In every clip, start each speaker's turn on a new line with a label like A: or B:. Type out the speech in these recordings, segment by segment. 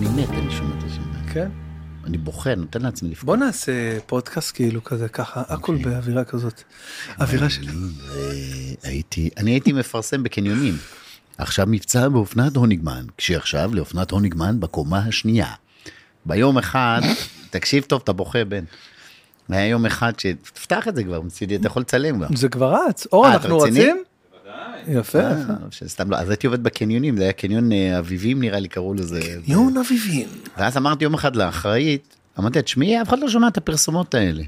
A: שירים,
B: אני מת, אני שומע את השם.
A: כן.
B: אני בוכה, נותן לעצמי לבכות.
A: בוא נעשה פודקאסט כאילו כזה ככה, הכל
B: אוקיי.
A: באווירה כזאת. אווירה של...
B: הייתי, אני הייתי מפרסם בקניונים. עכשיו מבצע באופנת הוניגמן, כשעכשיו לאופנת הוניגמן בקומה השנייה. ביום אחד, תקשיב טוב, אתה בוכה בן. היה יום אחד ש... תפתח את זה כבר, מצידי, אתה יכול לצלם כבר.
A: זה כבר רץ. אור,
B: אה,
A: אנחנו? רצים? יפה.
B: סתם לא, אז הייתי עובד בקניונים, זה היה קניון אה, אביבים נראה לי קראו לזה.
A: יון אביבים.
B: ואז אמרתי יום אחד לאחראית, אמרתי לה, תשמעי, אף אחד לא שומע את הפרסומות האלה.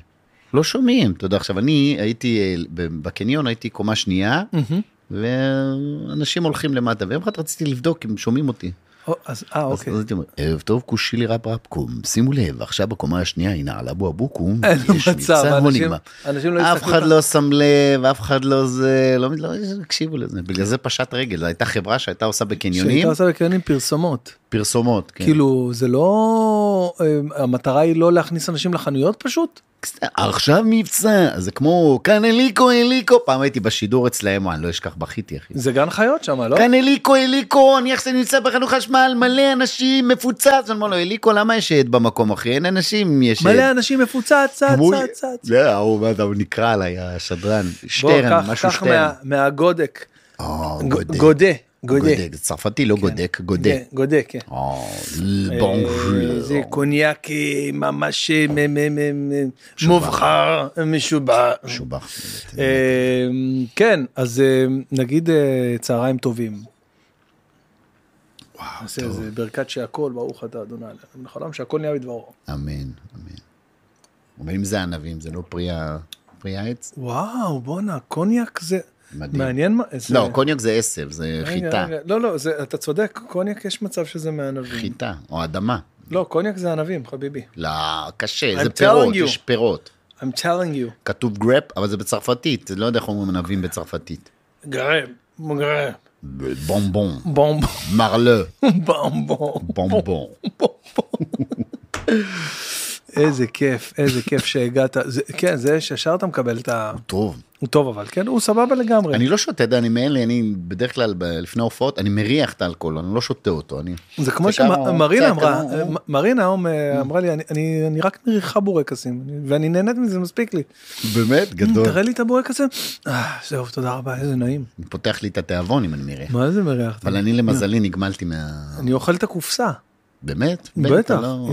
B: לא שומעים, אתה יודע, עכשיו אני הייתי אה, בקניון, הייתי קומה שנייה, ואנשים הולכים למטה, ויום אחד רציתי לבדוק אם שומעים אותי.
A: אז אה, אוקיי.
B: אז הייתי אומר, ערב טוב כושילי רב רבקום, שימו לב, עכשיו בקומה השנייה, הנה על אבו אבוקום,
A: אין מצב, אנשים- לא
B: אף
A: יסתכלו
B: אחד. לא שם לב, אף אחד לא זה, לא לא הקשיבו לזה, בגלל זה פשט רגל, זו הייתה חברה שהייתה עושה בקניונים,
A: שהייתה עושה בקניונים פרסומות.
B: פרסומות, כן.
A: כאילו, זה לא... אה, המטרה היא לא להכניס אנשים לחנויות פשוט?
B: עכשיו מבצע, זה כמו כאן אליקו אליקו, פעם הייתי בשידור אצלהם, אני לא אשכח, בכיתי אחי.
A: זה גן חיות שם, לא?
B: כאן אליקו אליקו, אני עכשיו נמצא בחינוך חשמל, מלא אנשים, מפוצץ, אני אומר לו, אליקו, למה יש עד במקום אחי? אין אנשים, יש עד.
A: מלא אנשים מפוצץ, צץ, צץ, צץ.
B: זה אתה הוא נקרא עליי, השדרן,
A: בוא,
B: שטרן,
A: קח-
B: משהו
A: קח
B: שטרן.
A: מה- מהגודק.
B: או,
A: ג-
B: גודה.
A: גודה.
B: זה צרפתי, לא גודק.
A: כן, גודה, כן.
B: או,
A: אה,
B: בונז'ור.
A: זה קוניאק אה, ממש אה. מובחר, משובח.
B: משובח.
A: אה, כן, אז אה, נגיד אה, צהריים טובים.
B: וואו, טוב.
A: איזה ברכת שהכל, ברוך אתה אדוני. בחלום שהכל נהיה בדברו.
B: אמן, אמן. אבל אם זה ענבים, זה לא פרי העץ?
A: וואו, בואנה, קוניאק זה...
B: מדהים.
A: מעניין מה... איזה-
B: לא, קוניאק זה עשב, זה
A: רגע,
B: חיטה.
A: רגע, לא, לא, זה- אתה צודק, קוניאק יש מצב שזה מענבים.
B: חיטה, או אדמה.
A: לא, קוניאק זה ענבים, חביבי.
B: לא, קשה,
A: I'm
B: זה פירות,
A: you.
B: יש פירות.
A: I'm telling you.
B: כתוב גרפ, אבל זה בצרפתית, לא יודע איך אומרים ענבים בצרפתית.
A: גרם, גרם,
B: בומבון,
A: בום
B: מרלה,
A: בום בום. איזה כיף, איזה כיף שהגעת. זה- כן, זה שישר אתה מקבל את ה...
B: טוב.
A: הוא טוב אבל, כן? הוא סבבה לגמרי.
B: אני לא שותה, אני מאלה, אני בדרך כלל לפני הופעות, אני מריח את האלכוהול, אני לא שותה אותו. אני...
A: זה כמו שמרינה
B: קצת
A: אמרה, מ- מרינה אה, אמרה לי, "אני- רק מריחה בורקסים, אני- ואני נהנית מזה, מספיק לי.
B: באמת, גדול.
A: תראה לי את הבורקסים. אה, זהו, תודה רבה, איזה נעים.
B: פותח לי את התיאבון אם אני מריח.
A: מה זה מריח?
B: אבל אני למזלי נגמלתי מה...
A: אני אוכל את הקופסה.
B: באמת?
A: בטח.
B: לא-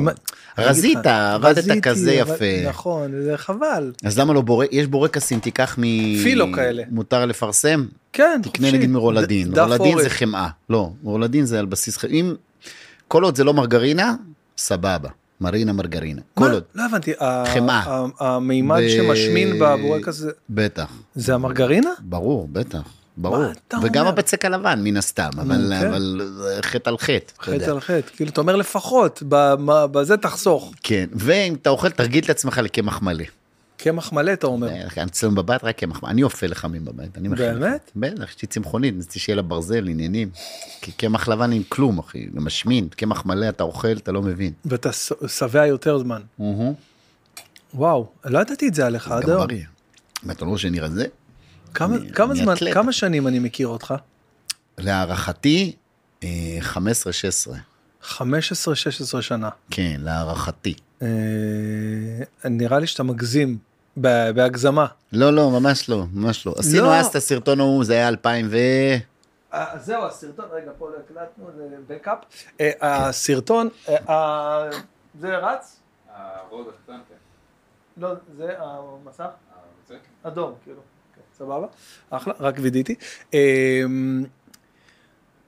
B: רזית, עבדת כזה יפה.
A: נכון, זה חבל.
B: אז למה לא בורק, יש בורקסים, תיקח מ...
A: פילו כאלה.
B: מותר לפרסם?
A: כן,
B: תקנה
A: חופשי.
B: נגיד מרולדין,
A: ד-
B: רולדין זה. חמאה, לא, רולדין זה על בסיס חמאה, אם, כל עוד זה לא מרגרינה, סבבה, מרינה מרגרינה, כל? עוד,
A: לא הבנתי.
B: חמאה.
A: המימד שמשמין בבורקס זה-
B: בטח,
A: זה המרגרינה?
B: ברור, בטח, ברור, וגם? הבצק הלבן מן הסתם, אבל,
A: כן.
B: אבל חטא על חטא,
A: חטא. על חטא. כאילו, אתה אומר לפחות, בזה תחסוך.
B: כן, ואם אתה אוכל תרגיל את עצמך לקמח מלא.
A: קמח מלא, אתה אומר.
B: אה, אצלנו בבית רק קמח מלא, אני אופה לחמים בבית, אני.
A: באמת?
B: בטח, יש לי צמחונית, רציתי שיהיה לה ברזל, עניינים. כי קמח לבן עם כלום, אחי, זה משמין, קמח מלא אתה אוכל, אתה לא מבין.
A: ואתה שבע יותר זמן. וואו, לא ידעתי את זה עליך עד
B: גם
A: היום.
B: בריא. ואתה לא שאני רזה?
A: כמה-
B: אני-
A: כמה
B: אני
A: זמן,
B: אתלט.
A: כמה שנים אני מכיר אותך?
B: להערכתי, אה, 15-16.
A: 15-16 שנה.
B: כן, להערכתי.
A: אה, נראה לי שאתה מגזים, ב- בהגזמה.
B: לא, לא, ממש לא, ממש לא. עשינו
A: לא.
B: אז את הסרטון ההוא, זה היה 2000 ו...
A: אה, זהו הסרטון, רגע פה לא הקלטנו, זה בקאפ. אה, הסרטון, אה, זה רץ?
C: הרוד הקטן, כן.
A: לא, זה המסך?
C: המצק?
A: אדום, כאילו. סבבה, אחלה, רק וידאתי. אמ,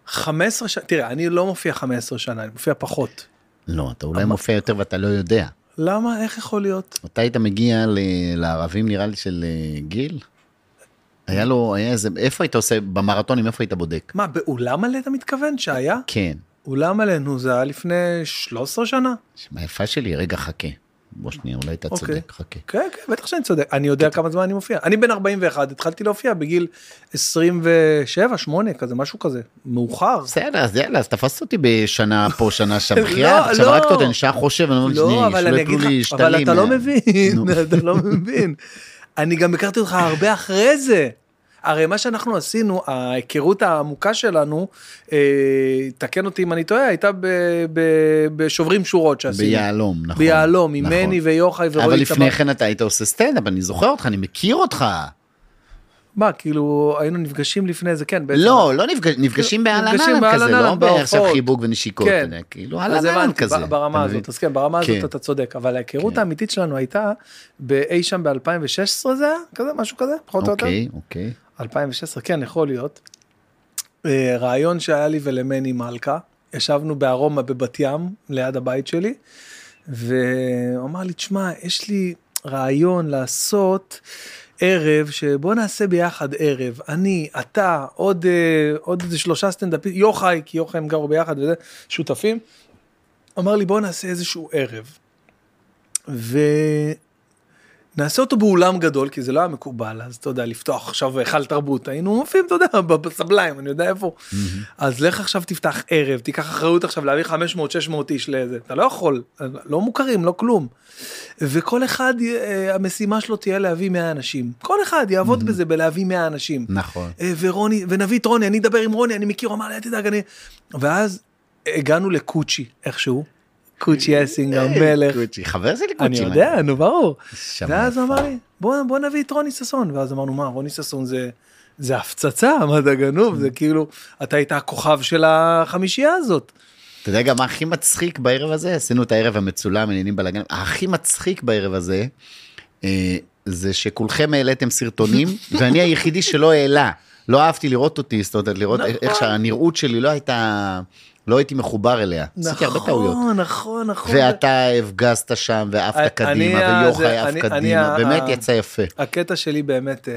A: 15 שנה, תראה, אני לא מופיע 15 שנה, אני מופיע פחות.
B: לא, אתה אולי מופיע יותר ואתה לא יודע.
A: למה? איך יכול להיות?
B: אתה היית מגיע לערבים נראה לי של אה, גיל? היה לו, היה איזה, איפה היית עושה, במרתונים איפה היית בודק?
A: מה, באולם מלא אתה מתכוון שהיה?
B: כן.
A: אולם מלא, נו, זה היה לפני 13 שנה?
B: שמע, יפה שלי, רגע חכה. בוא שנייה, אולי אתה
A: אוקיי.
B: צודק, חכה.
A: כן, כן, בטח שאני צודק. אני יודע כמה זמן אני מופיע. אני בן 41, התחלתי להופיע בגיל 27, 8, כזה, משהו כזה. מאוחר.
B: בסדר, אז יאללה, אז תפסת אותי בשנה פה, שנה שם,
A: לא,
B: בחייאת, עכשיו
A: לא.
B: רק אתה נותן שעה חושב, אני אומר,
A: לא,
B: שנייה, שלא
A: אני
B: יפלו לי
A: לך, אבל
B: שתלים.
A: אתה לא
B: מה-
A: מבין. אתה לא מבין. אני גם הכרתי אותך הרבה אחרי זה. הרי מה שאנחנו עשינו, ההיכרות העמוקה שלנו, אה, תקן אותי אם אני טועה, הייתה ב, ב, בשוברים שורות שעשינו.
B: ביהלום, נכון.
A: ביהלום, עם
B: נכון.
A: מני ויוחאי ורועי
B: אבל לפני. כן אתה היית עושה סטנדאפ, אני זוכר אותך, אני מכיר אותך.
A: מה, כאילו, היינו נפגשים לפני זה, כן, בעצם.
B: לא, לא נפגש, נפגשים
A: נפגשים
B: אהלן
A: באהלן
B: כזה, לא בעכשיו. חיבוק ונשיקות,
A: כן.
B: יודע, כאילו
A: הבנתי,
B: כזה.
A: ברמה הזאת? אז כן, ברמה הזאת
B: כן.
A: אתה צודק, אבל ההיכרות
B: כן.
A: האמיתית שלנו הייתה באי שם ב-2016 זה היה? כזה, משהו כזה, פחות או יותר?
B: אוקיי, אוקיי.
A: 2016, כן, יכול להיות. אה, רעיון שהיה לי ולמני מלכה, ישבנו בארומה בבת ים, ליד הבית שלי, והוא אמר לי, תשמע, יש לי רעיון לעשות ערב שבוא נעשה ביחד ערב, אני, אתה, עוד, אה, עוד איזה שלושה סטנדאפיסטים, יוחאי, כי יוחאי הם גרו ביחד וזה, שותפים. אמר לי, בוא נעשה איזשהו ערב. ונעשה אותו באולם גדול, כי זה לא היה מקובל, אז אתה יודע, לפתוח עכשיו היכל תרבות, היינו מופיעים, אתה יודע, בסבליים, אני יודע איפה. אז לך עכשיו תפתח ערב, תיקח אחריות עכשיו להביא 500-600 איש לזה, אתה לא יכול, לא מוכרים, לא כלום. וכל אחד, אה, המשימה שלו תהיה להביא 100 אנשים. כל אחד יעבוד בזה בלהביא 100 אנשים.
B: נכון.
A: אה, ורוני, ונביא את רוני, אני אדבר עם רוני, אני מכיר, הוא אמר לי, אל תדאג, אני... ואז הגענו לקוצ'י, איכשהו. קוצ'י אסינג, המלך.
B: קוצ'י, חבר שלי
A: אני
B: קוצ'י.
A: יודע, נו ברור. ואז הוא. אמר לי, בוא, נביא את רוני ששון. ואז אמרנו, מה, רוני ששון זה, זה הפצצה, מה אתה גנוב, זה כאילו, אתה היית הכוכב של החמישייה הזאת.
B: אתה יודע גם מה הכי מצחיק בערב הזה? עשינו את הערב המצולם, עניינים בלאגן. הכי מצחיק בערב הזה, אה, זה שכולכם העליתם סרטונים, ואני היחידי שלא העלה. לא אהבתי לראות אותי, זאת אומרת, לראות
A: נכון.
B: איך שהנראות שלי לא הייתה, לא הייתי מחובר אליה. עשיתי הרבה טעויות.
A: נכון, נכון, נכון.
B: ואתה הפגזת שם ועפת
A: אני-
B: קדימה,
A: אני-
B: ויוחאי עף
A: אני- אני
B: קדימה,
A: ה-
B: באמת יצא יפה.
A: הקטע שלי באמת אה,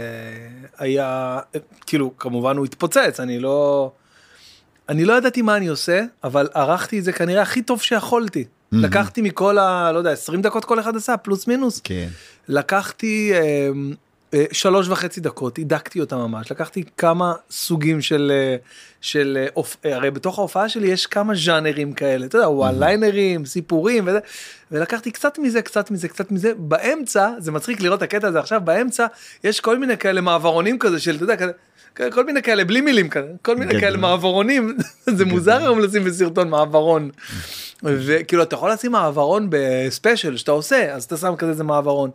A: היה, אה, כאילו, כמובן הוא התפוצץ, אני לא... אני לא ידעתי מה אני עושה, אבל ערכתי את זה כנראה הכי טוב שיכולתי. לקחתי מכל ה... לא יודע, 20 דקות כל אחד עשה, פלוס מינוס.
B: כן.
A: לקחתי אה, אה, שלוש וחצי דקות, הידקתי אותה ממש, לקחתי כמה סוגים של, אה, של אה. אה, הרי בתוך ההופעה שלי יש כמה ז'אנרים כאלה, אתה יודע, וואן ליינרים, סיפורים וזה, ולקחתי קצת מזה, קצת מזה, קצת מזה, באמצע, זה מצחיק לראות את הקטע הזה עכשיו, באמצע יש כל מיני כאלה מעברונים כזה של, אתה יודע, כזה. כל מיני כאלה בלי מילים כאלה כל מיני
B: גדול.
A: כאלה מעברונים זה מוזר היום לשים בסרטון מעברון וכאילו אתה יכול לשים מעברון בספיישל שאתה עושה אז אתה שם כזה איזה מעברון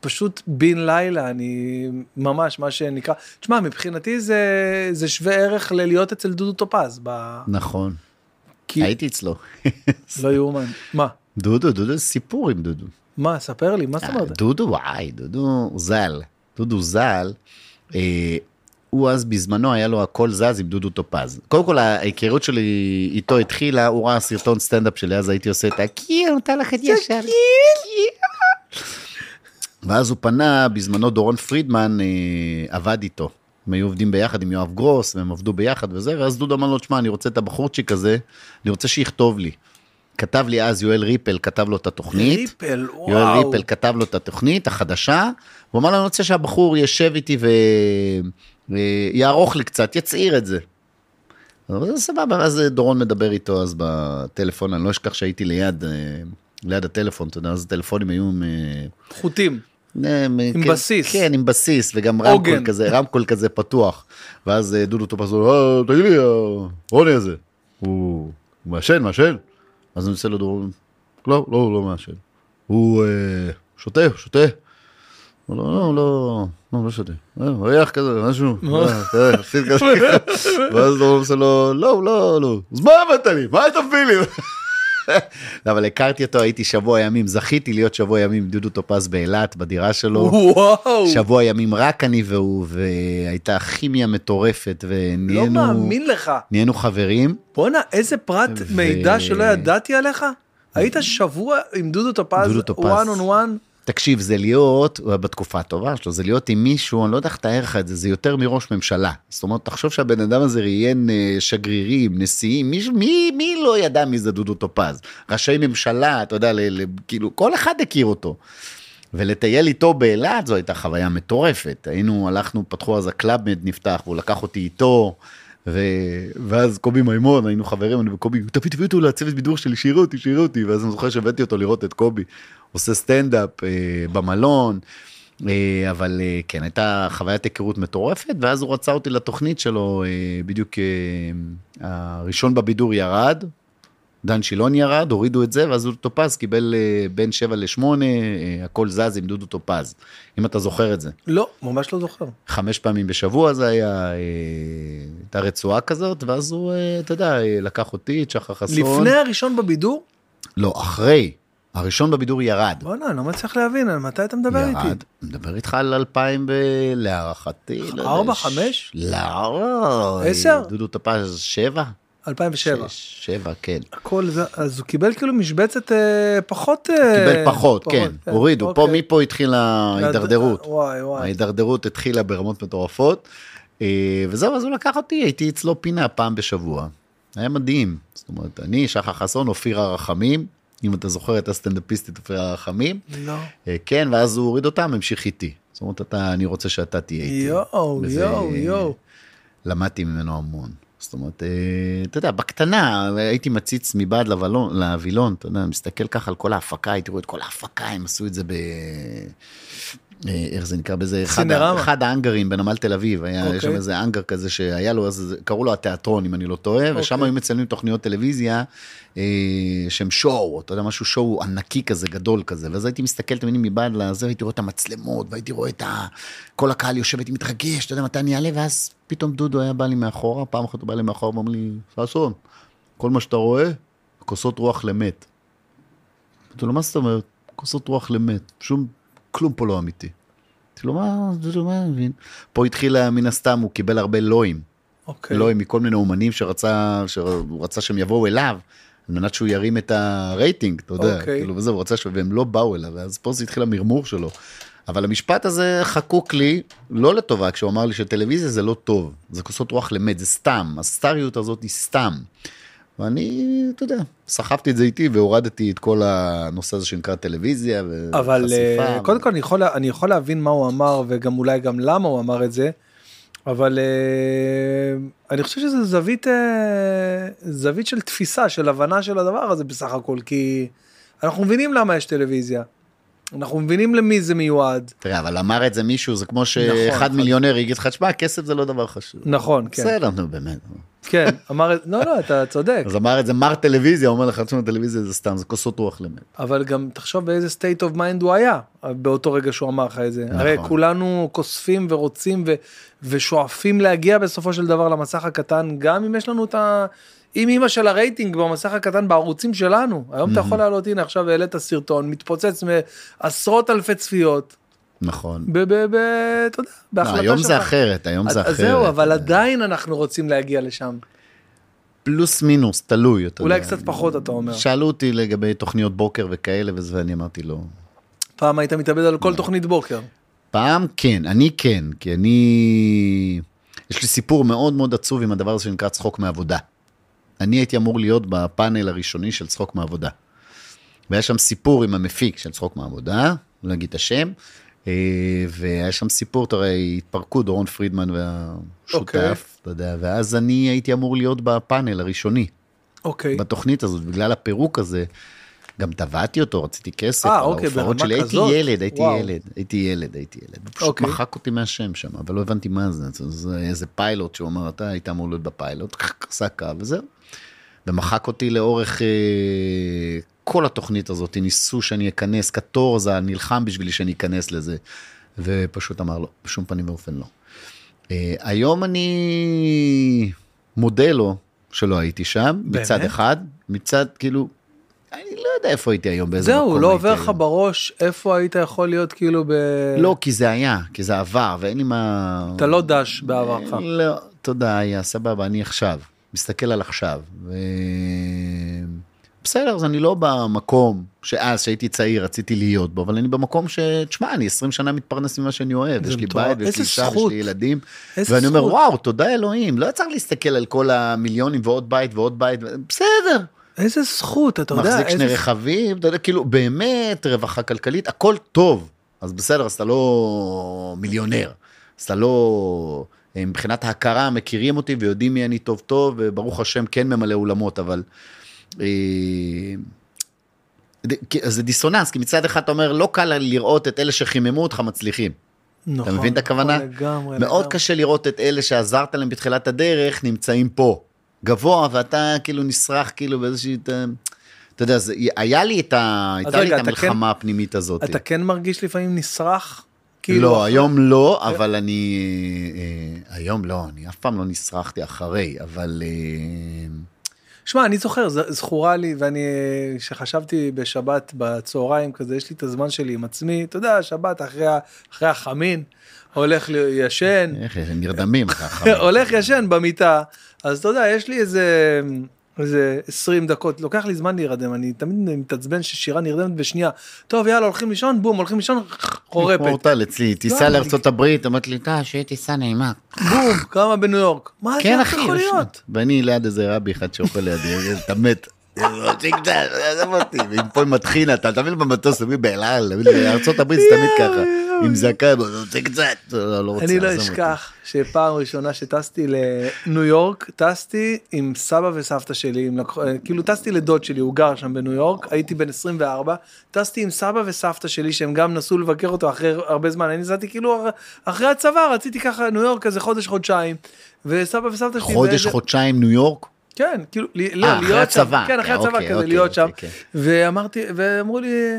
A: ופשוט בן לילה אני ממש מה שנקרא תשמע מבחינתי זה זה שווה ערך ללהיות אצל דודו טופז ב...
B: נכון.
A: כי
B: הייתי אצלו.
A: לא יאומן מה
B: דודו, דודו, סיפור עם דודו.
A: מה ספר לי מה זאת אומרת
B: דודו וואי דודו ז"ל דודו ז"ל אה, הוא אז בזמנו היה לו הכל זז עם דודו טופז קודם כל ההיכרות שלי איתו התחילה הוא ראה סרטון סטנדאפ שלי אז הייתי עושה את הקיר נותן לך את ישר. ואז הוא פנה בזמנו דורון פרידמן אה, עבד איתו. הם היו עובדים ביחד עם יואב גרוס והם עבדו ביחד וזה ואז דודו אמר לו תשמע אני רוצה את הבחורצ'יק הזה אני רוצה שיכתוב לי. כתב לי אז יואל ריפל כתב לו את התוכנית.
A: ריפל
B: יואל
A: וואו
B: ריפל כתב לו את התוכנית החדשה, הוא אמר לו אני רוצה שהבחור ישב איתי ו... ויערוך לי קצת, יצעיר את זה. אז סבבה, אז דורון מדבר איתו אז בטלפון, אני לא אשכח שהייתי ליד, אה, ליד הטלפון, אתה יודע, אז הטלפונים היו עם...
A: חוטים
B: עם
A: בסיס.
B: כן, עם בסיס, וגם. רמקול כזה, רמקול כזה פתוח. ואז אה, דודו אומר, "אה, תגיד לי, אה, רוני הזה, הוא הוא מעשן, מעשן? אז אני עושה לו דורון, לא, לא, הוא לא מעשן. הוא אה, שותה, שותה. הוא לא, לא, לא, לא, לא שותה. אה, הוא ריח כזה, משהו. אה, אה, כזה. ואז דורון עושה לו, לא, לא, לא. אז מה הבאת לי? מה אתה מביא לי? לא, אבל הכרתי אותו, הייתי שבוע ימים, זכיתי להיות שבוע ימים עם דודו טופז באילת, בדירה שלו.
A: וואו
B: שבוע ימים רק אני והוא, והייתה כימיה מטורפת,
A: לא
B: ונהיינו
A: מאמין לך
B: נהיינו חברים.
A: בואנה איזה פרט
B: ו-
A: מידע שלא ידעתי עליך היית שבוע עם דודו טופז
B: דודו טופז.
A: one on one
B: תקשיב, זה להיות, בתקופה הטובה שלו, זה להיות עם מישהו, אני לא יודע איך לתאר לך את זה, זה יותר מראש ממשלה. זאת אומרת, תחשוב שהבן אדם הזה ראיין אה, שגרירים, נשיאים, מישהו, מי, מי לא ידע מי זה דודו טופז? ראשי ממשלה, אתה יודע, ל, ל, כאילו, כל אחד הכיר אותו. ולטייל איתו באילת זו הייתה חוויה מטורפת. היינו, הלכנו, פתחו אז הקלאבמד נפתח, הוא לקח אותי איתו. ו... ואז קובי מימון היינו חברים אני וקובי תביא תביא אותו לצוות בידור שלי שיראו אותי שיראו אותי ואז אני זוכר שהבאתי אותו לראות את קובי עושה סטנדאפ אה, במלון אה, אבל אה, כן, הייתה חוויית היכרות מטורפת, ואז הוא רצה אותי לתוכנית שלו, אה, בדיוק אה, הראשון בבידור ירד, דן שילון ירד, הורידו את זה, ואז דודו טופז קיבל אה, בין 7 ל-8, הכל זז עם דודו טופז, אם אתה זוכר את זה.
A: לא, ממש לא זוכר.
B: חמש פעמים בשבוע זה היה, אה, הייתה רצועה כזאת, ואז הוא, אה, אתה יודע, אה, לקח אותי, את שחר חסון.
A: לפני הראשון בבידור?
B: לא, אחרי. הראשון בבידור ירד.
A: בוא'נה, אני לא מצליח להבין, על מתי אתה מדבר איתי?
B: ירד. מדבר איתך על 2000 ב... להערכתי. לא יודע,
A: ארבע,
B: ש-
A: חמש?
B: לא.
A: עשר?
B: דודו טופז שבע?
A: 2007.
B: שש, שבע, כן.
A: הכל זה, אז הוא קיבל כאילו משבצת אה, פחות... אה,
B: קיבל פחות, כן. הורידו. פה,
A: אוקיי.
B: מפה התחילה ההידרדרות.
A: וואי וואי.
B: ההידרדרות התחילה ברמות מטורפות. אה, וזהו, אז הוא לקח אותי, הייתי אצלו פינה פעם בשבוע. היה מדהים. זאת אומרת, אני, שחר חסון, אופירה רחמים, אם אתה זוכר את הסטנדאפיסטית אופירה רחמים.
A: לא.
B: אה, כן, ואז הוא הוריד אותם, המשיך איתי. זאת אומרת, אתה, אני רוצה שאתה תהיה איתי.
A: יואו, יואו, יואו.
B: למדתי ממנו המון. זאת אומרת, אה, אתה יודע, בקטנה הייתי מציץ מבעד לווילון, אתה יודע, מסתכל ככה על כל ההפקה, הייתי רואה את כל ההפקה, הם עשו את זה ב... אה, איך זה נקרא בזה? אחד,
A: סינרמה.
B: אחד האנגרים בנמל תל אביב, היה
A: אוקיי.
B: שם איזה אנגר כזה שהיה לו, אז קראו לו התיאטרון, אם אני לא טועה, ושם
A: אוקיי.
B: היו מצלמים תוכניות טלוויזיה אה, שהם שואו, אתה יודע, משהו שואו ענקי כזה, גדול כזה, ואז הייתי מסתכל תמיד מבעד לזה, הייתי רואה את המצלמות, והייתי רואה את ה... כל הקהל יושב, הייתי מתרגש, אתה יודע מתי אני אעלה, ואז פתאום דודו היה בא לי מאחורה, פעם אחת הוא בא לי מאחורה ואומר לי, ששון, כל מה שאתה רואה, כוסות רוח למת. אמרתי לו, מה זאת אומרת? כוסות רוח למת, שום, כלום פה לא אמיתי. אמרתי לו, מה, דודו, מה אני מבין? פה התחילה, מן הסתם, הוא קיבל הרבה לואים.
A: אוקיי.
B: לואים מכל מיני אומנים שרצה, שהוא רצה שהם יבואו אליו, על מנת שהוא ירים את הרייטינג, אתה יודע,
A: אוקיי.
B: כאילו, וזה, הוא רצה ש... והם לא באו אליו, ואז פה זה התחיל המרמור שלו. אבל המשפט הזה חקוק לי, לא לטובה, כשהוא אמר לי שטלוויזיה זה לא טוב, זה כוסות רוח למת, זה סתם, הסטריות הזאת היא סתם. ואני, אתה יודע, סחבתי את זה איתי והורדתי את כל הנושא הזה שנקרא טלוויזיה וחשיפה.
A: אבל אה,
B: ו-
A: קודם כל אני יכול, אני יכול להבין מה הוא אמר וגם אולי גם למה הוא אמר את זה, אבל אה, אני חושב שזה זווית, אה, זווית של תפיסה, של הבנה של הדבר הזה בסך הכל, כי אנחנו מבינים למה יש טלוויזיה, אנחנו מבינים למי זה מיועד,
B: תראה, אבל אמר את זה מישהו, זה כמו שאחד
A: נכון.
B: מיליונר יגיד לך, תשמע, כסף זה לא דבר חשוב.
A: נכון, כן,
B: בסדר, נו באמת.
A: כן, אמר, לא, לא, אתה צודק,
B: אז אמר את זה מר טלוויזיה, אומר לך, תשמע, טלוויזיה זה סתם, זה כוסות רוח למת.
A: אבל גם תחשוב באיזה state of mind הוא היה באותו רגע שהוא אמר לך את זה.
B: נכון.
A: הרי כולנו כוספים ורוצים ו- ושואפים להגיע בסופו של דבר למסך הקטן, גם אם יש לנו את ה... עם אימא של הרייטינג במסך הקטן בערוצים שלנו. היום אתה יכול לעלות, הנה עכשיו העלית סרטון, מתפוצץ מעשרות אלפי צפיות.
B: נכון.
A: ב... ב... ב... אתה יודע,
B: לא,
A: בהחלטה שלך.
B: היום זה אחרת, היום זה
A: אז
B: אחרת.
A: זהו, אבל עדיין אנחנו רוצים להגיע לשם.
B: פלוס מינוס, תלוי.
A: אולי. קצת פחות, אתה אומר.
B: שאלו אותי לגבי תוכניות בוקר וכאלה וזה, ואני אמרתי לא.
A: פעם היית מתאבד על כל תוכנית בוקר.
B: פעם כן, אני כן, כי אני... יש לי סיפור מאוד מאוד עצוב עם הדבר הזה שנקרא צחוק מעבודה. אני הייתי אמור להיות בפאנל הראשוני של צחוק מעבודה. והיה שם סיפור עם המפיק של צחוק מעבודה, לא אגיד את השם, והיה שם סיפור, אתה רואה, התפרקו דורון פרידמן
A: אוקיי.
B: והשותף, אתה יודע, ואז אני הייתי אמור להיות בפאנל הראשוני,
A: אוקיי.
B: בתוכנית הזאת, בגלל הפירוק הזה. גם תבעתי אותו, רציתי כסף,
A: אה,
B: על
A: אוקיי,
B: ההופעות שלי, הייתי
A: כזאת.
B: ילד, הייתי
A: וואו.
B: ילד, הייתי ילד, הייתי ילד. הוא פשוט
A: אוקיי.
B: מחק אותי מהשם שם, אבל לא הבנתי מה זה, זה- זה איזה פיילוט שהוא אמר, אתה היית אמור להיות בפיילוט, עשה קו וזהו. ומחק אותי לאורך אה, כל התוכנית הזאת, ניסו שאני אכנס, קטורזה נלחם בשבילי שאני אכנס לזה, ופשוט אמר לא, בשום פנים ואופן לא. אה, היום אני מודה לו שלא הייתי שם, מצד
A: באמת?
B: אחד, מצד כאילו, אני לא יודע איפה הייתי היום, באיזה מקום
A: זהו, לא עובר לך. בראש איפה היית יכול להיות כאילו ב...
B: לא, כי זה היה, כי זה עבר, ואין לי מה...
A: אתה לא דש בעברך.
B: לא, תודה, היה סבבה, אני עכשיו, מסתכל על עכשיו. ו... בסדר, אז אני לא במקום שאז, שהייתי צעיר, רציתי להיות בו, אבל אני במקום ש... תשמע, אני 20 שנה מתפרנס ממה שאני אוהב, יש לי
A: מטורף.
B: בית, ויש
A: איזה
B: לי אישה,
A: זכות.
B: לי ילדים, ואני אומר,
A: זכות.
B: וואו, תודה אלוהים, לא צריך להסתכל על כל המיליונים ועוד בית ועוד בית, בסדר,
A: איזה זכות, אתה יודע,
B: מחזיק שני
A: איזה...
B: רכבים, אתה יודע, כאילו, באמת, רווחה כלכלית, הכל טוב. אז בסדר, אז אתה לא מיליונר. אז אתה לא... אה, מבחינת ההכרה, מכירים אותי ויודעים מי אני טוב טוב, וברוך השם כן ממלא אולמות, אבל... אה, זה דיסוננס, כי מצד אחד אתה אומר, לא קל לראות את אלה שחיממו אותך מצליחים.
A: נכון,
B: אתה מבין את הכוונה?
A: נכון, לגמרי.
B: מאוד
A: לגמרי.
B: קשה לראות את אלה שעזרת להם בתחילת הדרך נמצאים פה. גבוה ואתה כאילו נסרח כאילו באיזושהי... אתה יודע, זה, היה לי את ה... הייתה לי
A: רגע,
B: את
A: אתה
B: המלחמה הפנימית הזאת.
A: אתה כן מרגיש לפעמים נסרח? כאילו
B: לא,
A: אחרי-
B: היום לא, אבל אני... אה, היום לא, אני אף פעם לא נסרחתי אחרי, אבל... אה,
A: שמע, אני זוכר, זכורה לי, ואני, כשחשבתי בשבת בצהריים כזה, יש לי את הזמן שלי עם עצמי, אתה יודע, שבת אחרי, אחרי החמין, הולך לי- ישן,
B: איך נרדמים.
A: הולך ישן במיטה, אז אתה יודע, יש לי איזה, איזה 20 דקות, לוקח לי זמן להירדם, אני תמיד מתעצבן ששירה נרדמת בשנייה, טוב יאללה הולכים לישון, בום, הולכים לישון, חורפת,
B: אורטל אצלי, טיסה
A: לא,
B: לארצות הברית, אמרת לי, טה, שיהיה טיסה נעימה.
A: בום, כמה בניו יורק, מה
B: כן
A: זה יכול. להיות?
B: ואני ליד איזה רבי אחד שאוכל לידי, אתה מת. עזוב אותי, ועם פה עם אתה תמיד במטוס, תמיד באל על, הברית זה תמיד ככה, עם זקן, תפסיק קצת, לא לא רוצה,
A: אני לא. אשכח שפעם ראשונה שטסתי לניו יורק, טסתי עם סבא וסבתא שלי, עם כאילו טסתי לדוד שלי, הוא גר שם בניו יורק, הייתי בן 24, טסתי עם סבא וסבתא שלי שהם גם נסעו לבקר אותו אחרי הרבה זמן, אני נסעתי כאילו אחרי הצבא, רציתי ככה ניו יורק איזה חודש חודשיים, וסבא וסבתא שלי,
B: חודש, חודשיים ניו יורק?
A: כן, כאילו, לא,
B: אה, אחרי
A: להיות שם,
B: הצבא.
A: כן, אחרי
B: אה,
A: הצבא
B: אוקיי,
A: כזה,
B: אוקיי,
A: להיות שם,
B: אוקיי, כן.
A: ואמרתי, ואמרו לי,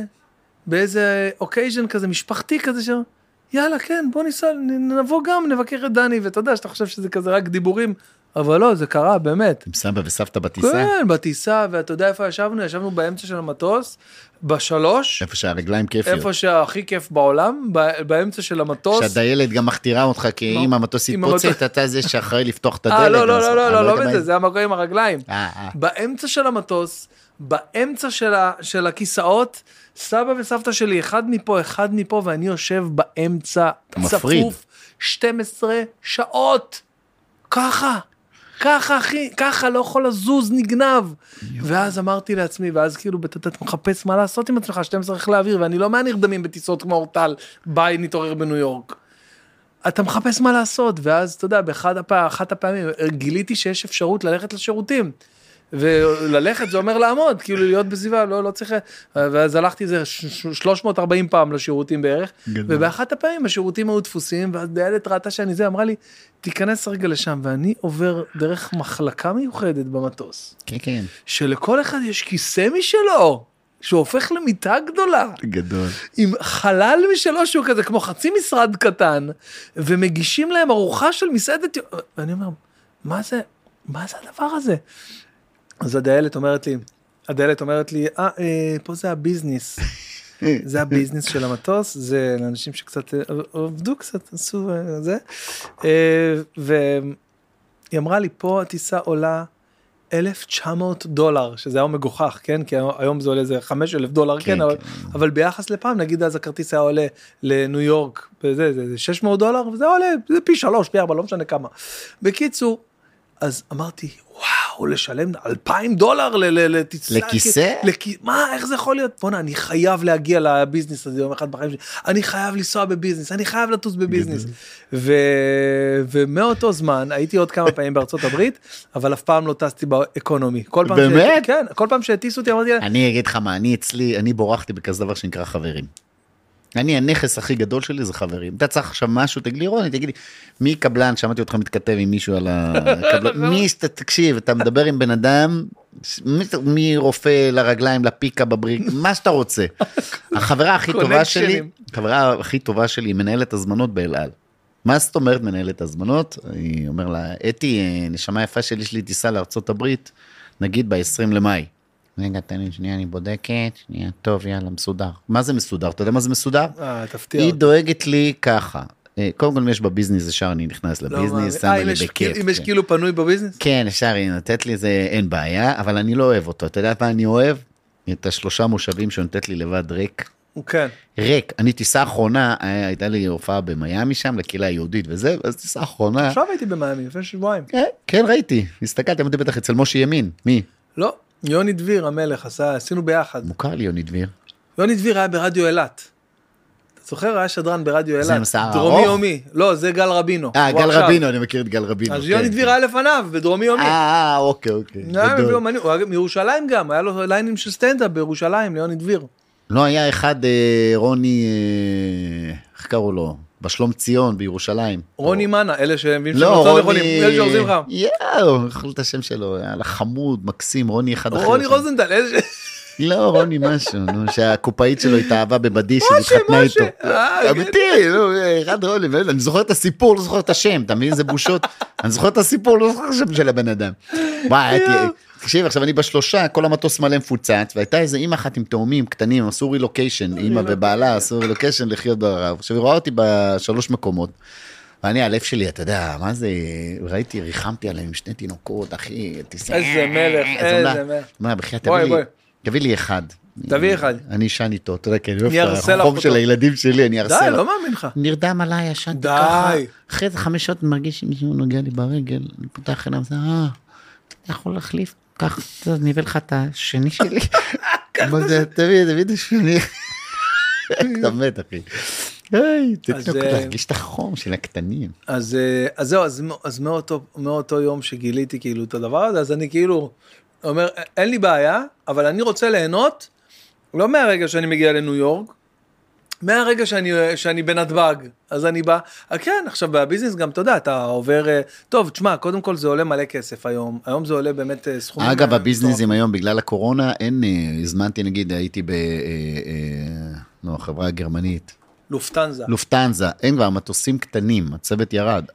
A: באיזה אוקייז'ן כזה, משפחתי כזה, שם, יאללה, כן, בוא ניסע, נבוא גם, נבקר את דני, ואתה יודע שאתה חושב שזה כזה רק דיבורים, אבל לא, זה קרה, באמת.
B: עם סבא וסבתא בטיסה?
A: כן, בטיסה, ואתה יודע איפה ישבנו? ישבנו באמצע של המטוס, בשלוש,
B: איפה שהרגליים כיפיות.
A: איפה שהכי כיף בעולם, באמצע של המטוס.
B: שהדיילת גם מכתירה אותך, כי
A: לא.
B: אם המטוס יתפוצץ, אתה זה שאחראי לפתוח את הדלת.
A: אה, לא, לא, לא, לא,
B: אני
A: לא, לא
B: יודע מה-
A: בזה, זה המקום עם הרגליים.
B: אה, אה.
A: באמצע של המטוס, באמצע של, ה, של הכיסאות, סבא וסבתא שלי, אחד מפה, אחד מפה, ואני יושב באמצע. צפוף, 12 שעות. ככה, ככה אחי, ככה, לא יכול לזוז, נגנב. ואז אמרתי לעצמי, ואז כאילו, אתה מחפש מה לעשות עם עצמך, 12 איך להעביר, ואני לא מהנרדמים בטיסות כמו אורטל, ביי נתעורר בניו יורק. אתה מחפש מה לעשות, ואז אתה יודע, באחת הפע... אחת הפעמים גיליתי שיש אפשרות ללכת לשירותים. וללכת זה אומר לעמוד, כאילו להיות בסביבה, לא, לא צריך... ואז הלכתי איזה ש- ש- 340 פעם לשירותים בערך,
B: גדול.
A: ובאחת הפעמים השירותים היו דפוסים, ואז דיילת ראתה שאני זה, אמרה לי, תיכנס רגע לשם, ואני עובר דרך מחלקה מיוחדת במטוס,
B: כן, כן.
A: שלכל אחד יש כיסא משלו, שהופך למיטה גדולה.
B: גדול.
A: עם חלל משלו שהוא כזה כמו חצי משרד קטן, ומגישים להם ארוחה של מסעדת, ואני אומר, מה זה, מה זה הדבר הזה? אז הדיילת אומרת לי, הדיילת אומרת לי, אה, אה פה זה הביזנס. זה הביזנס של המטוס, זה לאנשים שקצת אה, עבדו קצת, עשו אה, זה. אה, והיא אמרה לי, פה הטיסה עולה 1,900 דולר, שזה היה מגוחך, כן? כי היום זה עולה איזה 5,000 דולר, כן,
B: כן,
A: אבל,
B: כן.
A: אבל ביחס לפעם, נגיד אז הכרטיס היה עולה לניו יורק, וזה, זה, זה 600 דולר, וזה עולה, זה פי שלוש, פי ארבע, לא משנה כמה. בקיצור, אז אמרתי, וואו, לשלם 2,000 דולר לטיסה.
B: לכיסא?
A: לכ... מה, איך זה יכול להיות? בואנה, אני חייב להגיע לביזנס הזה יום אחד בחיים שלי. אני חייב לנסוע בביזנס, אני חייב לטוס בביזנס. ו... ומאותו זמן הייתי עוד כמה פעמים בארצות הברית, אבל אף פעם לא טסתי באקונומי. כל פעם
B: באמת?
A: שהט- כן, כל פעם שהטיסו אותי אמרתי לה,
B: אני אגיד לך מה, אני אצלי, אני בורחתי בכזה דבר שנקרא חברים. אני, הנכס הכי גדול שלי זה חברים. אתה צריך עכשיו משהו, תגיד לי, רוני, תגיד לי, מי קבלן, שמעתי אותך מתכתב עם מישהו על הקבלן, מי, תקשיב, אתה מדבר עם בן אדם, מרופא לרגליים, לפיקה, בבריק, מה שאתה רוצה. החברה הכי טובה שלי. החברה הכי טובה שלי היא מנהלת הזמנות באל על. מה זאת אומרת מנהלת הזמנות? אני אומר לה, אתי, אה, נשמה יפה שלי, יש לי טיסה לארצות הברית, נגיד ב-20 למאי. רגע, תן לי שנייה, אני בודקת, שנייה, טוב, יאללה, מסודר. מה זה מסודר? אתה יודע מה זה מסודר?
A: אה, תפתיע
B: היא. דואגת לי ככה. אה, קודם כל, אם יש בביזנס, ישר אני נכנס
A: לא
B: לביזנס,
A: אה, אם
B: לי בכיף.
A: אם יש
B: כן.
A: כאילו פנוי בביזנס?
B: כן, אפשר היא נותנת לי זה, אין בעיה, אבל אני לא אוהב אותו. אתה יודע מה אני אוהב? את השלושה מושבים שנותנת לי לבד ריק.
A: כן.
B: ריק. אני טיסה אחרונה, היה- הייתה לי הופעה במיאמי שם, לקהילה היהודית וזה, אז טיסה אחרונה.
A: עכשיו הייתי במיאמי לפני שבועיים.
B: כן, כן, ראיתי. הסתכלתי, אמרתי בטח אצל משה ימין. מי?
A: לא, יוני דביר המלך עשה, עשינו ביחד.
B: מוכר לי יוני דביר.
A: יוני דביר היה ברדיו אילת. זוכר היה שדרן ברדיו
B: זה עם
A: אילת,
B: שיער
A: דרומי
B: ארוך?
A: יומי, לא זה גל רבינו.
B: אה, גל
A: עכשיו.
B: רבינו, אני מכיר את גל רבינו.
A: אז
B: כן,
A: יוני
B: כן.
A: דביר היה לפניו בדרומי יומי.
B: אה, אוקיי, אוקיי. גדול.
A: הוא היה- מירושלים גם, היה לו ליינים של סטנדאפ בירושלים ליוני דביר.
B: לא היה אחד, אה, רוני, אה, איך קראו לו? בשלום ציון בירושלים.
A: רוני מנה, אלה שמביאים
B: לא, רוני...
A: אלה שאורזים לך.
B: יואו, איך את השם שלו? היה לה חמוד, מקסים, רוני אחד אחר.
A: רוני
B: שם.
A: רוזנטל, אלה ש...
B: לא, רוני משהו, נו, שהקופאית שלו התאהבה בבדיש, והתחתנה
A: משה.
B: איתו.
A: אה,
B: אמיתי, נו, אחד רוני, אני זוכר את הסיפור, לא זוכר את השם, אתה מבין איזה בושות? אני זוכר את הסיפור, לא זוכר את השם של הבן אדם. וואי, הייתי, תקשיב, עכשיו אני בשלושה, כל המטוס מלא מפוצץ, והייתה איזה אימא אחת עם תאומים קטנים, עשו רילוקיישן, אימא ובעלה עשו רילוקיישן לחיות ברעב. עכשיו היא רואה אותי בשלוש מקומות. ואני, הלב שלי, אתה יודע, מה זה, ראיתי, ריחמתי עליהם עם שני תינוקות, אחי, תיסע.
A: איזה מלך, איזה מלך.
B: מה, בחייאת, תביא לי, אחד.
A: תביא אחד.
B: אני אשן איתו, אתה יודע, כי אני אוהב את החום. של הילדים שלי, אני ארסה
A: די. לא מאמין לך.
B: נרדם עליי, ישנתי
A: די.
B: ככה. אחרי איזה חמש שעות מרגיש שמישהו נוגע לי ברגל, אני פותח עיניים, זה אה, אתה יכול להחליף, קח, אני אביא לך את השני שלי. מה זה, תביא, תביא את השני. אתה מת, אחי. היי,
A: אז,
B: תתנו
A: אה,
B: להרגיש את החום של הקטנים.
A: אז, אה, אז זהו, אז, מאותו יום שגיליתי כאילו את הדבר הזה, אז אני כאילו אומר, אין לי בעיה, אבל אני רוצה ליהנות, לא מהרגע שאני מגיע לניו יורק, מהרגע שאני, שאני בנתב"ג, אז אני בא, אה, כן, עכשיו בביזנס גם, אתה יודע, אתה עובר, אה, טוב, תשמע, קודם כל זה עולה מלא כסף היום, היום זה עולה באמת אה, סכומים.
B: אגב, הביזנסים היום, בגלל הקורונה, אין, הזמנתי, נגיד, הייתי ב... אה, אה, לא, החברה הגרמנית.
A: לופטנזה.
B: לופטנזה, אין כבר מטוסים קטנים, הצוות ירד.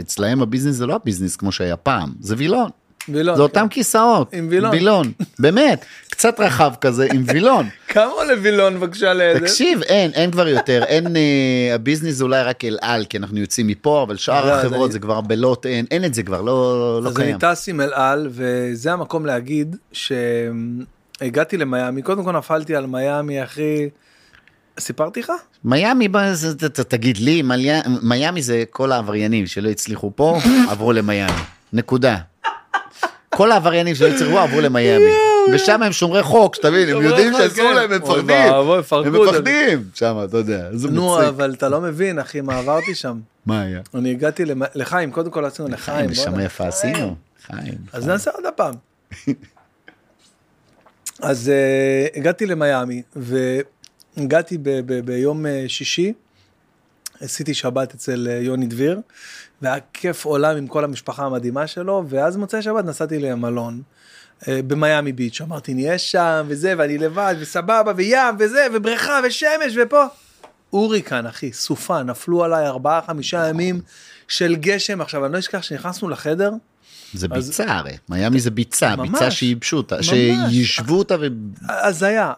B: אצלהם הביזנס זה לא הביזנס כמו שהיה פעם, זה וילון.
A: וילון,
B: זה אותם
A: כן.
B: כיסאות.
A: עם וילון.
B: וילון, באמת, קצת רחב כזה עם וילון.
A: כמה עולה וילון בבקשה לאיזה?
B: תקשיב, אין, אין כבר יותר, אין, אה, הביזנס זה אולי רק אל על, כי אנחנו יוצאים מפה, אבל שאר
A: לא, אז
B: החברות
A: אני-
B: זה כבר בלוט, אין, אין את זה כבר, לא, לא
A: אז
B: קיים.
A: אני טס עם אל על, וזה המקום להגיד שהגעתי למיאמי, קודם כל נפלתי על מיאמי, אחי, סיפרתי לך?
B: מיאמי, זה- תגיד לי, מיאמי זה כל העבריינים שלא הצליחו פה, עברו למיאמי, נקודה. כל העבריינים שלא הצליחו עברו למיאמי. ושם הם שומרי חוק, שתבין, הם יודעים שאסור
A: כן.
B: להם, הם מפחדים. הם. מפחדים שם, אתה יודע,
A: נו,
B: מצחיק.
A: אבל אתה לא מבין, אחי, מה עברתי שם.
B: מה היה?
A: אני הגעתי לחיים, קודם כל עשינו לחיים.
B: נשמה
A: בואנה.
B: יפה עשינו. חיים.
A: אז נעשה עוד הפעם. אז uh, הגעתי למיאמי, והגעתי ביום אה, שישי, עשיתי שבת אצל אה, יוני דביר, והיה כיף עולם עם כל המשפחה המדהימה שלו, ואז מוצאי שבת נסעתי למלון. אה, במיאמי ביץ', אמרתי נהיה שם וזה ואני לבד וסבבה וים וזה ובריכה ושמש ופה. הוריקן אחי, סופה, נפלו עליי ארבעה חמישה ימים של גשם. עכשיו אני לא אשכח שנכנסנו לחדר,
B: זה
A: אז-
B: ביצה הרי, מיאמי זה ביצה,
A: ממש.
B: ביצה שייבשו אותה. שיישבו אותה ו...
A: הזיה,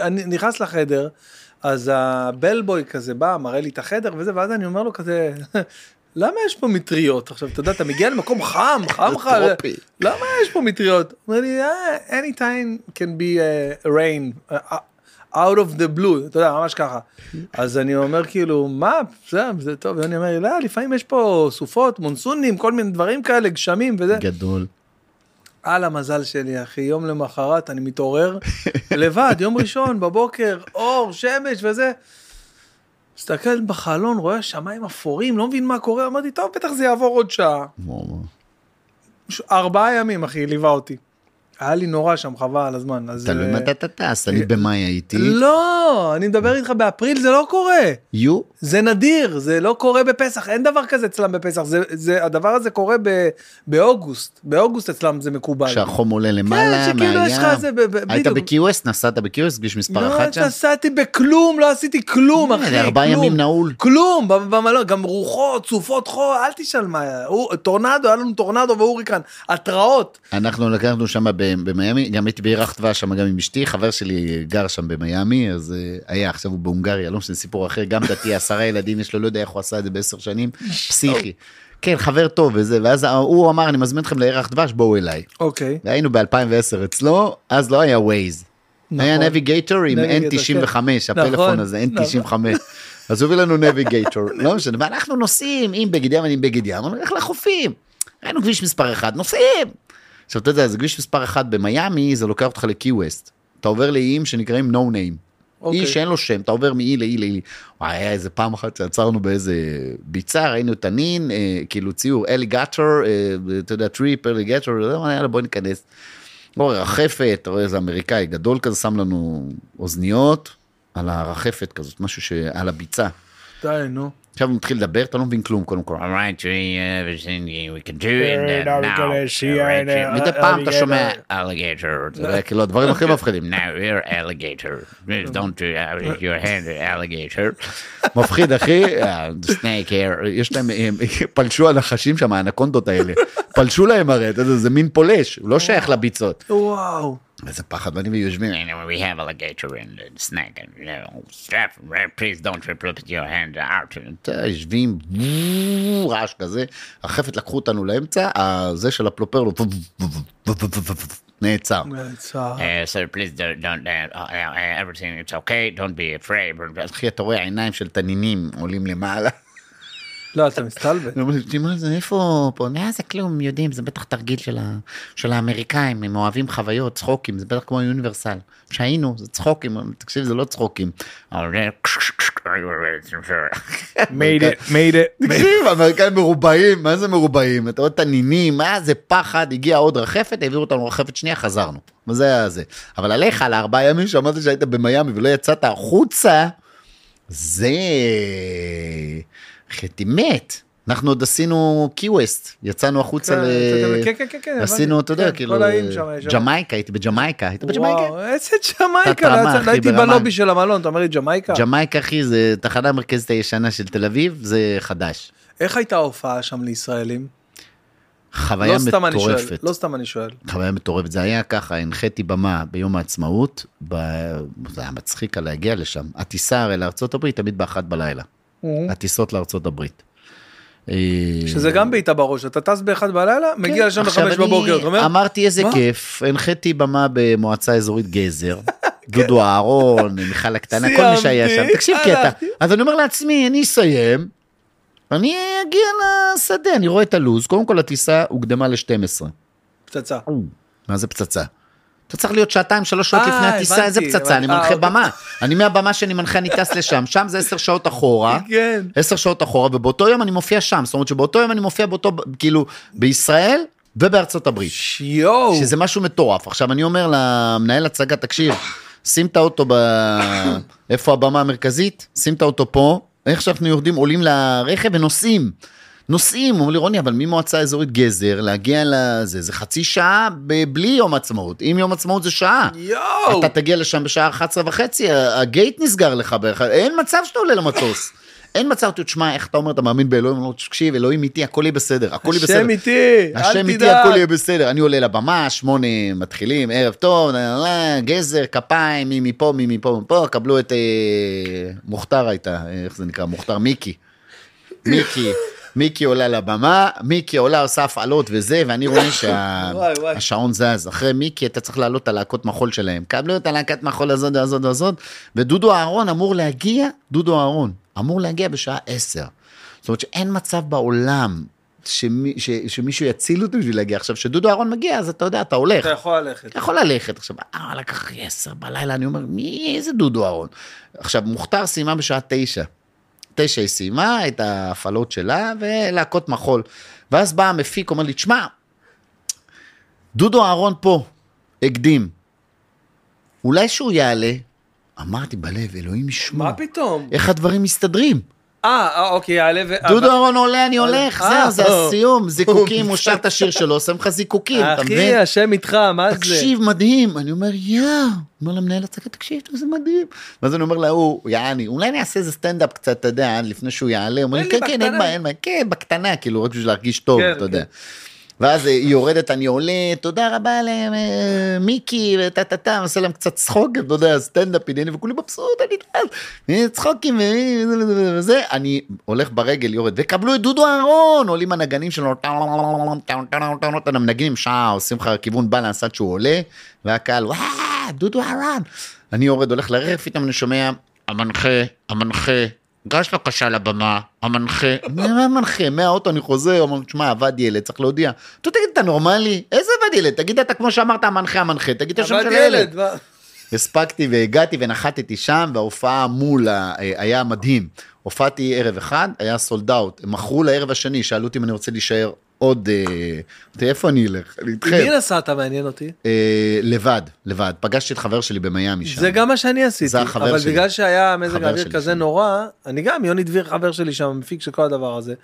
A: אני נכנס לחדר, אז הבלבוי כזה בא, מראה לי את החדר וזה, ואז אני אומר לו כזה, למה יש פה מטריות? עכשיו, אתה יודע, אתה מגיע למקום חם, חם לך. למה יש פה מטריות? הוא אומר לי, "Ah, anytime can be uh, rain, uh, out of the blue, אתה יודע, ממש ככה. אז אני אומר כאילו, מה, זה, זה טוב, ואני אומר, לא, לפעמים יש פה סופות, מונסונים, כל מיני דברים כאלה, גשמים וזה.
B: גדול.
A: על המזל שלי, אחי, יום למחרת אני מתעורר לבד, יום ראשון בבוקר, אור, שמש וזה. מסתכל בחלון, רואה שמיים אפורים, לא מבין מה קורה, אמרתי, טוב, בטח זה יעבור עוד שעה. ארבעה ימים, אחי, ליווה אותי. היה לי נורא שם, חבל על הזמן.
B: תלוי
A: אה,
B: מתי אתה טס, אני במאי הייתי.
A: לא, אני מדבר איתך באפריל, זה לא קורה.
B: יו,
A: זה נדיר, זה לא קורה בפסח, אין דבר כזה אצלם בפסח, זה, זה, הדבר הזה קורה ב, באוגוסט, באוגוסט אצלם זה מקובל.
B: כשהחום עולה למעלה,
A: כן, שכאילו יש לך ב- ב-
B: היית. ב-QS? נסעת ב-QS? כביש מספר
A: לא
B: אחת שם?
A: נסעתי בכלום, לא עשיתי כלום,
B: אה,
A: אחי,
B: זה ארבעה
A: כלום.
B: ימים נעול.
A: כלום, במלון, גם רוחות, סופות חול, אל תשאל מה טורנדו, היה לנו טורנדו והוריקן, התראות.
B: אנחנו לקחנו שם במיאמי, גם הייתי בירח דבש שם גם עם אשתי, חבר שלי גר שם במיאמי, אז אה, היה, עכשיו הוא בהונגריה, לא משנה, סיפור אחר, גם דתי, עשרה ילדים יש לו, לא יודע איך הוא עשה את זה בעשר שנים, פסיכי. כן, חבר טוב וזה, ואז הוא אמר, אני מזמין אתכם לירח דבש, בואו אליי.
A: אוקיי.
B: והיינו ב-2010 אצלו, אז לא היה. היה
A: נכון.
B: נביגייטור עם
A: נביגייטור,
B: N95,
A: כן.
B: הפלאפון
A: נכון,
B: הזה, N95. אז הוא הביא לנו נביגייטור, לא משנה, ואנחנו נוסעים עם בגד ים, אני עם בגד ים, אמרנו, נלך לחופים. ראינו כביש מספר 1, נוסעים. עכשיו, אתה יודע, זה כביש מספר 1 במיאמי, זה לוקח אותך לקי ווסט. אתה עובר לאיים שנקראים no name.
A: אוקיי.
B: אי שאין לו שם, אתה עובר מאי לאי לאי. וואי, היה איזה פעם אחת שעצרנו באיזה ביצה, ראינו את הנין, אה, כאילו ציור אליגטור, אה, אתה יודע, טריפ אליגטור, יאללה בוא ניכנס. רואה רחפת, רואה איזה אמריקאי גדול כזה, שם לנו אוזניות על הרחפת כזאת, משהו שעל הביצה.
A: די, נו.
B: עכשיו הוא מתחיל לדבר, אתה לא מבין כלום קודם כל.
D: All right, we, uh, everything we can do and
A: now
D: uh,
A: an, uh,
B: מדי פעם אתה שומע,
D: alligator.
B: כאילו הדברים הכי מפחידים.
D: Now we're alligator. Please don't do your hand, alligator.
B: מפחיד אחי, the snake here, יש להם, הם פלשו הנחשים שם, האנקונדות האלה, פלשו להם הרי, זה מין פולש, הוא לא שייך לביצות.
A: וואו.
B: איזה פחד, ואני ויושבים,
D: uh, we have alligator and uh, snake and you know, uh, Please don't put your hand out.
B: יושבים, רעש כזה, החפת לקחו אותנו לאמצע, הזה של הפלופר, נעצר.
A: נעצר.
D: Uh, so please don't, uh, uh, uh, everything. It's okay. Don't be afraid.
B: אחי, אתה רואה עיניים של תנינים עולים למעלה.
A: לא, אתה מסתלבט.
B: אני אומר לי, מה זה, איפה פה? לא, זה כלום, יודעים, זה בטח תרגיל של, האמריקאים, הם אוהבים חוויות, צחוקים, זה בטח כמו יוניברסל. שהיינו, זה צחוקים, תקשיב, זה לא צחוקים.
A: Made it, made it.
B: תקשיב, האמריקאים מרובעים, מה זה מרובעים? אתה רואה תנינים, מה זה פחד, הגיע עוד רחפת, העבירו אותנו רחפת שנייה, חזרנו. וזה היה זה. אבל עליך, על הארבעה ימים שאמרת שהיית במיאמי ולא יצאת החוצה, זה... הייתי מת. אנחנו עוד עשינו קי-ווסט, יצאנו החוצה
A: כן,
B: ל...
A: כן, כן, כן, כן,
B: עשינו. אתה יודע,
A: כן,
B: כאילו. ג'מייקה, הייתי בג'מייקה, היית בג'מייקה?
A: וואו, איזה ג'מייקה, הייתי. בלובי של המלון, אתה אומר לי ג'מייקה?
B: ג'מייקה, אחי, זה תחנה המרכזית הישנה של תל אביב, זה חדש.
A: איך הייתה ההופעה שם לישראלים?
B: חוויה
A: לא
B: מטורפת.
A: לא סתם אני שואל.
B: חוויה מטורפת, זה היה ככה, הנחיתי במה ביום העצמאות. זה היה מצחיק להגיע לשם. הטיסה הרי לארצות הברית תמיד באחת בלילה, הטיסות לארצות הברית. אה,
A: שזה גם בעיטה בראש, אתה טס באחד בלילה, מגיע לשם
B: כן.
A: בחמש בבוקר, אתה אומר?
B: אמרתי איזה
A: מה?
B: כיף, הנחיתי במה במועצה אזורית גזר, דודו אהרון, מיכל הקטנה, כל מי שהיה שם, תקשיב קטע. אז אני אומר לעצמי, אני אסיים, אני אגיע לשדה, אני רואה את הלו"ז, קודם כל הטיסה הוקדמה ל-12.
A: פצצה.
B: מה זה פצצה? אתה צריך להיות שעתיים, שלוש שעות
A: אה,
B: לפני הטיסה, איזה פצצה, אני. מנחה
A: אה, אוקיי.
B: במה. אני מהבמה שאני מנחה, אני טס לשם, שם זה עשר שעות אחורה.
A: כן.
B: עשר שעות אחורה, ובאותו יום אני מופיע שם. זאת אומרת שבאותו יום אני מופיע באותו, כאילו, בישראל ובארצות הברית.
A: יואו.
B: שזה משהו מטורף. עכשיו אני אומר למנהל הצגה, תקשיב, שים את האוטו ב... איפה הבמה המרכזית? שים את האוטו פה, איך שאנחנו יורדים, עולים לרכב ונוסעים. נוסעים, אומר לי רוני, אבל ממועצה אזורית גזר להגיע לזה, זה חצי שעה בלי יום עצמאות. אם יום עצמאות זה שעה.
A: יואו.
B: אתה תגיע לשם בשעה 11 וחצי, הגייט נסגר לך בערך, אין מצב שאתה עולה למטוס. אין מצב, תשמע, איך אתה אומר, אתה מאמין באלוהים, הוא אומר, תקשיב, אלוהים איתי, הכל יהיה בסדר, הכל יהיה בסדר.
A: השם איתי,
B: השם
A: אל
B: איתי,
A: תדאג.
B: הכל יהיה בסדר. אני עולה לבמה, שמונה מתחילים, ערב טוב, גזר, כפיים, מי מפה, מי מפה, מפה, קבלו את אה, מוכתר הייתה, איך זה נקרא, מוכתר מיקי. מיקי, מיקי עולה לבמה, מיקי עולה, עושה הפעלות וזה, ואני רואה. שהשעון זז. אחרי מיקי אתה צריך לעלות את הלהקות מחול שלהם. קבלו את הלהקת מחול הזאת, הזאת, הזאת, ודודו אהרון אמור להגיע, דודו אהרון, אמור להגיע בשעה 10. זאת אומרת שאין מצב בעולם שמי, ש, שמישהו יציל אותי בשביל להגיע. עכשיו, כשדודו אהרון מגיע, אז אתה יודע, אתה הולך.
A: אתה יכול ללכת.
B: אתה יכול ללכת. עכשיו, אה, לקח לי עשר בלילה, אני אומר, מי, איזה דודו אהרון? עכשיו, מוכתר סיימה בשעה תשע. תשע היא סיימה את ההפעלות שלה, ולהקות מחול. ואז בא המפיק, אומר לי, תשמע, דודו אהרון פה, הקדים. אולי שהוא יעלה? אמרתי בלב, אלוהים ישמור.
A: מה פתאום?
B: איך הדברים מסתדרים?
A: אה, אה, אוקיי, יעלה ו...
B: דודו אהרון עולה, אני הולך,
A: אה,
B: זהו, זה
A: אה.
B: הסיום, זיקוקים, הוא שר את השיר שלו, עושה לך זיקוקים, אתה מבין?
A: אחי, השם איתך, מה זה?
B: תקשיב, מדהים. אני אומר, יא, אומר למנהל הצגה, תקשיב, זה מדהים. ואז אני אומר להוא, יעני, אולי אני אעשה איזה סטנדאפ קצת, אתה יודע, לפני שהוא יעלה. הוא אומר לי, כן, כן, אין
A: בקטנה."
B: בעיה, כן, בקטנה, כאילו, רק בשביל להרגיש טוב,
A: כן,
B: אתה יודע. ואז אה, היא יורדת, אני עולה, תודה רבה למיקי, וטה טה טה, עושה להם קצת צחוק, אתה יודע, סטנדאפ ענייני, וכולי מבסוט, אני אה, צחוקים, וזה, אני הולך ברגל, יורד, וקבלו את דודו אהרון, עולים הנגנים שלו, המנגנים
D: גש בבקשה לבמה, המנחה.
B: מה מנחה? מהאוטו אני חוזר, אומר, תשמע, עבד ילד, צריך להודיע. אתה תגיד, אתה נורמלי? איזה עבד ילד? תגיד אתה כמו שאמרת, המנחה, המנחה, תגיד את השם של הילד. הספקתי והגעתי ונחתתי שם, וההופעה מול, ה- היה מדהים. הופעתי ערב אחד, היה סולד אאוט. הם מכרו לערב השני, שאלו אותי אם אני רוצה להישאר עוד... אה, איפה אני אלך? אני איתכם.
A: מי נסעת מעניין אותי?
B: אה, לבד, לבד. פגשתי את חבר שלי במיאמי שם.
A: זה גם מה שאני עשיתי,
B: זה החבר
A: אבל
B: שלי.
A: בגלל שהיה מזג האוויר
B: שלי
A: כזה. נורא, אני גם, יוני דביר חבר שלי שם, מפיק של כל הדבר הזה,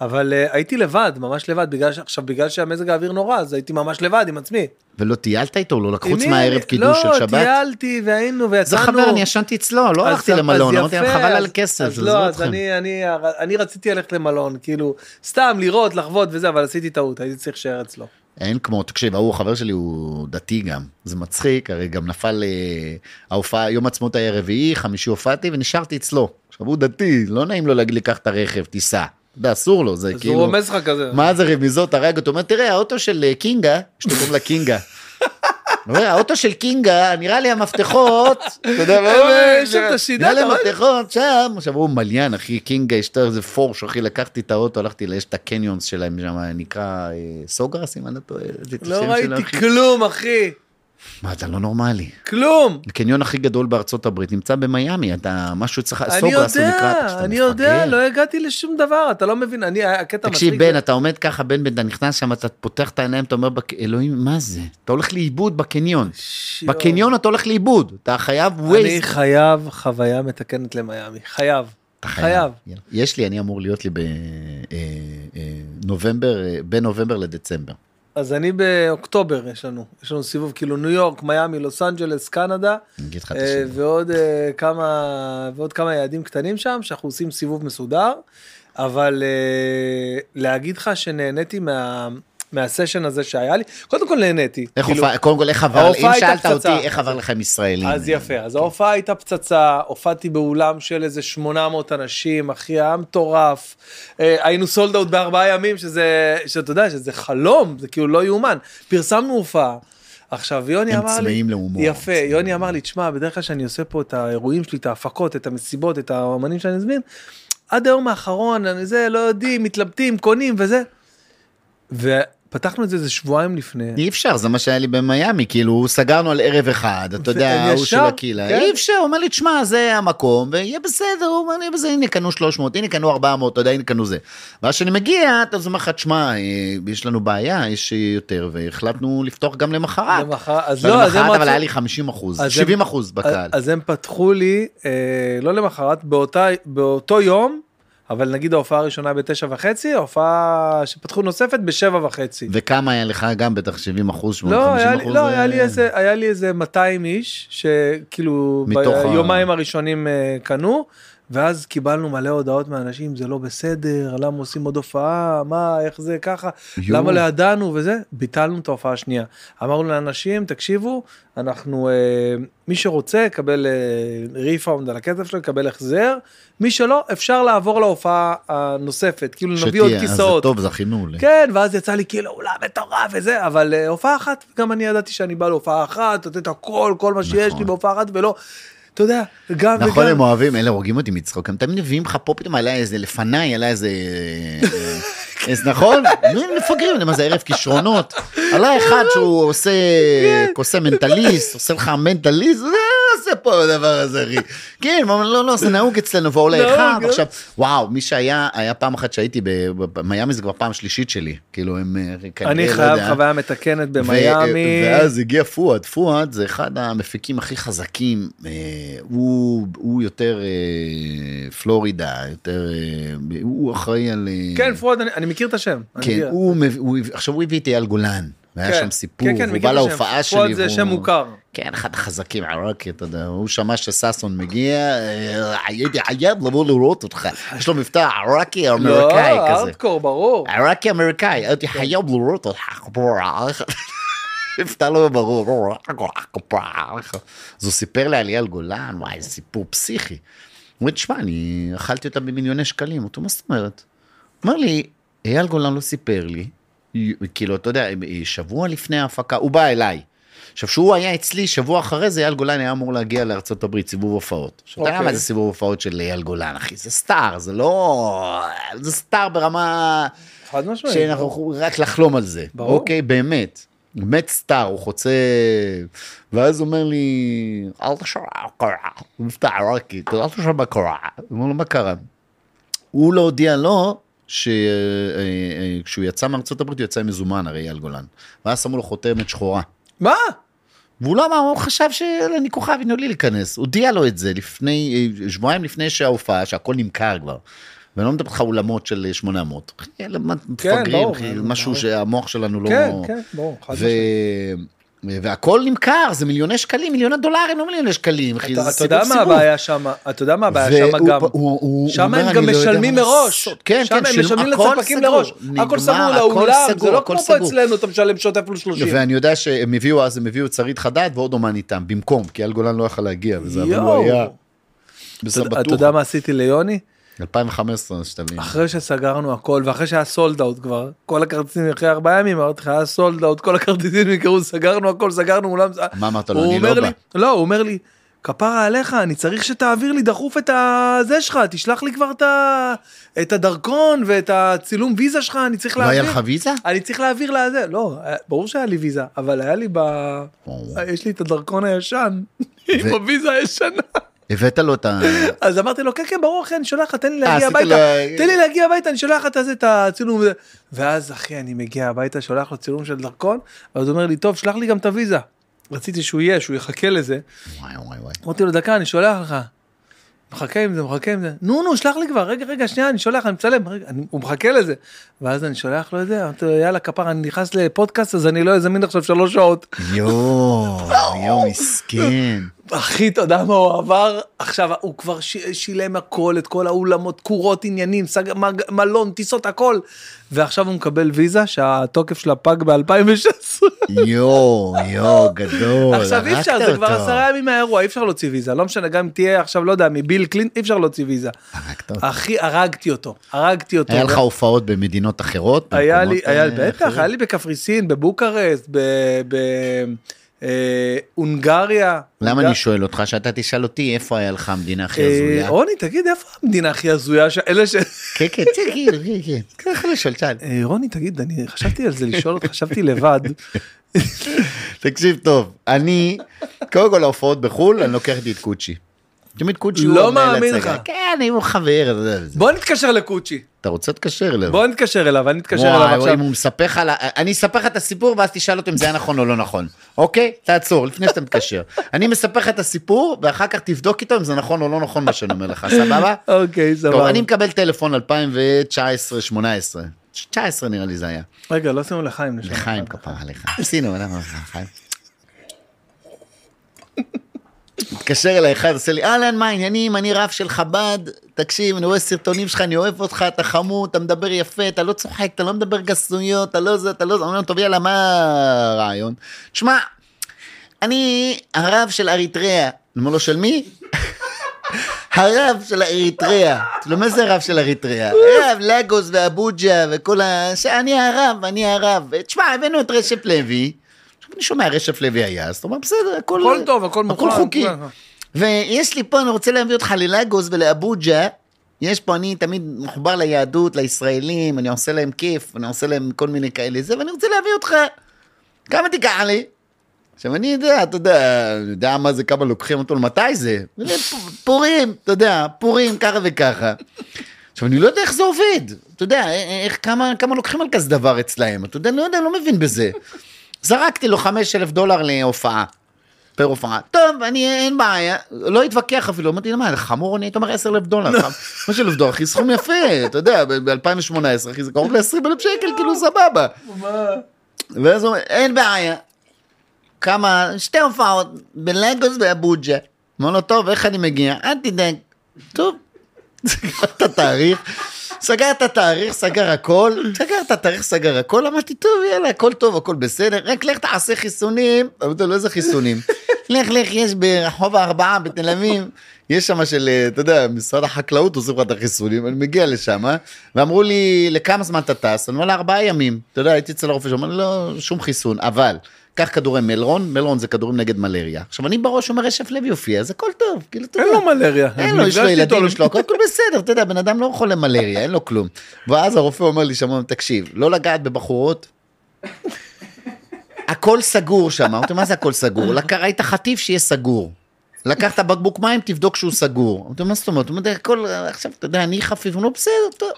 A: אבל uh, הייתי לבד, ממש לבד, בגלל ש... עכשיו בגלל שהמזג האוויר נורא, אז הייתי ממש לבד עם עצמי.
B: ולא טיילת איתו? לא לקחו חוץ? מהערב קידוש של
A: לא,
B: שבת?
A: טיילתי והיינו ויצאנו.
B: זה חבר, אני ישנתי אצלו, לא הלכתי למלון, אמרתי להם חבל על כסף,
A: אז לא, אז. אני, אני, אני רציתי ללכת למלון, כאילו, סתם לראות, לחוות וזה, אבל עשיתי טעות, הייתי צריך להישאר אצלו.
B: אין כמו, תקשיב, ההוא החבר שלי הוא דתי גם, זה מצחיק, הרי גם נפל אה, ההופעה, יום עצמאות היה רביעי, חמישי הופעתי ונשארתי אצלו. עכשיו הוא דתי, לא נעים לו להגיד לי, קח את הרכב, תיסע. יודע, אסור לו, זה
A: אז הוא
B: כאילו,
A: רומז לך כזה.
B: מה זה רמיזות הרג אותו, אומר, תראה, האוטו של אה, קינגה, יש לו קוראים לה קינגה. הוא אומר, האוטו של קינגה, נראה לי המפתחות, אתה יודע מה הוא אומר?
A: אה, יש שם את השידה,
B: נראה לי? המפתחות שם, עכשיו הוא מליין, אחי, קינגה, יש איזה פורש, אחי, לקחתי את האוטו, הלכתי, יש את הקניונס שלהם שם, נקרא סוגרס, אם אני לא טועה,
A: לא ראיתי. כלום, אחי,
B: מה, אתה לא נורמלי.
A: כלום.
B: הקניון הכי גדול בארצות הברית נמצא במיאמי, אתה, משהו
A: אני
B: סוגרס הוא נקרא,
A: אני יודע. לא הגעתי לשום דבר, אתה לא מבין, אני, הקטע
B: תקשיב, בן, אתה עומד ככה, בן אתה נכנס שם, אתה פותח את העיניים, אתה אומר, "בק- אלוהים, מה זה? אתה הולך לאיבוד בקניון. בקניון אתה הולך לאיבוד, אתה חייב
A: אני
B: ווייז.
A: חייב חוויה מתקנת למיאמי, חייב,
B: אתה
A: חייב.
B: יש לי, אני אמור להיות לי בנובמבר, בין נובמבר לדצמבר.
A: אז אני באוקטובר יש לנו, יש לנו סיבוב כאילו ניו יורק, מיאמי, לוס אנג'לס, קנדה, אה. ועוד אה, כמה ועוד כמה יעדים קטנים שם שאנחנו עושים סיבוב מסודר, אבל אה, להגיד לך שנהניתי מה, מהסשן הזה שהיה לי, קודם כל נהניתי.
B: איך
A: כאילו,
B: הופעה, קודם כל איך עבר, אם שאלת אותי. איך עבר לך עם ישראלים.
A: אז יפה, אז ההופעה הייתה פצצה, הופעתי באולם של איזה 800 אנשים, אחי, היה מטורף. אה, היינו סולד אאוט בארבעה ימים, שזה, שאתה יודע, שזה חלום, זה כאילו לא יאומן. פרסמנו הופעה. עכשיו, יוני
B: הם
A: אמר לי,
B: צמאים להומור.
A: יפה, יוני אמר לי, תשמע, בדרך כלל שאני עושה פה את האירועים שלי, את ההפקות, את המסיבות, את האומנים שאני מזמין, עד היום האחרון, אני זה, לא יודעים, מתלבטים, קונים וזה. ופתחנו את זה איזה שבועיים לפני.
B: אי אפשר, זה מה שהיה לי במיאמי, כאילו סגרנו על ערב אחד, אתה יודע, ההוא של הקהילה,
A: כן.
B: אי אפשר, הוא אומר לי, תשמע, זה המקום, ויהיה בסדר, הוא אומר לי, בזה, הנה קנו 300, הנה קנו 400, אתה יודע, הנה קנו זה. ואז כשאני מגיע, אתה אומר לך, תשמע, אה, יש לנו בעיה, יש יותר, והחלטנו לפתוח גם למחרת.
A: למחר- אז לא, אז הם
B: למחרת, אבל היה לי 50 אחוז,
A: אז
B: 70
A: הם-
B: אחוז בקהל.
A: אז הם פתחו לי, אה, לא למחרת, באותו יום, אבל נגיד ההופעה הראשונה בתשע וחצי, ההופעה שפתחו נוספת בשבע וחצי.
B: וכמה היה לך גם בטח 70 אחוז, 80
A: לא,
B: 50
A: היה לי,
B: אחוז?
A: לא היה, לי איזה, היה לי איזה 200 איש, שכאילו
B: מתוך ה-
A: ביומיים הראשונים אה, קנו, ואז קיבלנו מלא הודעות מאנשים, זה לא בסדר, למה עושים עוד הופעה, מה, איך זה ככה,
B: יואו.
A: למה לא ידענו וזה, ביטלנו את ההופעה השנייה. אמרנו לאנשים, תקשיבו, אנחנו, אה, מי שרוצה יקבל ריפאונד על הכסף שלו, יקבל החזר, מי שלא, אפשר לעבור להופעה הנוספת, כאילו נביא עוד
B: שתהיה, אז זה
A: כיסאות.
B: טוב, זכינו. ל-
A: כן, ואז יצא לי כאילו אולם מטורף וזה, אבל אה, הופעה אחת, גם אני ידעתי שאני בא להופעה אחת, לתת הכל, כל מה שיש לי
B: נכון.
A: בהופעה אחת, ולא, אתה יודע, גם
B: נכון, הם
A: וגם.
B: אוהבים, אלה הורגים אותי מצחוק, הם תמיד מביאים לך פה פתאום עלה איזה, לפניי עלה איזה, אז נכון, מפגרים, מה זה ערב כישרונות, עלה אחד שהוא עושה. עושה מנטליסט, עושה לך מנטליסט, זה עושה פה הדבר הזה, אחי, כן, לא, לא, זה נהוג אצלנו, ועולה אחד,
A: אה?
B: עכשיו, וואו, מי שהיה, היה פעם אחת שהייתי במיאמי, זה כבר פעם שלישית שלי, כאילו, הם אה, כנראה,
A: אני
B: לא
A: חייב. חוויה מתקנת במיאמי.
B: ואז הגיע פואד, פואד זה אחד המפיקים הכי חזקים, אה, הוא, יותר פלורידה, יותר, הוא אחראי על...
A: כן, אני אני מכיר את השם.
B: כן. הוא, הוא, עכשיו הוא הביא את אייל גולן, והיה
A: כן,
B: שם סיפור,
A: כן, כן, מכיר
B: בא. להופעה שלי.
A: פרוד זה שם מוכר.
B: כן, אחד החזקים, עראקי, אתה יודע, הוא שמע שששון מגיע, אה, הייתי חייב לבוא לראות אותך. יש לו מבטא עראקי
A: לא,
B: אמריקאי כזה.
A: הארדקור, ברור.
B: עראקי אמריקאי, הייתי חייב לראות אותך. מבטא לא ברור. אז הוא סיפר לי על אייל גולן, וואי, איזה סיפור פסיכי. הוא אומר, תשמע, אני אכלתי אותה במיליוני שקלים. אותו, מה זאת אומרת? הוא אומר לי, אייל גולן לא סיפר לי, כאילו, אתה יודע, שבוע לפני ההפקה, הוא בא אליי. עכשיו, כשהוא היה אצלי, שבוע אחרי זה, אייל גולן היה אמור להגיע לארצות הברית, סיבוב הופעות. עכשיו, אתה יודע
A: אוקיי.
B: מה זה סיבוב הופעות של אייל גולן, אחי? זה סטאר, זה לא... זה סטאר ברמה
A: חד משמעית.
B: שאנחנו יכולים רק לחלום על זה.
A: ברור.
B: אוקיי, באמת. מת סטאר, הוא חוצה, ואז הוא אומר לי, אל תשמע מה קרה, הוא מבטא עיראקי, אל תשמע מה קרה, הוא אומר לו, מה קרה? הוא לא הודיע לו שכשהוא יצא מארצות הברית הוא יצא עם מזומן הרי אייל גולן, ואז שמו לו חותמת שחורה.
A: מה?
B: והוא לא אמר, הוא חשב שאני כוכב, הנה לי להיכנס. הודיע לו את זה לפני, שבועיים לפני שההופעה, שהכל נמכר כבר. ואני לא מדבר איתך אולמות של 800. אלה מפגרים,
A: ברור,
B: אחי,
A: ברור.
B: משהו שהמוח שלנו לא...
A: כן, כן, ברור, חד
B: ו...
A: משמעית.
B: והכל נמכר, זה מיליוני שקלים, מיליוני דולרים, לא מיליוני שקלים, אחי,
A: אתה
B: זה
A: אתה יודע
B: סיבוב
A: מה
B: סיבוב.
A: הבעיה שם? אתה יודע מה הבעיה שם גם? שם הם
B: "אני
A: גם
B: לא
A: משלמים
B: מה
A: מראש.
B: לעשות." כן,
A: שם
B: כן,
A: הם משלמים לספקים מראש.
B: נגמר,
A: הכל סגור לאולם, זה לא כמו פה. אצלנו, אתה משלם שוטף פלוס 30.
B: ואני יודע שהם הביאו אז, הם הביאו את שרית חדד ועוד אומן איתם, במקום, כי אייל גולן לא יכל להגיע, וזה אבל הוא היה.
A: אתה
B: בסבתוך.
A: אתה יודע מה עשיתי ליוני?
B: 2015, שתבין.
A: אחרי שסגרנו הכל ואחרי שהיה סולד אאוט כבר כל הכרטיסים אחרי ארבעה ימים אמרתי לך היה סולד אאוט כל הכרטיסים נמכרו סגרנו הכל סגרנו אולם
B: מה אמרת לו, אני לא בא.
A: לא הוא אומר לי כפרה עליך אני צריך שתעביר לי דחוף את הזה שלך תשלח לי כבר את ה- את הדרכון ואת הצילום ויזה שלך אני צריך
B: לא היה
A: להעביר
B: לך ויזה?
A: אני צריך להעביר לזה לא ברור שהיה לי ויזה אבל היה לי ב... יש לי את הדרכון הישן עם הוויזה הישנה.
B: הבאת לו את ה...
A: אז אמרתי לו כן כן ברור אחי אני שולח לך תן לי
B: אה,
A: להגיע הביתה תן לי להגיע הביתה אני שולח לך את הזה, את הצילום. ואז אחי אני מגיע הביתה שולח לו צילום של דרכון ואז הוא אומר לי טוב שלח לי גם את הוויזה. רציתי שהוא יהיה שהוא יחכה לזה
B: וואי וואי וואי.
A: אמרתי לו דקה אני שולח לך. מחכה עם זה מחכה עם זה נו נו שלח לי כבר רגע רגע שנייה אני שולח אני מצלם רגע אני, הוא מחכה לזה ואז אני שולח לו את זה אמרתי לו יאללה כפר אני נכנס לפודקאסט אז אני לא אזמין עכשיו שלוש שעות
B: יואו, יואו מסכן.
A: אחי, אתה יודע מה הוא עבר? עכשיו, הוא כבר ש... שילם הכל, את כל האולמות, תקורות, עניינים, סג... מלון, טיסות, הכל. ועכשיו הוא מקבל ויזה שהתוקף שלה פג ב-2016.
B: יואו, יואו, גדול.
A: עכשיו אי אפשר, זה כבר. עשרה ימים מהאירוע, אי אפשר להוציא ויזה. לא משנה, גם אם תהיה עכשיו, לא יודע, מביל קלינט, אי אפשר להוציא ויזה.
B: הרגת אותו.
A: אחי, הרגתי אותו, הרגתי אותו.
B: היה לך הופעות במדינות אחרות?
A: היה לי, היה, בטח? היה לי בקפריסין, בבוקרסט, בהונגריה.
B: למה אני שואל אותך שאתה תשאל אותי איפה היה לך המדינה הכי
A: אה,
B: הזויה?
A: רוני, תגיד, איפה המדינה הכי הזויה? ש- אלה ש...
B: כן כן תגיד כן כן. ככה לשאול שאל.
A: אה, רוני, תגיד, אני חשבתי על זה לשאול אותך, חשבתי לבד.
B: תקשיב טוב אני קודם כל ההופעות בחול אני לוקח איתי את קוצ'י. תמיד קוצ'י הוא
A: לא
B: המנהל
A: מאמין. לך.
B: כן אני הוא חבר.
A: בוא נתקשר לקוצ'י.
B: אתה רוצה להתקשר אליו?
A: בוא נתקשר אליו, אני אתקשר אליו עכשיו.
B: אם הוא מספר לך, אני אספר לך את הסיפור ואז תשאל אותו אם זה היה נכון או לא נכון, אוקיי? תעצור לפני שאתה מתקשר. אני מספר לך את הסיפור ואחר כך תבדוק איתו אם זה נכון או לא נכון מה שאני אומר לך, סבבה?
A: אוקיי,
B: טוב,
A: סבבה.
B: אני מקבל טלפון 2019-2018, 19 נראה לי זה היה.
A: רגע, לא עשינו לחיים.
B: לחיים כפרה עליך. עשינו, למה לך חיים? מתקשר אליי אחד, עושה לי, אהלן, מה העניינים? אני רב של חב"ד, תקשיב, אני רואה סרטונים שלך, אני אוהב אותך, אתה חמוד, אתה מדבר יפה, אתה לא צוחק, אתה לא מדבר גסויות, אתה לא זה, אתה לא זה, אומר לו, טוב, יאללה, מה הרעיון? תשמע, אני הרב של אריתריאה. אני אומר לו, של מי? הרב של אריתריאה. אתה מה זה הרב של אריתריאה? הרב לגוס ואבוג'ה וכל ה... שאני הרב, אני הרב. תשמע, הבאנו את רשף לוי. אני שומע רשף לוי היה, אז אתה אומר, בסדר, הכל...
A: הכל טוב, הכל
B: הכל
A: מוכן.
B: חוקי. ויש לי פה, אני רוצה להביא אותך ללגוס ולאבוג'ה. יש פה, אני תמיד מחובר ליהדות, לישראלים, אני עושה להם כיף, אני עושה להם כל מיני כאלה זה, ואני רוצה להביא אותך. כמה תיקח לי? עכשיו אני יודע, אתה יודע, אני יודע מה זה, כמה לוקחים אותו, מתי זה? פורים, אתה יודע, פורים ככה וככה. עכשיו אני לא יודע איך זה עובד, אתה יודע, איך, כמה, כמה לוקחים על כזה דבר אצלהם, אתה יודע, אני לא יודע, אני לא מבין בזה. זרקתי לו חמש אלף דולר להופעה. פר הופעה. טוב, אני, אין בעיה, לא התווכח אפילו, אמרתי לו, מה, חמור אני הייתי אומר עשר אלף דולר, מה של דולר, אחי, סכום יפה, אתה יודע, ב-2018, אחי, זה קרוב ל-20 אלף שקל, כאילו סבבה. ואז הוא אומר, אין בעיה. כמה, שתי הופעות, בלגוס ואבוג'ה. אמר לו, טוב, איך אני מגיע? אל תדאג. טוב, סגר את התאריך, סגר את התאריך, סגר הכל, סגר את התאריך, סגר הכל, אמרתי, טוב, יאללה, הכל טוב, הכל בסדר, רק לך תעשה חיסונים. אמרתי לו, איזה חיסונים? לך, לך, יש ברחוב הארבעה בתל אביב, יש שם של, אה, אתה יודע, משרד החקלאות עושים לך את החיסונים, אני מגיע לשם, ואמרו לי, לכמה זמן אתה טס? אני אומר לה, ארבעה ימים. אתה יודע, הייתי אצל הרופא שאומר לא, שום חיסון, אבל... קח כדורי מלרון, מלרון זה כדורים נגד מלריה. עכשיו אני בראש אומר רשף לוי יופיע, אז הכל טוב, כאילו, אתה
A: אין
B: יודע.
A: לו מלריה.
B: אין לו, יש לו ילדים, יש לו הכל, הכל בסדר, אתה יודע, בן אדם לא חולה מלריה, אין לו כלום. ואז הרופא אומר לי שם, תקשיב, לא לגעת בבחורות. הכל סגור שם. אמרתי, מה זה הכל סגור? ראית חטיף שיהיה סגור. לקחת בקבוק מים, תבדוק שהוא סגור. אמרתי, מה זאת אומרת? הוא אומר, הכל, עכשיו, אתה יודע, אני חפיף, הוא לא בסדר, טוב.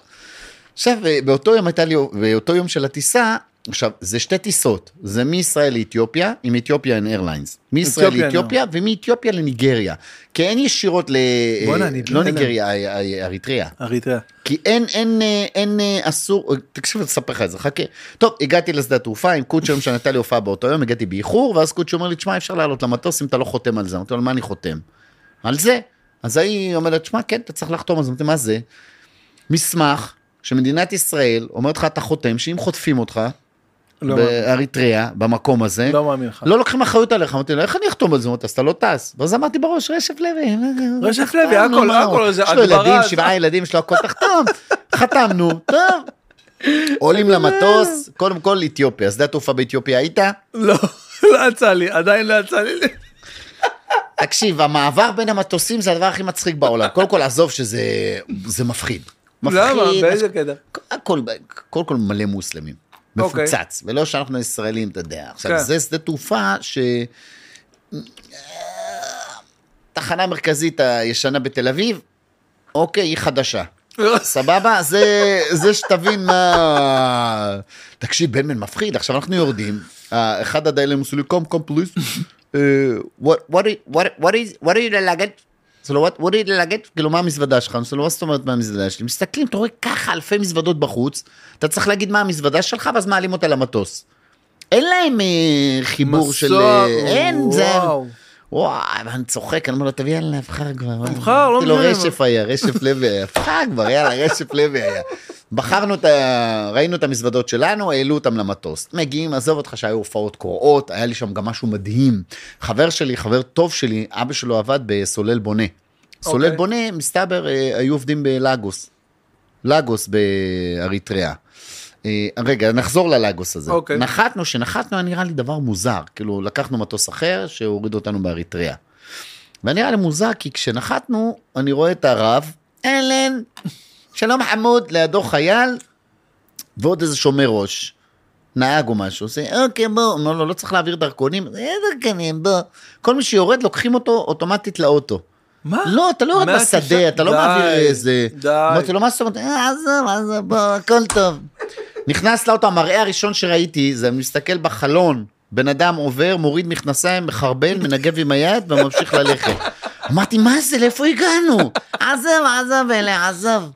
B: עכשיו, באותו יום הייתה לי, באותו יום של הטיסה, עכשיו, זה שתי טיסות, זה מישראל לאתיופיה, עם אתיופיאן איירליינס. מישראל לאתיופיה ומאתיופיה לניגריה. כי אין ישירות ל...
A: בואנה, אני
B: לא. ניגריה, אה, אה, אריתריאה.
A: אריתריאה.
B: כי אין, אין, אה, אין, אה, אסור, תקשיב, אני אספר לך את זה, חכה. טוב, הגעתי לשדה התעופה עם קוצ'ה יום שנתן לי הופעה באותו יום, הגעתי באיחור, ואז קוצ'ה אומר לי, תשמע, אפשר לעלות למטוס אם אתה לא חותם על זה. אמרתי לו, על מה אני חותם? על זה. אז היא אומרת, תשמע, כן, אתה צריך לחתום על זה. אמרתי, מה זה? מסמך שמדינת ישראל אומרת לך, אתה חותם, שאם חוטפים אותך,
A: לא.
B: באריתריאה, במקום הזה,
A: לא מאמין לך.
B: לא לוקחים אחריות עליך. אמרתי לו, איך אני אחתום על זה? אז אתה לא טס. ואז אמרתי בראש, רשף לוי.
A: רשף לוי,
B: חתמנו,
A: הכל,
B: מה
A: הכל,
B: הוא?
A: זה
B: יש לו ילדים, שבעה ילדים, יש לו הכל תחתום. חתמנו, טוב. עולים למטוס, קודם כל אתיופיה, שדה התעופה באתיופיה היית?
A: לא, לא יצא לי, עדיין לא יצא לי.
B: תקשיב, המעבר בין המטוסים זה הדבר הכי מצחיק בעולם. קודם כל, עזוב שזה זה מפחיד. מפחיד.
A: למה? באיזה קטע?
B: הכל, קודם כל מלא מוסלמים.
A: אוקיי.
B: מפוצץ, ולא שאנחנו ישראלים, אתה יודע. עכשיו,
A: כן.
B: זה שדה תעופה ש... תחנה מרכזית הישנה בתל אביב, אוקיי, היא חדשה. סבבה? זה, זה שתבין מה... תקשיב, בן מפחיד, עכשיו אנחנו יורדים, אה, אחד הדיילים עשו לי, קום, קום, פליז. what, what, what, what is? זה לא, what, are you לגעת? כאילו, מה המזוודה שלך? זה לא, מה זאת אומרת מה המזוודה שלי? מסתכלים, אתה רואה ככה אלפי מזוודות בחוץ, אתה צריך להגיד מה המזוודה שלך, ואז מעלים אותה למטוס. אין להם אה, חיבור של... אה, אין, זה... וואי, ואני צוחק, אני אומר לו, תביא יאללה, אבחר כבר.
A: אבחר, לא
B: אמרתי לו,
A: משנה.
B: רשף היה, רשף לוי היה, אבחר כבר, יאללה, רשף לוי היה. בחרנו את ה... ראינו את המזוודות שלנו, העלו אותם למטוס. מגיעים, עזוב אותך שהיו הופעות קורעות, היה לי שם גם משהו מדהים. חבר שלי, חבר טוב שלי, אבא שלו עבד בסולל בונה. סולל
A: אוקיי.
B: בונה, מסתבר, אה, היו עובדים בלאגוס. לאגוס באריתריאה. אה, רגע, נחזור ללאגוס הזה.
A: אוקיי.
B: נחתנו, שנחתנו היה נראה לי דבר מוזר. כאילו, לקחנו מטוס אחר שהוריד אותנו באריתריאה. ונראה לי מוזר, כי כשנחתנו, אני רואה את הרב, אהלן, שלום חמוד, לידו חייל, ועוד איזה שומר ראש. נהג או משהו, עושה, אוקיי, בוא, אומר לו, לא צריך להעביר דרכונים, איזה דרכונים, בוא. כל מי שיורד, לוקחים אותו אוטומטית לאוטו.
A: מה?
B: לא, אתה לא יורד בשדה, אתה לא מעביר איזה...
A: די.
B: אמרתי לו, מה זאת אומרת? "אה, עזוב, עזוב, בוא, הכל טוב. נכנס לאוטו, המראה הראשון שראיתי, זה מסתכל בחלון, בן אדם עובר, מוריד מכנסיים, מחרבן, מנגב עם היד וממשיך ללכת. אמרתי, מה זה, לאיפה הגענו? עזוב, עזוב, אלה, עזוב.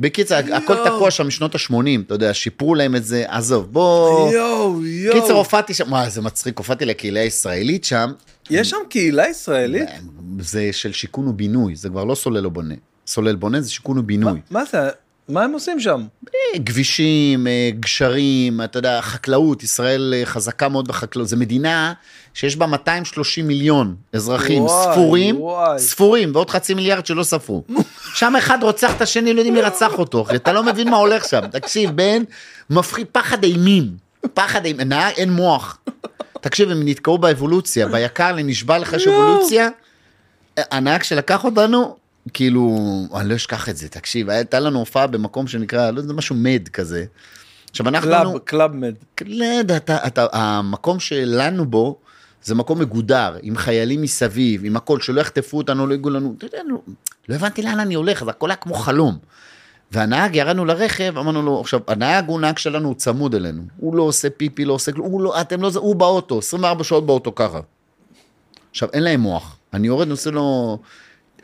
B: בקיצר, הכל. תקוע שם משנות ה-80, אתה יודע, שיפרו להם את זה, עזוב, בוא...
A: יואו, יואו.
B: קיצר, הופעתי שם, וואי, זה מצחיק, הופעתי לקהילה הישראלית שם,
A: יש שם קהילה ישראלית?
B: זה של שיכון ובינוי, זה כבר לא סולל בונה. סולל בונה זה שיכון ובינוי.
A: מה זה? מה הם עושים שם?
B: אה, כבישים, אה, גשרים, אתה יודע, חקלאות, ישראל אה, חזקה מאוד בחקלאות, זו מדינה שיש בה 230 מיליון אזרחים
A: וואי,
B: ספורים,
A: וואי.
B: ספורים, ועוד חצי מיליארד שלא ספרו. שם אחד רוצח את השני, לא יודעים מי רצח אותו, אחי, אתה לא מבין מה הולך שם. תקשיב, בן, מפחיד פחד אימים, פחד אימים, נהג אין מוח. תקשיב, הם נתקעו באבולוציה, ביקר לי, נשבע לך יש
A: יואו.
B: אבולוציה. הנהג שלקח אותנו, כאילו, אני לא אשכח את זה, תקשיב, הייתה לנו הופעה במקום שנקרא, לא יודע, משהו מד כזה. עכשיו אנחנו,
A: קלאב, קלאב מד.
B: לא יודע, אתה, אתה, המקום שלנו בו, זה מקום מגודר, עם חיילים מסביב, עם הכל, שלא יחטפו אותנו, לא יגעו לנו, אתה יודע, לא, לא הבנתי לאן אני הולך, זה הכל היה כמו חלום. והנהג, ירדנו לרכב, אמרנו לו, עכשיו, הנהג הוא נהג שלנו, הוא צמוד אלינו. הוא לא עושה פיפי, לא עושה כלום, הוא לא, אתם לא, הוא באוטו, 24 שעות באוטו ככה. עכשיו, אין להם מוח. אני יורד, עושה לו,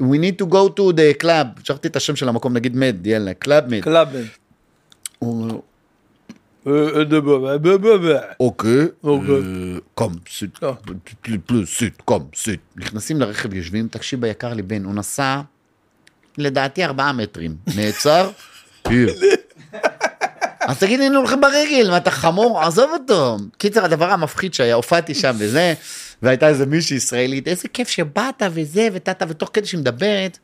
B: we need to go to the club, שכחתי את השם של המקום, נגיד מד, יאללה, קלאב מד.
A: קלאב מד.
B: הוא אומר,
A: אוקיי.
B: אוקיי,
A: אוקיי.
B: come, sit,
A: אה.
B: please, sit, come, sit. נכנסים לרכב, יושבים, תקשיב ביקר לי בן, הוא נסע, לדעתי ארבעה מטרים, נעצר. אז תגיד, היינו הולכים ברגל, מה אתה חמור? עזוב אותו. קיצר, הדבר המפחיד שהיה, הופעתי שם וזה, והייתה איזה מישהי ישראלית, איזה כיף שבאת וזה, וטאטה, ותוך כדי שהיא מדברת,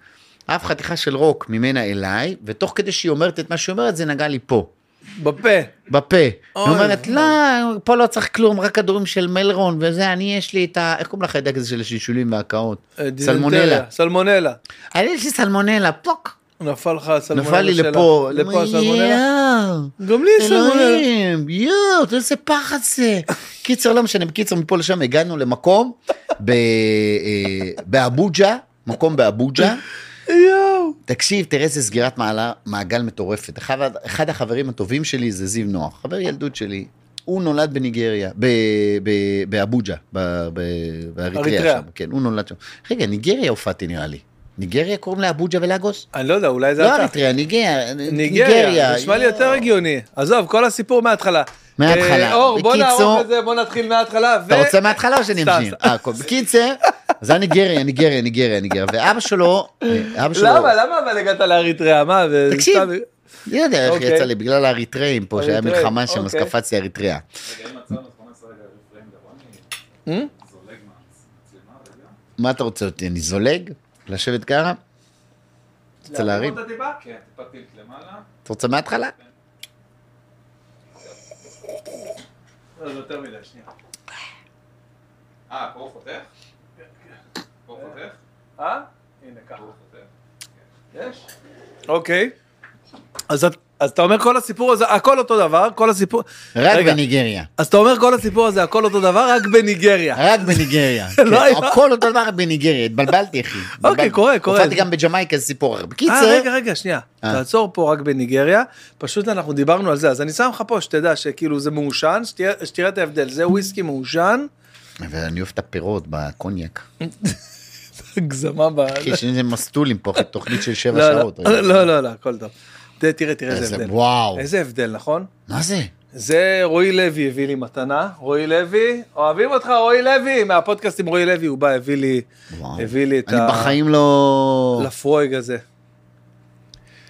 B: אף חתיכה של רוק ממנה אליי, ותוך כדי שהיא אומרת את מה שהיא אומרת, זה נגע לי פה.
A: בפה.
B: בפה. היא. אומרת, לא, פה לא צריך כלום, רק כדורים של מלרון וזה, אני יש לי את ה... איך קוראים לך את הזה של השלשולים והקאות?
A: אה,
B: סלמונלה.
A: סלמונלה.
B: אני יש לי סלמונלה, פוק.
A: נפל לך הסלמונלה
B: נפל לי
A: שלה.
B: לפה.
A: לפה הסלמונלה? גם לי סלמונלה.
B: יואו, איזה פחד זה. קיצר, לא משנה, בקיצר, מפה לשם הגענו למקום אה, באבוג'ה, מקום באבוג'ה.
A: יואו.
B: תקשיב, תראה איזה סגירת מעלה, מעגל מטורפת. אחד, אחד החברים הטובים שלי זה זיו נוח, חבר ילדות שלי. הוא נולד בניגריה, באבוג'ה, באריתריאה. שם, כן, הוא נולד שם. רגע, ניגריה הופעתי נראה לי. ניגריה קוראים לאבוג'ה ולאגוס?
A: אני לא יודע, אולי זה
B: לא
A: אתה.
B: אריתריאה, ניגריה.
A: ניגריה, נשמע לי יותר הגיוני. עזוב, כל הסיפור מההתחלה.
B: מההתחלה.
A: אה, אור, בוא
B: בקיצור-
A: נערוך את זה, בוא נתחיל מההתחלה.
B: אתה רוצה מההתחלה או שאני
A: סתם,
B: אמשיך?
A: סתם.
B: אה, הכל. בקיצר, זה היה ניגריה, ניגריה, ניגריה, ניגריה. ואבא שלו, אה, אבא שלו...
A: למה, למה אבל הגעת לאריתריאה? מה,
B: תקשיב,
A: סתם-
B: לא יודע איך
A: אוקיי.
B: יצא לי, בגלל האריתראים פה, שהיה מלחמה שם, אז
A: אוקיי.
B: קפצתי אריתריאה. מה אתה רוצה אותי? אני זולג? לשבת ככה? רוצה להרים?
A: אותה טיפה?
C: כן, למעלה.
B: אתה רוצה מההתחלה?
A: לא, זה יותר מדי, שנייה.
C: אה, פה הוא חותך? פה הוא חותך?
A: אה? הנה ככה.
C: חותך.
A: יש? אוקיי. אז את- אז אתה אומר כל הסיפור הזה, הכל אותו דבר, כל הסיפור...
B: רק
A: רגע,
B: בניגריה.
A: אז אתה אומר כל הסיפור הזה, הכל אותו דבר, רק בניגריה.
B: רק בניגריה.
A: לא
B: כן,
A: היה-
B: הכל אותו דבר בניגריה, התבלבלתי אחי. התבלבלתי.
A: קורה, קורה.
B: הופעתי גם בג'מייקה, זה סיפור אחר.
A: אה,
B: בקיצר,
A: רגע, רגע, שנייה.
B: אה.
A: תעצור פה רק בניגריה. פשוט אנחנו דיברנו על זה, אז אני שם לך פה שתדע שכאילו זה מעושן, שתראה- את ההבדל. זה וויסקי מעושן.
B: ואני אוהב את הפירות בקוניאק.
A: הגזמה ב...
B: יש לי מסטולים פה, תוכנית של שבע
A: לא,
B: שעות.
A: לא, לא, לא, לא, הכל טוב. תראה, תראה, איזה הבדל.
B: וואו.
A: איזה הבדל, נכון?
B: מה זה?
A: זה רועי לוי הביא לי מתנה, רועי לוי, אוהבים אותך רועי לוי, מהפודקאסט עם רועי לוי, הוא בא, הביא לי,
B: וואו.
A: הביא לי את
B: אני בחיים לא...
A: לפרויג הזה.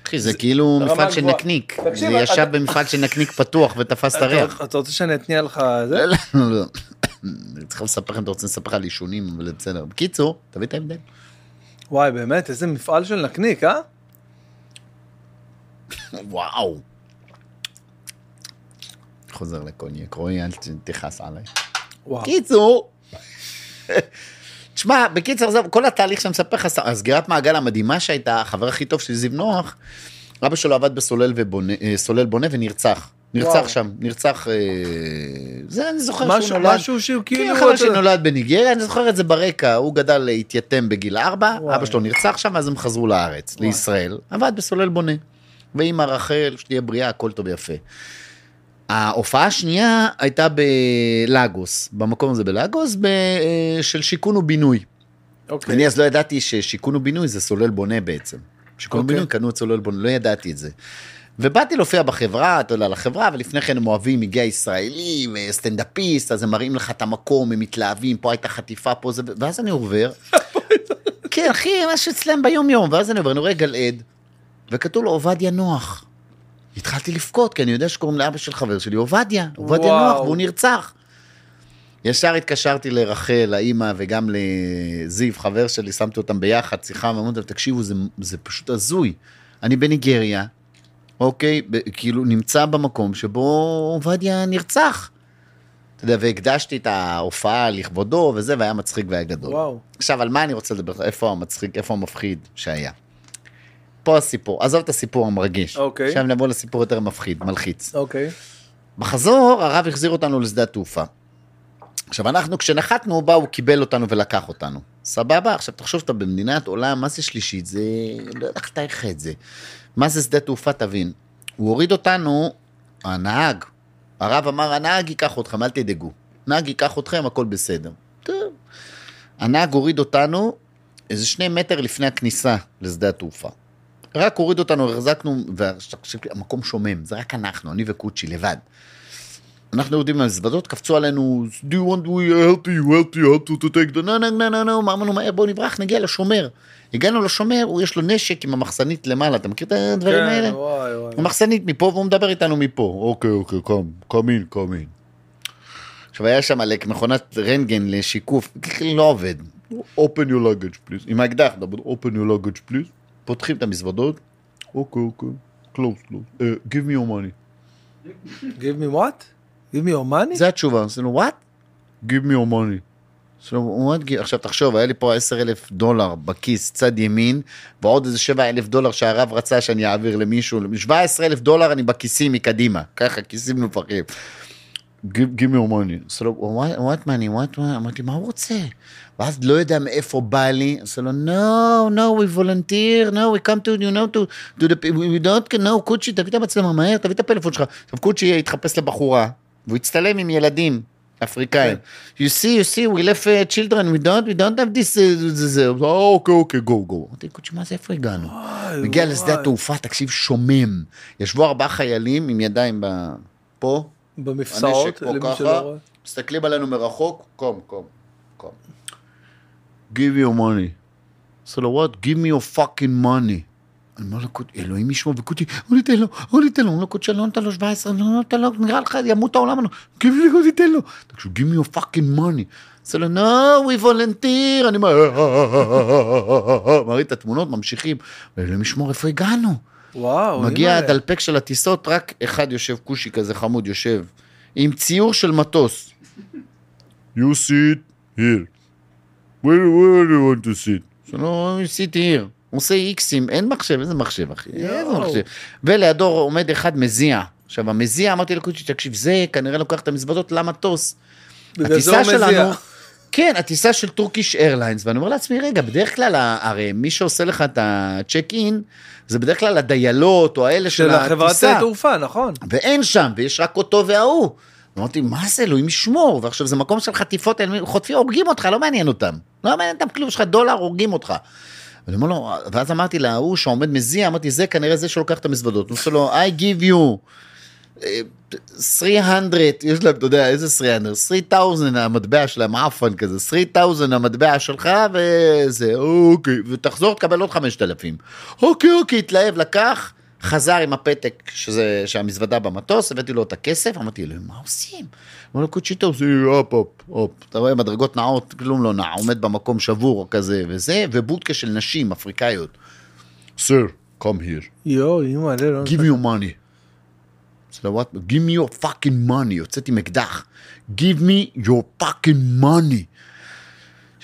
B: אחי, זה כאילו מפעל של. נקניק. זה
A: אתה-
B: ישב במפעל של נקניק פתוח ותפס את הריח.
A: אתה- רוצה שאני אתניע לך זה?
B: לא, לא, לא. אני צריך לספר לכם, אתה רוצה לספר לך על עישונים, אבל בסדר. בקיצור, תביא את ההבדל.
A: וואי, באמת, איזה מפעל של נקניק, אה?
B: וואו. חוזר לקוניאק, רועי, אל תכעס עליי.
A: וואו.
B: קיצור, תשמע, בקיצר, עזוב, כל התהליך שאני מספר לך, הסגירת מעגל המדהימה שהייתה, החבר הכי טוב של זיו נוח, אבא שלו עבד בסולל ובונה, אה, סולל בונה ונרצח. נרצח
A: וואו.
B: שם, נרצח, אה, זה אני זוכר
A: משהו-
B: שהוא נולד.
A: משהו שהוא כאילו...
B: כן, חבר שנולד בניגריה, אני זוכר את זה ברקע, הוא גדל, התייתם בגיל ארבע,
A: וואי.
B: אבא שלו נרצח שם, אז הם חזרו לארץ,
A: וואי.
B: לישראל, עבד בסולל בונה. ואימא רחל, שתהיה בריאה, הכל טוב ויפה. ההופעה השנייה הייתה בלאגוס, במקום הזה בלאגוס, ב- אה, של שיכון ובינוי.
A: אוקיי.
B: אני אז לא ידעתי ששיכון ובינוי זה סולל בונה בעצם. שיכון
A: אוקיי.
B: ובינוי קנו את סולל בונה, לא ידעתי את זה. ובאתי להופיע בחברה, אתה יודע, לחברה, ולפני כן הם אוהבים, הגיע ישראלי, וסטנדאפיסט, אז הם מראים לך את המקום, הם מתלהבים, פה הייתה חטיפה, פה זה, ואז אני עובר. כן, אחי, משהו אצלם ביום יום, ואז אני עובר, אני רואה גלעד, וכתוב לו עובדיה נוח. התחלתי לבכות, כי אני יודע שקוראים לאבא של חבר שלי עובדיה, עובדיה
A: וואו.
B: נוח, והוא נרצח. ישר התקשרתי לרחל, האימא, וגם לזיו, חבר שלי, שמתי אותם ביחד, שיחה, ואמרתי להם, תקשיבו, זה, זה פשוט הזוי. אני בניגריה, אוקיי, ב, כאילו נמצא במקום שבו עובדיה נרצח. אתה יודע, והקדשתי את ההופעה לכבודו וזה, והיה מצחיק והיה גדול.
A: וואו.
B: עכשיו, על מה אני רוצה לדבר? איפה המצחיק, איפה המפחיד שהיה? פה הסיפור, עזוב את הסיפור המרגש.
A: אוקיי.
B: עכשיו נבוא לסיפור יותר מפחיד, מלחיץ.
A: אוקיי.
B: בחזור, הרב החזיר אותנו לשדה התעופה. עכשיו, אנחנו, כשנחתנו, הוא בא, הוא קיבל אותנו ולקח אותנו. סבבה? עכשיו, תחשוב, אתה במדינת עולם, מה זה שלישית? זה... לא יודע איך לתאר לך את זה. מה זה שדה תעופה, תבין. הוא הוריד אותנו, הנהג, הרב אמר, הנהג ייקח אתכם, אל תדאגו. הנהג ייקח אתכם, הכל בסדר. טוב. הנהג הוריד אותנו איזה שני מטר לפני הכניסה לשדה התעופה. רק הוריד אותנו, החזקנו, והמקום שומם, זה רק אנחנו, אני וקוצ'י, לבד. אנחנו יורדים מהמזוודות, קפצו עלינו, do you want to help you, help you, help to take the, no, no, no, no, no, אמרנו מהר, בואו נברח, נגיע לשומר. הגענו לשומר, יש לו נשק עם המחסנית למעלה, אתה מכיר את הדברים
A: כן,
B: האלה?
A: וואי, וואי.
B: המחסנית מפה, והוא מדבר איתנו מפה. אוקיי, אוקיי, קום, קום אין, קום אין. עכשיו היה שם עלק מכונת רנטגן לשיקוף, לא עובד. open your luggage please. עם האקדח, open your luggage please. פותחים את המזוודות. אוקיי, אוקיי, close, close. Uh, give me your money.
A: Give me what? Give me your money?
B: זה התשובה, עשינו what? give me your money. עכשיו תחשוב, היה לי פה 10 אלף דולר בכיס, צד ימין, ועוד איזה 7 אלף דולר שהרב רצה שאני אעביר למישהו, 17 אלף דולר אני בכיסים מקדימה, ככה, כיסים נופחים. give give me your money. what, what money, what, what? אמרתי, מה הוא רוצה? ואז לא יודע מאיפה בא לי, עושה לו, no, no, we volunteer, no, we come to, you know, to, to the, we don't, no, קוצ'י, תביא את המצלמה מהר, תביא את הפלאפון שלך. עכשיו קוצ'י התחפש לבחורה, והוא הצטלם עם ילדים. אפריקאים. you see, you see, we left uh, children, we don't, we don't have this, uh, זה, זה, אוקיי, אוקיי, go, go. אמרתי, קוצ'י, מה זה, איפה הגענו? הוא הגיע לשדה התעופה, תקשיב, שומם. ישבו ארבעה חיילים עם ידיים פה,
A: במפסעות, למי שלא רואה.
B: מסתכלים עלינו מרחוק, קום, קום, קום. Give me your money. עושה לו, what? Give me your fucking money. אני אומר לו, "קוט- אלוהים ישמור, וקוטי, אולי תן לו, אולי תן לו, אומר לו, קודשי, לא נותן לו 17, לא נותן לו, נראה לך, ימות העולם, אני אומר, give me, אולי תן לו. תקשיב, give me your fucking money. עושה לו, no, we volunteer, אני אומר, מראה את התמונות, ממשיכים, אלוהים ישמור, איפה הגענו?
A: וואו,
B: מגיע. הדלפק של הטיסות, רק אחד יושב, כושי כזה חמוד יושב, עם ציור של מטוס. You sit here. Where, where do you want to sit? שלא, sit here. הוא עושה איקסים, אין מחשב, איזה מחשב אחי? איזה מחשב? ולידו עומד אחד מזיע. עכשיו המזיע, אמרתי לקוצ'י, תקשיב, זה כנראה לוקח את המזוודות למטוס. הטיסה. שלנו, כן, הטיסה של טורקיש איירליינס, ואני אומר לעצמי, רגע, בדרך כלל, הרי מי שעושה לך את הצ'ק אין, זה בדרך כלל הדיילות או האלה של
A: של החברת
B: הטיסה.
A: תעופה, נכון.
B: ואין שם, ויש רק אותו וההוא. אמרתי, מה זה, אלוהים ישמור, ועכשיו זה מקום של חטיפות, חוטפים, הורגים אותך, לא מעניין אותם. לא מעניין אותם כלום, יש לך דולר, הורגים אותך. ואני אומר לו, ואז אמרתי להוא שעומד מזיע, אמרתי, זה כנראה זה שלוקח את המזוודות. הוא עושה לו, I give you אה, 300, יש להם, אתה יודע, איזה 300? 3,000 המטבע שלהם, עפן כזה, 3,000 המטבע שלך, וזה, אוקיי, ותחזור, תקבל עוד 5,000. אוקיי, אוקיי, התלהב, לקח, חזר עם הפתק, שזה, שהמזוודה במטוס, הבאתי לו את הכסף, אמרתי לו, מה עושים? אומר לו, קוצ'יטו, זה הופ, הופ, הופ, אתה רואה, מדרגות נעות, כלום לא נע, עומד במקום שבור כזה, וזה, ובודקה של נשים אפריקאיות. Sir, come here.
A: יואו, אימא'לה, לא...
B: give me your money. what? give me your fucking money. הוצאתי עם אקדח. give me your fucking money.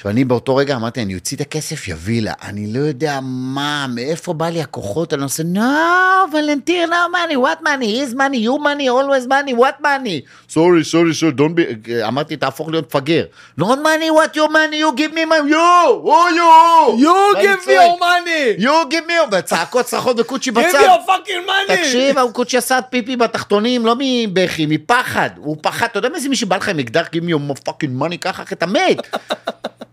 B: עכשיו אני באותו רגע אמרתי, אני אוציא את הכסף, יביא לה. אני לא יודע מה, מאיפה בא לי הכוחות, אני עושה, no, volunteer, no money, what money, his money, you money, always money, what money. sorry, sorry, sorry, don't be, אמרתי, תהפוך להיות מפגר. not money, what your money, you give me my, you, oh you.
A: You give me your money!
B: you give me, וצעקות צרחות וקוצ'י
A: give
B: בצד.
A: me your fucking money!
B: תקשיב, ההוא קוצ'י עשה פיפי בתחתונים, לא מבכי, מפחד. הוא פחד, אתה יודע מאיזה מישהו בא לך עם אקדח, give me your fucking money, ככה, אתה מת.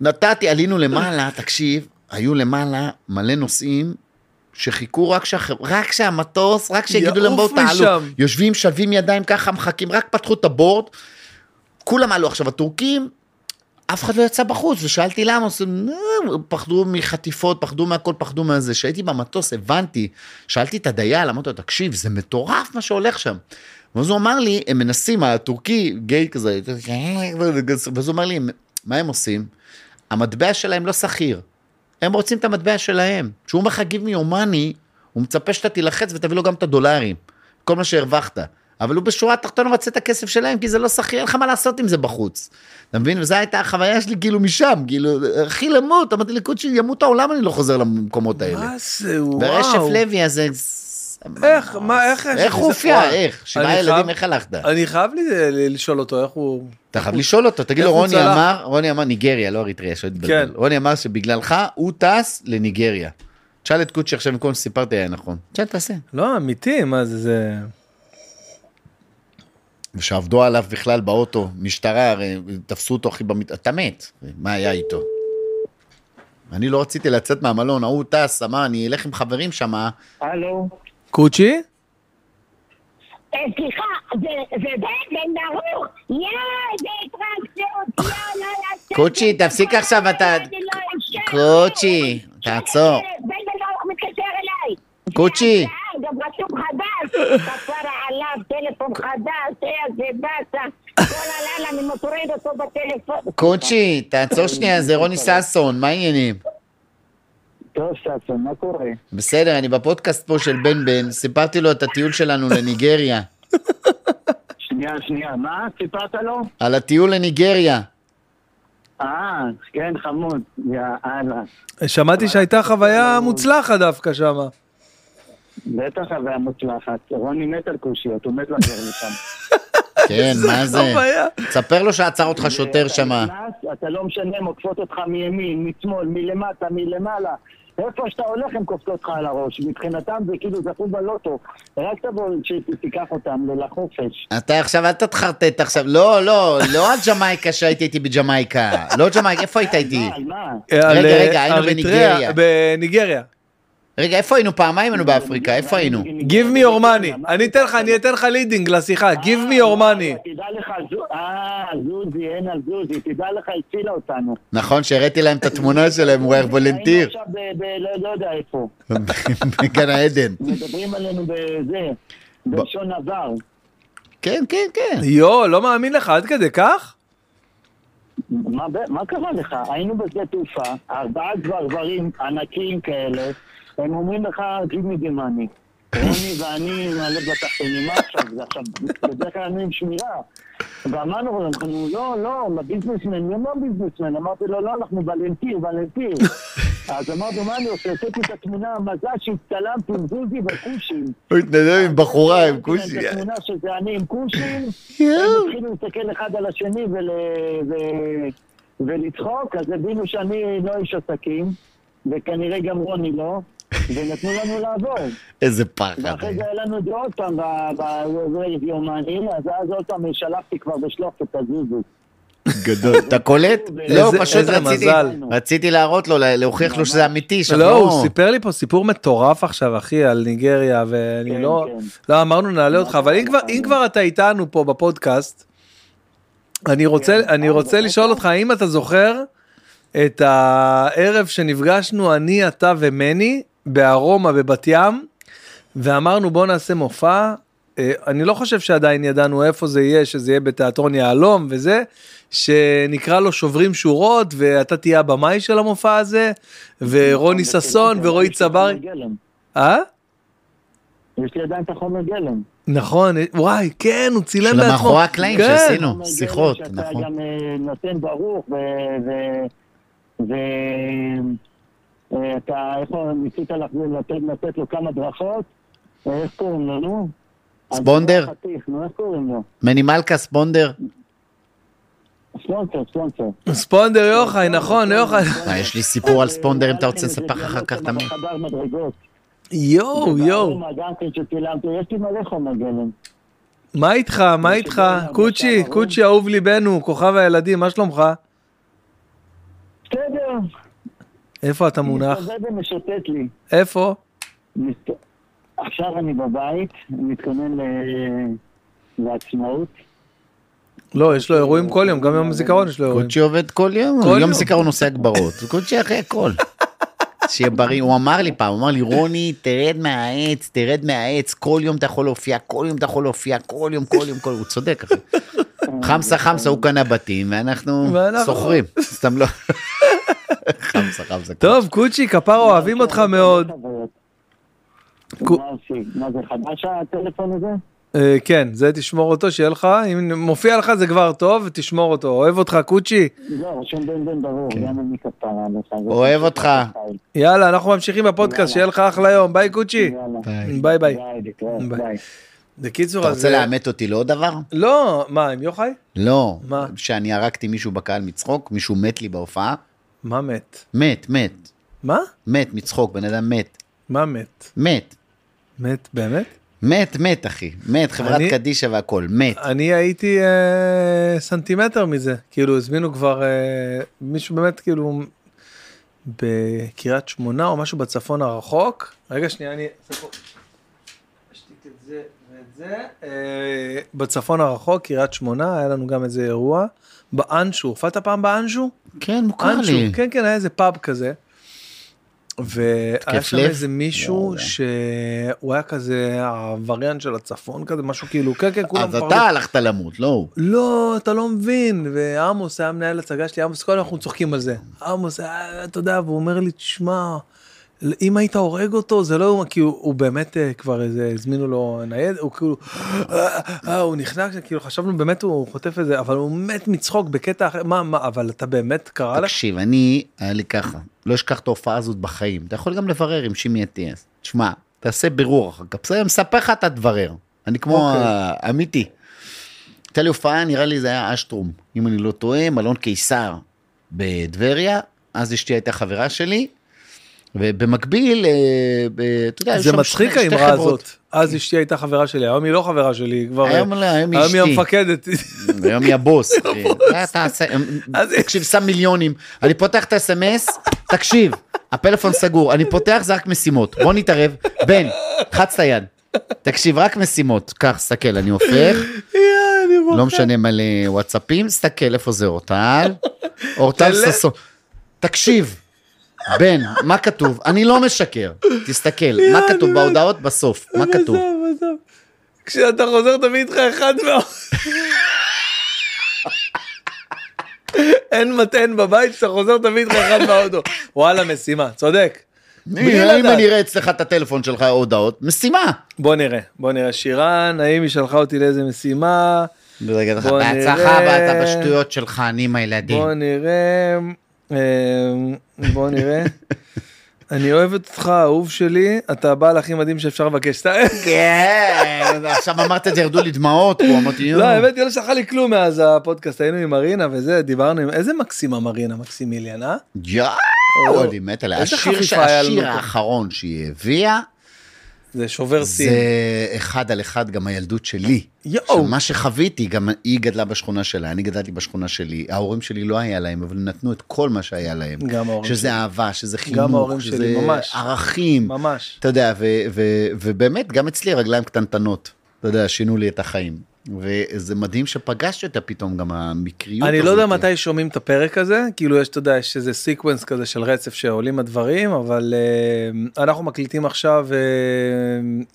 B: נתתי, עלינו למעלה, תקשיב, היו למעלה מלא נוסעים שחיכו רק, שהח... רק שהמטוס, רק שיגידו להם בואו תעלו. יושבים, שלבים ידיים ככה, מחכים, רק פתחו את הבורד, כולם עלו. עכשיו, הטורקים, אף אחד לא יצא בחוץ, ושאלתי למה, "נו, פחדו מחטיפות, פחדו מהכל, פחדו מהזה. כשהייתי במטוס, הבנתי, שאלתי את הדייל, אמרתי לו, תקשיב, זה מטורף מה שהולך שם. ואז הוא אמר לי, הם מנסים, הטורקי, גיי כזה, ואז הוא אמר לי, מה הם עושים? המטבע שלהם לא שכיר. הם רוצים את המטבע שלהם. כשהוא אומר לך me your money, הוא מצפה שאתה תילחץ ותביא לו גם את הדולרים. כל מה שהרווחת. אבל הוא בשורה התחתונה רוצה את הכסף שלהם, כי זה לא שכיר, אין לך מה לעשות עם זה בחוץ. אתה מבין? וזו הייתה החוויה שלי כאילו משם, כאילו, אחי למות, אמרתי לקוצ'י, ימות העולם, אני לא חוזר למקומות האלה.
A: מה זה, וואו.
B: ורשף לוי הזה,
A: איך, מה, איך...
B: איך הוא הופיע? איך? שבעה ילדים, איך הלכת?
A: אני חייב לי- לי- לשאול אותו איך הוא...
B: אתה חייב לשאול אותו, תגיד לו, רוני? אמר, רוני אמר ניגריה, לא אריתריאה, שלא תתבלבל.
A: כן.
B: רוני אמר שבגללך הוא טס לניגריה. תשאל את קוצ'י עכשיו במקום שסיפרתי היה נכון. תשאל, תעשה.
A: לא, אמיתי, מה זה, זה...
B: ושעבדו עליו בכלל באוטו, משטרה, הרי תפסו אותו אחי במת... אתה מת, מה היה איתו? אני לא רציתי לצאת מהמלון, ההוא טס, אמר, אני אלך עם חברים שמה,
E: הלו?
A: קוצ'י?
E: אה, סליחה, זה זה בן בן ברוך? יא, איזה התרגשות, יא, לא ישן.
B: קוצ'י, תפסיק עכשיו, אתה-
E: לא.
B: קוצ'י, תעצור.
E: בן בן ברוך מתקשר אליי.
B: קוצ'י.
E: אה, גם רשום חדש, כפרה עליו, טלפון חדש, איזה באסה. כל הלילה אני מטריד אותו בטלפון.
B: קוצ'י, תעצור שנייה, זה רוני ששון, מה העניינים?
E: טוב, ששון, מה קורה?
B: בסדר, אני בפודקאסט פה של בן בן, סיפרתי לו את הטיול שלנו לניגריה.
E: שנייה, שנייה, מה? סיפרת לו?
B: על הטיול לניגריה.
F: אה, כן, חמוד. יאללה.
A: שמעתי שהייתה חוויה מוצלחת דווקא שם.
F: בטח חוויה מוצלחת. רוני מת על קושיות, הוא מת לחזור לשם.
B: כן, מה זה?
A: חוויה.
B: ספר לו שעצר אותך שוטר שמה.
F: אתה לא משנה, הן עוקפות אותך מימין, משמאל, מלמטה, מלמעלה. איפה שאתה הולך הן קופצות לך על הראש. מבחינתם זה כאילו זכו בלוטו. רק תבוא שתיקח אותם לחופש.
B: אתה עכשיו, אל תתחרטט עכשיו. לא, לא, לא על ג'מייקה שהייתי איתי בג'מייקה. לא ג'מייקה, איפה היית איתי? רגע,
A: אה,
B: רגע, היינו בניגריה.
A: בניגריה.
B: רגע, איפה היינו? פעמיים היינו באפריקה, איפה היינו?
A: Give me your money. אני אתן לך, אני אתן לך leading לשיחה. Give me your money.
F: תדע לך, אה, זוזי, אין על זוזי, תדע לך, הצילה אותנו.
B: נכון, שהראיתי להם את התמונה שלהם, הוא היה
F: היינו
B: וולנטיר.
F: עכשיו ב... לא- לא יודע איפה.
B: בגן העדן.
F: מדברים עלינו בזה, בלשון עבר.
B: כן, כן, כן.
A: יואו, לא מאמין לך, עד כדי כך?
F: מה, קרה לך? היינו בשדה תעופה, ארבעה גברברים ענקיים כאלה, הם אומרים לך, me the money. רוני ואני נעלה בתחתונים, מה עכשיו? זה עכשיו, בדרך כלל אני עם שמירה. ואמרנו, אנחנו לא, לא, לביזנסמן, הם לא ביזנסמן. אמרתי לו, לא, אנחנו ולנטיר, ולנטיר. אז אמרנו, מה אני עושה? עשיתי את התמונה, מזל שהצטלמתי עם זוזי וכושים.
B: הוא התנדב עם בחורה, עם כושי.
F: את התמונה שזה אני עם כושים, הם. התחילו להסתכל אחד על השני. ולצחוק, אז הבינו שאני לא איש עסקים, וכנראה גם רוני לא, ונתנו לנו לעבור.
B: איזה פחד.
F: ואחרי זה היה לנו את זה עוד פעם ביומני, אז אז עוד פעם שלחתי כבר בשלוף את הזוזו.
B: גדול. אתה קולט? לא, פשוט רציתי, להראות לו, להוכיח לו שזה אמיתי. שם
A: לא, הוא סיפר לי פה סיפור מטורף עכשיו, אחי, על ניגריה, ואני
F: כן,
A: לא...
F: כן.
A: לא, אמרנו נעלה אותך, אבל אם כבר- כבר אתה איתנו פה בפודקאסט, אני רוצה
F: כן.
A: אני
F: אה,
A: רוצה? לשאול אותך, האם אתה זוכר את הערב שנפגשנו, אני, אתה ומני, בארומה בבת ים, ואמרנו בוא נעשה מופע. אה, אני לא חושב שעדיין ידענו איפה זה יהיה, שזה יהיה בתיאטרון יהלום וזה, שנקרא לו שוברים שורות, ואתה תהיה הבמאי של המופע הזה, ורוני ששון ורועי צברי. אה?
F: יש לי עדיין את החומר גלם.
A: נכון, וואי, כן, הוא צילם
B: של
A: בעצמו.
B: מאחורי הקלעים
A: כן.
B: שעשינו. שיחות,
F: שאתה
B: נכון.
F: גם אה, נותן ברוך, ו... אה, אתה, איפה ניסית לתת, לתת לו כמה דרכות? אה, איך קוראים לו, נו?
B: ספונדר?
F: חתיך, נו, איך קוראים לו?
B: מני מלכה ספונדר.
F: ספונסר, ספונסר.
A: ספונדר יוחאי, נכון, יוחאי.
B: אה, יש לי סיפור על ספונדר אם אתה רוצה לספר אחר כך תמיד.
A: יואו, יואו.
F: כן יש לי מלא חומר גלם.
A: מה איתך, מה איתך? קוצ'י, קוצ'י אהוב ליבנו, כוכב הילדים, מה שלומך?
F: בסדר.
A: איפה אתה מונח?
F: מסתובב ומשוטט לי.
A: איפה?
F: מסת- עכשיו אני בבית, אני מתכונן ל- לעצמאות.
A: לא, יש לו אירועים כל יום, גם יום הזיכרון יש לו אירועים.
B: קוצ'י עובד כל יום,
A: כל
B: יום
A: יום.
B: זיכרון עושה הגברות. קוצ'י אחרי הכל. שיהיה בריא, הוא אמר לי פעם, הוא אמר לי, רוני, תרד מהעץ, תרד מהעץ, כל יום אתה יכול להופיע, כל יום אתה יכול להופיע, כל יום, כל יום, כל יום, הוא צודק, אחי. חמסה חמסה, הוא קנה בתים, ואנחנו
A: ואנחנו-
B: שוכרים, סתם לא. חמסה חמסה.
A: טוב, קוצ'י, כפרה, אוהבים אותך מאוד.
F: מה זה חדש הטלפון הזה?
A: אה, כן, זה תשמור אותו, שיהיה לך, אם מופיע לך זה כבר טוב, תשמור אותו. אוהב אותך, קוצ'י.
F: לא, רשום בן בן ברור, גם אני
B: כן. אוהב אותך.
A: יאללה, אנחנו ממשיכים בפודקאסט. שיהיה לך אחלה יום. ביי, קוצ'י. ביי ביי. בקיצור,
B: אתה. רוצה לאמת אותי לעוד דבר?
A: לא, מה, עם יוחאי?
B: לא.
A: מה?
B: שאני הרגתי מישהו בקהל מצחוק, מישהו מת לי בהופעה.
A: מה מת?
B: מת, מת.
A: מה?
B: מת מצחוק, בן אדם מת.
A: מה מת?
B: מת.
A: מת באמת?
B: מת, מת, אחי. מת, חברת
A: אני-
B: קדישא והכל. מת.
A: אני הייתי אה, סנטימטר מזה, כאילו הזמינו כבר אה, מישהו באמת כאילו בקריית שמונה או משהו בצפון הרחוק. רגע שנייה אני. אשתיק את זה ואת זה. אה, בצפון הרחוק קריית שמונה היה לנו גם איזה אירוע באנשו, הופעת פעם באנשו?
B: כן, מוכר
A: אנשו,
B: לי.
A: כן כן היה איזה פאב כזה. והיה שם? איזה מישהו. שהוא היה כזה הווריאנט של הצפון כזה משהו כאילו כן כן כולם
B: אז
A: מפרסמים.
B: אתה הלכת למות, לא הוא.
A: לא, אתה לא מבין. ועמוס היה מנהל הצגה שלי, עמוס, כל אנחנו צוחקים על זה. עמוס, היה, אתה יודע, והוא אומר לי, תשמע, אם היית הורג אותו זה לא כי הוא, הוא באמת אה, כבר איזה הזמינו לו נייד הוא כאילו אה, אה, הוא נכנס כאילו חשבנו באמת הוא חוטף את זה אבל הוא מת מצחוק בקטע אחר מה מה אבל אתה באמת קרה לך
B: תקשיב, אני, היה לי ככה, לא אשכח את ההופעה הזאת בחיים. אתה יכול גם לברר עם שימי אטיאס. תשמע, תעשה בירור אחר כך, בסדר, מספר לך, אתה תברר. אני כמו
A: אוקיי.
B: האמיתי. הייתה לי הופעה, נראה לי זה היה אשטרום, אם אני לא טועה, מלון קיסר בטבריה, אז אשתי הייתה חברה שלי, ובמקביל, אה, אתה יודע,
A: זה
B: שם
A: מצחיק
B: שתי- שתי
A: האמרה
B: חברות.
A: הזאת אז אשתי הייתה חברה שלי היום היא לא חברה שלי כבר
B: היום לא, היום היא
A: היום היא
B: אשתי.
A: המפקדת
B: היום היא הבוס. תקשיב, שם מיליונים. אני פותח את האס.אם.אס, תקשיב, הפלאפון סגור, אני פותח, זה רק משימות. בוא נתערב. בן, חץ את היד. תקשיב, רק משימות. קח, סתכל, אני הופך, לא משנה מלא וואטסאפים, סתכל, איפה זה אורטל? אורטל. ששון. תקשיב, בן, מה כתוב? אני לא משקר. תסתכל, מה כתוב
A: בן.
B: בהודעות בסוף? מה כתוב?
A: כשאתה חוזר תביא איתך אחד מה... אין מטען בבית כשאתה חוזר תביא איתך אחד מהאוטו. וואלה משימה צודק.
B: אם. אני אראה אצלך את הטלפון שלך הודעות, משימה.
A: בוא נראה בוא נראה שירן האם היא שלחה אותי לאיזה משימה בוא
B: בהצלחה
A: נראה.
B: ואתה בשטויות שלך, אני עם הילדים.
A: בוא נראה אה, בוא נראה. אני אוהבת אותך אהוב שלי אתה הבעל הכי מדהים שאפשר לבקש.
B: כן, עכשיו אמרת את זה, ירדו לי דמעות פה, אמרתי.
A: לא האמת היא לא שלחה לי כלום מאז הפודקאסט היינו עם מרינה וזה דיברנו עם איזה מקסימה מרינה מקסימיליאן אה?
B: יואו, אני מת עליה. השיר. האחרון שהיא הביאה,
A: זה שובר
B: זה
A: סין.
B: אחד על אחד גם הילדות שלי.
A: יואו.
B: מה שחוויתי, גם היא גדלה בשכונה שלה, אני גדלתי בשכונה שלי, ההורים שלי לא היה להם, אבל נתנו את כל מה שהיה להם.
A: גם ההורים שלי.
B: שזה אהבה, שזה
A: גם
B: חינוך,
A: ההורים שלי,
B: שזה
A: ממש.
B: ערכים.
A: ממש.
B: אתה יודע, ו- ו- ובאמת, גם אצלי רגליים קטנטנות, אתה יודע, שינו לי את החיים. וזה מדהים שפגשתי אותה פתאום, גם המקריות
A: אני לא יודע
B: הזאת.
A: מתי שומעים את הפרק הזה כאילו יש אתה יודע יש איזה sequence כזה של רצף שעולים הדברים אבל אה, אנחנו מקליטים עכשיו אה,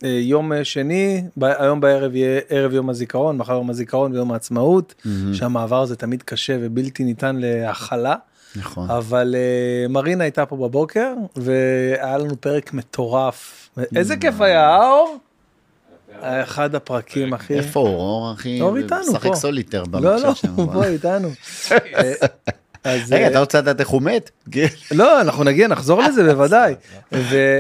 A: אה, יום שני ב- היום בערב יהיה ערב יום הזיכרון מחר יום הזיכרון ויום העצמאות שהמעבר הזה תמיד קשה ובלתי ניתן להכלה.
B: נכון.
A: אבל אה, מרינה הייתה פה בבוקר והיה לנו פרק מטורף איזה כיף היה אור? אחד הפרקים הכי
B: איפה? אור, אחי?
A: אור איתנו
B: משחק
A: פה.
B: סוליטר
A: לא
B: במחשב
A: לא
B: שם.
A: הוא פה איתנו. אה, אז
B: רגע,
A: אה,
B: אתה רוצה לדעת איך הוא מת?
A: לא אנחנו נגיע נחזור לזה בוודאי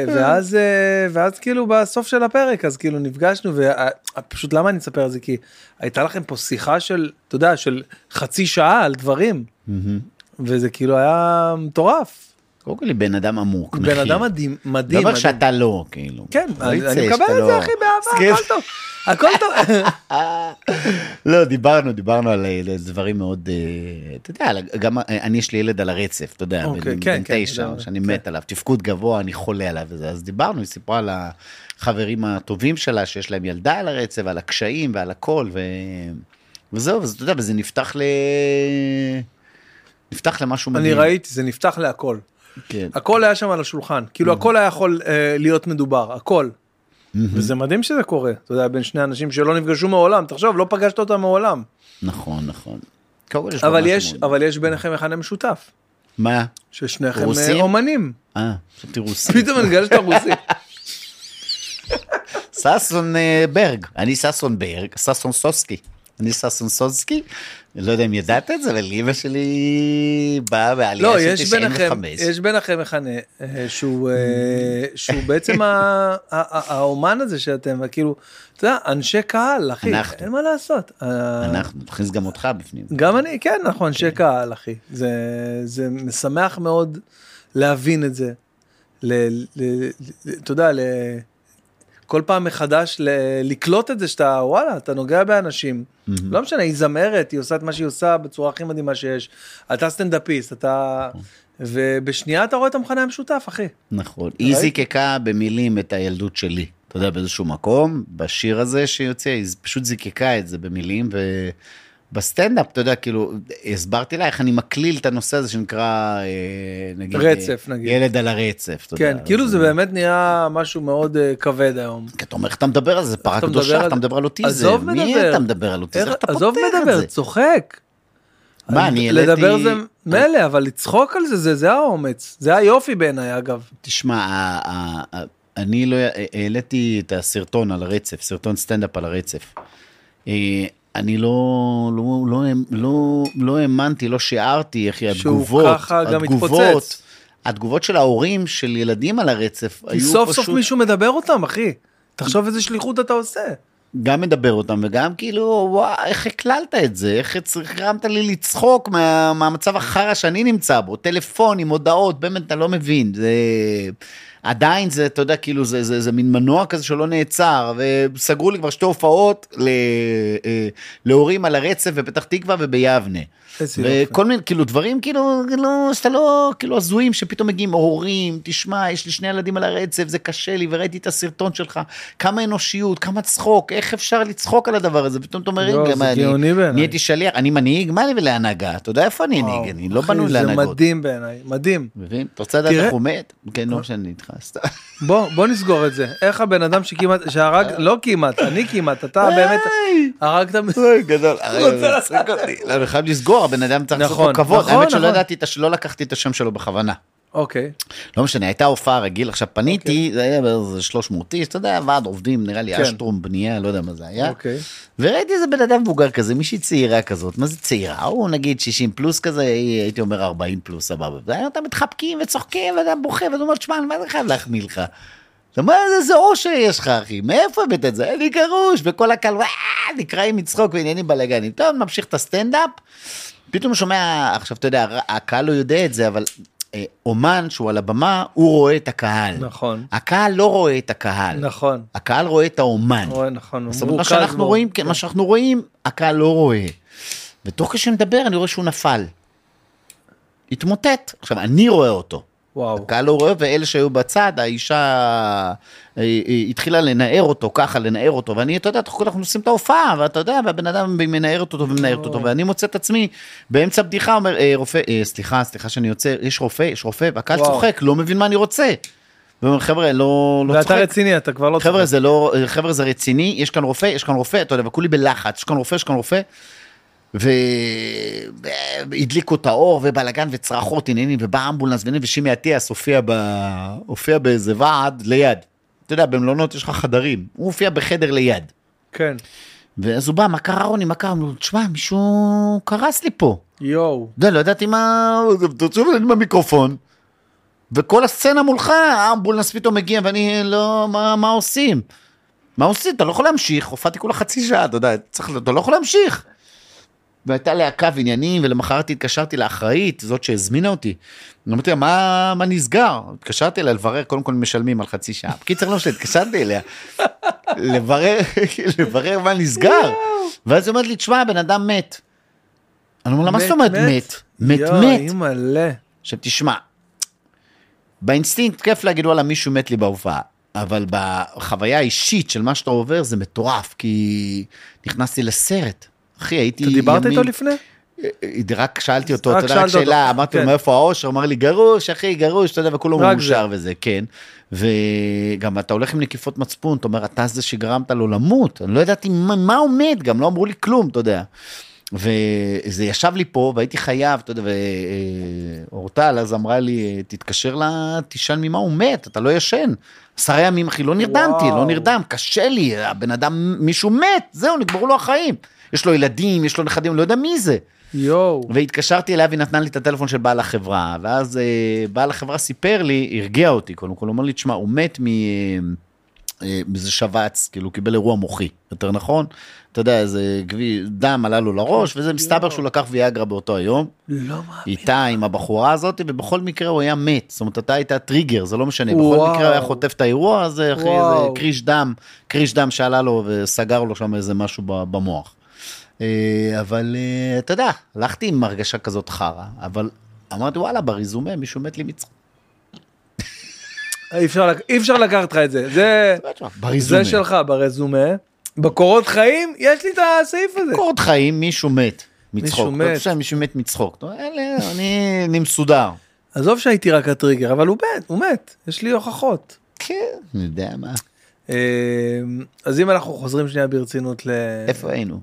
A: ואז אה, ואז כאילו בסוף של הפרק אז כאילו נפגשנו ופשוט למה אני מספר את זה כי הייתה לכם פה שיחה של אתה יודע של חצי שעה על דברים וזה כאילו היה מטורף
B: קודם כל בן אדם עמוק.
A: בן. אדם מדהים
B: לא
A: מדהים. מדהים.
B: שאתה לא, כאילו.
A: כן
B: לא
A: אני אני
B: שאתה
A: מקבל את זה
B: לא-
A: אחי באהבה. הכל טוב הכל טוב.
B: לא, דיברנו, דיברנו על אה, דברים מאוד, אה, אתה יודע, גם אה, אני יש לי ילד על הרצף, אתה יודע,
A: אוקיי,
B: בן
A: כן, כן,
B: תשע, שאני
A: כן.
B: מת עליו, תפקוד גבוה, אני חולה עליו וזה, אז דיברנו, היא סיפרה על החברים הטובים שלה, שיש להם ילדה על הרצף, על הקשיים ועל הכל. וזהו, אז אתה יודע, וזה נפתח ל... נפתח למשהו
A: אני
B: מדהים.
A: ראיתי זה נפתח להכל.
B: כן.
A: הכל היה שם על השולחן כאילו הכל היה יכול אה, להיות מדובר הכל. וזה מדהים שזה קורה אתה יודע בין שני אנשים שלא נפגשו מעולם תחשוב לא פגשת אותם מעולם
B: נכון, נכון. יש
A: אבל יש אבל יש ביניכם מכנה משותף
B: מה?
A: ששניכם אה,
B: רוסים?
A: אומנים
B: אה, חשבתי רוסי.
A: פתאום אני מגלה שאתה רוסי.
B: ששון אה, ברג, אני ששון ברג, ששון סוסקי. אני ששון סוסקי, לא יודע אם ידעת את זה, אבל אמא שלי באה בעלייה
A: לא
B: של
A: יש ביניכם
B: 95.
A: יש ביניכם מכנה אה, שהוא אה, שהוא בעצם האומן הזה שאתם כאילו אתה יודע אנשי קהל אחי
B: אנחנו.
A: אין מה לעשות. אה,
B: אנחנו נכניס גם אותך בפנים.
A: גם אני כן אנחנו אנשי קהל אחי זה זה משמח מאוד להבין את זה. ל- ל- ל- אתה יודע ל- כל פעם מחדש ל- לקלוט את זה שאתה וואלה אתה נוגע באנשים לא משנה היא זמרת היא עושה את מה שהיא עושה בצורה הכי מדהימה שיש אתה סטנדאפיסט אתה ובשנייה אתה רואה את המכנה המשותף אחי.
B: נכון. היא זיקקה במילים את הילדות שלי. אתה יודע, באיזשהו מקום, בשיר הזה שיוצא, היא פשוט זיקקה את זה במילים, ובסטנדאפ, אתה יודע, כאילו, הסברתי לה איך אני מקליל את הנושא הזה שנקרא, אה, נגיד,
A: רצף,
B: אה,
A: נגיד.
B: ילד על הרצף, אתה
A: כן
B: יודע.
A: כאילו
B: אז-
A: זה באמת נהיה משהו מאוד אה, כבד היום.
B: כי אתה אומר, איך אתה מדבר על זה? פרה
A: מדבר
B: קדושה,
A: על-
B: אתה מדבר על אוטיזם.
A: עזוב
B: מי
A: מדבר.
B: אתה מדבר על אוטיזם?
A: איך-
B: אתה
A: עזוב
B: פותר את
A: מדבר
B: זה?
A: צוחק.
B: מה, אני העליתי...
A: לדבר זה מילא, אבל לצחוק על זה, זה, זה האומץ. זה היופי בעיניי, אגב.
B: תשמע, אני לא העליתי את הסרטון על הרצף, סרטון סטנדאפ על הרצף. אני לא, לא, לא, לא, לא האמנתי, לא שיערתי
A: שהוא
B: התגובות,
A: ככה גם
B: התגובות,
A: מתפוצץ.
B: התגובות של ההורים של ילדים על הרצף
A: כי
B: היו
A: סוף
B: פשוט...
A: סוף מישהו מדבר אותם, אחי. תחשוב איזה שליחות אתה עושה.
B: גם מדבר אותם וגם כאילו וואי איך הקללת את זה איך הצ- גרמת לי לצחוק מה, מהמצב החרא שאני נמצא בו טלפונים הודעות באמת אתה לא מבין זה עדיין זה אתה יודע כאילו זה, זה, זה מין מנוע כזה שלא נעצר וסגרו לי כבר שתי הופעות אה, להורים על הרצף בפתח תקווה וביבנה. וכל מיני כאילו דברים כאילו לא שאתה לא כאילו הזויים שפתאום מגיעים הורים תשמע יש לי שני ילדים על הרצף זה קשה לי וראיתי את הסרטון שלך כמה אנושיות כמה צחוק איך אפשר לצחוק על הדבר הזה פתאום אתה אומר
A: לא,
B: רגע
A: זה
B: מה אני. נהייתי שליח אני מנהיג מה לי ולהנהגה אתה יודע איפה אני הנהיג אני לא בנוי
A: זה
B: להנהגות.
A: מדהים בעיניי, מדהים.
B: מבין? אתה רוצה לדעת איך הוא מת? כן לא משנה איתך.
A: בוא, בוא נסגור את זה. איך הבן אדם שכמעט, שהרג, לא כמעט, אני כמעט, אתה באמת הרגת...
B: גדול. אני חייב לסגור הבן אדם צריך לעשות
A: נכון,
B: לו כבוד
A: נכון,
B: האמת שלא
A: נכון.
B: ידעתי את הש- לא לקחתי את השם שלו בכוונה.
A: אוקיי,
B: לא משנה, הייתה הופעה רגיל, עכשיו פניתי,
A: אוקיי.
B: זה היה באיזה 300 איש, אתה יודע, ועד עובדים, נראה לי
A: כן.
B: אשטרום, בנייה, לא יודע מה זה היה.
A: אוקיי.
B: וראיתי איזה בן אדם מבוגר כזה, מישהי צעירה כזאת, מה זה צעירה? הוא נגיד 60 פלוס כזה, הייתי אומר 40 פלוס, סבבה. והיום מתחבקים וצוחקים, ואתה בוכה, ואתה אומר, תשמע, מה זה חייב להחמיא לך? אתה אומר, איזה אושר יש לך, אחי, מאיפה הבאת את זה? אני גרוש, וכל הקהל, "ואה", נקראים מצחוק ועניינים בלאגנים. טוב, ממשיך את הסטנדאפ, פתאום שומע, עכשיו אתה יודע, הקהל לא יודע את זה, אבל אה, אומן שהוא על הבמה, הוא רואה את הקהל.
A: נכון.
B: הקהל לא רואה את הקהל.
A: נכון.
B: הקהל רואה את האומן.
A: רואה, נכון. הוא
B: זאת אומרת, מה שאנחנו
A: בו.
B: רואים, כן, מה שאנחנו רואים, הקהל לא רואה. ותוך כדי שמדבר, אני רואה שהוא נפל. התמוטט. עכשיו, אני רואה אותו.
A: וואו.
B: הקהל לא רואה, ואלה שהיו בצד, האישה אה, אה, התחילה לנער אותו, ככה, לנער אותו, ואני, אתה יודע, אנחנו עושים את ההופעה, ואתה יודע, והבן אדם מנערת אותו ומנערת אותו, ואני מוצא את עצמי באמצע בדיחה, אומר, אה, רופא, אה, סליחה, סליחה שאני יוצא, יש רופא, יש רופא, והקהל. צוחק, לא מבין מה אני רוצה. ואומר, חבר'ה, לא, לא
A: ואתה
B: צוחק.
A: רציני, אתה כבר לא
B: חבר'ה. זה לא, חבר'ה זה רציני, יש כאן רופא, יש כאן רופא, אתה יודע, וכולי בלחץ, יש כאן רופא, יש כאן רופא. והדליקו את האור ובלאגן וצרחות עניינים ובא אמבולנס ועניינים ושימי אטיאס הופיע, ב... הופיע באיזה ועד ליד. אתה יודע במלונות יש לך חדרים, הוא הופיע בחדר ליד.
A: כן.
B: ואז הוא בא מה קרה רוני מה קרה? אמרו תשמע מישהו קרס לי פה.
A: יואו.
B: אתה לא ידעתי מה, תחשוב אני במיקרופון. וכל הסצנה מולך, האמבולנס פתאום מגיע ואני לא, מה, מה עושים? מה עושים? אתה לא יכול להמשיך, הופעתי כולה חצי שעה, אתה יודע, צריך, אתה לא יכול להמשיך. והייתה להקה ועניינים, ולמחרת התקשרתי לאחראית, זאת שהזמינה אותי. אמרתי לה, מה, מה נסגר? התקשרתי אליה לברר, קודם כל משלמים על חצי שעה. בקיצר, לא משנה, התקשרתי אליה. לברר, לברר מה נסגר. ואז היא אומרת לי, תשמע, הבן אדם מת. אני אומר לה, מה זאת אומרת מת? מת, מת. עכשיו תשמע, באינסטינקט כיף להגיד וואלה מישהו מת לי בהופעה, אבל בחוויה האישית של מה שאתה עובר זה מטורף, כי נכנסתי לסרט. אחי הייתי
A: אתה דיברת
B: ימים-
A: איתו לפני?
B: רק שאלתי אותו, אתה יודע, רק שאלה, אמרתי לו
A: כן.
B: מאיפה האושר, אמר לי גרוש, אחי, גרוש, אתה יודע, וכולו מאושר וזה, כן. וגם אתה הולך עם נקיפות מצפון, אתה אומר, אתה זה שגרמת לו למות, אני לא ידעתי מה, עומד, גם לא אמרו לי כלום, אתה יודע. וזה ישב לי פה והייתי חייב, אתה יודע, ואורטל אז אמרה לי, תתקשר לה, תשאל ממה הוא מת, אתה לא ישן. עשרה ימים, אחי, לא נרדמתי,
A: וואו.
B: לא נרדם, קשה לי, הבן אדם, מישהו מת, זהו, נגמרו לו החיים. יש לו ילדים, יש לו נכדים, לא יודע מי זה.
A: יואו.
B: והתקשרתי אליה והיא נתנה לי את הטלפון של בעל החברה, ואז אה, בעל החברה סיפר לי, הרגיע אותי קודם כל, הוא אמר לי, תשמע, הוא מת מ... אה, מאיזה שבץ, כאילו קיבל אירוע מוחי, יותר נכון? אתה יודע, איזה גבי, דם עלה לו לראש, וזה מסתבר שהוא לקח ויאגרה באותו היום,
A: לא מאמין.
B: איתה עם הבחורה הזאת, ובכל מקרה הוא היה מת, זאת אומרת, אתה היית טריגר, זה לא משנה, בכל
A: וואו.
B: מקרה הוא היה חוטף את האירוע הזה,
A: וואו.
B: איזה קריש דם, קריש דם שעלה לו וסגר לו שם איזה משהו במוח. אה, אבל אה, אתה יודע, הלכתי עם הרגשה כזאת חרא, אבל אמרתי וואלה ברזומה מישהו מת לי מצחוק.
A: אי אפשר לקחת לך את זה. זה... זה שלך ברזומה. בקורות חיים יש לי את הסעיף הזה.
B: קורות חיים מישהו מת מצחוק.
A: מישהו מת.
B: אתה חושב מישהו מת מצחוק. אני אני מסודר.
A: עזוב שהייתי רק הטריגר אבל הוא מת הוא מת יש לי הוכחות.
B: כן, אני יודע מה.
A: אה, אז אם אנחנו חוזרים שנייה ברצינות ל...
B: איפה היינו?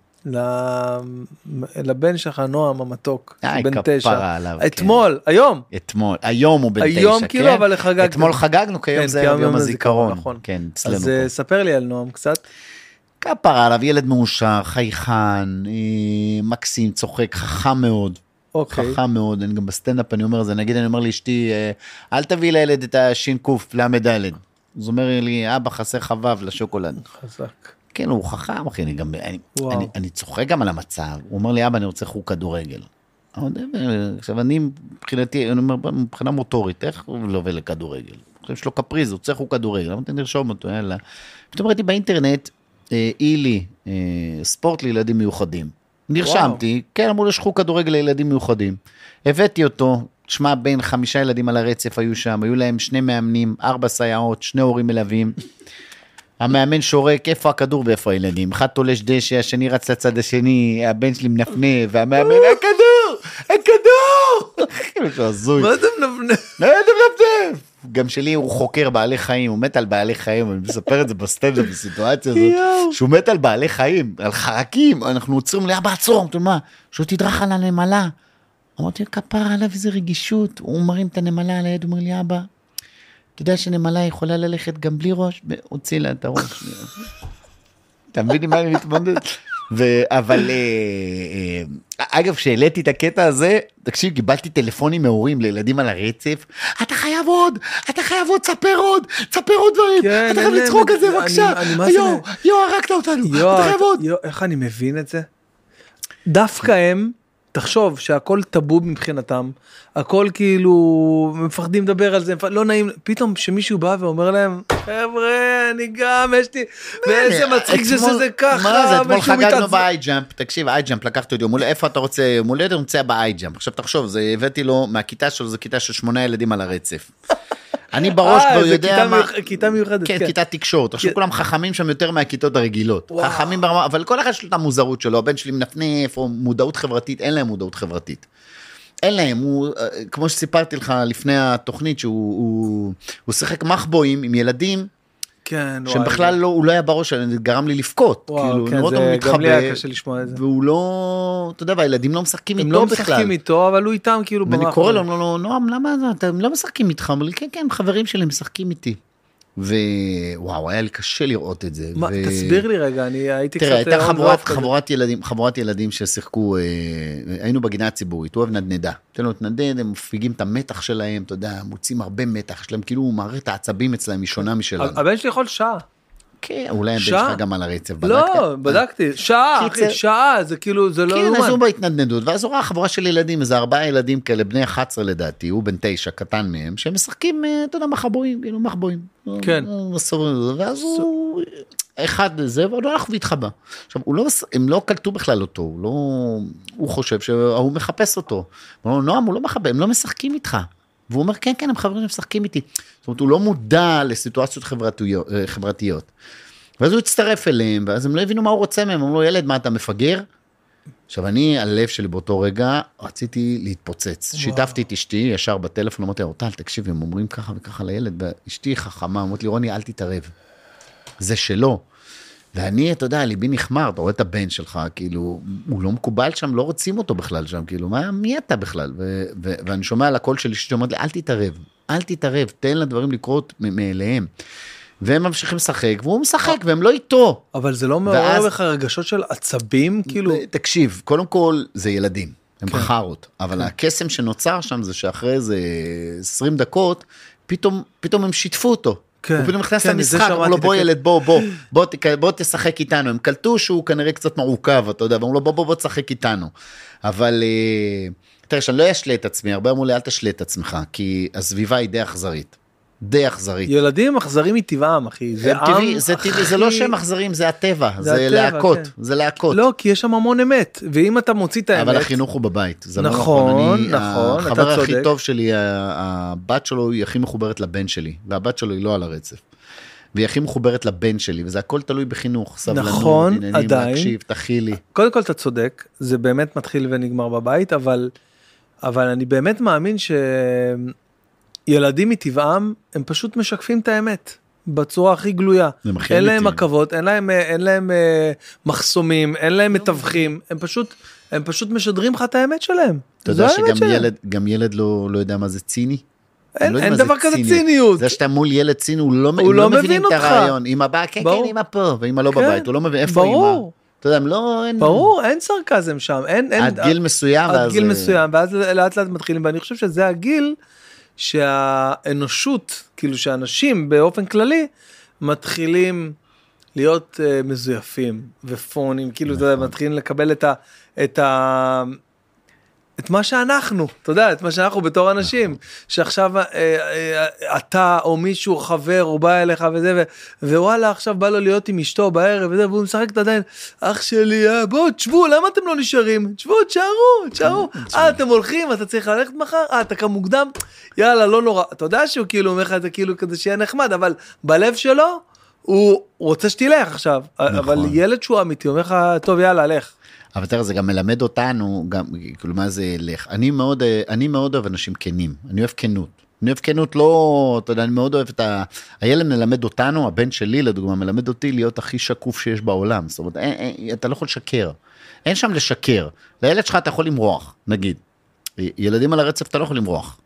A: לבן שלך, נועם המתוק, בן תשע.
B: כן.
A: אתמול, היום.
B: אתמול, היום הוא בן תשע,
A: היום
B: כן?
A: כאילו, אבל חגגתם.
B: אתמול חגגנו, כי היום
A: כן,
B: זה יום
A: יום
B: הזיכרון.
A: נכון.
B: כן, אצלנו
A: אז אה. ספר לי על נועם קצת.
B: כפרה עליו, ילד מאושר, חייכן, אה, מקסים, צוחק, חכם מאוד.
A: אוקיי.
B: חכם מאוד, אני גם בסטנדאפ אני אומר את זה, נגיד אני אומר לאשתי, אה, אל תביא לילד את הש"ק ל"ד. אז אומר לי, אבא חסר ו' לשוקולד.
A: חזק.
B: כן, הוא חכם, אחי, אני גם, אני. אני, אני צוחק גם על המצב. הוא אומר לי, אבא, אני רוצה חוג כדורגל. עכשיו, אני, מבחינתי, אני אומר, מבחינה מוטורית, איך הוא לא עובר לכדורגל? יש לו קפריז, הוא צריך חוג כדורגל, למה אתה נרשום אותו, יאללה. פתאום ראיתי באינטרנט, אה, אילי, אה, ספורט לילדים מיוחדים. נרשמתי, כן, אמרו יש חוג כדורגל לילדים מיוחדים. הבאתי אותו, תשמע, בין חמישה ילדים על הרצף היו שם, היו להם שני מאמנים, ארבע סייעות, שני הורים מלווים. המאמן שורק, איפה הכדור ואיפה הילדים? אחד תולש דשא, השני רץ לצד השני, הבן שלי מנפנף, והמאמן, הכדור! הכדור! משהו הזוי.
A: מה אתה מנפנף?
B: לא יודע מנפנף! גם שלי הוא חוקר בעלי חיים, הוא מת על בעלי חיים, אני מספר את זה בסטנדאפ בסיטואציה הזאת. שהוא מת על בעלי חיים, על חרקים, אנחנו עוצרים לי, אבא עצור, לו, מה? שהוא תדרך על הנמלה. אמרתי, כפרה עליו איזה רגישות, הוא מרים את הנמלה על היד, הוא אומר לי, אבא, אתה יודע שנמלה יכולה ללכת גם בלי ראש? והוציא לה את הראש. אתה מבין עם מה אני מתמודד? ו- אבל אה, אה, אגב כשהעליתי את הקטע הזה תקשיב קיבלתי טלפונים מהורים לילדים על הרצף אתה חייב עוד אתה חייב עוד ספר עוד ספר עוד דברים
A: כן,
B: אתה חייב לצחוק
A: את
B: על זה בבקשה יואו יואו הרגת אותנו אתה חייב עוד.
A: איך אני מבין את זה? דווקא הם, תחשוב שהכל טאבו מבחינתם, הכל כאילו, מפחדים לדבר על זה, לא נעים, פתאום שמישהו בא ואומר להם, חבר'ה, אני גם, יש לי, ואיזה מצחיק זה שזה ככה,
B: מה זה, אתמול חגגנו.
A: ב
B: iJump, תקשיב, iJump, לקחתי אותו, מול איפה אתה רוצה, יום הולדת, הוא רוצה ב iJump. עכשיו תחשוב, הבאתי לו, מהכיתה שלו, זו כיתה של שמונה ילדים על הרצף. אני בראש
A: אה,
B: כבר
A: זה
B: יודע מה...
A: מיוח- כיתה מיוחדת,
B: כן,
A: כן.
B: כיתת תקשורת. עכשיו. כולם חכמים שם יותר מהכיתות הרגילות. חכמים ברמה, אבל כל אחד יש לו את המוזרות שלו, הבן שלי מנפנף, או מודעות חברתית, אין להם מודעות חברתית. אין להם, הוא, אה, כמו שסיפרתי לך לפני התוכנית, שהוא הוא, הוא שיחק מחבואים עם ילדים,
A: כן,
B: שהם. בכלל לא, הוא לא היה בראש, זה גרם לי לבכות.
A: וואו,
B: כאילו,
A: כן, זה-
B: אותו
A: גם לי היה
B: מתחבא,
A: קשה לשמוע את זה.
B: והוא לא, אתה יודע, והילדים לא משחקים
A: הם
B: איתו
A: לא
B: בכלל.
A: משחקים איתו, אבל הוא איתם כאילו
B: ואני
A: במאחורי.
B: קורא לו, נועם, למה אתם לא משחקים איתך? הוא אומר לי, כן, כן, חברים שלי משחקים איתי. ווואו, היה לי קשה לראות את זה.
A: מה,
B: ו-
A: תסביר לי רגע, אני הייתי קצת...
B: תראה, הייתה חבורת. חבורת ילדים, חבורת ילדים ששיחקו, אה, היינו בגינה הציבורית, הוא אוהב נדנדה. תן לו להתנדנד, הם מפיגים את המתח שלהם, אתה יודע, מוצאים הרבה מתח, יש להם כאילו מערכת העצבים אצלם היא שונה משלנו.
A: הבן שלי יכול שעה.
B: כן, אולי הבן
A: שעה?
B: שלך גם על הרצף, בדקת?
A: לא, בדקתי, שעה,
B: קיצר-
A: אחי, שעה, זה כאילו, זה לא
B: כן, אז
A: יאומן.
B: הוא בהתנדנדות, ואז הוא ראה חבורה של ילדים, איזה ארבעה ילדים כאלה, בני 11 לדעתי, הוא בן תשע, קטן מהם, שהם משחקים, אה, אתה יודע, מחבואים, כאילו מחבואים.
A: כן.
B: מסורים, ואז הוא, אחד זה, והוא הלך והתחבא. עכשיו, הוא לא, הם לא קלטו בכלל אותו, הוא לא, הוא חושב שההוא מחפש אותו. הוא אומר נועם, הוא לא מחבא, הם לא משחקים איתך. והוא אומר, כן, כן, הם חברים, הם משחקים איתי. זאת אומרת, הוא לא מודע לסיטואציות חברתיות. אה, חברתיות. ואז הוא הצטרף אליהם, ואז הם לא הבינו מה הוא רוצה מהם, אמרו לו, ילד, מה אתה מפגר? עכשיו, אני, הלב שלי באותו רגע, רציתי להתפוצץ. שיתפתי את אשתי ישר בטלפון, אמרתי לה, אורטל, תקשיבי, הם אומרים ככה וככה לילד, ואשתי חכמה, אמרתי לי, רוני, אל תתערב. זה שלו. ואני, אתה יודע, ליבי נחמר, אתה רואה את הבן שלך, כאילו, הוא לא מקובל שם, לא רוצים אותו בכלל שם, כאילו, מה, מי אתה בכלל? ו- ו- ואני שומע על הקול של אשתי שאומרת לי, אל תתערב, אל תתערב, תן לדברים לקרות מאליהם. והם ממשיכים לשחק, והוא משחק, והם לא איתו.
A: אבל זה לא מעורר בך רגשות של עצבים, כאילו,
B: תקשיב, קודם כל, זה ילדים, הם
A: כן.
B: חארות, אבל הקסם שנוצר שם זה שאחרי איזה 20 דקות, פתאום, פתאום הם שיתפו אותו.
A: כן,
B: הוא פתאום נכנס
A: כן,
B: למשחק, אמרו לו בוא
A: הקטע."
B: ילד בוא בוא בוא, תק- בוא תשחק איתנו, הם קלטו שהוא כנראה קצת מעוכב, אתה יודע, ואמרו לו בוא בוא בוא תשחק איתנו. אבל אה, תראה, שאני לא אשלה את עצמי, הרבה אמרו לי אל תשלה את עצמך, כי הסביבה היא די אכזרית. די אכזרית.
A: ילדים אכזרים מטבעם, אחי. זה עם
B: טבעי, זה טבעי, זה לא שהם אכזרים, זה הטבע,
A: זה
B: זה
A: הטבע,
B: להכות,
A: כן.
B: זה להכות.
A: לא, כי יש שם המון אמת, ואם אתה מוציא את האמת...
B: אבל החינוך הוא בבית, זה לא
A: נכון,
B: נכון. אני-
A: נכון, אתה
B: החבר הכי
A: צודק.
B: טוב שלי, הבת שלו היא הכי מחוברת לבן שלי, והבת שלו היא לא על הרצף. והיא הכי מחוברת לבן שלי, וזה הכל תלוי בחינוך, סבלנות,
A: נכון,
B: עניינים,
A: עדיין.
B: להקשיב, תכילי.
A: קודם כל אתה צודק, זה באמת מתחיל ונגמר בבית, אבל, אבל אני באמת מאמין שילדים מטבעם, הם פשוט משקפים את האמת. בצורה הכי גלויה.
B: הם הכי
A: אין להם. עכבות, אין להם, אה, אין להם אה, מחסומים, אין להם מתווכים, הם פשוט, הם פשוט משדרים לך את האמת שלהם.
B: אתה יודע שגם
A: שלהם.
B: ילד, גם ילד לא, לא יודע מה זה ציני?
A: אין-
B: לא
A: אין דבר כזה
B: ציניות.
A: ציניות.
B: זה שאתה מול ילד ציני, הוא לא,
A: הוא לא
B: לא
A: מבין
B: מבינים את. הרעיון. אמא באה, כן,
A: ברור.
B: כן, אמא פה, ואמא לא
A: כן,
B: בבית, הוא לא מבין, איפה
A: ברור.
B: אמא? אתה יודע, הם לא... אין-
A: ברור, אין סרקזם שם, אין, אין,
B: עד גיל מסוים,
A: עד
B: ואז...
A: גיל
B: אה,
A: מסוים, ואז לאט לאט מתחילים, ואני חושב שזה הגיל שהאנושות, כאילו שאנשים באופן כללי, מתחילים להיות uh, מזויפים ופונים, כאילו, אתה יודע,
B: נכון.
A: מתחילים לקבל את ה... את ה... את מה שאנחנו, אתה יודע, את מה שאנחנו בתור אנשים,
B: נכון.
A: שעכשיו אה, אה, אתה או מישהו חבר הוא בא אליך וזה, ו, ווואלה עכשיו בא לו להיות עם אשתו בערב וזה, והוא משחק את עדיין, אח שלי, אה, בואו תשבו, למה אתם לא נשארים? תשבו, תשארו, תשארו, אה אתם הולכים, אתה צריך ללכת מחר, אה אתה קם מוקדם, יאללה לא נורא, אתה יודע שהוא כאילו אומר לך את זה כאילו כזה שיהיה נחמד, אבל בלב שלו, הוא רוצה שתלך עכשיו, אבל ילד שהוא אמיתי אומר לך, טוב יאללה לך.
B: אבל תראה, זה גם מלמד אותנו, גם, כאילו, מה זה לך. אני מאוד, אני מאוד אוהב אנשים כנים, אני אוהב כנות. אני אוהב כנות, לא, אתה יודע, אני מאוד אוהב את ה... הילד מלמד אותנו, הבן שלי לדוגמה, מלמד אותי להיות הכי שקוף שיש בעולם. זאת אומרת, אין, אין, אתה לא יכול לשקר. אין שם לשקר. לילד שלך אתה יכול למרוח, נגיד. ילדים על הרצף אתה לא יכול למרוח.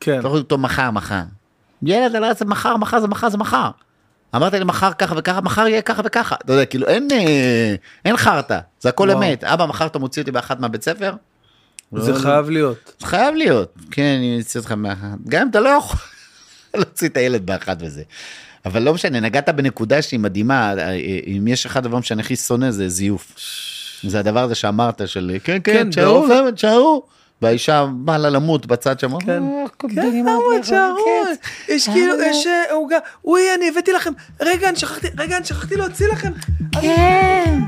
A: כן.
B: אתה יכול אותו מחר, מחר. ילד על הרצף מחר, מחר זה מחר זה מחר. אמרת לי מחר ככה וככה, מחר יהיה ככה וככה. אתה יודע, כאילו אין, אה, אין חרטא, זה הכל
A: וואו.
B: אמת. אבא, מחר אתה מוציא אותי באחת מהבית ספר?
A: זה
B: לא,
A: חייב להיות.
B: זה חייב להיות. כן, אני אוציא אותך באחת. גם אם אתה לא יכול להוציא את הילד באחת וזה. אבל לא משנה, נגעת בנקודה שהיא מדהימה, אה, אם יש אחד הדברים שאני הכי שונא זה זיוף. זה הדבר הזה שאמרת של כן, כן,
A: כן,
B: תשארו, תשארו. והאישה באה לה למות בצד שם.
A: כן.
B: "אה,
A: כן,
B: קומביני, מה
A: למה
B: את
A: תשארו?
B: כן.
A: יש כאילו, יש אה, עוגה, אוי, אני הבאתי לכם, רגע, אני שכחתי, רגע, אני שכחתי להוציא לכם. כן.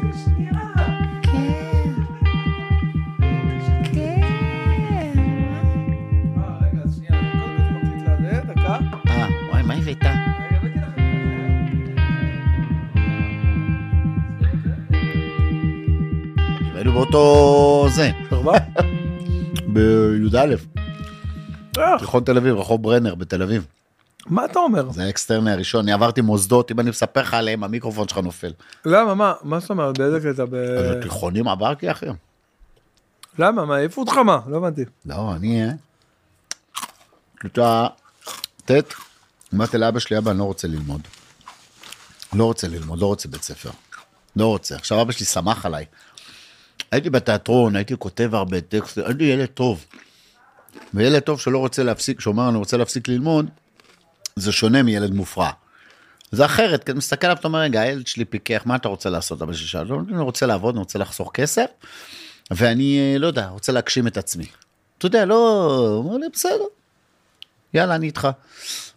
B: אה, מה הבאת? היינו באותו זה, בי"א, תיכון תל אביב, רחוב ברנר בתל אביב.
A: מה אתה אומר?
B: זה האקסטרני הראשון, אני עברתי מוסדות, אם אני מספר לך עליהם, המיקרופון שלך נופל.
A: למה, מה, מה זאת אומרת, באיזה קטע? ב-
B: תיכונים עברתי אחי.
A: למה, מה, העיפו אותך מה? לא הבנתי.
B: לא, אני... אה, כיתה ט', אמרתי לאבא שלי, אבא, אני לא רוצה ללמוד. לא רוצה ללמוד, לא רוצה בית ספר. לא רוצה. עכשיו אבא שלי שמח עליי. הייתי בתיאטרון, הייתי כותב הרבה טקסט, הייתי ילד טוב. וילד טוב שלא רוצה להפסיק, שאומר אני רוצה להפסיק ללמוד, זה שונה מילד מופרע. זה אחרת, כי אתה מסתכל עליו, אתה אומר, רגע, הילד שלי פיקח, מה אתה רוצה לעשות? אבא שלי שאל, אני רוצה לעבוד, אני רוצה לחסוך כסף, ואני, אה, לא יודע, רוצה להגשים את עצמי. אתה יודע, לא, אומר לי, בסדר, יאללה, אני איתך.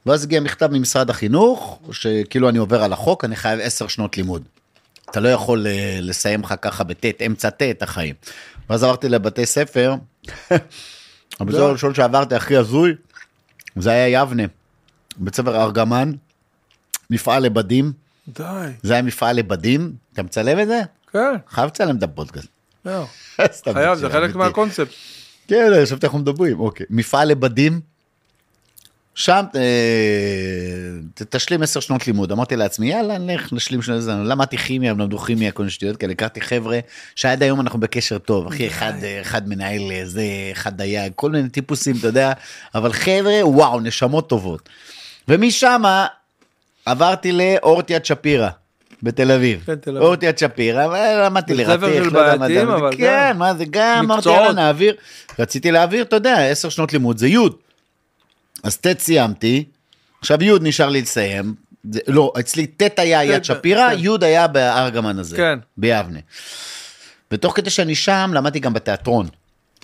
B: ואז הגיע מכתב ממשרד החינוך, שכאילו אני עובר על החוק, אני חייב עשר שנות לימוד. אתה לא יכול אה, לסיים לך ככה בט', אמצע ט' את החיים. ואז עברתי לבתי ספר, הבית ספר הראשון שעברתי הכי הזוי, זה היה יבנה, בית ספר ארגמן, מפעל לבדים,
A: די,
B: זה היה מפעל לבדים, אתה מצלם את זה?
A: כן,
B: חייב לצלם את הפודקאסט.
A: לא. חייב, זה חלק. מהקונספט.
B: כן, אני חשבתי אנחנו מדברים, אוקיי. מפעל לבדים, שם אה, תשלים עשר שנות לימוד. אמרתי לעצמי, יאללה, נלך, נשלים שנות לימוד. למדתי כימיה, למדו כימיה, כל מיני שטויות כאלה. הכרתי חבר'ה שעד היום אנחנו בקשר טוב. אחי, אחד, אחד מנהל אה, זה, אחד דייג, כל מיני טיפוסים, אתה יודע. אבל חבר'ה, וואו, נשמות טובות. ומשם עברתי לאורט יד שפירא. בתל אביב.
A: כן, תל אביב.
B: שפירא, לרתיך,
A: של
B: לא יודע מה זה. כן. מה זה גם, אמרתי. יאללה, נעביר. רציתי להעביר, אתה יודע, עשר שנות לימוד זה י'. אז ט' סיימתי, עכשיו י' נשאר לי לסיים. זה, לא, אצלי ט' היה יד שפירא,
A: כן.
B: י' היה בארגמן הזה.
A: כן.
B: ביבנה. ותוך כדי שאני שם, למדתי גם בתיאטרון.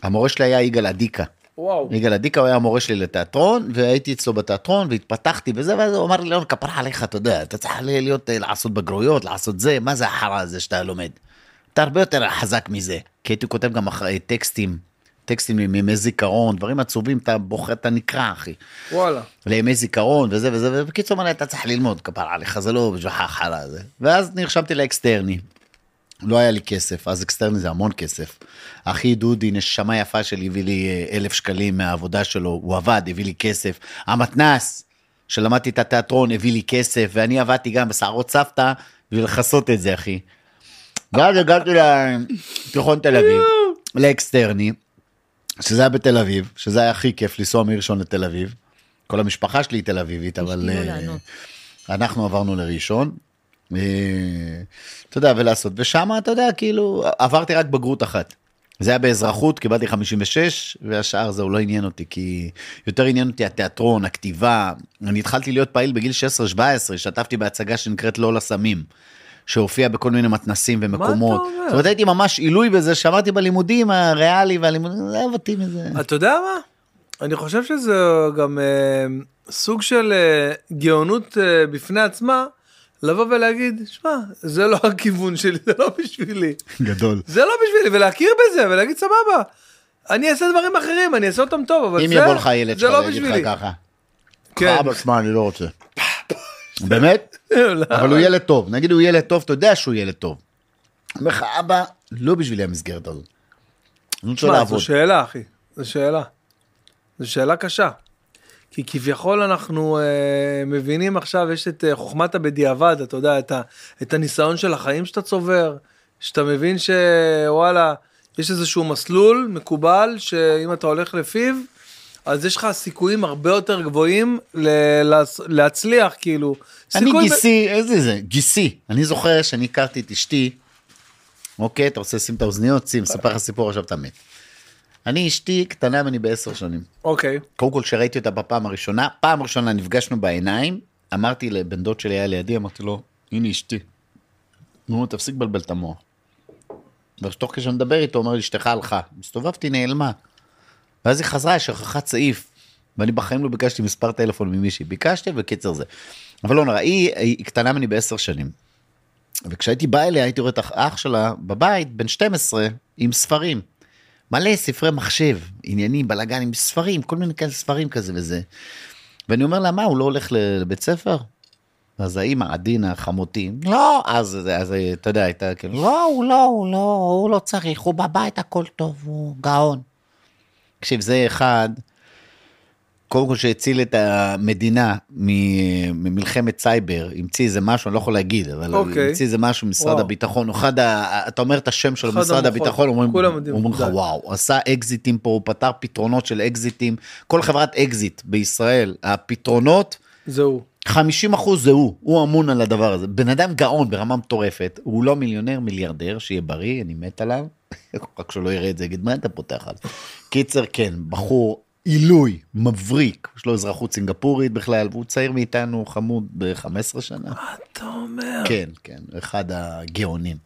B: המורה שלי היה יגאל אדיקה.
A: וואו.
B: יגאל אדיקה הוא היה המורה שלי לתיאטרון, והייתי אצלו בתיאטרון, והתפתחתי וזה, ואז הוא אמר לי, לא, כפרה עליך, אתה יודע, אתה צריך להיות, אה, לעשות בגרויות, לעשות זה, מה זה החרא הזה שאתה לומד? אתה הרבה יותר חזק מזה. כי הייתי כותב גם טקסטים, טקסטים מימי זיכרון, דברים עצובים, אתה בוחר, אתה נקרע, אחי.
A: וואלה.
B: לימי זיכרון וזה וזה, ובקיצור לי, אתה צריך ללמוד, כפרה עליך, זה לא בשבילך החרא הזה. ואז נרשמתי לאקסטרני. לא היה לי כסף, אז אקסטרני זה המון כסף. אחי דודי, נשמה יפה שלי, הביא לי אה, אלף שקלים מהעבודה שלו, הוא עבד, הביא לי כסף. המתנס, שלמדתי את התיאטרון, הביא לי כסף, ואני עבדתי גם בסערות סבתא, בשביל לכסות את זה, אחי. ואז הגעתי לתיכון תל אביב, לאקסטרני, שזה היה בתל אביב, שזה היה הכי כיף לנסוע מראשון לתל אביב. כל המשפחה שלי היא תל אביבית, אבל
G: לענות.
B: אנחנו עברנו לראשון. אה, אתה יודע, ולעשות, ושם אתה יודע, כאילו, עברתי רק בגרות אחת. זה היה באזרחות, קיבלתי 56, והשאר זהו, לא עניין אותי, כי יותר עניין אותי התיאטרון, הכתיבה. אני התחלתי להיות פעיל בגיל 16-17, השתתפתי בהצגה שנקראת לא לסמים, שהופיעה בכל מיני מתנסים ומקומות.
A: אומר?
B: זאת אומרת, הייתי ממש עילוי בזה, שמעתי בלימודים הריאלי והלימודים, זה אותי מזה.
A: אתה יודע מה? אני חושב שזה גם אה, סוג של אה, גאונות אה, בפני עצמה, לבוא ולהגיד, שמע, זה לא הכיוון שלי, זה לא בשבילי.
B: גדול.
A: זה לא בשבילי, ולהכיר בזה, ולהגיד סבבה. אני אעשה דברים אחרים, אני אעשה אותם טוב, אבל
B: אם
A: זה,
B: יבוא לך ילד
A: זה
B: שלך
A: לא
B: ויגיד
A: בשבילי.
B: לך ככה.
A: כן.
B: אבא, שמע, אני לא רוצה. באמת? אבל הוא ילד טוב, נגיד הוא ילד טוב, אתה יודע שהוא ילד טוב. אומר לך, אבא, לא בשבילי המסגרת הזאת. אני רוצה לעבוד.
A: זו שאלה, אחי. זו שאלה. זו שאלה קשה. כי כביכול אנחנו אה, מבינים עכשיו, יש את אה, חוכמת הבדיעבד, אתה יודע, את, ה, את הניסיון של החיים שאתה צובר, שאתה מבין שוואלה, יש איזשהו מסלול מקובל, שאם אתה הולך לפיו, אז יש לך סיכויים הרבה יותר גבוהים ל- להצ- להצליח, כאילו.
B: אני
A: סיכוי ב-
B: גיסי, איזה זה? גיסי. אני זוכר שאני הכרתי את אשתי, אוקיי, אתה רוצה לשים את האוזניות? שים, ספר לך סיפור, עכשיו אתה מת. אני אשתי קטנה ממני בעשר שנים.
A: אוקיי,
B: קודם כל שראיתי אותה בפעם הראשונה, פעם ראשונה נפגשנו בעיניים, אמרתי לבן דוד שלי היה לידי, אמרתי לו, הנה אשתי. נו, תפסיק לבלבל את המוח. ותוך כדי שאני מדבר איתו, אומר לי, אשתך הלכה. הסתובבתי, נעלמה. ואז היא חזרה, שכחת סעיף. ואני בחיים לא ביקשתי מספר טלפון ממישהי. ביקשתי, וקיצר זה. אבל לא נורא, היא, היא קטנה ממני בעשר שנים. וכשהייתי בא אליה, הייתי רואה את האח שלה בבית, בן 12, עם ספרים. מלא ספרי מחשב, עניינים, בלאגן עם ספרים, כל מיני כאלה ספרים כזה וזה. ואני אומר לה, מה, הוא לא הולך לבית ספר? אז האמא, עדינה, חמותי, לא, אז, אז אתה יודע, הייתה כאילו, לא, הוא לא, הוא לא, הוא לא צריך, הוא בבית, הכל טוב, הוא גאון. תקשיב, זה אחד, קודם כל שהציל את המדינה ממלחמת סייבר, המציא איזה משהו, אני לא יכול להגיד, אבל הוא
A: אוקיי.
B: המציא איזה משהו ממשרד. הביטחון, אחד, ה- אתה אומר את השם במשרד
A: המוחות.
B: הביטחון, אומרים לך. וואו, עשה אקזיטים פה, הוא פתר פתרונות של אקזיטים, כל חברת אקזיט בישראל, הפתרונות,
A: זהו.
B: 50 אחוז זה הוא, הוא אמון על הדבר הזה. בן אדם גאון ברמה מטורפת, הוא לא מיליונר, מיליארדר, שיהיה בריא, אני מת עליו. רק שלא יראה את זה, יגיד, מה אתה פותח עליו? קיצר, כן, בחור עילוי, מבריק, יש לו אזרחות סינגפורית בכלל, והוא צעיר מאיתנו, חמוד ב-15 שנה.
A: מה אתה אומר?
B: כן, כן, אחד הגאונים.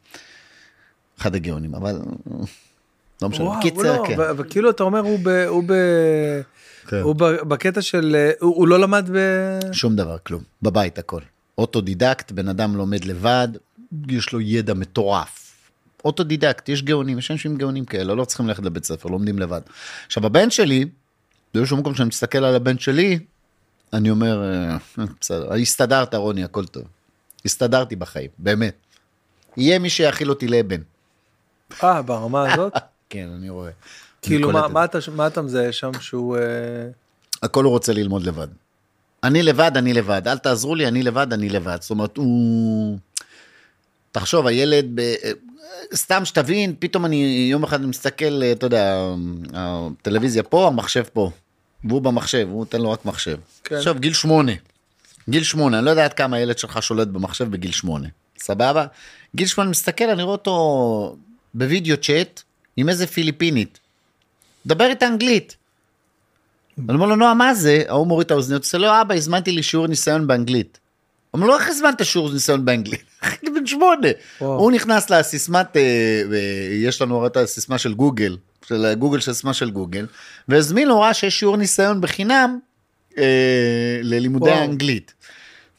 B: אחד הגאונים, אבל לא משנה.
A: וואו,
B: קיצר,
A: לא,
B: כן.
A: וכאילו אתה אומר הוא ב... הוא ב...
B: כן.
A: הוא בקטע של... אה, הוא הוא לא למד ב...
B: שום דבר, כלום. בבית הכל. אוטודידקט, בן אדם לומד לבד, יש לו ידע מטורף. אוטודידקט, יש גאונים, יש אנשים גאונים כאלה, לא צריכים ללכת לבית ספר, לומדים לבד. עכשיו, הבן שלי, באיזשהו מקום שאני מסתכל על הבן שלי, אני אומר, אה, בסדר, הסתדרת רוני, הכל טוב. הסתדרתי בחיים, באמת. יהיה מי שיאכיל אותי לאבן.
A: אה, ברמה הזאת?
B: כן, אני רואה.
A: כאילו, מה- מה. אתה- מה אתה מזהה שם שהוא... אה,
B: הכל הוא רוצה ללמוד לבד. אני לבד, אני לבד, אל תעזרו לי, אני לבד, אני לבד. זאת אומרת, הוא... תחשוב, הילד, ב... סתם שתבין, פתאום אני יום אחד מסתכל, אתה יודע, הטלוויזיה פה, המחשב פה. והוא במחשב, הוא נותן לו רק מחשב.
A: כן.
B: עכשיו, גיל שמונה. גיל שמונה, אני לא יודע עד כמה הילד שלך שולט במחשב בגיל שמונה. סבבה? גיל שמונה מסתכל, אני רואה אותו בווידאו צ'אט עם איזה פיליפינית. דבר איתה אנגלית. אני אומר לו, נועה, מה זה? ההוא מוריד את האוזניות, עושה לו, אבא, הזמנתי לי שיעור ניסיון באנגלית. אומר לו, איך הזמנת שיעור ניסיון באנגלית? אני בן שמונה. הוא נכנס לסיסמת, אה, אה, יש לנו הרי את הסיסמה של גוגל, של גוגל, של סיסמה של גוגל, והזמין לו, ראה שיש שיעור ניסיון בחינם אה, ללימודי. האנגלית.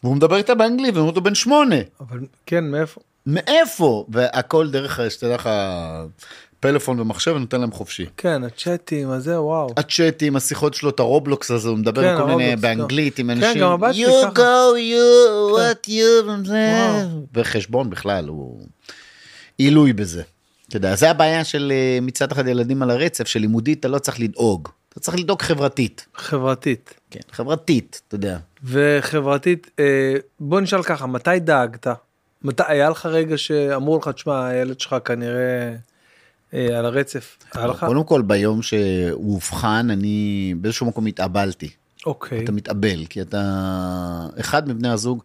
B: והוא מדבר איתה באנגלית, ואומר אותו בן שמונה.
A: אבל כן, מאיפה?
B: מאיפה? והכל דרך, שתדע לך, פלאפון ומחשב, נותן להם חופשי.
A: כן, הצ'אטים, הזה, וואו.
B: הצ'אטים, השיחות שלו, את הרובלוקס הזה, הוא מדבר
A: כן,
B: עם כל מיני
A: הרובלוקס,
B: באנגלית, עם
A: כן,
B: אנשים,
A: גם הבת שלי
B: you
A: ככה. כן.
B: go, you, what you. וחשבון בכלל, הוא עילוי בזה. אתה יודע, זה הבעיה של אה, מצד אחד ילדים על הרצף, שלימודית אתה לא צריך לדאוג. אתה צריך לדאוג חברתית.
A: חברתית.
B: כן, חברתית, אתה יודע.
A: וחברתית, אה, בוא נשאל ככה, מתי דאגת? מתי, היה לך רגע שאמרו לך, תשמע, הילד שלך כנראה אה, על הרצף?
B: קודם כל, ביום שהוא אובחן, אני באיזשהו מקום התאבלתי.
A: אוקיי.
B: אתה מתאבל, כי אתה... אחד מבני הזוג,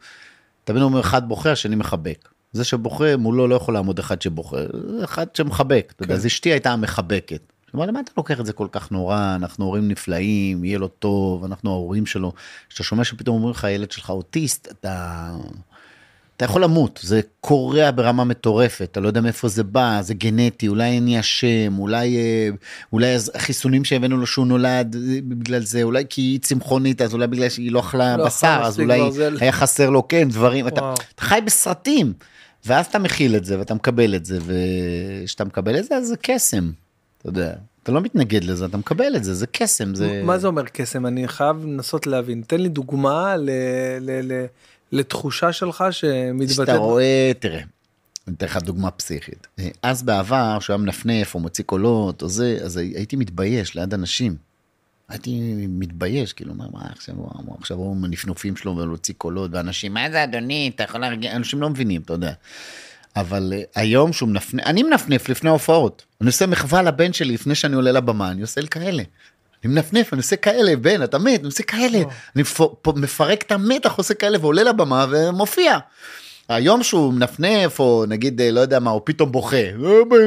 B: תמיד אומר, אחד בוכה, השני מחבק. זה שבוכה מולו לא יכול לעמוד אחד שבוכה, אחד שמחבק. אתה יודע,
A: כן.
B: אז אשתי הייתה המחבקת. אמרה, למה אתה לוקח את זה כל כך נורא? אנחנו הורים נפלאים, יהיה לו טוב, אנחנו ההורים שלו. כשאתה שומע שפתאום אומרים לך, הילד שלך אוטיסט, אתה... אתה יכול למות, זה קורע ברמה מטורפת, אתה לא יודע מאיפה זה בא, זה גנטי, אולי אני אשם, אולי, אה, אולי החיסונים שהבאנו לו שהוא נולד אה, בגלל זה, אולי כי היא צמחונית, אז אולי בגלל שהיא לא אכלה
A: לא
B: בשר, אז אולי
A: ברזל.
B: היה חסר לו, כן, דברים, אתה. אתה חי בסרטים, ואז אתה מכיל את זה ואתה מקבל את זה, וכשאתה מקבל את זה, אז זה קסם, אתה יודע. אתה לא מתנגד לזה, אתה מקבל את זה, זה קסם, זה...
A: מה זה אומר קסם? אני חייב לנסות להבין. תן לי דוגמה ל, ל, ל, לתחושה שלך שמתבטאת.
B: שאתה רואה, תראה, אני אתן לך דוגמה פסיכית. אז בעבר, שהוא היה מנפנף או מוציא קולות או זה, אז הייתי מתבייש ליד אנשים. הייתי מתבייש, כאילו, מה, מה עכשיו, מה, עכשיו הוא עם הנפנופים שלו ולהוציא קולות, ואנשים, מה זה אדוני, אתה יכול להרגיע, אנשים לא מבינים, אתה יודע. אבל אה, היום שהוא מנפנף, אני מנפנף לפני ההופעות. אני עושה מחווה לבן שלי לפני שאני עולה לבמה, אני עושה כאלה. אני מנפנף, אני עושה כאלה, בן, אתה מת, אני עושה כאלה. אני מפ- פה מפרק את המתח, עושה כאלה, ועולה לבמה ומופיע. היום שהוא מנפנף, או נגיד, אה, לא יודע מה, או פתאום בוכה, הם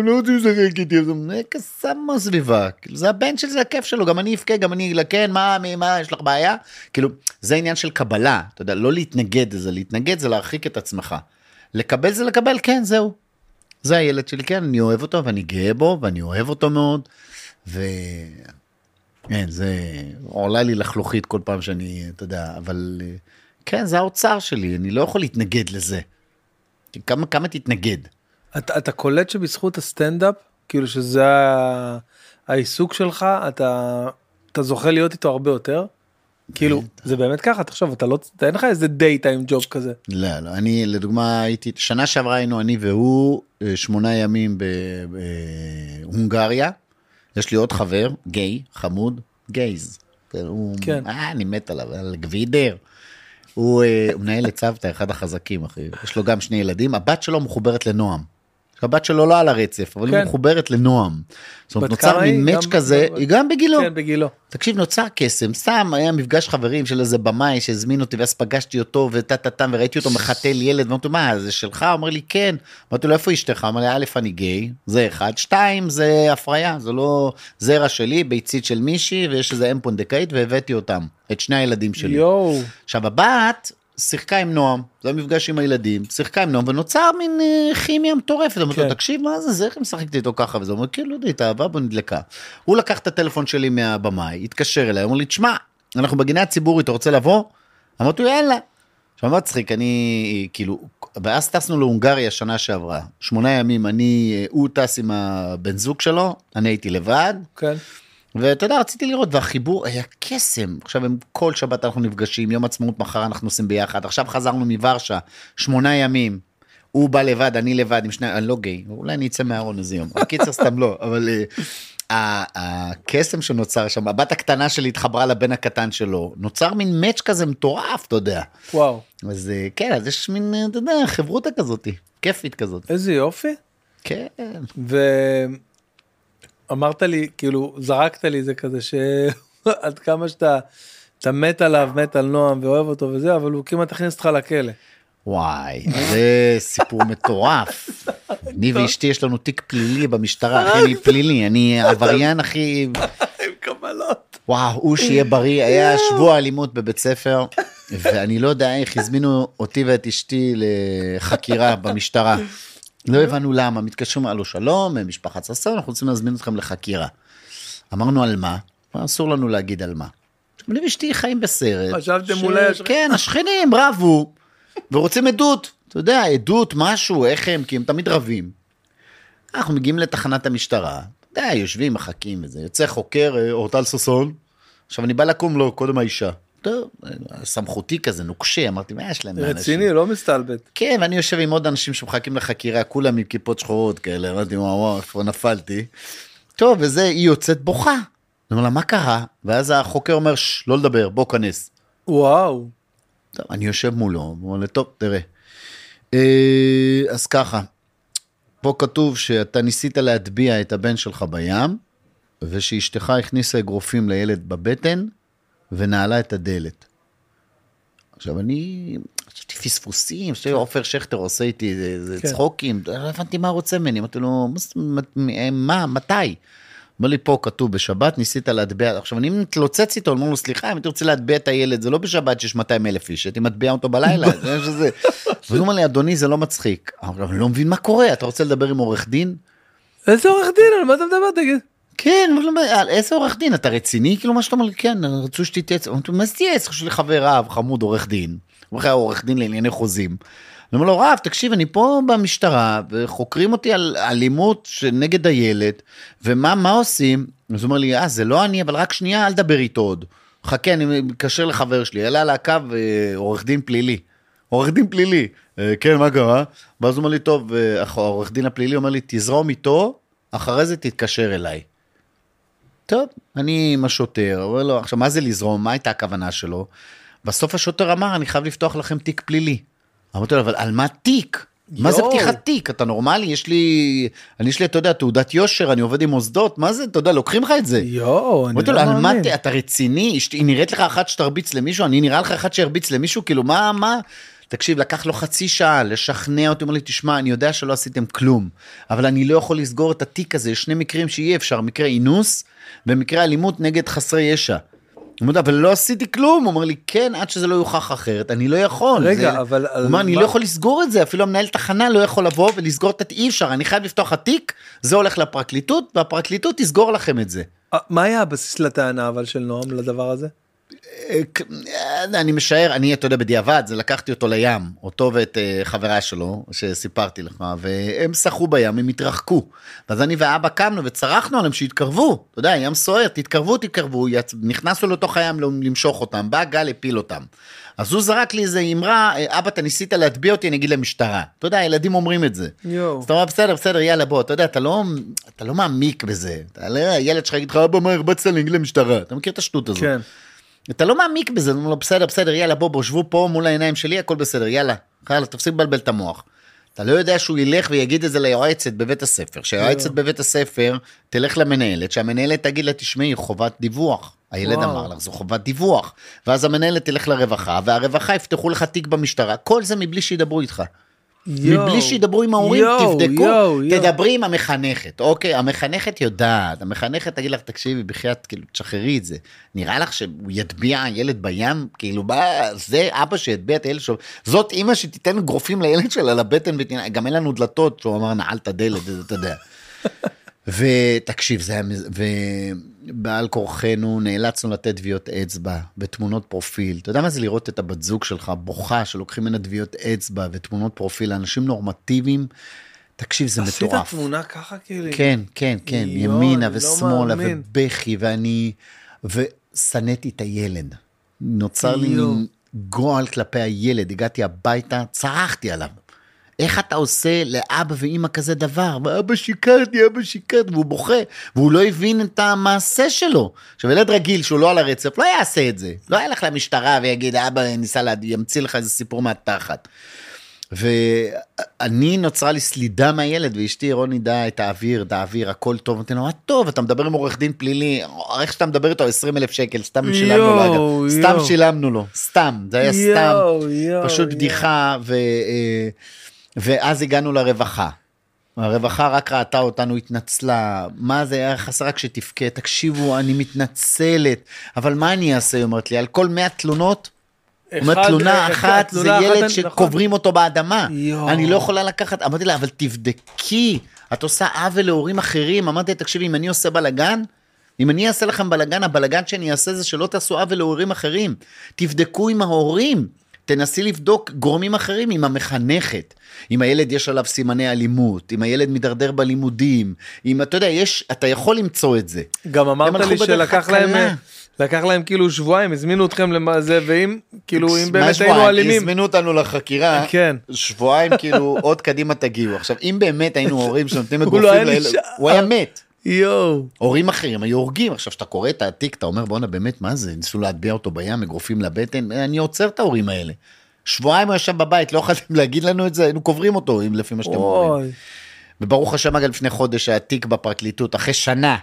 B: לא רוצים לשחק איתי, אז הוא אומר, קסם מהסביבה, כאילו, זה הבן שלי, זה הכיף שלו, גם אני אבכה, גם אני, אגלה, כן, מה, מי, מה, יש לך בעיה? כאילו, זה עניין של קבלה, אתה יודע, לא להתנגד לזה, להתנגד זה להרחיק את עצמך. לקבל זה לקבל, כן, זהו. זה הילד שלי, כן, אני אוהב אותו, ואני גאה בו, ואני אוהב אותו מאוד, ו... כן, זה עולה לי לחלוכית כל פעם שאני, אתה יודע, אבל אה, כן, זה האוצר שלי, אני לא יכול להתנגד לזה. כמה, כמה תתנגד?
A: אתה, אתה קולט שבזכות הסטנדאפ, כאילו שזה העיסוק שלך, אתה, אתה זוכה להיות איתו הרבה יותר? כאילו, זה באמת ככה, תחשוב, אתה לא, אתה אין לך איזה דייטיים ג'וב כזה.
B: לא, לא, אני לדוגמה הייתי, שנה שעברה היינו אני והוא אה, שמונה ימים ב- בהונגריה. יש לי עוד חבר, גיי, חמוד, גייז. כן, הוא,
A: כן.
B: אה, אני מת עליו, על גבידר. הוא, אה, הוא מנהל את צוותא, אחד החזקים, אחי. יש לו גם שני ילדים, הבת שלו מחוברת לנועם. הבת שלו לא על הרצף, אבל היא
A: כן.
B: מחוברת לנועם. זאת אומרת, נוצר
A: היא?
B: מין מאץ' כזה, היא גם בגילו.
A: כן, בגילו.
B: תקשיב נוצר קסם סתם היה מפגש חברים של איזה במאי שהזמין אותי ואז פגשתי אותו וטה טה טם וראיתי אותו מחתל ילד ואמרתי מה זה שלך הוא אומר לי כן אמרתי לו איפה אשתך אמר לי א' אני גיי זה אחד שתיים זה הפריה זה לא זרע שלי ביצית של מישהי ויש איזה אם פונדקאית והבאתי אותם את שני הילדים שלי
A: יואו,
B: עכשיו הבת שיחקה עם נועם זה היה מפגש עם הילדים שיחקה עם נועם ונוצר מין אה, כימיה מטורפת אמרתי לו
A: כן.
B: תקשיב מה זה זה איך משחקת איתו ככה וזה אומר כן לא יודע התאהבה בו נדלקה. הוא לקח את הטלפון שלי מהבמאי התקשר אליי אמר לי תשמע אנחנו בגינה הציבורית אתה רוצה לבוא? אמרתי לו יאללה. עכשיו מה מצחיק אני כאילו ואז טסנו להונגריה שנה שעברה שמונה ימים אני אה, הוא טס עם הבן זוג שלו אני הייתי לבד
A: כן.
B: ואתה יודע רציתי לראות והחיבור היה קסם. עכשיו הם כל שבת אנחנו נפגשים יום עצמאות מחר אנחנו עושים ביחד. עכשיו חזרנו מוורשה שמונה ימים. הוא בא לבד אני לבד עם שני אני לא גיי אולי אני אצא מהארון איזה יום. הקיצר סתם לא אבל אה, הקסם שנוצר שם הבת הקטנה שלי התחברה לבן הקטן שלו. נוצר מין מאץ' כזה מטורף אתה יודע.
A: וואו,
B: אז אה, כן אז יש מין אה, אתה יודע חברותה כזאתי כיפית כזאת.
A: איזה יופי.
B: כן
A: ואמרת לי, כאילו, זרקת לי זה כזה שעד כמה שאתה, אתה מת עליו, מת על נועם ואוהב אותו וזה, אבל הוא כמעט הכניס אותך לכלא.
B: וואי, זה סיפור מטורף. אני ואשתי יש לנו תיק פלילי במשטרה, אחי, אני פלילי, אני עבריין הכי...
A: עם קבלות.
B: וואו, הוא שיהיה בריא, היה שבוע אלימות בבית ספר, ואני לא יודע איך הזמינו אותי ואת אשתי לחקירה במשטרה. לא הבנו למה, מתקשרים, הלו שלום, משפחת ששון, אנחנו רוצים להזמין אתכם לחקירה. אמרנו על מה? אסור לנו להגיד על מה. אני ואשתי חיים בסרט.
A: חשבתם
B: ש-
A: אולי.
B: כן, השכנים רבו, ורוצים עדות. אתה יודע, עדות, משהו, איך הם, כי הם תמיד רבים. אנחנו מגיעים לתחנת המשטרה, אתה יודע, יושבים, מחכים וזה, יוצא חוקר, אה, אורטל ששון, עכשיו אני בא לקום לו, קודם האישה. טוב, סמכותי כזה, נוקשה, אמרתי, מה יש להם לאנשים?
A: רציני, לא מסתלבט.
B: כן, ואני יושב עם עוד אנשים שמחכים לחקירה, כולם עם כיפות שחורות כאלה, אמרתי, וואו, וואו, איפה נפלתי. טוב, וזה, היא יוצאת בוכה. אומר לה, מה קרה? ואז החוקר אומר, לא לדבר, בוא כנס.
A: וואו.
B: טוב, אני יושב מולו, הוא אומר טוב, תראה. אה, אז ככה, פה כתוב שאתה ניסית להטביע את הבן שלך בים, ושאשתך הכניסה אגרופים לילד בבטן, ונעלה את הדלת. עכשיו, אני... חשבתי פספוסים, חשבתי עופר שכטר עושה איתי זה, זה
A: כן.
B: צחוקים, לא הבנתי מה הוא רוצה ממני, אמרתי לו, "מה מתי? אומר לי, פה כתוב בשבת, ניסית להטביע, עכשיו אני מתלוצץ איתו, אומר לו, סליחה, אם הייתי רוצה להטביע את הילד, זה לא בשבת שיש 200 אלף איש, הייתי מטביע אותו בלילה, זה מה שזה. אז הוא אומר לי, אדוני, זה לא מצחיק. אני לא מבין מה קורה, אתה רוצה לדבר עם עורך דין?
A: איזה עורך דין, על מה אתה מדבר, תגיד?
B: כן, איזה עורך דין, אתה רציני? כאילו מה שאתה אומר כן, רצו שתתייעץ. אמרתי לו, מה זה תתייעץ? יש לי חבר רב, חמוד, עורך דין. הוא אומר לך, עורך דין לענייני חוזים. אני אומר לו, רב, תקשיב, אני פה במשטרה, וחוקרים אותי על אלימות נגד הילד, ומה מה עושים? אז הוא אומר לי, אה, זה לא אני, אבל רק שנייה, אל תדבר איתו עוד. חכה, אני מתקשר לחבר שלי, עלה על הקו אה, עורך דין פלילי. עורך דין פלילי. "אה, כן, מה קרה? ואז הוא אומר לי, טוב, אה, העורך דין הפלילי אומר לי, תזרום איתו, אחרי זה תתקשר אליי. טוב, אני עם השוטר, אומר לו, עכשיו, מה זה לזרום? מה הייתה הכוונה שלו? בסוף השוטר אמר, אני חייב לפתוח לכם תיק פלילי. אמרתי לו, אבל על מה תיק? מה זה. פתיחת תיק? אתה נורמלי? יש לי, אני יש לי, אתה יודע, תעודת יושר, אני עובד עם מוסדות, מה זה, אתה יודע, לוקחים לך את זה.
A: יואו, אני לא מאמין.
B: אתה רציני? היא נראית לך אחת שתרביץ למישהו? אני נראה לך אחת שירביץ למישהו? כאילו, מה, מה? תקשיב, לקח לו חצי שעה לשכנע אותי, אומר לי, תשמע, אני יודע שלא עשיתם כלום, אבל אני לא יכול לסגור את התיק הזה, יש שני מקרים שאי אפשר, מקרה אינוס ומקרה אלימות נגד חסרי ישע. הוא אומר, אבל לא עשיתי כלום, הוא אומר לי, כן, עד שזה לא יוכח אחרת, אני לא יכול.
A: רגע,
B: זה...
A: אבל
B: הוא אומר, אני
A: מה-
B: לא יכול לסגור את זה, אפילו המנהל תחנה לא יכול לבוא ולסגור את אי אפשר, אני חייב לפתוח התיק, זה הולך לפרקליטות, והפרקליטות תסגור לכם את זה.
A: מה היה הבסיס לטענה אבל של נועם לדבר הזה?
B: אה, אני משער, אני, אתה יודע, בדיעבד, זה לקחתי אותו לים, אותו ואת אה, חברה שלו, שסיפרתי לך, והם שחו בים, הם התרחקו. ואז אני ואבא קמנו וצרחנו עליהם שיתקרבו, אתה יודע, ים סוער, תתקרבו, תתקרבו, יצ... נכנסנו לתוך הים למשוך אותם, בא גל, הפיל אותם. אז הוא זרק לי איזה אמרה, אה, אבא, אתה ניסית להטביע אותי, אני אגיד למשטרה. אתה יודע, הילדים אומרים את זה.
A: יואו.
B: אז אתה אומר, בסדר, בסדר, יאללה, בוא, אתה יודע, אתה לא, אתה לא מעמיק בזה. אתה לא, הילד שלך יגיד לך, אבא, מה הרבצת לי, אני אגיד למשטרה. אתה מכיר את השטות הזאת.
A: כן.
B: אתה לא מעמיק בזה, אתה אומר לו, בסדר, בסדר, יאללה, בוא, בוא, שבו פה מול העיניים שלי, הכל בסדר, יאללה, יאללה, תפסיק לבלבל את המוח. אתה לא יודע שהוא ילך ויגיד את זה ליועצת בבית הספר, שהיועצת בבית הספר תלך למנהלת, שהמנהלת תגיד לה, תשמעי, חובת דיווח. הילד
A: וואו.
B: אמר לך, זו חובת דיווח. ואז המנהלת תלך לרווחה, והרווחה יפתחו לך תיק במשטרה, כל זה מבלי שידברו איתך.
A: יואו.
B: מבלי שידברו עם ההורים,
A: יואו,
B: תבדקו,
A: יואו, יואו.
B: תדברי עם המחנכת, אוקיי? המחנכת יודעת, המחנכת תגיד לך, תקשיבי, בחייאת, כאילו, תשחררי את זה. נראה לך שהוא יטביע ילד בים? כאילו, מה, זה אבא שיטביע את הילד שלו? זאת אימא שתיתן אגרופים לילד שלה לבטן, גם אין לנו דלתות, שהוא אמר, נעל את הדלת, אתה יודע. ותקשיב, זה היה, ובעל כורחנו נאלצנו לתת טביעות אצבע ותמונות פרופיל. אתה יודע מה זה לראות את הבת זוג שלך בוכה, שלוקחים ממנה טביעות אצבע ותמונות פרופיל לאנשים נורמטיביים? תקשיב, זה
A: עשית
B: מטורף.
A: תמונה ככה כאילו?
B: כן, כן, כן,
A: יואו,
B: ימינה
A: לא
B: ושמאלה
A: מאמין.
B: ובכי, ואני, ושנאתי את הילד. נוצר לי
A: יואו.
B: מין גועל כלפי הילד, הגעתי הביתה, צרחתי עליו. איך אתה עושה לאבא ואימא כזה דבר? ואבא שיקרתי, אבא שיקרתי, והוא בוכה, והוא לא הבין את המעשה שלו. עכשיו, ילד רגיל שהוא לא על הרצף, לא יעשה את זה. לא ילך למשטרה ויגיד, אבא ניסה, לה... ימציא לך איזה סיפור מהתחת. ואני נוצרה לי סלידה מהילד ואשתי רוני דעה את האוויר, את האוויר, הכל טוב. אמרתי לו, מה טוב, אתה מדבר עם עורך דין פלילי, איך שאתה מדבר איתו 20 אלף שקל, סתם שילמנו לו, אגב. סתם. שילמנו לו, סתם, זה היה סתם,
A: יואו, יואו,
B: פשוט
A: יואו.
B: בדיחה, ו... אה, ואז הגענו לרווחה. הרווחה רק ראתה אותנו, התנצלה, מה זה היה חסר רק שתבכה, תקשיבו, אני מתנצלת, אבל מה אני אעשה, היא אומרת לי, על כל 100 תלונות, אומרת
A: אחד-
B: תלונה
A: אחד-
B: אחת זה
A: תלונה אחת,
B: ילד
A: נכון.
B: שקוברים אותו באדמה.
A: יואו.
B: אני לא יכולה לקחת, אמרתי לה, אבל תבדקי, את עושה עוול להורים אחרים. אמרתי לה, תקשיבי, אם אני עושה בלאגן, אם אני אעשה לכם בלאגן, הבלאגן שאני אעשה זה שלא תעשו עוול להורים אחרים. תבדקו עם ההורים. תנסי לבדוק גורמים אחרים עם המחנכת, אם הילד יש עליו סימני אלימות, אם הילד מידרדר בלימודים, אם אתה יודע, יש, אתה יכול למצוא את זה.
A: גם אמרת לי שלקח. להם, לקח להם כאילו שבועיים, הזמינו אתכם למה זה, ואם, כאילו, אם באמת
B: שבועיים?
A: היינו אלימים.
B: הזמינו אותנו לחקירה,
A: כן.
B: שבועיים כאילו עוד קדימה תגיעו. עכשיו אם באמת היינו הורים שנותנים אגרופים
A: לא היה
B: לילד. הוא היה מת.
A: יואו.
B: הורים אחרים היו הורגים, עכשיו שאתה קורא את התיק, אתה אומר בואנה באמת, מה זה, ניסו להטביע אותו בים, אגרופים לבטן, אני עוצר את ההורים האלה. שבועיים הוא ישב בבית, לא יכולתם להגיד לנו את זה, היינו קוברים אותו, אם לפי מה שאתם אומרים. וברוך השם, אגב, לפני חודש היה תיק בפרקליטות, אחרי שנה,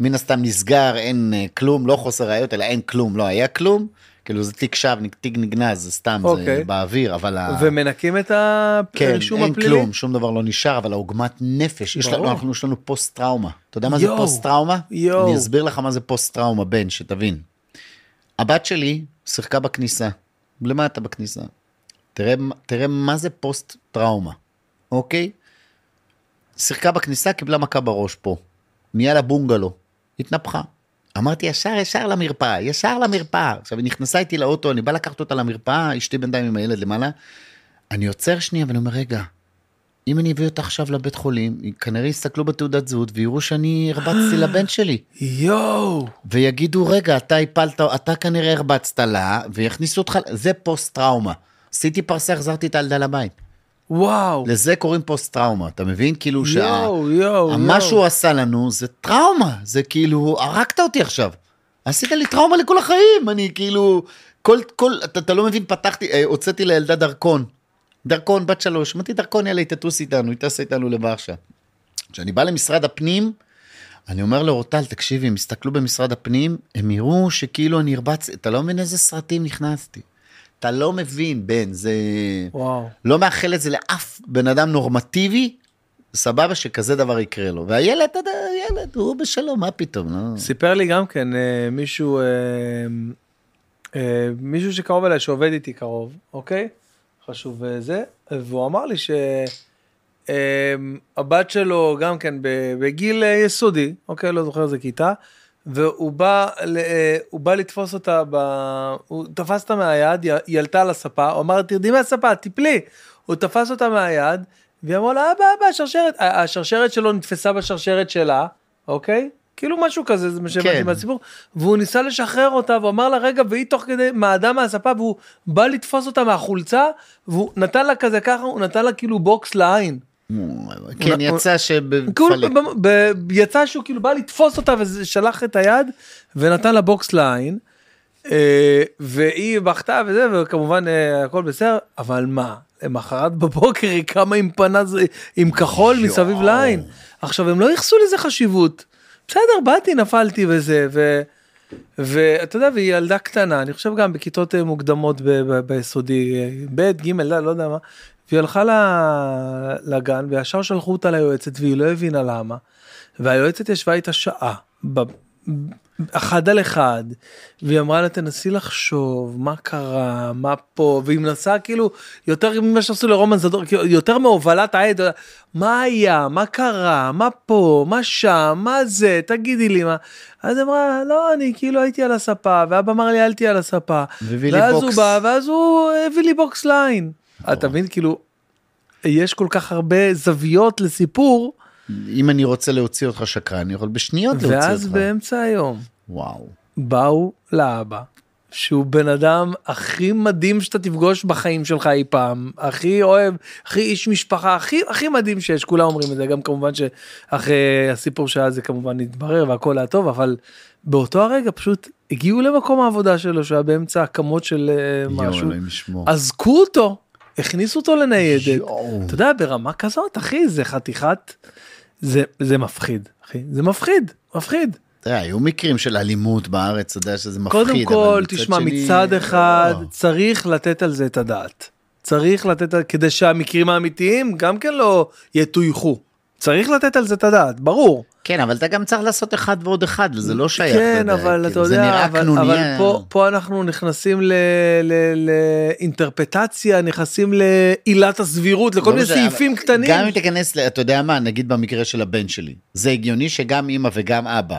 B: מן הסתם נסגר, אין אה, כלום, לא חוסר ראיות, אלא אין כלום, לא היה כלום. כאילו זה תיק שווא, תיק נגנז, זה סתם, זה
A: אוקיי.
B: באוויר, אבל... ה-
A: ומנקים את
B: כן,
A: הרישום
B: אין
A: הפלילי?
B: כלום, שום דבר לא נשאר, אבל העוגמת נפש, יש לנו. אנחנו, יש לנו פוסט טראומה. אתה יודע מה זה
A: יואו,
B: פוסט טראומה?
A: יואו.
B: אני אסביר לך מה זה פוסט טראומה, בן, שתבין. הבת שלי שיחקה בכניסה, למטה בכניסה. תראה, תראה מה זה פוסט טראומה, אוקיי? שיחקה בכניסה, קיבלה מכה בראש פה. נהיה לה בונגלו, התנפחה. אמרתי ישר ישר למרפאה, ישר למרפאה. עכשיו היא נכנסה איתי לאוטו, אני בא לקחת אותה למרפאה, אשתי בינתיים עם הילד למעלה. אני עוצר שנייה ואני אומר, רגע, אם אני אביא אותה עכשיו לבית חולים, כנראה יסתכלו בתעודת זהות ויראו שאני הרבצתי לבן שלי.
A: יואו.
B: ויגידו, רגע, אתה הפלת, אתה כנראה הרבצת לה, ויכניסו אותך, זה פוסט טראומה. עשיתי פרסה, החזרתי את הילדה לבית.
A: וואו.
B: לזה קוראים פוסט טראומה, אתה מבין? כאילו שה...
A: יואו, יואו,
B: מה
A: יואו.
B: שהוא עשה לנו זה טראומה, זה כאילו, הרגת אותי עכשיו. עשית לי טראומה לכל החיים, אני כאילו, כל, כל, אתה, אתה לא מבין, פתחתי, אה, הוצאתי לילדה דרכון. דרכון, בת שלוש, אמרתי דרכון, יאללה, היא תטוס איתנו, היא טסה איתנו לוורשה. כשאני בא למשרד הפנים, אני אומר לאורטל, תקשיבי, הם יסתכלו במשרד הפנים, הם יראו שכאילו אני הרבצתי, אתה לא מבין איזה סרטים נכנסתי. אתה לא מבין, בן, זה...
A: וואו.
B: לא מאחל את זה לאף בן אדם נורמטיבי, סבבה שכזה דבר יקרה לו. והילד, אתה יודע, ילד, הוא בשלום, מה פתאום, לא?
A: סיפר לי גם כן אה, מישהו, אה, אה, מישהו שקרוב אליי שעובד איתי קרוב, אוקיי? חשוב אה, זה, והוא אמר לי שהבת שלו גם כן בגיל יסודי, אוקיי? לא זוכר איזה כיתה, והוא בא, אה, הוא בא לתפוס אותה, ב... הוא תפס אותה מהיד, היא- עלתה על הספה, הוא אמר תרדי מהספה, תיפלי. הוא תפס אותה מהיד, והיא אמרה לו, אבא, אבא, השרשרת, השרשרת שלו נתפסה בשרשרת שלה, אוקיי? כאילו משהו כזה, זה מה שהבנתי
B: כן.
A: מהסיפור, והוא ניסה לשחרר אותה, והוא אמר לה, רגע, והיא תוך כדי מעדה מהספה, והוא בא לתפוס אותה מהחולצה, והוא נתן לה כזה ככה, הוא נתן לה כאילו בוקס לעין.
B: כן, יצא
A: כאילו. ב- ב- יצא שהוא כאילו בא לתפוס אותה ושלח את היד ונתן לה בוקס לעין. אה, והיא בכתה וזה וכמובן אה, הכל בסדר אבל מה למחרת בבוקר היא קמה עם פנס עם כחול מסביב לעין עכשיו הם לא ייחסו לזה חשיבות. בסדר באתי נפלתי וזה ו... ואתה יודע והיא ילדה קטנה אני חושב גם בכיתות אה, מוקדמות ביסודי ב' ג' לא לא יודע מה. והיא הלכה לגן וישר שלחו אותה ליועצת והיא לא הבינה למה. והיועצת ישבה איתה שעה. ב- אחד על אחד והיא אמרה לה תנסי לחשוב מה קרה מה פה? והיא מנסה כאילו יותר ממה שעשו לרומן זדור כאילו, יותר מהובלת העד מה היה? מה קרה? מה פה? מה שם? מה זה? תגידי לי מה. אז אמרה לא אני כאילו הייתי על הספה ואבא אמר לי אל תהיה על הספה. ואז הוא
B: בוקס.
A: בא ואז הוא הביא לי בוקס ליין אתה מבין כאילו יש כל כך הרבה זוויות לסיפור
B: אם אני רוצה להוציא אותך שקרן, אני יכול בשניות להוציא אותך.
A: ואז באמצע היום
B: וואו.
A: באו לאבא, שהוא בן אדם הכי מדהים שאתה תפגוש בחיים שלך אי פעם, הכי אוהב, הכי איש משפחה, הכי הכי מדהים שיש, כולם אומרים את זה, גם כמובן שאחרי הסיפור שהיה זה כמובן התברר והכל היה טוב, אבל באותו הרגע פשוט הגיעו למקום העבודה שלו שהיה באמצע הקמות של אה, משהו. אזקו אותו, הכניסו אותו לניידת. אתה יודע ברמה כזאת אחי זה חתיכת, זה זה מפחיד אחי, זה מפחיד, מפחיד.
B: תראה, היו מקרים של אלימות בארץ, אתה יודע שזה מפחיד.
A: קודם כל, תשמע,
B: שני-
A: מצד אחד
B: לא.
A: צריך לתת על זה את הדעת. צריך לתת, כדי שהמקרים האמיתיים גם כן לא יטויחו. צריך לתת על זה את הדעת, ברור.
B: כן, אבל אתה גם צריך לעשות אחד ועוד אחד, וזה לא שייך.
A: כן, אבל אתה
B: כאילו,
A: יודע, אבל, אבל
B: קנוניה.
A: פה, פה אנחנו נכנסים ל- ל- לאינטרפטציה, נכנסים לעילת הסבירות, לכל
B: לא
A: מיני סעיפים קטנים.
B: גם אם תיכנס, אתה יודע מה, נגיד במקרה של הבן שלי, זה הגיוני שגם אמא וגם אבא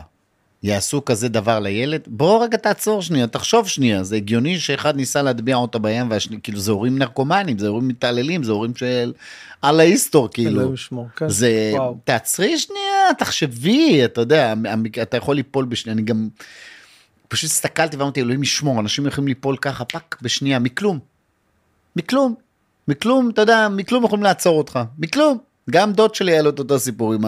B: יעשו כזה דבר לילד? בוא רגע תעצור שנייה, תחשוב שנייה, זה הגיוני שאחד ניסה להטביע אותו בים, והשני, כאילו זה הורים נרקומנים, זה הורים מתעללים, זה הורים של... על ההיסטור, כאילו.
A: ישמור, כן.
B: זה,
A: וואו.
B: תעצרי שנייה, תחשבי, אתה יודע, אתה יכול ליפול בשנייה, אני גם פשוט הסתכלתי ואמרתי, אלוהים ישמור, אנשים יכולים ליפול ככה, פאק, בשנייה, מכלום. מכלום. מכלום, אתה יודע, מכלום יכולים לעצור אותך. מכלום. גם דוד שלי היה לו את אותו סיפור עם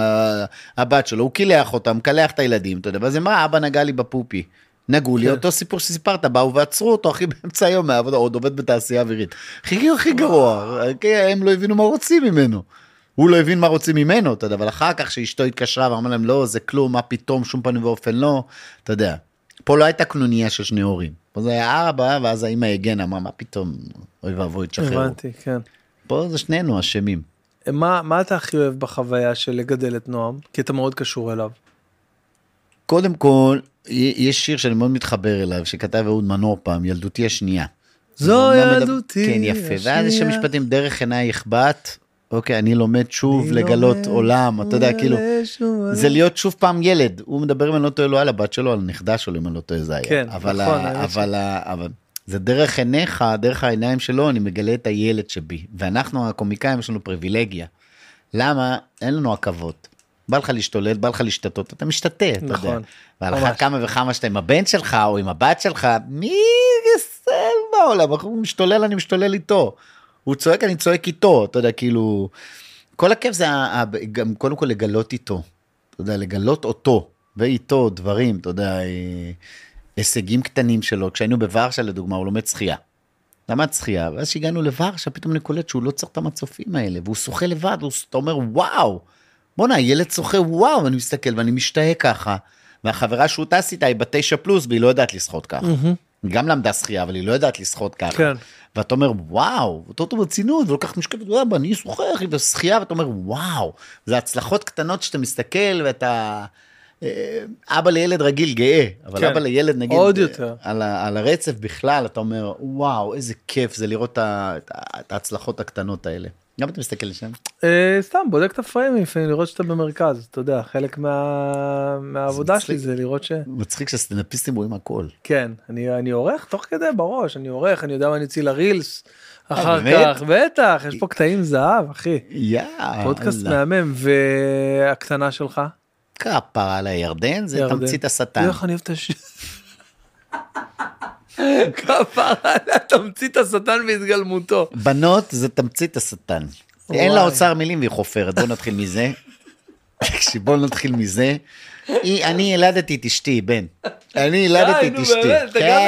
B: הבת שלו, הוא קילח אותה, מקלח את הילדים, אתה יודע, ואז היא אמרה, אבא נגע לי בפופי. נגעו לי,
A: כן.
B: אותו סיפור שסיפרת, באו ועצרו אותו, אחי, באמצע היום מהעבודה, עוד עובד בתעשייה אווירית. הכי הכי גרוע, הם לא הבינו מה רוצים ממנו. הוא לא הבין מה רוצים ממנו, אתה יודע, אבל אחר כך שאשתו התקשרה ואמרה להם, לא, זה כלום, מה פתאום, שום פנים ואופן לא, אתה יודע. פה לא הייתה קנוניה של שני הורים. פה זה היה אבא, ואז האמא הגנה, אמרה, מה פתאום, אוי ואבוי, תשחררו.
A: הבנתי, כן.
B: פה זה שנינו אשמים.
A: מה, מה אתה הכי אוהב בחוויה של לגדל את נועם? כי אתה מאוד קשור אליו.
B: קודם כל, יש שיר שאני מאוד מתחבר אליו, שכתב אהוד מנור פעם, ילדותי השנייה.
A: זו ילדותי
B: כן, יפה. ואז יש שם
A: השנייה.
B: משפטים, דרך עיניי יחבט, אוקיי, אני לומד שוב
A: אני
B: לגלות
A: לומד
B: עולם, אתה יודע, כאילו,
A: ולשוב
B: זה להיות שוב פעם ילד. הוא מדבר, אם אני לא טועה, לא על הבת שלו, על הנכדה שלו, אם אני לא טועה, זה היה.
A: כן,
B: אבל
A: נכון,
B: ה- אבל ה- אבל זה דרך עיניך, דרך העיניים שלו, אני מגלה את הילד שבי. ואנחנו, הקומיקאים, יש לנו פריבילגיה. למה? אין לנו עכבות. בא לך להשתולל, בא לך להשתתות, אתה משתתה, אתה יודע.
A: נכון,
B: ועל
A: ממש.
B: אחת כמה וכמה שאתה עם הבן שלך או עם הבת שלך, מי יסל בעולם, הוא משתולל, אני משתולל איתו. הוא צועק, אני צועק איתו, אתה יודע, כאילו... כל הכיף זה גם קודם כל לגלות איתו, אתה יודע, לגלות אותו, ואיתו דברים, אתה יודע, אה, הישגים קטנים שלו. כשהיינו בוורשה לדוגמה, הוא לומד שחייה. למד שחייה, ואז כשהגענו לוורשה, פתאום אני קולט שהוא לא צריך את המצופים האלה, והוא שוחה לבד, ואתה אומר, וואו, בואנה, הילד שוחה, וואו, ואני מסתכל ואני משתאה ככה. והחברה שהוא טס איתה היא בתשע פלוס, והיא לא יודעת לשחות ככה. היא גם למדה שחייה, אבל היא לא יודעת לשחות ככה.
A: כן.
B: ואתה אומר, וואו, אותו אותו ברצינות, ולוקח משקפת, וואו, אני שוחה, אחי, בשחייה, ואתה אומר, וואו, זה הצלחות קטנות שאתה מסתכל, ואתה... אה, אבא לילד רגיל גאה, אבל
A: כן.
B: אבא לילד נגיד,
A: עוד
B: אה,
A: יותר.
B: על, ה, על הרצף בכלל, אתה אומר, וואו, איזה כיף זה לראות את את ההצלחות הקטנות האלה. גם אתה מסתכל לשם?
A: אה, סתם בודק את הפריימים לפעמים לראות שאתה במרכז אתה יודע חלק מה... מהעבודה שלי
B: מצחיק.
A: זה לראות ש...
B: מצחיק שהסטנדאפיסטים רואים הכל.
A: כן אני אני עורך תוך כדי בראש אני עורך אני יודע מה אני אוציא לרילס. אחר
B: באמת?
A: כך בטח יש פה קטעים זהב אחי
B: יאה.
A: פודקאסט. מהמם והקטנה שלך.
B: כפרה על הירדן, זה
A: ירדן.
B: תמצית השטן.
A: איך אני אוהב את הש... כפרה תמצית השטן בהתגלמותו.
B: בנות זה תמצית השטן. אין לה אוצר מילים והיא חופרת, בוא נתחיל מזה. תקשיב, בוא נתחיל מזה. אני ילדתי את אשתי, בן. אני ילדתי את אשתי.
A: אתה גם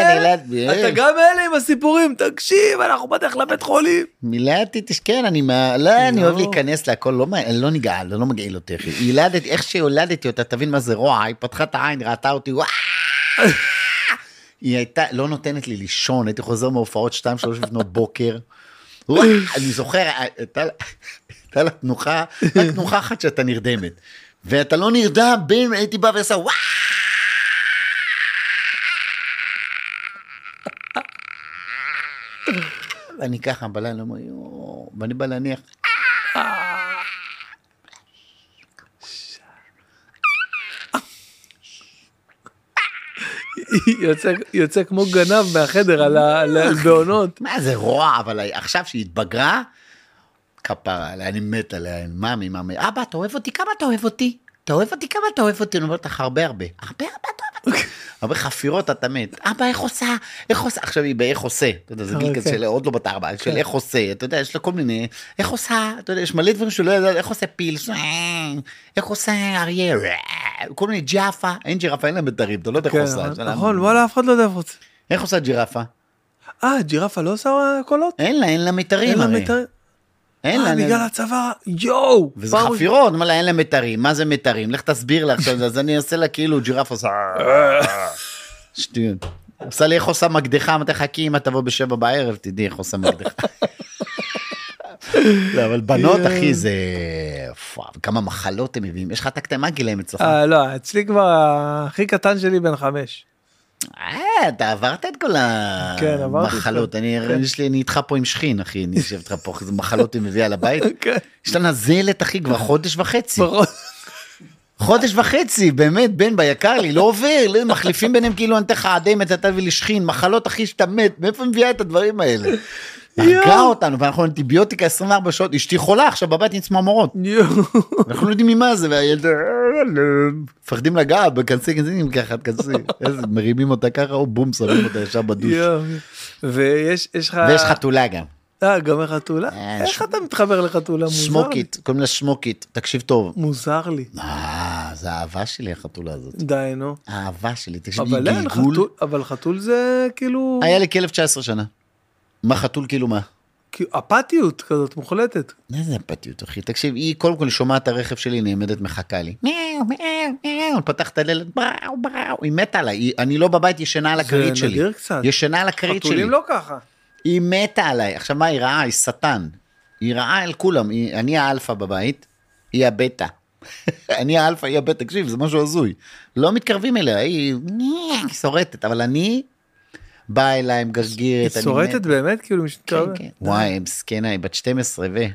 B: כן,
A: גם מאלה עם הסיפורים תקשיב אנחנו בדרך לבית חולים.
B: מילדתי את אשתי, כן, אני. לא, אני אוהב להיכנס להכל, לא לא נגעל, לא מגעיל אותי, אחי. ילדתי, איך שהולדתי אותה, תבין מה זה רוע, היא פתחה את העין, ראתה אותי, וואו. היא הייתה, לא נותנת לי לישון, הייתי חוזר מהופעות 2-3 לפנות בוקר. אני זוכר, הייתה לה תנוחה, רק תנוחה אחת שאתה נרדמת. ואתה לא נרדם, בן, הייתי בא ועושה וואו. ואני ככה בלילה אומר יואו, ואני בא להניח.
A: יוצא יוצא כמו גנב מהחדר על על- בעונות.
B: מה זה רוע, אבל עכשיו שהיא התבגרה, כפרה עליה, אני מת עליה, מאמי, מאמי, אבא, אתה אוהב אותי? כמה אתה אוהב אותי? אתה אוהב אותי? כמה אתה אוהב אותי? אני אומרת לך, הרבה הרבה. הרבה הרבה אתה אוהב אותי. הרבה חפירות אתה מת. אבא, איך עושה? איך עושה? עכשיו היא באיך עושה. אתה יודע, זה גיל כזה
A: כן.
B: של עוד לא בת ארבע, של איך עושה. אתה יודע, יש לה כל מיני, איך עושה? אתה יודע, יש מלא דברים שלא יודעת, איך עושה פיל? איך עושה אריה? כל מיני ג'אפה. אין ג'ירפה, אין להם בתרים, אתה לא יודע איך
A: כן,
B: עושה.
A: נכון וואלה אף אחד לא יודע איפה זה.
B: איך עושה ג'ירפה?
A: אה ג'ירפה לא עושה קולות?
B: אין לה, אין לה מיתרים
A: אין לה
B: הרי.
A: מיתר-
B: אין לה.
A: אה. בגלל הצבא יואו.
B: וזה חפירות, מה אין לה מיתרים, מה זה מיתרים? לך תסביר לה עכשיו, אז אני אעשה לה כאילו ג'ירף עושה... שטויות. עושה לי איך עושה מקדחה, אמרתי חכי אמא תבוא בשבע בערב, תדעי איך עושה מקדחה. לא, אבל בנות אחי זה... כמה מחלות הם מביאים, יש לך את הקטנה, מה גילאים אצלך?
A: אה לא אצלי כבר הכי קטן שלי בן חמש.
B: אה, אתה עברת את כל
A: כן,
B: המחלות, אני
A: כן.
B: יש לי, אני איתך פה עם שכין אחי, אני יושב איתך פה, איזה מחלות היא מביאה לבית.
A: כן.
B: יש לה נזלת אחי כבר חודש וחצי. חודש וחצי, באמת, בן ביקר לי, לא עובר, לא, מחליפים ביניהם כאילו אני אתן לך אדמת, אתה תביא לי שכין, מחלות אחי שאתה מת, מאיפה מביאה את הדברים האלה? הרגה אותנו, ואנחנו אנטיביוטיקה 24 שעות, אשתי חולה עכשיו בבית עם צמרמורות. אנחנו לא יודעים ממה זה, והילד, מפחדים לגעת, בכנסי כנסים ככה, איזה, מרימים אותה ככה, או בום, שמים אותה ישר בדוש.
A: ויש יש לך
B: ויש חתולה גם.
A: אה, גם לחתולה?
B: אה,
A: איך אתה מתחבר לחתולה? מוזר.
B: שמוקית, קוראים לה שמוקית, תקשיב טוב.
A: מוזר לי.
B: אה, זה האהבה שלי החתולה הזאת.
A: די, נו.
B: האהבה שלי, תקשיב, היא גלגול.
A: אבל חתול זה כאילו,
B: היה לי כלב 19 שנה. מה חתול כאילו מה?
A: אפתיות כזאת מוחלטת.
B: איזה אפתיות אחי, תקשיב, היא קודם כל שומעת את הרכב שלי נעמדת מחכה לי. מיאו מיאו מיאו, פתח את הדלת, בראו בראו, היא מתה עליי, אני לא בבית ישנה על הכרית שלי.
A: נדיר קצת.
B: ישנה על הכרית שלי.
A: חתולים לא ככה.
B: היא מתה עליי. עכשיו מה היא רעה? היא שטן. היא רעה על כולם. היא, אני האלפא בבית, היא הבטא. אני האלפא, היא הבטא. תקשיב, זה משהו הזוי. לא מתקרבים אליה, היא שורטת, אבל אני באה אליי עם גרגרת.
A: היא שורטת
B: מת.
A: באמת? כאילו
B: כן? כן. וואי, מסכנה, היא בת 12 ו...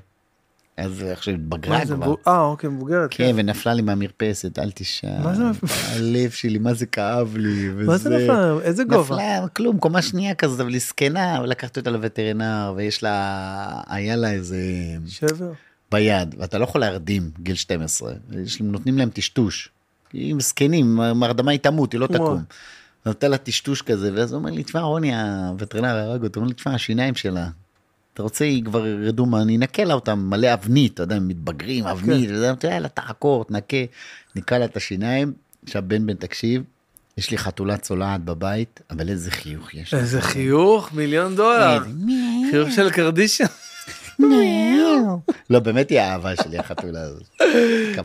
B: אז עכשיו התבגרה כבר.
A: אה, אוקיי, מבוגרת.
B: כן, ונפלה לי מהמרפסת, אל תשאל.
A: מה זה נפל?
B: הלב שלי, מה זה כאב לי.
A: מה זה
B: וזה-
A: נפל? איזה גובה?
B: נפלה, כלום, קומה שנייה כזאת, אבל היא זקנה, ולקחתי אותה לווטרינר, ויש לה, היה לה איזה
A: שבר.
B: ביד, ואתה לא יכול להרדים גיל 12, יש, נותנים להם טשטוש. הם זקנים, מרדמה היא תמות, היא לא. תקום. נותן לה טשטוש כזה, ואז הוא אומר לי, תשמע, רוני, הווטרינר הרג אותו, הוא אומר לי, תשמע, השיניים שלה, אתה רוצה, היא כבר ירדו מה, אני אנקה לה אותם מלא אבנית, אתה יודע, הם מתבגרים, אבנית, וזה, אתה יודע, יאללה, תעקור, תנקה, ניקה לה את השיניים. עכשיו, בן בן, תקשיב, יש לי חתולה צולעת בבית, אבל איזה חיוך יש.
A: איזה חיוך, מיליון דולר. חיוך של קרדישן.
B: לא, באמת היא האהבה שלי, החתולה הזאת.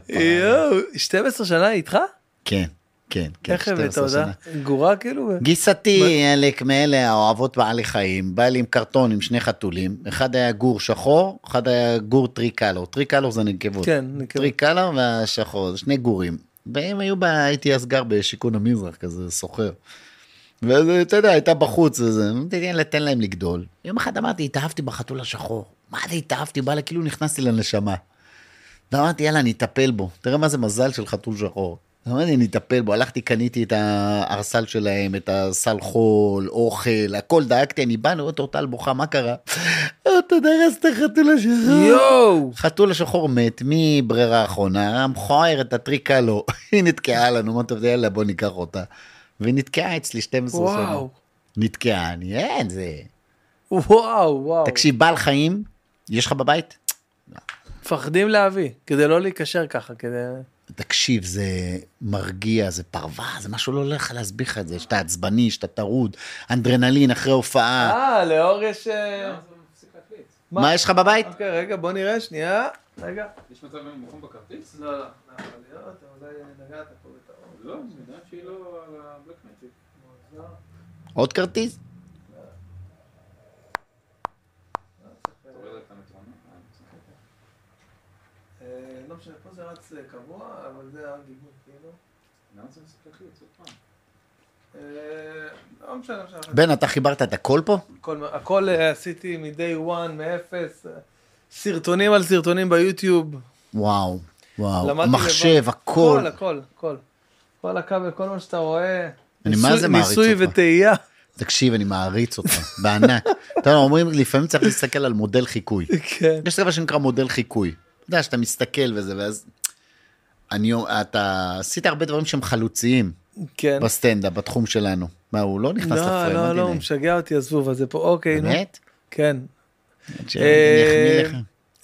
A: יואו, 12 שנה איתך?
B: כן, כן, כן,
A: איך הבאת
B: 12
A: אותה?
B: שנה.
A: גורה כאילו?
B: גיסתי, אחלק מאלה האוהבות בעלי חיים, בא לי עם קרטון עם שני חתולים, אחד היה גור שחור, אחד היה גור טריקלור, טריקלור זה נקבות.
A: כן, נקבות.
B: טריקלור והשחור, זה שני גורים. והם היו, ב... הייתי אז גר בשיכון המזרח, כזה סוחר. ואתה יודע, הייתה בחוץ וזה, אמרתי, יאללה, תן להם לגדול. יום אחד אמרתי, התאהבתי בחתול השחור. מה זה התאהבתי? בא לה, כאילו נכנסתי לנשמה. ואמרתי, יאללה, אני אטפל בו. תראה מה זה מזל של חתול שחור. אמרתי, אני אטפל בו. הלכתי, קניתי את הארסל שלהם, את הסל חול, אוכל, הכל, דאגתי, אני בא, אני רואה את אורטל בוכה, מה קרה? אתה דרס את החתול השחור.
A: יואו!
B: חתול השחור מת מברירה האחרונה, המכוער את הטריקה לו, היא נתקעה לנו, מה טוב, יאללה בוא ניקח אותה. והיא נתקעה אצלי 12 שנה.
A: וואו.
B: נתקעה, אני, אין, זה...
A: וואו, וואו.
B: תקשיב, בעל חיים, יש לך בבית?
A: מפחדים להביא, כדי לא להיקשר ככה, כדי...
B: תקשיב, זה מרגיע, זה פרווה, זה משהו לא הולך להסביר לך את זה, שאתה עצבני, שאתה טרוד, אנדרנלין אחרי הופעה.
A: אה, לאור יש... אה,
C: להקליט.
B: מה יש לך בבית?
A: אוקיי, רגע, בוא נראה, שנייה. רגע.
C: יש מצב מוכרים בכרטיס?
A: לא, לא, לא יכול להיות, אולי נגעת פה בטעות.
C: לא, אני יודע שהיא לא על הבלק מג'יק.
B: עוד כרטיס?
C: תוריד את המטרונום.
A: אה, לא משנה, פה זה רץ קבוע, אבל זה הגיבוי, כאילו.
C: למה זה מפסיק להקליט? עוד פעם.
A: אה, לא משנה, משנה.
B: בן, אתה חיברת את הכל פה?
A: הכל, הכל אה, עשיתי מ-day one, מאפס. אה, סרטונים על סרטונים ביוטיוב.
B: וואו, וואו,
A: לבד.
B: הכל.
A: הכל, הכל, הכל. כל הכבל, כל מה שאתה רואה.
B: אני מה
A: ניסוי-
B: זה מעריץ
A: ניסוי
B: אותך.
A: וטעייה.
B: תקשיב, אני מעריץ אותך, בענק. אתה יודע, אומרים, לפעמים צריך להסתכל על מודל חיקוי.
A: כן.
B: יש דבר שנקרא מודל חיקוי. יודע, שאתה מסתכל וזה, ואז... אני, אתה עשית הרבה דברים שהם חלוציים
A: כן.
B: בסטנדאפ, בתחום שלנו. מה, הוא לא נכנס
A: לא,
B: לפריים,
A: לא,
B: אל
A: לא, הוא. משגע אותי, עזבו, אבל זה פה, אוקיי.
B: באמת?
A: כן.
B: לך.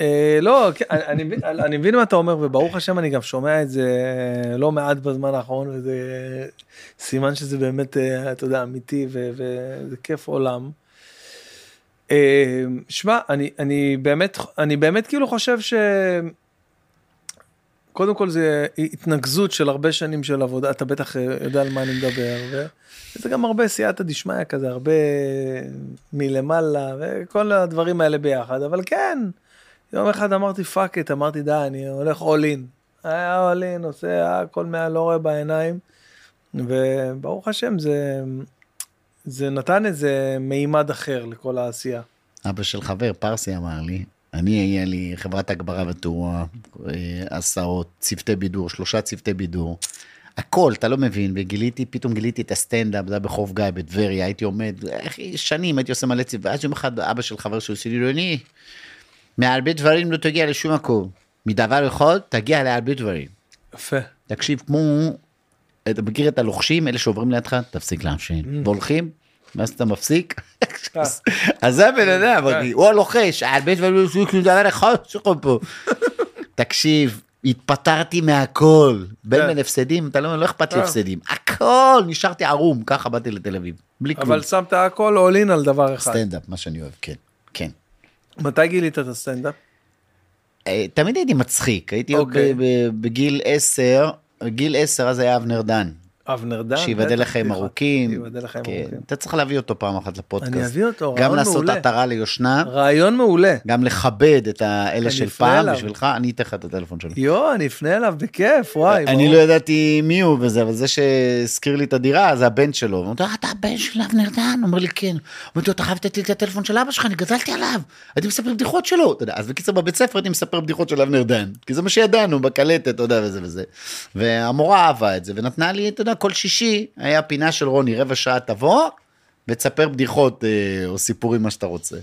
A: אה, לא, כן, אני- אני מבין- אני מבין מה אתה אומר, וברוך השם אני גם שומע את זה לא מעט בזמן האחרון, וזה סימן שזה באמת, אה, אתה יודע, אמיתי, וזה כיף עולם. אה, שמע, אני, אני באמת, אני באמת כאילו חושב ש... קודם כל זה התנקזות של הרבה שנים של עבודה, אתה בטח אה, יודע על מה אני מדבר, וזה גם הרבה סייעתא דשמיא כזה, הרבה מלמעלה, וכל הדברים האלה ביחד, אבל כן, יום אחד אמרתי fuck it, אמרתי די, אני הולך all in. היה all in, עושה הכל מעל, לא רואה בעיניים, וברוך השם זה, זה נתן איזה מימד אחר לכל העשייה.
B: אבא של חבר, פרסי, אמר לי, אני, היה לי חברת הגברה ותאורה, אה, הסעות, צוותי בידור, שלושה צוותי בידור. הכל, אתה לא מבין, וגיליתי, פתאום גיליתי את הסטנדאפ, זה היה בחוף גיא בטבריה, הייתי עומד, שנים הייתי עושה מלא צוותי, ואז יום אחד אבא של חבר שלי עושה לי, אני, מהרבה דברים לא תגיע לשום מקום. מדבר אחד, תגיע להרבה דברים.
A: יפה.
B: תקשיב, כמו, אתה מכיר את הלוחשים, אלה שעוברים לידך, תפסיק לעשן. והולכים, ואז אתה מפסיק.
A: אה.
B: אז זה הבן אדם. אבל הוא הלוחש, פה. תקשיב, התפטרתי מהכל. בין. בין הפסדים, אתה לא לא אכפת לי
A: אה.
B: הפסדים. הכל, נשארתי ערום, ככה באתי לתל אביב. בלי כלום.
A: אבל שמת הכל all in על דבר אחד.
B: סטנדאפ, מה שאני אוהב, כן. כן.
A: מתי גילית את הסטנדאפ?
B: אה, תמיד הייתי מצחיק, הייתי עוד
A: אוקיי.
B: בגיל 10, גיל 10 אז היה אבנר דן.
A: אבנר דן?
B: שייבדל
A: בטח,
B: לחיים. ארוכים.
A: שייבדל לחיים
B: כן,
A: ארוכים.
B: אתה צריך להביא אותו פעם אחת לפודקאסט.
A: אני אביא אותו,
B: גם
A: רעיון
B: לעשות
A: מעולה.
B: עטרה ליושנה,
A: רעיון מעולה.
B: גם לכבד את האלה של פעם. בשבילך, אני אתן לך את הטלפון שלו.
A: יואו, אני אפנה אליו בכיף, וואי.
B: אני. לא ידעתי מי הוא וזה, אבל זה שהזכיר לי את הדירה זה הבן שלו. לו, "אה, אתה הבן של אבנר דן? הוא אומר לי כן. אמרתי לו, אתה חייב לתת לי את הטלפון של אבא שלך, אני גדלתי עליו. הייתי מספר בדיחות שלו. אז בקיצור בבית ספר הייתי מספר בדיחות של אבנר דן. כי זה מה שידענו בקלטת, אתה יודע, וזה וזה. והמורה אהבה את זה, ונתנה לי, אתה יודע, כל שישי היה פינה של רוני, רבע שעה תבוא, ותספר בדיחות אה, או סיפורים, מה שאתה רוצה.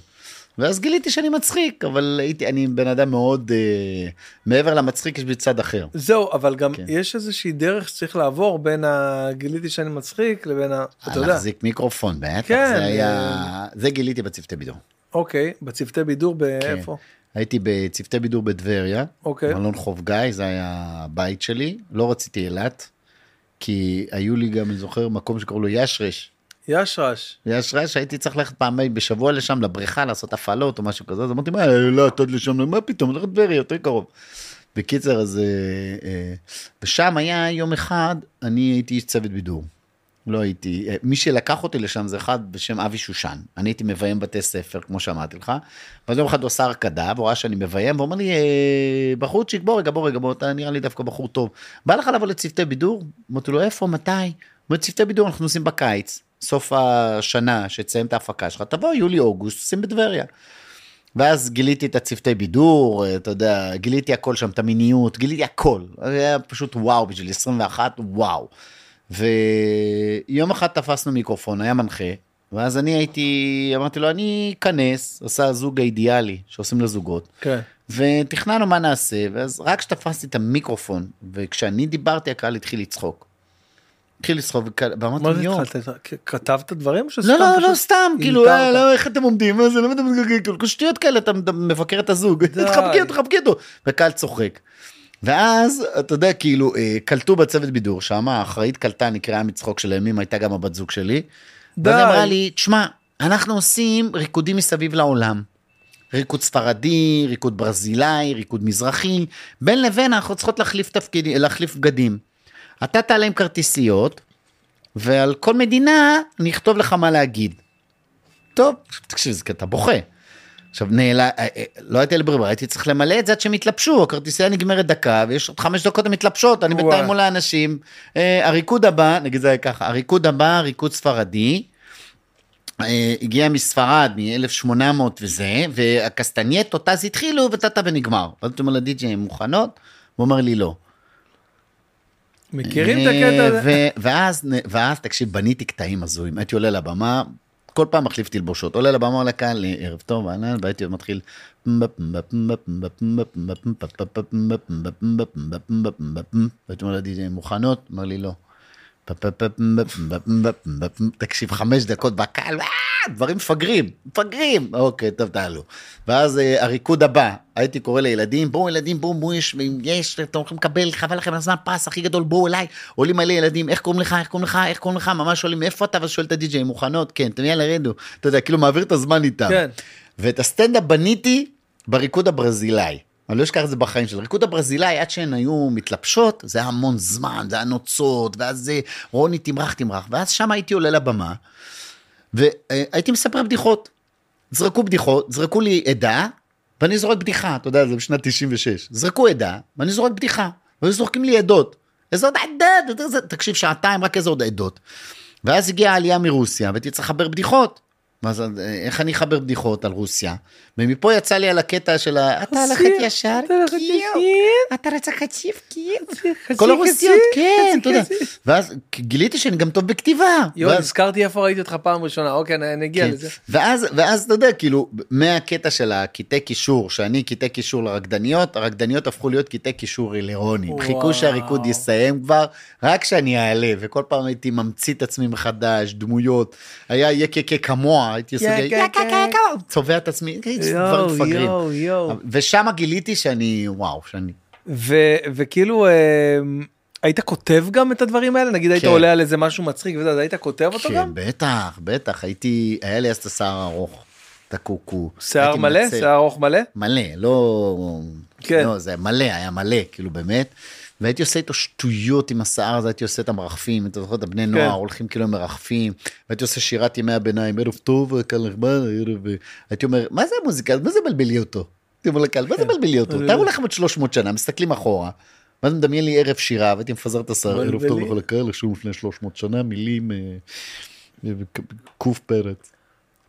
B: ואז גיליתי שאני מצחיק, אבל הייתי, אני בן אדם מאוד, אה, מעבר למצחיק יש בי צד אחר.
A: זהו, אבל גם
B: כן.
A: יש איזושהי דרך שצריך לעבור בין ה... גיליתי שאני מצחיק לבין ה... אתה יודע.
B: להחזיק מיקרופון, בטח,
A: כן,
B: זה היה, זה גיליתי בצוותי בידור.
A: אוקיי, בצוותי בידור באיפה?
B: הייתי בצוותי בידור בטבריה,
A: אוקיי.
B: מלון חוף גיא, זה היה הבית שלי, לא רציתי אילת, כי היו לי גם, אני זוכר, מקום שקראו לו ישרש.
A: ישרש.
B: ישרש, הייתי צריך ללכת פעמיים בשבוע לשם, לבריכה, לעשות הפעלות או משהו כזה, אז אמרתי, מה, אילת עד לשם, מה פתאום, הולך לטבריה, יותר קרוב. בקיצר, אז... אה, אה, ושם היה יום אחד, אני הייתי איש צוות בידור. לא הייתי, אה, מי שלקח אותי לשם זה אחד בשם אבי שושן. אני הייתי מביים בתי ספר, כמו שאמרתי לך, ואז יום אחד הוא עשה הרקדה, והוא ראה שאני מביים, והוא אומר לי, אה, בחורצ'יק, בוא רגע, בוא רגע, בוא, אתה נראה לי דווקא בחור טוב. בא לך לבוא לצוותי בידור? אמרתי לו, איפה, מתי? הוא אומר, צוותי בידור אנחנו עושים בקיץ, סוף השנה, שתסיים את ההפקה שלך, תבוא, יולי-אוגוסט, עושים בטבריה. ואז גיליתי את הצוותי בידור, אתה יודע, גיליתי הכל שם, את המיניות, גיליתי הכל. היה פשוט וואו בשביל 21, וואו. ויום אחד תפסנו מיקרופון, היה מנחה, ואז אני הייתי, אמרתי לו, אני אכנס, עשה הזוג האידיאלי שעושים לזוגות,
A: כן.
B: ותכננו מה נעשה, ואז רק כשתפסתי את המיקרופון, וכשאני דיברתי, הקהל התחיל לצחוק. התחיל לצחוק, וכ- ואמרתי,
A: מה זה התחלת? כתבת דברים?
B: לא, לא, לא, סתם, כאילו? אה, לא, איך אתם עומדים, מה זה, לא אתם, כאילו, כל שטויות כאלה, אתה מבקר את הזוג. תחבקי אותו, תחבקי אותו, והקהל צוחק. ואז, אתה יודע, כאילו, אה, קלטו בצוות בידור שם, האחראית קלטה, נקראה מצחוק של הימים, הייתה גם הבת זוג שלי. ואז
A: די.
B: היא אמרה לי, תשמע, אנחנו עושים ריקודים מסביב לעולם. ריקוד ספרדי, ריקוד ברזילאי, ריקוד מזרחי, בין לבין אנחנו צריכות להחליף, תפקיד, להחליף בגדים. אתה תעלה עם כרטיסיות, ועל כל מדינה נכתוב לך מה להגיד. טוב, תקשיב, זה אתה בוכה. עכשיו נעלה, אה, אה, לא הייתי לי ברירה, הייתי צריך למלא את זה עד שהם יתלבשו, הכרטיסייה נגמרת דקה, ויש עוד חמש דקות הן מתלבשות, אני בינתיים. מול האנשים. אה, הריקוד הבא, נגיד זה היה ככה, הריקוד הבא, ריקוד ספרדי, הגיע מספרד מ-1800 וזה, והקסטנייטות אז התחילו וטאטה ונגמר. ואז אתה אומר לדי.ג'יי, הן מוכנות? הוא אומר לי לא.
A: מכירים את הקטע הזה?
B: ואז, ואז, תקשיב, בניתי קטעים הזויים. הייתי עולה לבמה, כל פעם מחליף תלבושות. עולה לבמה, עולה לקהל, ערב טוב, אהלן, והייתי מתחיל... והייתי אומר לדי.ג'יי, מוכנות? אמר לי לא. תקשיב, חמש דקות בקהל, "אה, דברים מפגרים, מפגרים. אוקיי, טוב, תעלו. ואז אה, הריקוד הבא, הייתי קורא לילדים, בואו ילדים, בואו, בואו, יש, יש, אתם הולכים לקבל, חבל לכם על הזמן, פס הכי גדול, בואו אליי. עולים מלא ילדים, איך קוראים לך, איך קוראים לך, איך קוראים לך, ממש שואלים, איפה אתה? ואז שואל את הדי.ג'יי, מוכנות? כן, אתם יאללה, רדו. אתה יודע, כאילו מעביר את הזמן איתם.
A: כן.
B: ואת הסטנדאפ בניתי בריקוד הברזילאי. אני לא אשכח את זה בחיים שלי. הריקוד הברזילאי, עד שהן היו מתלבשות, זה היה המון זמן, זה היה נוצות, ואז זה רוני תמרח תמרח, ואז שם הייתי עולה לבמה, והייתי מספר בדיחות. זרקו בדיחות, זרקו לי עדה, ואני זורק בדיחה, אתה יודע, זה בשנת 96. זרקו עדה, ואני זורק בדיחה, והיו זורקים לי עדות. איזה עוד עדות, תקשיב, שעתיים רק איזה עוד עדות. ואז הגיעה העלייה מרוסיה, והייתי צריך לחבר בדיחות. מה זה, איך אני אחבר בדיחות על רוסיה? ומפה יצא לי על הקטע של ה... אתה
A: רוסיה,
B: ישר, קיו. אתה רצה חציף, קיו. כל הרוסיות, כן, יודע. ואז גיליתי שאני גם טוב בכתיבה.
A: יואו, נזכרתי איפה ראיתי אותך פעם ראשונה, אוקיי, נגיע
B: כן.
A: לזה.
B: ואז, ואז אתה יודע, כאילו, מהקטע של הקטעי קישור, שאני קטעי קישור לרקדניות, הרקדניות הפכו להיות קטעי קישור לרוני.
A: וואו.
B: חיכו שהריקוד יסתיים כבר, רק שאני אעלה, וכל פעם הייתי ממציא את עצמי מחדש, דמויות. היה יקקה כמוה, הייתי עושה
A: יקקה.
B: יקקה, צובע את עצמי, דברים מפגרים.
A: יואו, יואו.
B: ושם גיליתי שאני, וואו, שאני...
A: ו- וכאילו, אה, היית כותב גם את הדברים האלה? נגיד היית
B: כן.
A: עולה על איזה משהו מצחיק וזה, אז היית כותב אותו
B: כן,
A: גם?
B: בטח, בטח, הייתי, היה לי אז את השיער ארוך, את הקוקו.
A: שיער מלא? שיער ארוך מלא?
B: מלא, לא...
A: כן.
B: לא, זה מלא, היה מלא, כאילו באמת. והייתי עושה איתו שטויות עם השיער הזה, הייתי עושה את המרחפים, אתה זוכר את הבני נוער הולכים כאילו מרחפים, והייתי עושה שירת ימי הביניים, ערב טוב, קל נחמד, ערב... הייתי אומר, מה זה המוזיקה, מה זה מבלבלי אותו? הייתי אומר לקהל, מה זה מבלבלי אותו? תארו לכם עוד 300 שנה, מסתכלים אחורה. ואז מדמיין לי ערב שירה, והייתי מפזר את השיער, ערב טוב. לכל הקהל, לשום לפני 300 שנה, מילים, אה, אה, קוף פרץ.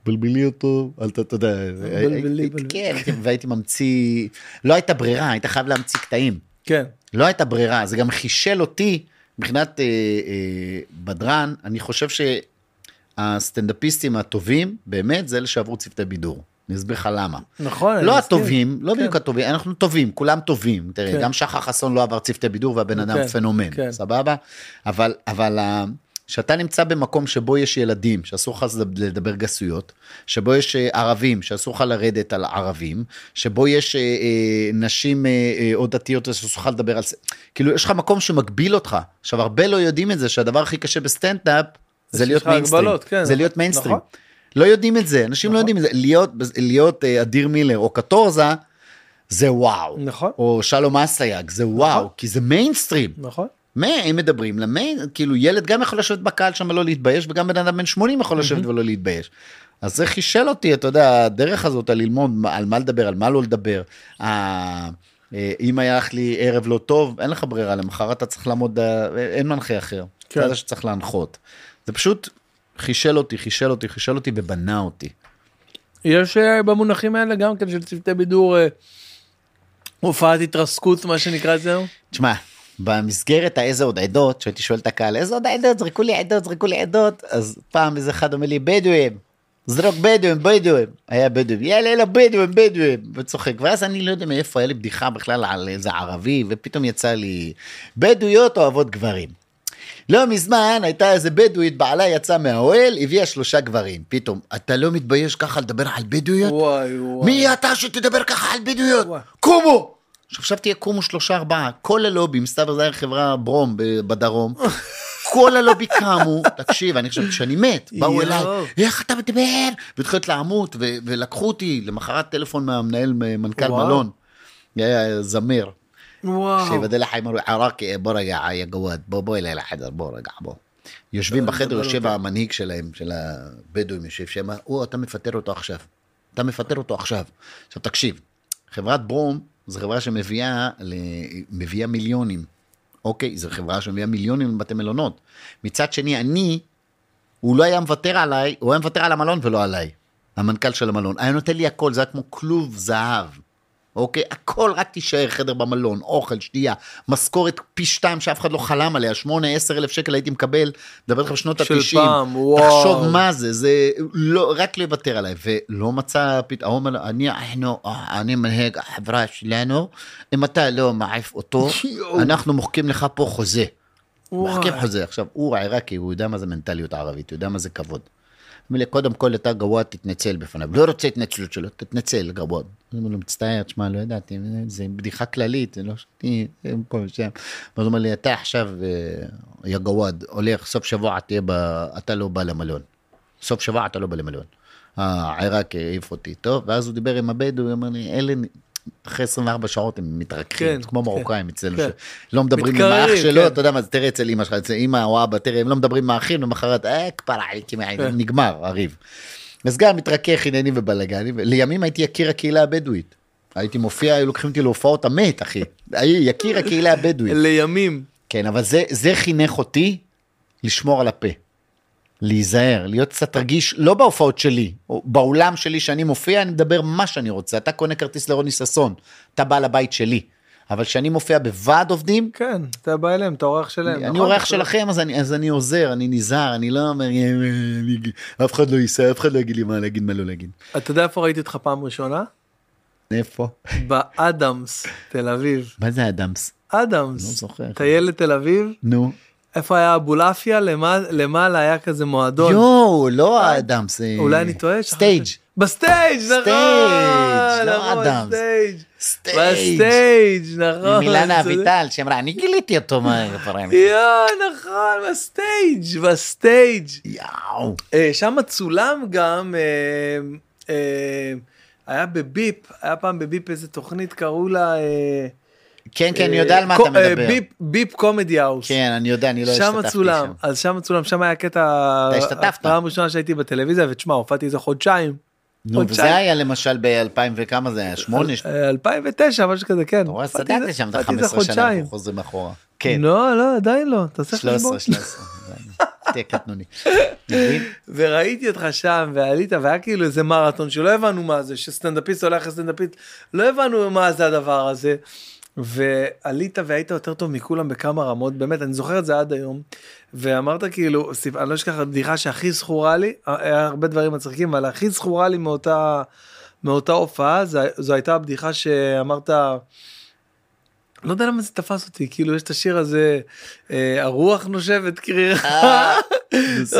B: בלבלי אותו. אתה יודע,
A: בלבלי.
B: כן, והייתי ממציא, לא הייתה ברירה, היית חייב להמציא קטעים.
A: כן.
B: לא הייתה ברירה, זה גם חישל אותי מבחינת אה, אה, בדרן, אני חושב שהסטנדאפיסטים הטובים, באמת, זה אלה שעברו צוותי בידור. אני אסביר לך למה.
A: נכון,
B: לא. הטובים, לא
A: כן.
B: בדיוק הטובים, אנחנו טובים, כולם טובים. תראה,
A: כן.
B: גם שחר חסון לא עבר צוותי בידור והבן אדם
A: כן,
B: פנומן,
A: כן.
B: סבבה? אבל, אבל ה- כשאתה נמצא במקום שבו יש ילדים שאסור לך לדבר גסויות, שבו יש אה, ערבים שאסור לך לרדת על ערבים, שבו יש אה, אה, נשים אה, אה, או דתיות שאסור לך לדבר על זה, כאילו יש לך מקום שמגביל אותך. עכשיו הרבה לא יודעים את זה שהדבר הכי קשה בסטנדאפ זה להיות מיינסטרים,
A: כן,
B: זה
A: נכון,
B: להיות מיינסטרים.
A: נכון.
B: לא יודעים את זה, אנשים לא יודעים את זה, להיות, להיות אדיר מילר או קטורזה, זה וואו.
A: נכון.
B: או שלום אסייג, זה וואו, כי זה מיינסטרים.
A: נכון.
B: מה הם מדברים ל main, כאילו ילד גם יכול לשבת בקהל שם ולא להתבייש, וגם בן אדם בן 80 יכול לשבת ולא להתבייש. אז זה חישל אותי, אתה יודע, הדרך הזאת על ללמוד על מה לדבר, על מה לא לדבר. אה, אם היה לי ערב לא טוב, אין לך ברירה, למחרת אתה צריך לעמוד, אה, אין מנחה אחר.
A: כן.
B: אתה יודע שצריך להנחות. זה פשוט חישל אותי, חישל אותי, חישל אותי ובנה אותי.
A: יש אה, במונחים האלה גם כן של צוותי בידור הופעת התרסקות, מה שנקרא אצלנו?
B: תשמע, במסגרת האיזה עוד עדות, שהייתי שואל את הקהל, איזה עוד עדות, זרקו לי עדות, זרקו לי עדות, אז פעם איזה אחד אומר לי, בדואים, זרוק בדואים, בדואים, היה בדואים, יאללה, יאללה, בדואים, בדואים, וצוחק, ואז אני לא יודע מאיפה, היה לי בדיחה בכלל על איזה ערבי, ופתאום יצא לי, בדואיות אוהבות גברים. לא מזמן הייתה איזה בדואית, בעלה יצא מהאוהל, הביאה שלושה גברים. פתאום, אתה לא מתבייש ככה לדבר על בדואיות?
A: וואי וואי.
B: מי אתה שתדבר ככה על בדואיות?
A: וואי.
B: קומו! עכשיו חשבתי יקומו שלושה ארבעה, כל הלובי, מסתבר זה היה חברה ברום בדרום, כל הלובי קמו, תקשיב, אני חשבתי שאני מת, באו. אליי, איך אתה מדבר? והתחילת לעמות, ו- ולקחו אותי, למחרת טלפון מהמנהל, מנכ"ל. מלון, היה זמר,
A: וואו.
B: שיבדל לחיים עראקי, בוא רגע, יא גוואד, בוא אליי לחדר, בוא רגע, בוא. יושבים בחדר,
A: דבר
B: יושב. המנהיג שלהם, של הבדואים, יושב שם, הוא, אתה מפטר אותו עכשיו. אתה מפטר אותו עכשיו. עכשיו תקשיב, חברת ברום זו חברה שמביאה מביאה מיליונים. אוקיי, זו חברה שמביאה מיליונים לבתי מלונות. מצד שני, אני, הוא לא היה מוותר עליי, הוא היה מוותר על המלון ולא עליי. המנכ"ל של המלון. היה נותן לי הכל, זה היה כמו כלוב זהב. אוקיי? הכל רק תישאר, חדר במלון, אוכל, שתייה, משכורת פי שתיים שאף אחד לא חלם עליה, שמונה, עשר אלף שקל הייתי מקבל, מדבר איתך בשנות
A: של
B: התשעים.
A: פעם, וואו.
B: תחשוב מה זה, זה לא, רק לוותר עליי, ולא מצא פתאום, אני, אנחנו, אני מנהיג החברה שלנו, אם אתה לא מעיף אותו. אנחנו מוחקים לך פה חוזה. מוחקים חוזה. עכשיו, הוא עיראקי, הוא יודע מה זה מנטליות ערבית, הוא יודע מה זה כבוד. אומר לי, קודם כל אתה גוואד, תתנצל בפניו. לא רוצה התנצלות שלו, תתנצל, גוואד. אני אומר לו, מצטער, תשמע, לא ידעתי, זה בדיחה כללית, זה לא שתי, פה ושם. ואז הוא אומר לי, אתה עכשיו, אה, יא גוואד, הולך, סוף שבוע תהיה ב... אתה לא בא למלון. סוף שבוע אתה לא בא למלון. העיראק העיף אותי, טוב, ואז הוא דיבר עם הבדואי, הוא אמר לי, אלה, אחרי 24 שעות הם מתרככים,
A: כן,
B: כמו
A: כן,
B: מרוקאים אצלנו,
A: כן.
B: שלא מדברים עם
A: מתקררים,
B: האח שלו,
A: כן.
B: אתה יודע מה, זה תראה אצל אמא שלך, אצל אמא או אבא, תראה, הם לא מדברים עם האחים, למחרת, אה, כפרה, כמעט,
A: כן.
B: נגמר הריב. אז גם מתרכך עניינים ובלאגנים, לימים הייתי יקיר הקהילה הבדואית. הייתי מופיע, היו לוקחים אותי להופעות המת, אחי. הייתי יקיר הקהילה הבדואית.
A: לימים.
B: כן, אבל זה, זה חינך אותי לשמור על הפה. להיזהר, להיות קצת רגיש, לא בהופעות שלי, או באולם שלי שאני מופיע, אני מדבר מה שאני רוצה. אתה קונה כרטיס לרוני ששון, אתה בא לבית שלי. אבל כשאני מופיע בוועד עובדים,
A: כן, אתה בא אליהם, אתה אורח שלהם.
B: אני
A: נכון?
B: אורח שלכם, אז אני, אז אני עוזר, אני נזהר, אני לא אומר, "אה, אה, אני- אף אחד לא ייסע, אף אחד לא יגיד לי מה להגיד, מה לא להגיד.
A: אתה יודע איפה ראיתי אותך פעם ראשונה?
B: איפה?
A: באדמס, תל אביב.
B: מה זה אדמס?
A: אדמס.
B: לא זוכר.
A: טיילת תל אביב.
B: נו.
A: איפה היה אבולעפיה? למעלה- היה כזה מועדון.
B: יואו, לא אדמס. אה,
A: אולי אני טועה?
B: סטייג'.
A: בסטייג', נכון.
B: סטייג', לא אדמס.
A: בסטייג'.
B: סטייג'.
A: בסטייג', נכון.
B: מילנה
A: צודק.
B: אביטל שאמרה, אני גיליתי אותו מה frame.
A: יואו, נכון, בסטייג', בסטייג'.
B: יואו.
A: אה, שם צולם גם, אה, אה, היה בביפ, היה פעם בביפ איזה תוכנית, קראו לה... אה,
B: כן, כן, אני
A: אה,
B: יודע על מה
A: קו-
B: אתה מדבר.
A: אה, ביפ, ביפ קומדי האוס.
B: כן, אני יודע, אני לא
A: שם
B: השתתפתי
A: צולם,
B: שם.
A: אז שם צולם, שם היה קטע,
B: אתה השתתפת.
A: פעם ראשונה שהייתי בטלוויזיה, ותשמע, הופעתי איזה חודשיים.
B: נו. וזה היה למשל ב-2000 וכמה זה היה? שמונה?
A: אה, 2009, משהו כזה, כן.
B: אתה רואה,
A: איזה-
B: שם את
A: הופעתי איזה
B: ה-15 שנה. אנחנו חוזרים אחורה. כן,
A: לא, לא, עדיין לא, תעשה חשבון.
B: 13, 13. תהיה קטנוני.
A: וראיתי אותך שם ועלית והיה כאילו איזה מרתון שלא הבנו מה זה שסטנדאפיסט הולך לסטנדאפיסט לא הבנו מה זה הדבר הזה. ועלית והיית יותר טוב מכולם בכמה רמות באמת אני זוכר את זה עד היום. ואמרת כאילו אני לא אשכח בדיחה שהכי זכורה לי היה הרבה דברים מצחיקים אבל הכי זכורה לי מאותה מאותה הופעה זו, זו הייתה הבדיחה שאמרת. לא יודע למה זה תפס אותי כאילו יש את השיר הזה אה, הרוח נושבת קרירה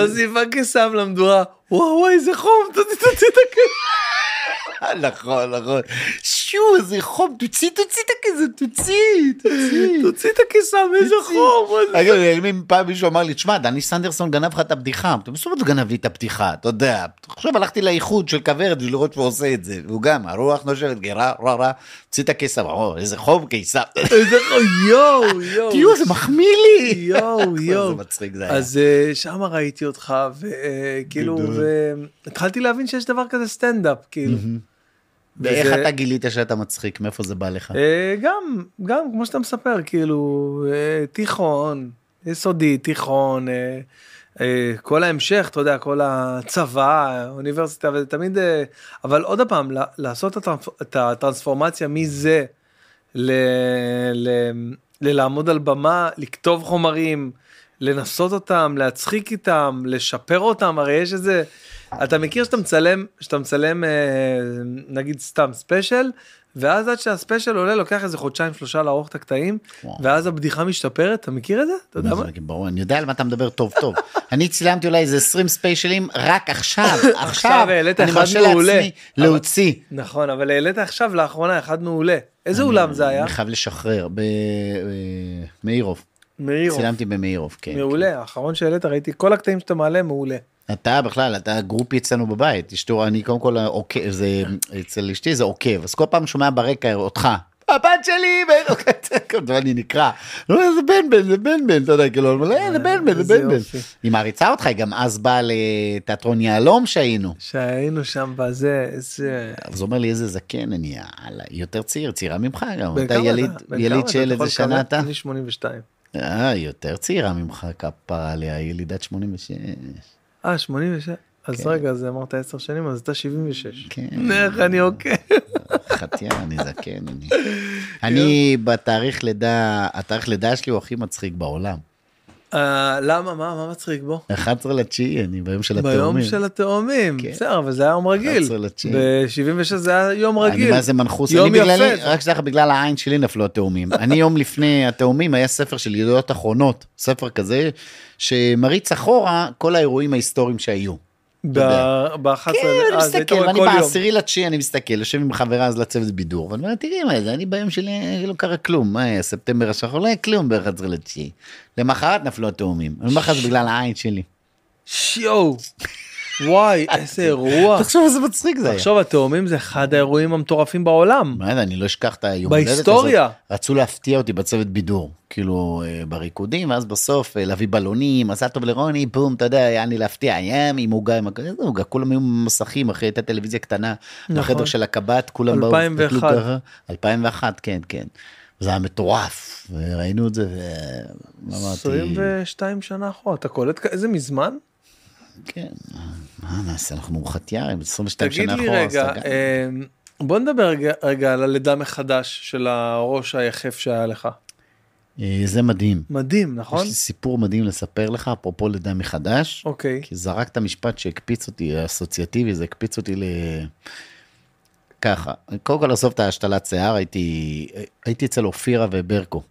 A: עושים פאקסם למדורה וואו וואי איזה חום תוציא את הכסף.
B: נכון, נכון. שו, איזה חום, תוציא, תוציא את הכסף, תוציא, תוציא.
A: תוציא את הכיסם איזה חום.
B: אגב, אם פעם מישהו אמר לי, תשמע, דני סנדרסון גנב לך את הבדיחה. אתה בסוף הוא גנב לי את הבדיחה, אתה יודע. עכשיו הלכתי לאיחוד של כוורת בשביל לראות שהוא עושה את זה. והוא גם, הרוח נושבת, גרה, רע, רע, תוציא את הכסף, או, איזה חום קיסר.
A: איזה חום יואו יואו.
B: תראו, זה מחמיא לי.
A: יואו יואו.
B: זה מצחיק זה היה.
A: אז אה, שם ראיתי אותך וכאילו
B: גדול.
A: והתחלתי להבין שיש דבר כזה סטנדאפ כאילו.
B: ואיך
A: וזה-
B: אתה גילית שאתה מצחיק? מאיפה זה בא לך?
A: אה, גם גם כמו שאתה מספר כאילו אה, תיכון יסודי תיכון אה, אה, כל ההמשך אתה יודע כל הצבא אוניברסיטה וזה תמיד אה, אבל עוד פעם לעשות את הטרנספורמציה מזה ל, ל, ללעמוד על במה לכתוב חומרים לנסות אותם להצחיק איתם לשפר אותם הרי יש איזה אתה מכיר שאתה מצלם שאתה מצלם אה, נגיד סתם ספיישל ואז עד שהספיישל עולה לוקח איזה חודשיים שלושה לערוך את הקטעים
B: וואו.
A: ואז הבדיחה משתפרת אתה מכיר את זה אתה יודע
B: מה? זה, ברור, אני יודע על מה אתה מדבר טוב טוב. אני צילמתי אולי איזה 20 ספיישלים רק עכשיו, עכשיו, אני מרשה. לעצמי להוציא.
A: נכון אבל העלית עכשיו לאחרונה אחד מעולה איזה אולם זה היה?
B: אני חייב לשחרר, במאירוב.
A: מאירו.
B: צילמתי במאירוב, כן.
A: מעולה האחרון שהעלית ראיתי כל הקטעים שאתה מעלה מעולה.
B: אתה בכלל, אתה גרופי אצלנו בבית, אשתו, אני קודם כל עוקב, זה, אצל אשתי זה עוקב, אז כל פעם שומע ברקע אותך. הבת שלי, בן, אני נקרא, לא, זה בן בן, זה בן בן, אתה יודע, כאילו, "אה, זה בן בן, זה בן בן. היא מעריצה אותך, היא גם אז באה לתיאטרון יהלום שהיינו.
A: שהיינו שם בזה איזה
B: אז הוא אומר לי איזה זקן אני, יותר צעיר, צעירה ממך גם, אתה יליד? של איזה שנה? אתה?
A: אני 82.
B: אה, יותר צעירה ממך כפרה עליה, היא ילידת 86.
A: אה 86. אז
B: כן.
A: רגע אז אמרת 10 שנים אז אתה 76.
B: כן.
A: איך אני עוקב.
B: חתיה, אני זקן. אני בתאריך לידה, התאריך לידה שלי הוא הכי מצחיק בעולם.
A: אה, למה מה מה מצחיק בו?
B: 11 לתשיעי, אני ביום של
A: ביום
B: התאומים.
A: של התאומים.
B: כן.
A: בסדר אבל זה היה יום רגיל.
B: 11 לתשיעי.
A: ב-76 זה היה יום
B: אני
A: רגיל.
B: מה זה מנחוס,
A: יום
B: אני בגללי,
A: יפה.
B: רק שתדע לך, בגלל העין שלי נפלו התאומים. אני יום לפני התאומים היה ספר של ידיעות אחרונות, ספר כזה, שמריץ אחורה כל האירועים ההיסטוריים שהיו.
A: ב-11.
B: כן, אני מסתכל, ואני בעשירי לתשיעי, אני מסתכל, יושב עם חברה אז לצוות בידור, ואני אומר, תראי מה זה, אני ביום שלי לא קרה כלום, מה היה, ספטמבר השחור, לא היה כלום ב-11 לתשיעי. למחרת נפלו התאומים, אני אומר לך, זה בגלל העין שלי.
A: שיו. וואי איזה אירוע.
B: תחשוב איזה מצחיק זה היה.
A: תחשוב התאומים זה אחד האירועים המטורפים בעולם.
B: מה זה, אני לא אשכח את היום הולדת
A: בהיסטוריה.
B: הזאת. רצו להפתיע אותי בצוות בידור, כאילו אה, בריקודים, ואז בסוף אה, להביא בלונים, עשה טוב לרוני, בום, אתה יודע, היה לי להפתיע, ים עם עוגה, עם עוגה, כולם היו מסכים, אחרי הייתה טלוויזיה קטנה,
A: נכון.
B: בחדר של הקב"ט, כולם באו,
A: 2001.
B: הסתכלו ככה. 2001, כן, כן. זה היה מטורף, וראינו את זה, ואמרתי,
A: 22 שנה אחורה אתה קולט איזה מזמן?
B: כן, מה נעשה, אנחנו מורחתיארים, 22
A: תגיד
B: שנה
A: לי
B: אחורה.
A: רגע,
B: סגרנו.
A: אה, בוא נדבר רגע, רגע על הלידה מחדש של הראש היחף שהיה לך.
B: אה, זה מדהים.
A: מדהים,
B: יש
A: נכון?
B: לי סיפור מדהים לספר לך, אפרופו לידה מחדש.
A: אוקיי.
B: כי זרקת משפט שהקפיץ אותי, אסוציאטיבי, זה הקפיץ אותי ל... ככה, קודם כל עזוב את ההשתלת שיער, הייתי, הייתי אצל אופירה וברקו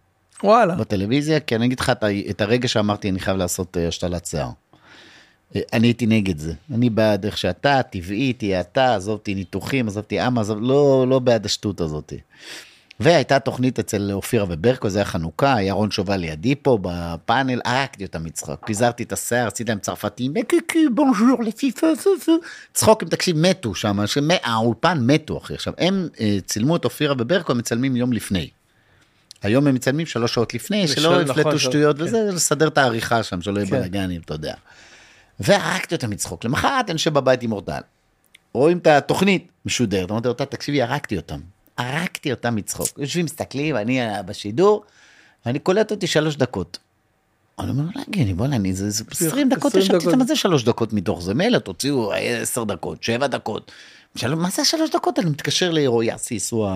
A: וואלה.
B: בטלוויזיה, כי אני אגיד לך את הרגע שאמרתי אני חייב לעשות אה, השתלת שיער. אני הייתי נגד זה, אני בעד איך שאתה, טבעי, תהיה אתה, עזוב אותי ניתוחים, עזוב אותי אמה, עזוב, לא, לא בעד השטות הזאת. והייתה תוכנית אצל אופירה וברקו, זה היה חנוכה, היה רון שובל לידי פה בפאנל, הרגתי אותם מצחוק, פיזרתי את השיער, עשיתי להם צרפתים, בונז'ור, לפי פו, צחוק, אם תקשיב, מתו שם, האולפן מתו אחי, עכשיו הם אה, צילמו את אופירה וברקו, הם מצלמים יום לפני. היום הם מצלמים שלוש שעות לפני, שלא
A: נכון,
B: יפלטו
A: של-
B: שטויות
A: כן.
B: וזה, לסדר את העריכה שם, שלא יהיה
A: כן.
B: בלאגנים, אתה יודע. והרגתי אותם מצחוק, למחרת אני יושב בבית עם אורטל. רואים את התוכנית משודרת, אמרתי אותה, תקשיבי, הרגתי אותם. הרגתי אותם מצחוק. יושבים, מסתכלים, אני אה, בשידור, ואני קולט אותי שלוש דקות. אני אומר, לא הגיוני, בוא'נה, אני זה זה 20 דקות,
A: 20
B: ישבתי. איתם, מה זה שלוש דקות מתוך זה? מילא, תוציאו אה, עשר דקות, שבע דקות. של- מה זה השלוש דקות? אני מתקשר לרועי אסיס, הוא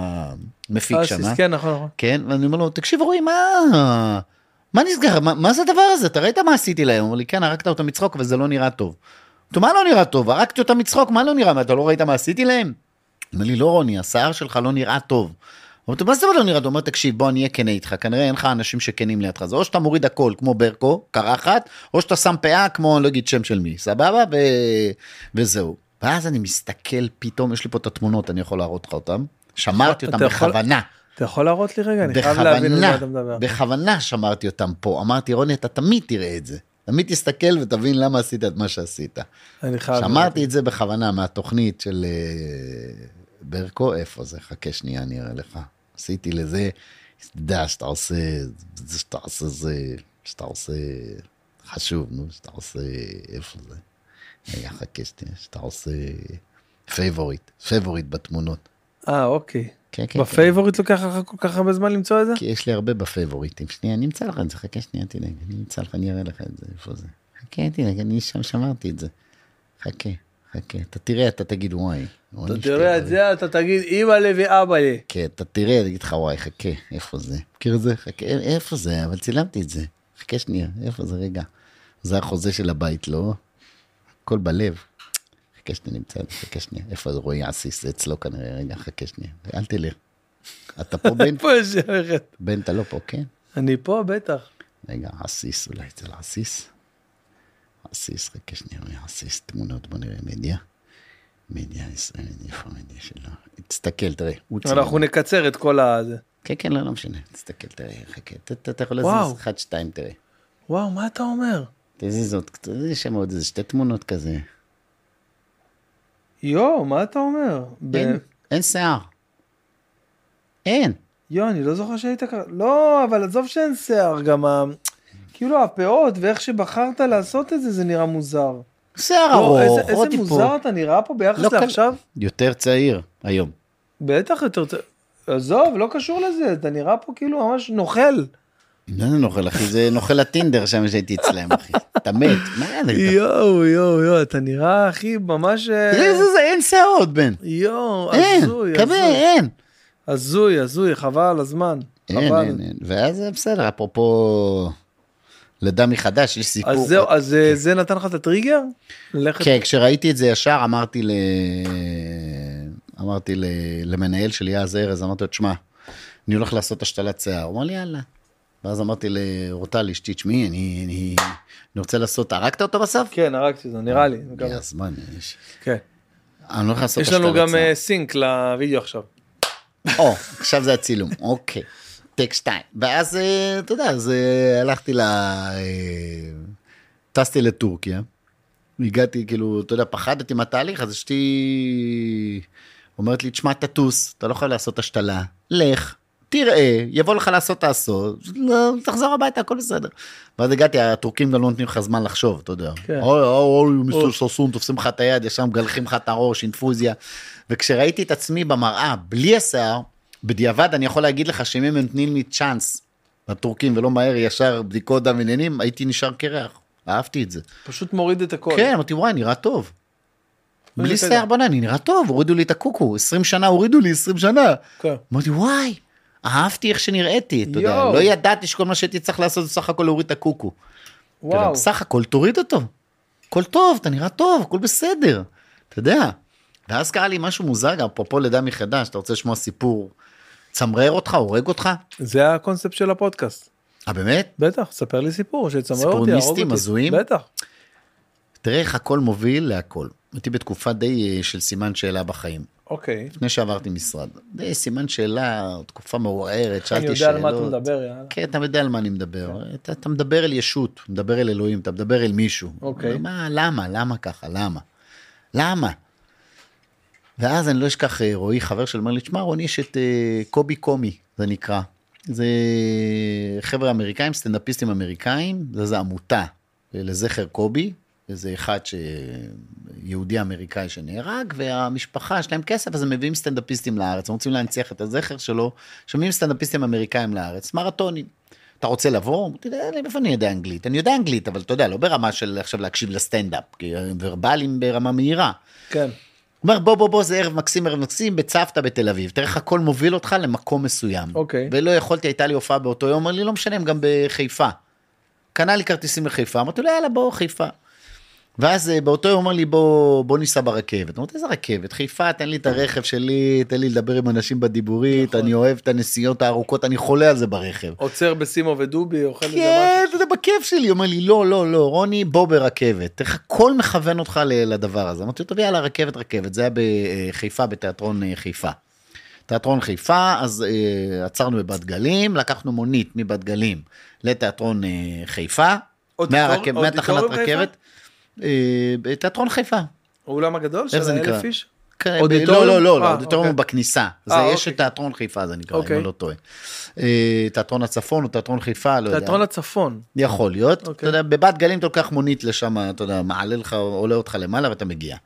B: המפיק שם.
A: אסיס,
B: אה?
A: כן, נכון, נכון.
B: כן, ואני אומר לו, תקשיב רועי, מה... מה נסגר? מה, מה זה הדבר הזה? אתה ראית מה עשיתי להם? הוא אומר לי, כן, הרגת אותם מצחוק, אבל זה לא נראה טוב. אמרתי מה לא נראה טוב? הרגתי אותם מצחוק, מה לא נראה? מה, אתה לא ראית מה עשיתי להם? אומר לי, לא רוני, השיער שלך לא נראה טוב. אמרתי מה זה לא נראה טוב? הוא אומר, תקשיב, בוא אני אהיה כן איתך, כנראה אין לך אנשים שכנים לידך. זה או שאתה מוריד הכל כמו ברקו, קרחת, או שאתה שם פאה כמו, לא אגיד שם של מי, סבבה? ו... וזהו. ואז אני מסתכל פתאום, יש לי פה את התמונות, אני יכול להראות לך אותן. שמרתי אותן בכוונה.
A: אתה יכול להראות לי רגע? אני חייב להבין על מה אתה מדבר.
B: בכוונה שמרתי אותם פה. אמרתי, רוני, אתה תמיד תראה את זה. תמיד תסתכל ותבין למה עשית את מה שעשית.
A: אני חייב...
B: שמרתי את זה בכוונה מהתוכנית של אה, ברקו, איפה זה? חכה שנייה, אני אראה לך. עשיתי לזה, אתה יודע, שאתה עושה, זה שאתה עושה זה, שאתה עושה, חשוב, נו, שאתה עושה, איפה זה? רגע, חכה שנייה, שאתה עושה favorite, favorite בתמונות.
A: אה, אוקיי.
B: כן, כן, כן.
A: ב favorite לוקח לך כל כך הרבה זמן למצוא את זה?
B: כי יש לי הרבה בפייבוריטים. שנייה, אני אמצא לך את זה, חכה שנייה, תדאג, אני אמצא לך, אני אראה לך את זה, איפה זה. חכה, תדאג, אני שם שמרתי את זה. חכה, חכה, אתה תראה, אתה תגיד וואי.
A: אתה תראה את זה, אתה תגיד אמא לי ואבא לי.
B: כן, אתה תראה, אני אגיד לך וואי, חכה, איפה זה? מכיר את זה? חכה, א- איפה זה? אבל צילמתי את זה. חכה שנייה, איפה זה? רגע. זה החוזה של הבית, לא? הכל בלב. חכה שנייה, נמצא, חכה שנייה. איפה זה רועי עסיס? זה אצלו כנראה, רגע, חכה שנייה. אל תלך. אתה פה בן?
A: איפה יש יושבת?
B: בן, אתה לא פה, כן?
A: אני פה, בטח.
B: רגע, עסיס, אולי אצל עסיס? עסיס, חכה שנייה, עסיס, תמונות, בוא נראה, מדיה. מדיה ישראלית, איפה המדיה שלו? תסתכל, תראה.
A: אנחנו נקצר את כל הזה.
B: כן, כן, לא, לא משנה. תסתכל, תראה, חכה. אתה יכול. להזיז אחד, שתיים, תראה.
A: וואו, מה אתה אומר?
B: תזיז עוד קצת, יש שם עוד איזה שתי תמונות כזה.
A: יואו, מה אתה אומר? ב-
B: אין, אין שיער. אין.
A: יואו, אני לא זוכר שהיית ככה. לא, אבל עזוב שאין שיער, גם ה... כאילו הפאות ואיך שבחרת לעשות את זה, זה נראה מוזר.
B: שיער
A: לא, איזה-
B: ארוך, עוד
A: איזה מוזר
B: טיפול.
A: אתה נראה פה ביחס
B: לא
A: לעכשיו?
B: יותר צעיר היום.
A: בטח יותר... צ- עזוב, לא קשור לזה, אתה נראה פה כאילו ממש נוכל.
B: לא זה נוכל, אחי, זה נוכל הטינדר שם שהייתי אצלם, אחי. אתה מת. מה היה לך?
A: יואו, יואו, יואו, אתה נראה, אחי, ממש... אה,
B: איזה זה, אין שערות, בן.
A: יואו,
B: אין,
A: הזוי, הזוי.
B: אין.
A: הזוי, הזוי, חבל הזמן.
B: אין. אין, אין. ואז זה בסדר, אפרופו לידה מחדש, יש סיפור.
A: אז זהו, אז אה, זה נתן לך את הטריגר? ללכת...
B: כן, כשראיתי את זה ישר אמרתי ל... אמרתי ל... למנהל שלי אז ארז, אמרתי לו, תשמע, אני הולך לעשות השתלת שיער. הוא אמר לי, יאללה. ואז אמרתי לאורטל אשתי, תשמעי, אני, אני, אני רוצה לעשות, הרגת אותו בסוף?
A: כן, הרגתי אותו, נראה לי.
B: הגיע הזמן, יש...
A: כן.
B: אני הולך לעשות
A: יש לנו גם. אה, סינק לוידאו עכשיו.
B: או, עכשיו זה הצילום, אוקיי. טק שתיים. ואז, אה, אתה יודע, אז אה, הלכתי ל... טסתי לטורקיה. הגעתי, כאילו, אתה יודע, פחדתי מהתהליך, אז אשתי אומרת לי, תשמע, תטוס, אתה לא יכול לעשות השתלה, לך, תראה, יבוא לך לעשות תעשו, לא, תחזור הביתה, הכל בסדר. ואז הגעתי, הטורקים גם לא נותנים לך זמן לחשוב, אתה יודע.
A: כן.
B: אוי, אוי, אוי,
A: או.
B: מיסטר ששון, תופסים לך את היד, ישר מגלחים לך את הראש, אינפוזיה. וכשראיתי את עצמי במראה, בלי השיער, בדיעבד אני יכול להגיד לך שאם הם נותנים לי צ'אנס, הטורקים ולא מהר ישר בדיקות דם עניינים, הייתי נשאר קרח. אהבתי את זה.
A: פשוט מוריד את הכל.
B: כן, אמרתי, וואי, נראה טוב. בלי. שיער בנה, אני נראה טוב, הורידו לי את הקוקו, 20 שנה הורידו לי, 20 שנה.
A: כן.
B: אמרתי, וואי, אהבתי איך שנראיתי, אתה יודע. לא ידעתי שכל מה שהייתי צריך לעשות זה סך הכל להוריד את הקוקו.
A: וואו.
B: בסך הכל תוריד אותו. הכל טוב, אתה נראה טוב, הכל בסדר. אתה יודע. ואז קרה לי משהו מוזר, גם אפרופו לידה מחדש, אתה רוצה לשמוע סיפור צמרר אותך, הורג אותך?
A: זה הקונספט של הפודקאסט.
B: אה באמת?
A: בטח, ספר לי סיפור שיצמרר
B: סיפור
A: אותי,
B: מיסטיים,
A: אותי.
B: הזויים?
A: בטח.
B: תראה איך הכל מוביל להכל. הייתי בתקופה די אה, של סימן שאלה בחיים.
A: אוקיי.
B: לפני שעברתי משרד. די סימן שאלה, תקופה מעורערת,
A: אני
B: שאלתי
A: יודע
B: שאלות.
A: על מה אתה מדבר, יאללה.
B: כן, אתה יודע על מה אני מדבר. אתה, אתה מדבר אל ישות, מדבר אל אלוהים, אתה מדבר אל מישהו.
A: אוקיי.
B: מה, למה? למה ככה? למה? למה? ואז אני לא אשכח, אה, רועי, חבר שלי, אומר לי, תשמע, רוני, יש את אה, קובי קומי, זה נקרא. זה חבר'ה אמריקאים, סטנדאפיסטים אמריקאים, זה, זה עמותה לזכר קובי, זה אחד ש... יהודי אמריקאי שנהרג, והמשפחה יש להם כסף, אז הם מביאים סטנדאפיסטים לארץ, הם רוצים להנציח את הזכר שלו, שמביאים סטנדאפיסטים אמריקאים לארץ, מרתונים. אתה רוצה לבוא? אמרתי, "אה, איפה אני יודע אנגלית? אני יודע אנגלית, אבל אתה יודע, לא ברמה של עכשיו להקשיב לסטנדאפ, כי ורבלים ברמה מהירה.
A: כן.
B: הוא אומר, בוא, בוא, בוא, זה ערב מקסים, ערב מקסים, בצוותא בתל אביב. תראה איך הכל מוביל אותך למקום מסוים.
A: אוקיי.
B: ולא יכולתי, הייתה לי הופעה באותו יום, אמר לי, לא משנה, הם גם בחיפה. קנה לי כרטיסים לחיפה, אמרתי לו, יאללה, בוא, חיפה. ואז אה, באותו יום אמר לי, בוא, בוא ניסע ברכבת. אמרתי, איזה רכבת? חיפה, תן לי את הרכב שלי, תן לי לדבר עם אנשים בדיבורית,
A: נכון.
B: אני אוהב את הנסיעות הארוכות, אני חולה על זה ברכב.
A: עוצר בסימו ודובי, אוכל איזה
B: כן. זה בכיף שלי. הוא אומר לי, לא, לא, לא, רוני, בוא ברכבת. איך הכל מכוון אותך לדבר הזה. אמרתי לו, טוב, יאללה, רכבת, רכבת. זה היה בחיפה, בתיאטרון אה, חיפה. תיאטרון חיפה, אז אה, עצרנו בבת גלים, לקחנו מונית מבת גלים לתיאטרון אה, חיפה. מהרכב- מהתחנת
A: חיפה?
B: אה, בתיאטרון חיפה.
A: האולם הגדול של
B: זה?
A: האלף איש?
B: כן,
A: אודיטוריום?
B: לא, לא, לא,
A: אה,
B: האודיטוריום
A: אוקיי.
B: בכניסה. זה,
A: אה,
B: יש
A: אוקיי.
B: את תיאטרון חיפה, זה נקרא, אם
A: אוקיי.
B: אני לא טועה. תיאטרון הצפון או תיאטרון חיפה, לא יודע.
A: תיאטרון הצפון.
B: יכול להיות, אתה
A: אוקיי.
B: יודע, בבת גלים אתה לוקח מונית לשם, אתה יודע, מעלה לך, עולה אותך למעלה ואתה מגיע.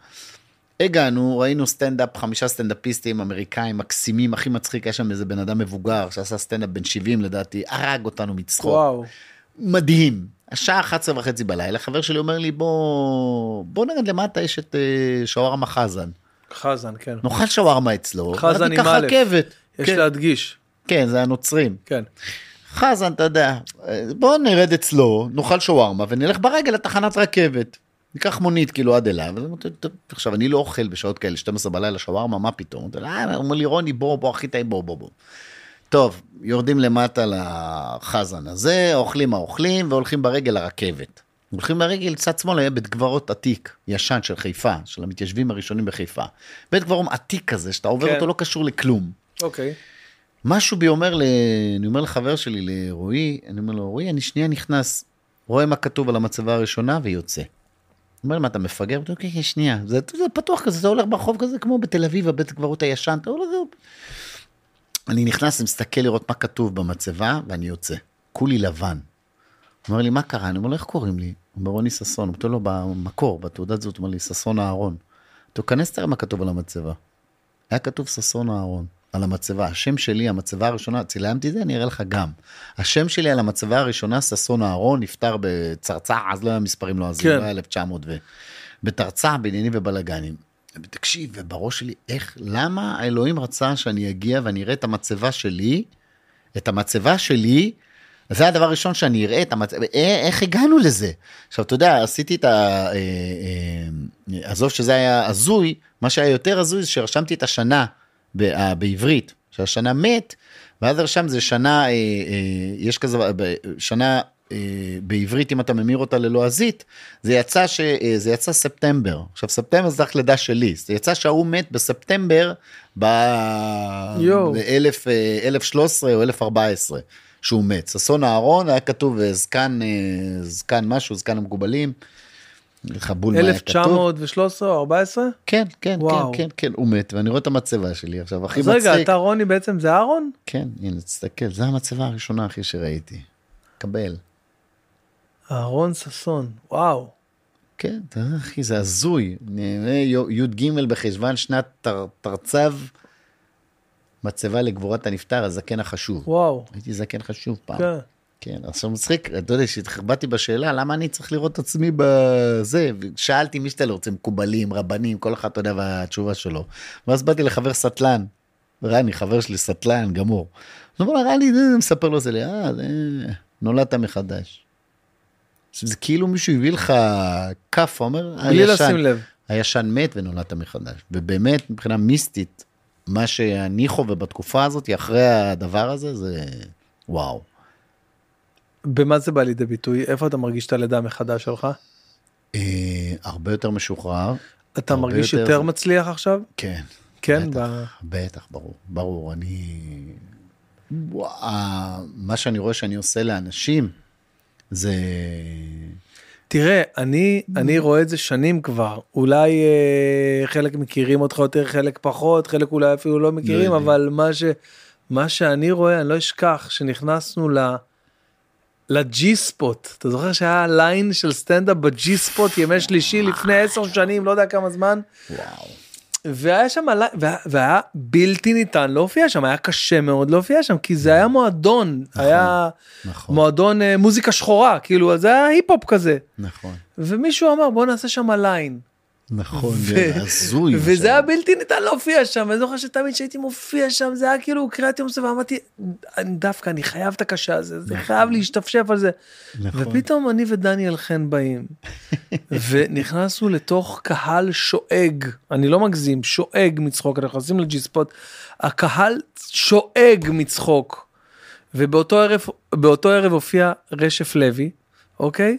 B: הגענו, ראינו סטנדאפ, חמישה סטנדאפיסטים אמריקאים מקסימים, הכי מצחיק, היה שם איזה בן אדם מבוגר שעשה סטנדאפ בן 70 לדעתי, הרג אותנו מצחוק.
A: וואו.
B: מדהים. השעה 11 וחצי בלילה, חבר שלי אומר לי, בוא, בוא נרד למטה, יש את אה, שווארמה חזן.
A: חזן, כן.
B: נאכל שווארמה אצלו,
A: חזן עם א'. יש
B: כן,
A: להדגיש.
B: כן, זה הנוצרים.
A: כן.
B: חזן, אתה יודע, בוא נרד אצלו, נאכל שווארמה ונלך ברגל לתחנת רכבת. ניקח מונית כאילו עד אליו, אז אמרתי, "טוב, עכשיו אני לא אוכל בשעות כאלה, 12 בלילה שווארמה, מה פתאום? "אה", הוא אומר לי, רוני, בוא, בוא, הכי טעים, בוא, בוא, בוא. טוב, יורדים למטה לחזן הזה, אוכלים מה אוכלים, והולכים ברגל לרכבת. הולכים ברגל, צד שמאל היה בית קברות עתיק, ישן של חיפה, של המתיישבים הראשונים בחיפה. בית קברות עתיק כזה, שאתה עובר
A: כן.
B: אותו לא קשור לכלום.
A: אוקיי.
B: משהו בי אומר, ל... אני אומר לחבר שלי, לרועי, אני אומר לו, רועי, אני שנייה נכנס, רואה מה כתוב על המצבה הראשונה ויוצא. אומר מה, אתה מפגר? הוא אומר, כן, כן, שנייה, זה, זה פתוח כזה, זה הולך ברחוב כזה, כמו בתל אביב, הבית הקברות הישן, אתה הולך... אני נכנס, מסתכל לראות מה כתוב במצבה, ואני יוצא. כולי לבן. הוא אומר לי, מה קרה? אני אומר לו, איך קוראים לי? הוא אומר, רוני ששון. הוא אומר לו, במקור, בתעודת זהות, הוא אומר לי, ששון אהרון. תיכנס תראה מה כתוב על המצבה. היה כתוב ששון אהרון על המצבה. השם שלי, המצבה הראשונה, צילמתי את זה, אני אראה לך גם. השם שלי על המצבה הראשונה, ששון אהרון, נפטר בצרצע, אז לא היה מספרים לא אז,
A: כן.
B: לא היה 1900 ו... בתרצע, בעניינים ובלאגנים. תקשיב, ובראש שלי, איך, למה האלוהים רצה שאני אגיע ואני אראה את המצבה שלי, את המצבה שלי, זה הדבר הראשון שאני אראה את המצב, אה, איך הגענו לזה? עכשיו, אתה יודע, עשיתי את ה... אה, אה, עזוב שזה היה הזוי, מה שהיה יותר הזוי זה שרשמתי את השנה ב- בעברית, שהשנה מת, ואז רשם זה שנה, יש כזה, שנה בעברית, אם אתה ממיר אותה ללועזית, זה יצא, ש, אה, זה יצא ספטמבר. עכשיו, ספטמבר זה רק לידה שלי, זה יצא שההוא מת בספטמבר
A: יואו.
B: ב-1013 או 1014. שהוא מת. ששון אהרון היה כתוב אה, זקן, אה, זקן משהו, זקן המקובלים. אין לך בול מה היה כתוב.
A: 1913 או 14?
B: כן, כן,
A: וואו.
B: כן, כן, כן, הוא מת, ואני רואה את המצבה שלי עכשיו, הכי
A: אז
B: מצחיק.
A: רגע, אתה רוני בעצם זה אהרון?
B: כן, הנה, תסתכל, זו המצבה הראשונה, אחי, שראיתי. קבל.
A: אהרון ששון, וואו.
B: כן, יודע, אחי, זה הזוי. י"ג בחשוון, שנת תר- תרצ"ו, מצבה לגבורת הנפטר, הזקן החשוב.
A: וואו.
B: הייתי זקן חשוב פעם.
A: כן.
B: כן, עכשיו מצחיק, אתה יודע, שהתחבאתי בשאלה, למה אני צריך לראות את עצמי בזה, ושאלתי מי שאתה לא רוצה, מקובלים, רבנים, כל אחד, אתה יודע, והתשובה שלו. ואז באתי לחבר סטלן, רני, חבר שלי, סטלן, גמור. אז הוא אומר, רני, זה, מספר לו זה אה, זה, נולדת מחדש. זה כאילו מישהו הביא לך כאפה, אומר,
A: בלי
B: הישן-
A: לשים לב.
B: הישן מת ונולדת מחדש. ובאמת, מבחינה מיסטית, מה שאני חווה בתקופה הזאת, אחרי הדבר הזה, זה וואו.
A: במה זה בא לידי ביטוי? איפה אתה מרגיש את הלידה מחדש שלך?
B: אה, הרבה יותר משוחרר.
A: אתה מרגיש
B: יותר
A: יותר מצליח עכשיו?
B: כן.
A: כן?
B: בטח,
A: ב-
B: בטח, ברור, ברור. אני... וואו, מה שאני רואה שאני עושה לאנשים, זה...
A: תראה, אני, אני רואה את זה שנים כבר, אולי אה, חלק מכירים אותך יותר, חלק פחות, חלק אולי אפילו לא מכירים,
B: יודעים.
A: אבל מה, ש, מה שאני רואה, אני לא אשכח, שנכנסנו ל... לג'י ספוט, אתה זוכר שהיה ליין של סטנדאפ בג'י ספוט ימי שלישי לפני עשר שנים, לא יודע כמה זמן,
B: וואו.
A: והיה שם, ליין- והיה, והיה בלתי ניתן להופיע שם, היה קשה מאוד להופיע שם, כי זה היה מועדון, היה
B: נכון,
A: מועדון אה, מוזיקה שחורה, כאילו, זה היה היפ-הופ כזה.
B: נכון,
A: ומישהו אמר בוא נעשה שם ליין.
B: נכון, זה הזוי. מה
A: וזה. היה בלתי ניתן להופיע שם, אני זוכר שתמיד כשהייתי מופיע שם זה היה כאילו קריאת יום סוף, ואמרתי "אני- דווקא אני חייב את הקשה הזה, זה חייב להשתפשף על זה.
B: נכון.
A: ופתאום אני ודניאל חן באים, ונכנסנו לתוך קהל שואג, אני לא מגזים, שואג מצחוק, אנחנו נכנסים לג'י ספוט, הקהל שואג מצחוק. ובאותו ערב, באותו ערב הופיע רשף לוי, אוקיי?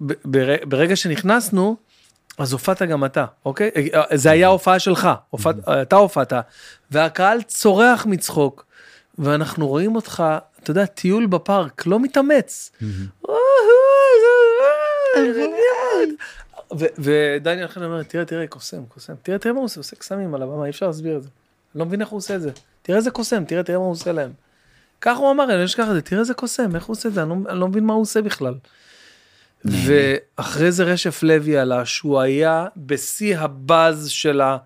A: וברגע שנכנסנו, אז הופעת גם אתה, אוקיי? זה היה הופעה שלך, הופעת, אתה הופעת, והקהל צורח מצחוק, ואנחנו רואים אותך, אתה יודע, טיול בפארק, לא מתאמץ. ו- ודניאל חן אומר, תראה, תראה, קוסם, קוסם, תראה, תראה מה הוא עושה, עושה קסמים על הבמה, אי אפשר להסביר את זה. לא מבין איך הוא עושה את זה. תראה איזה קוסם, תראה, תראה מה הוא עושה להם. ככה הוא אמר, אני לא אשכח את זה, תראה איזה קוסם, איך הוא עושה את זה, אני לא, אני לא מבין מה הוא עושה בכלל. ואחרי זה רשף לוי עלה, שהוא היה בשיא הבאז של ה...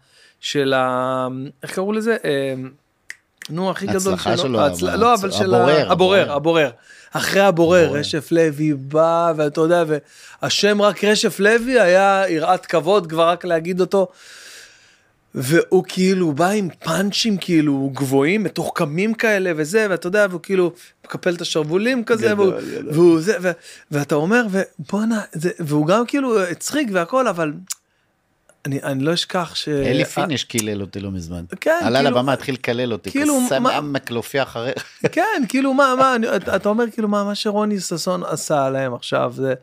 A: של ה... איך קראו לזה? אה, נו, הכי גדול
B: שלו,
A: ההצל-
B: אבל-
A: לא, אבל של
B: הבורר,
A: הבורר,
B: הבורר.
A: הבורר. אחרי הבורר,
B: הבורר.
A: רשף לוי בא, ואתה יודע, והשם רק רשף לוי היה יראת כבוד כבר רק להגיד אותו. והוא כאילו בא עם פאנצ'ים כאילו גבוהים מתוחכמים כאלה וזה ואתה יודע והוא כאילו מקפל את השרוולים כזה והוא, והוא זה ו, ואתה אומר ובואנה זה והוא גם כאילו הצחיק והכל אבל אני, אני לא אשכח ש...
B: אלי פיניש קילל אותי לא מזמן.
A: כן,
B: עלה
A: כאילו-
B: לבמה, התחיל לקלל אותי.
A: כאילו,
B: קוסם
A: מה-
B: עמק להופיע אחרי...
A: כן כאילו מה מה אתה, אתה אומר כאילו מה מה שרוני ששון עשה להם עכשיו זה.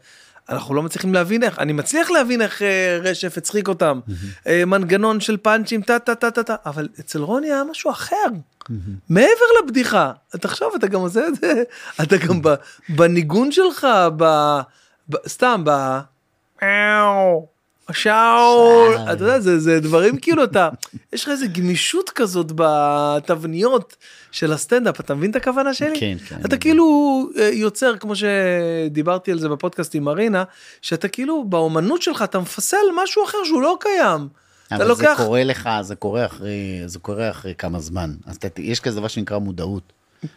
A: אנחנו לא מצליחים להבין איך אני מצליח להבין איך אה, רשף הצחיק אותם. אה, מנגנון של פאנצ'ים טה טה טה טה טה אבל אצל רוני היה משהו אחר. מעבר לבדיחה תחשוב אתה גם עושה את זה אתה גם ב, בניגון שלך ב, ב, סתם ב... שאול, אתה יודע, זה, זה דברים כאילו אתה, יש לך איזה גמישות כזאת בתבניות של הסטנדאפ, אתה מבין את הכוונה שלי?
B: כן, כן.
A: אתה כאילו אה, יוצר, כמו שדיברתי על זה בפודקאסט עם מרינה, שאתה כאילו באומנות שלך אתה מפסל משהו אחר שהוא לא קיים.
B: אבל
A: לוקח,
B: זה קורה לך, זה קורה אחרי, זה קורה אחרי כמה זמן. אז אתה, יש כזה דבר שנקרא מודעות.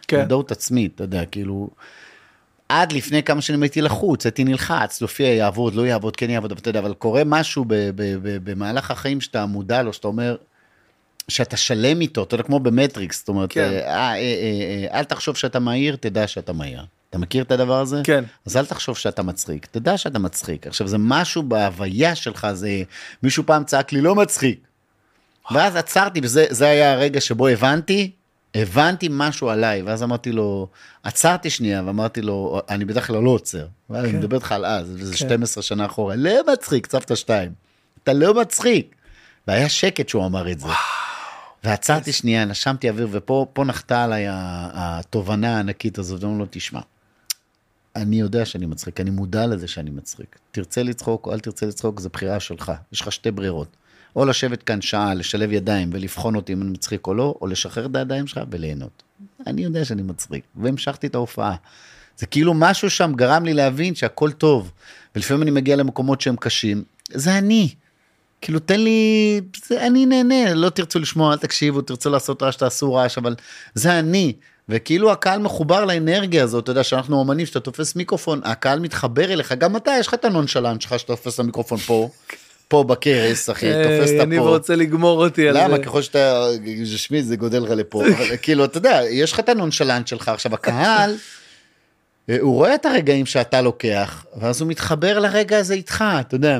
A: כן.
B: מודעות עצמית, אתה יודע, כאילו... עד לפני כמה שנים הייתי לחוץ, הייתי נלחץ, להופיע יעבוד, לא יעבוד, כן יעבוד, אבל אתה יודע, אבל קורה משהו ב- ב- ב- במהלך החיים שאתה מודע לו, שאתה אומר, שאתה שלם איתו, אתה יודע, כמו במטריקס, זאת אומרת,
A: כן.
B: אה, אה, אה, אה, אל תחשוב שאתה מהיר, תדע שאתה מהיר. אתה מכיר את הדבר הזה?
A: כן.
B: אז אל תחשוב שאתה מצחיק, תדע שאתה מצחיק. עכשיו, זה משהו בהוויה שלך, זה... מישהו פעם צעק לי, לא מצחיק. ואז עצרתי, וזה זה היה הרגע שבו הבנתי, הבנתי משהו עליי, ואז אמרתי לו, עצרתי שנייה, ואמרתי לו, אני בדרך כלל לא עוצר. כן. אני מדבר איתך על אז, וזה
A: כן.
B: 12 שנה אחורה, לא מצחיק, סבתא שתיים. אתה לא מצחיק. והיה שקט שהוא אמר את זה. ועצרתי שנייה, נשמתי אוויר, ופה פה נחתה עליי התובנה הענקית הזאת, ואומרים לו, תשמע, אני יודע שאני מצחיק, אני מודע לזה שאני מצחיק. תרצה לצחוק או אל תרצה לצחוק, זו בחירה שלך. יש לך שתי ברירות. או לשבת כאן שעה, לשלב ידיים ולבחון אותי אם אני מצחיק או לא, או לשחרר את הידיים שלך וליהנות. אני יודע שאני מצחיק, והמשכתי את ההופעה. זה כאילו משהו שם גרם לי להבין שהכל טוב, ולפעמים אני מגיע למקומות שהם קשים, זה אני. כאילו תן לי, זה אני נהנה, לא תרצו לשמוע, אל תקשיבו, תרצו לעשות רעש, תעשו רעש, אבל זה אני. וכאילו הקהל מחובר לאנרגיה הזאת, אתה יודע, שאנחנו אומנים, שאתה תופס מיקרופון, הקהל מתחבר אליך, גם אתה, יש לך את הנונשלנט שלך, שאתה תופס את המיקרופון פה, פה בכרס, אחי, תופס
A: אה,
B: את
A: אני
B: הפה.
A: רוצה לגמור אותי על
B: למה?
A: זה.
B: ככל שאתה, שמי, זה גודל לך לפה, כאילו, אתה יודע, יש לך את הנונשלנט שלך, עכשיו הקהל, אה, הוא רואה את הרגעים שאתה לוקח, ואז הוא מתחבר לרגע הזה איתך, אתה יודע.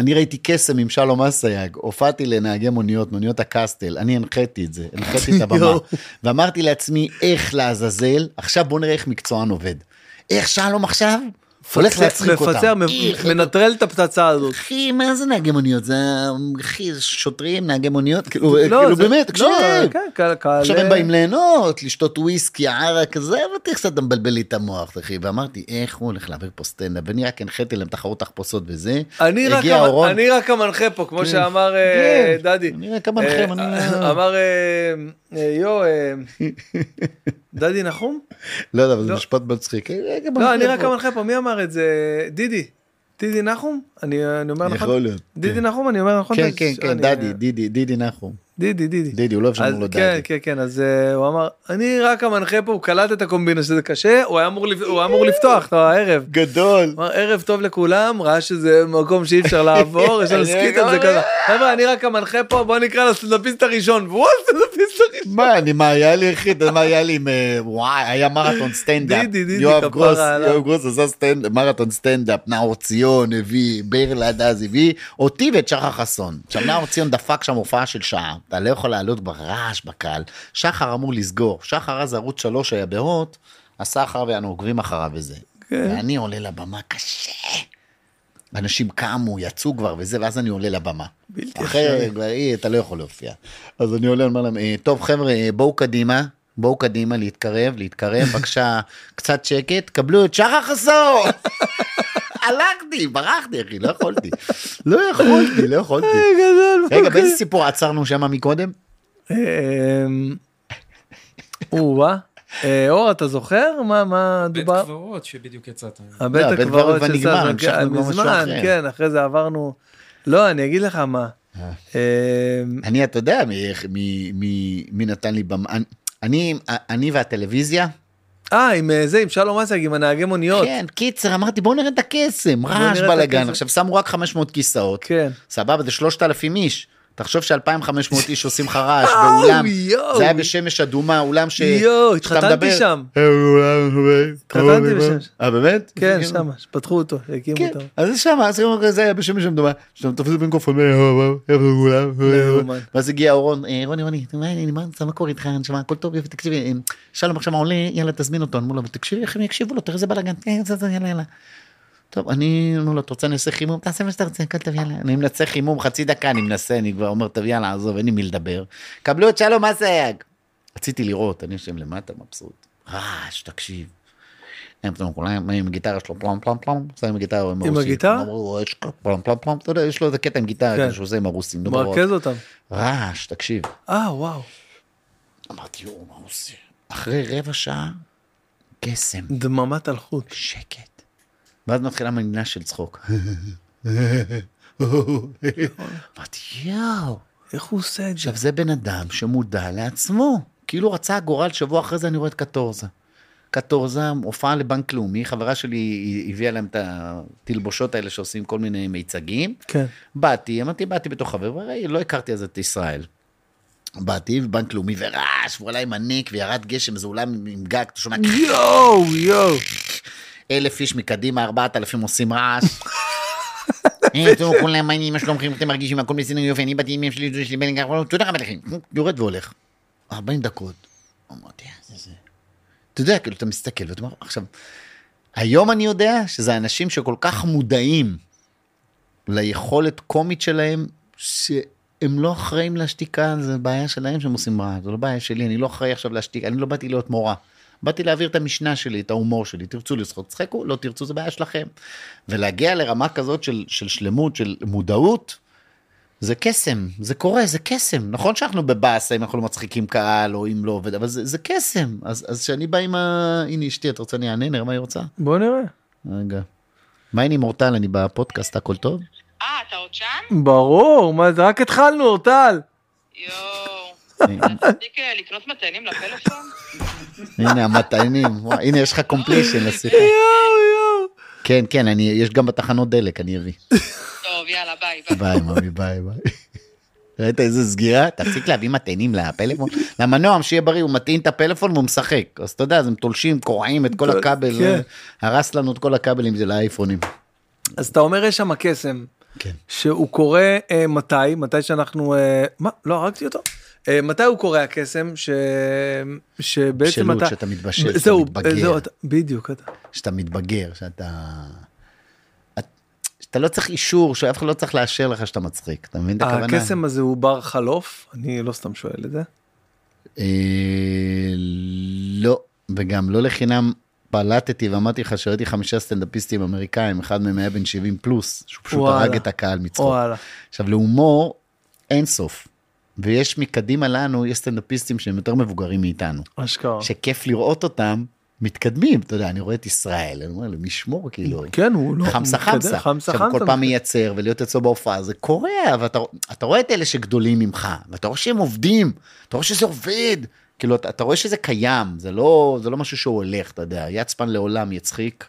B: אני ראיתי קסם עם שלום אסייג, הופעתי לנהגי מוניות, מוניות הקסטל, אני הנחיתי את זה, הנחיתי את הבמה. ואמרתי לעצמי, איך לעזאזל, עכשיו בוא נראה איך מקצוען עובד. איך שלום עכשיו? הולך להצחיק אותם.
A: מפצע, מ-
B: איך,
A: מנטרל את הפצצה הזאת.
B: אחי, מה זה נהגי מוניות? זה, אחי, זה שוטרים, נהגי מוניות, כאילו,
A: לא,
B: כאילו באמת, תקשיב.
A: לא, כן, קהל- קהל-
B: עכשיו הם באים ליהנות, לשתות וויסקי, ערק, כזה, ותראה קצת אתה מבלבל לי את המוח, אחי. ואמרתי, איך הוא הולך להעביר פה סטנדאפ? ואני רק הנחיתי להם תחרות תחפושות וזה.
A: אני רק המנחה פה, כמו שאמר אה,
B: כן,
A: דדי.
B: אני רק המנחה,
A: אה, אמר אה, אה, יו, אה, דדי נחום?
B: לא יודע, אבל זה
A: לא.
B: משפט מצחיק. רגע,
A: לא, אני רק
B: פה.
A: המנחה פה, מי אמר את זה? דידי. דידי נחום? אני אומר נכון?
B: יכול להיות.
A: דידי
B: כן.
A: נחום, אני אומר נכון?
B: כן, כן, כן, דדי, דידי, דידי נחום.
A: דידי, דידי.
B: דידי, הוא לא אוהב
A: אז
B: לו
A: כן,
B: דדי.
A: כן, כן, אז אה, הוא אמר, אני רק המנחה פה, הוא קלט את הקומבינה שזה קשה, הוא היה אמור לפתוח את הערב.
B: גדול.
A: אמר ערב טוב לכולם, ראה שזה מקום שאי אפשר לעבור, יש לנו סקיט על זה כזה. חבר'ה, אני רק המנחה פה, בוא נקרא לסטנדאפיסט הראשון, והוא הסטנדאפיסט הראשון.
B: מה, אני, מה היה לי, אחי, מה היה לי עם, אה, וואי, היה מרתון סטנדאפ.
A: דידי, דידי,
B: יואב גרוס. יואב גרוס עשה מרתון סטנדאפ, נאור ציון הביא, ברלד אז הביא, אותי ואת שחר חסון. עכשיו, נאור ציון דפק שם הופעה של שעה, אתה לא יכול לעלות ברעש בקהל. שחר אמור לסגור, שחר אז ערוץ שלוש היה בהוט, עשה אחר ואנו עוקבים אחריו וזה.
A: כן.
B: ואני עולה לבמה קשה. אנשים קמו, יצאו כבר וזה, ואז אני עולה לבמה.
A: בלתי אפשרי.
B: אתה לא יכול להופיע. אז אני עולה, אומר להם, "אה, טוב חבר'ה, אה, בואו קדימה, בואו קדימה, להתקרב, להתקרב, בבקשה, קצת שקט, קבלו את שחר חסון. הלכתי, ברחתי, אחי, לא יכולתי. לא יכולתי, לא יכולתי. רגע, באיזה סיפור עצרנו שם מקודם?
A: אמ, או-אה. אה, אור, אתה זוכר? מה, מה
G: בית
A: דובר?
G: קברות שבדיוק יצאת.
A: הבית
B: לא, בית
A: הקברות כן,
B: כבר משהו
A: מזמן. כן, אחרי זה עברנו. לא, אני אגיד לך מה. אמ,
B: אני, אתה יודע מי נתן לי במה? אני- אני והטלוויזיה,
A: אה, עם אה, זה, עם שלום אסייג, עם הנהגי מוניות.
B: כן, קיצר, אמרתי בוא נראה את הקסם, רעש בלאגן. עכשיו שמו רק 500 כיסאות,
A: כן.
B: סבבה, זה 3,000 איש. תחשוב ש-2,500 איש עושים לך רעש באולם. זה היה בשמש אדומה, אולם ש...
A: יואו, התחתנתי שם.
B: אה, אולם-
A: התחתנתי בשם.
B: אה, באמת?
A: כן, שם, שפתחו אותו, הקימו
B: כן,
A: אותו.
B: אז זה שם, אז זה היה בשמש אדומה, שאתה תופס במיקרופון. ואז הגיע אורון, אה, רוני, רוני, מה קורה איתך, נשמע, הכל טוב, יופי, תקשיבי, אה, שלום עכשיו עולה, יאללה, תזמין אותו, אמרו לו, תקשיבי, איך הם יקשיבו לו, תראה איזה בלאגן, יאללה, יאללה. טוב, אני, אמרו לו, אתה רוצה נעשה חימום? תעשה מה שאתה רוצה, הכל טוב, יאללה. אני מנסה חימום חצי דקה, אני מנסה, אני כבר אומר, טוב, יאללה, עזוב, אין לי מי לדבר. קבלו את שלום אסייג. רציתי לראות, אני יושב למטה, מבסוט. רעש, תקשיב. הם פתאום כולם עם גיטרה שלו פלום פלום פלום, עושה עם גיטרה עם.
A: הגיטרה?
B: פלום פלום פלום, אתה יודע, יש לו איזה קטע עם גיטרה
A: כן.
B: שהוא עושה עם הרוסים.
A: מרכז אותם.
B: רעש, תקשיב.
A: אה, וואו.
B: אמרתי, יואו, מה עושה? אחרי רבע שעה, קסם,
A: דממת אלחוט.
B: שקט. ואז מתחילה מנגינה של צחוק. אמרתי, יואו.
A: איך הוא עושה את זה?
B: עכשיו, זה בן אדם שמודע לעצמו. כאילו רצה הגורל, שבוע אחרי זה אני רואה את קטורזה. קטורזה, הופעה לבנק לאומי, חברה שלי הביאה להם את התלבושות האלה שעושים כל מיני מיצגים.
A: כן.
B: באתי, אמרתי, באתי בתוך חבר, והרי לא הכרתי אז את ישראל. באתי, בנק לאומי ורעש, עם הניק, וירד גשם, איזה אולם עם גג, אתה שומע,
A: יואו, יואו.
B: אלף איש מקדימה, ארבעת אלפים עושים רעש. טוב, כולם, העניינים, מה שלומכם, אתם מרגישים, הכל בסדר, יופי, אני באתי עם אמא שלי, יש לי בן גר, תודה רבה לכם. יורד והולך. 40 דקות. אמרתי, "אה, זה זה. אתה יודע, כאילו, אתה מסתכל ואתה אומר, עכשיו, היום אני יודע שזה אנשים שכל כך מודעים ליכולת קומית שלהם, שהם לא אחראים להשתיקה, זה בעיה שלהם שהם עושים רעש, זה לא בעיה שלי, אני לא אחראי עכשיו להשתיק, אני לא באתי להיות מורה. באתי להעביר את המשנה שלי, את ההומור שלי, תרצו לשחוק, תשחקו, לא תרצו, זה בעיה שלכם. ולהגיע לרמה כזאת של, של שלמות, של מודעות, זה קסם, זה קורה, זה קסם. נכון שאנחנו בבאסה אם אנחנו לא מצחיקים קהל או אם לא עובד, אבל זה, זה קסם. אז אז כשאני בא עם ה... הנה אשתי, את רוצה אני אענה, נראה מה היא רוצה?
A: בוא נראה.
B: רגע. מה העניינים אורטל, אני בפודקאסט, הכל טוב?
H: אה, אתה עוד שם?
A: ברור, מה זה, רק התחלנו, אורטל.
H: יואו.
G: אה, לקנות מטענים לפלאפון?
B: הנה המטענים, הנה יש לך קומפילישן לשיחה.
A: יואו, יואו.
B: כן, כן, אני, יש גם בתחנות דלק, אני אביא.
G: טוב, יאללה, ביי, ביי.
B: ביי, ממי, ביי, ביי. ראית איזה סגירה? תפסיק להביא מטענים לפלאפון. למה נועם, שיהיה בריא, הוא מטעין את הפלאפון והוא משחק. אז אתה יודע, אז הם תולשים, קורעים את כל הכבל,
A: כן.
B: הרס לנו את כל הכבלים של האייפונים.
A: אז אתה אומר יש שם קסם,
B: כן.
A: שהוא קורא אה, מתי, מתי שאנחנו, אה, מה, לא הרגתי אותו? אה, מתי הוא קורא הקסם, ש... שבעצם
B: בשלות,
A: אתה,
B: שאתה מתבשל, שאתה
A: זהו,
B: מתבגר.
A: זהו, אתה- בדיוק, אתה,
B: שאתה מתבגר, שאתה... את- שאתה לא צריך אישור, שאף אחד לא צריך לאשר לך שאתה מצחיק, אתה מבין את הכוונה?
A: הקסם הזה הוא בר חלוף, אני לא סתם שואל את זה.
B: אה, לא, וגם לא לחינם פלטתי ואמרתי לך שראיתי חמישה סטנדאפיסטים אמריקאים, אחד מהם היה בן 70 פלוס, שהוא פשוט. הרג את הקהל מצחוק. עכשיו להומור אין סוף, ויש מקדימה לנו, יש סטנדאפיסטים שהם יותר מבוגרים מאיתנו,
A: אשכרה.
B: שכיף לראות אותם מתקדמים, אתה יודע, אני רואה את ישראל, אני אומר לו, משמור כאילו.
A: כן, הוא לא...
B: חמסה
A: מתקדם,
B: חמסה.
A: חמסה
B: עכשיו, כל
A: חמסה.
B: פעם מייצר ולהיות אצלו בהופעה, זה קורה, אבל אתה, אתה רואה את אלה שגדולים ממך, ואתה רואה שהם עובדים, אתה רואה שזה עובד, כאילו, אתה, אתה רואה שזה קיים, זה לא, זה לא משהו שהוא הולך, אתה יודע, יצפן לעולם יצחיק,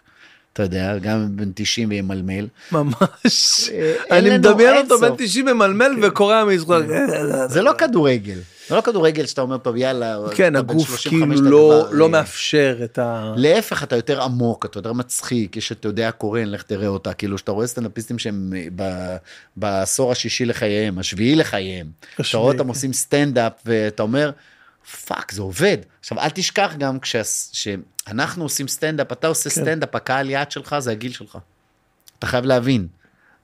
B: אתה יודע, גם בן 90 וימלמל.
A: ממש.
B: אה,
A: אני מדמיין אותו בן
B: סוף.
A: 90 ממלמל וקורע מזרוק.
B: זה לא כדורגל, זה לא כדורגל שאתה אומר, טוב, יאללה,
A: כן, הגוף
B: 35,
A: כאילו לא לא מאפשר את ה...
B: להפך אתה יותר עמוק אתה יותר מצחיק יש את יודע קורן לך תראה אותה כאילו שאתה רואה סטנדאפיסטים שהם אה, ב, בעשור השישי לחייהם השביעי לחייהם. אתה רואה אותם
A: כן.
B: עושים סטנדאפ ואתה אומר fuck זה עובד עכשיו אל תשכח גם כשאנחנו עושים סטנדאפ אתה עושה
A: כן.
B: סטנדאפ הקהל יעד שלך זה הגיל שלך. אתה חייב להבין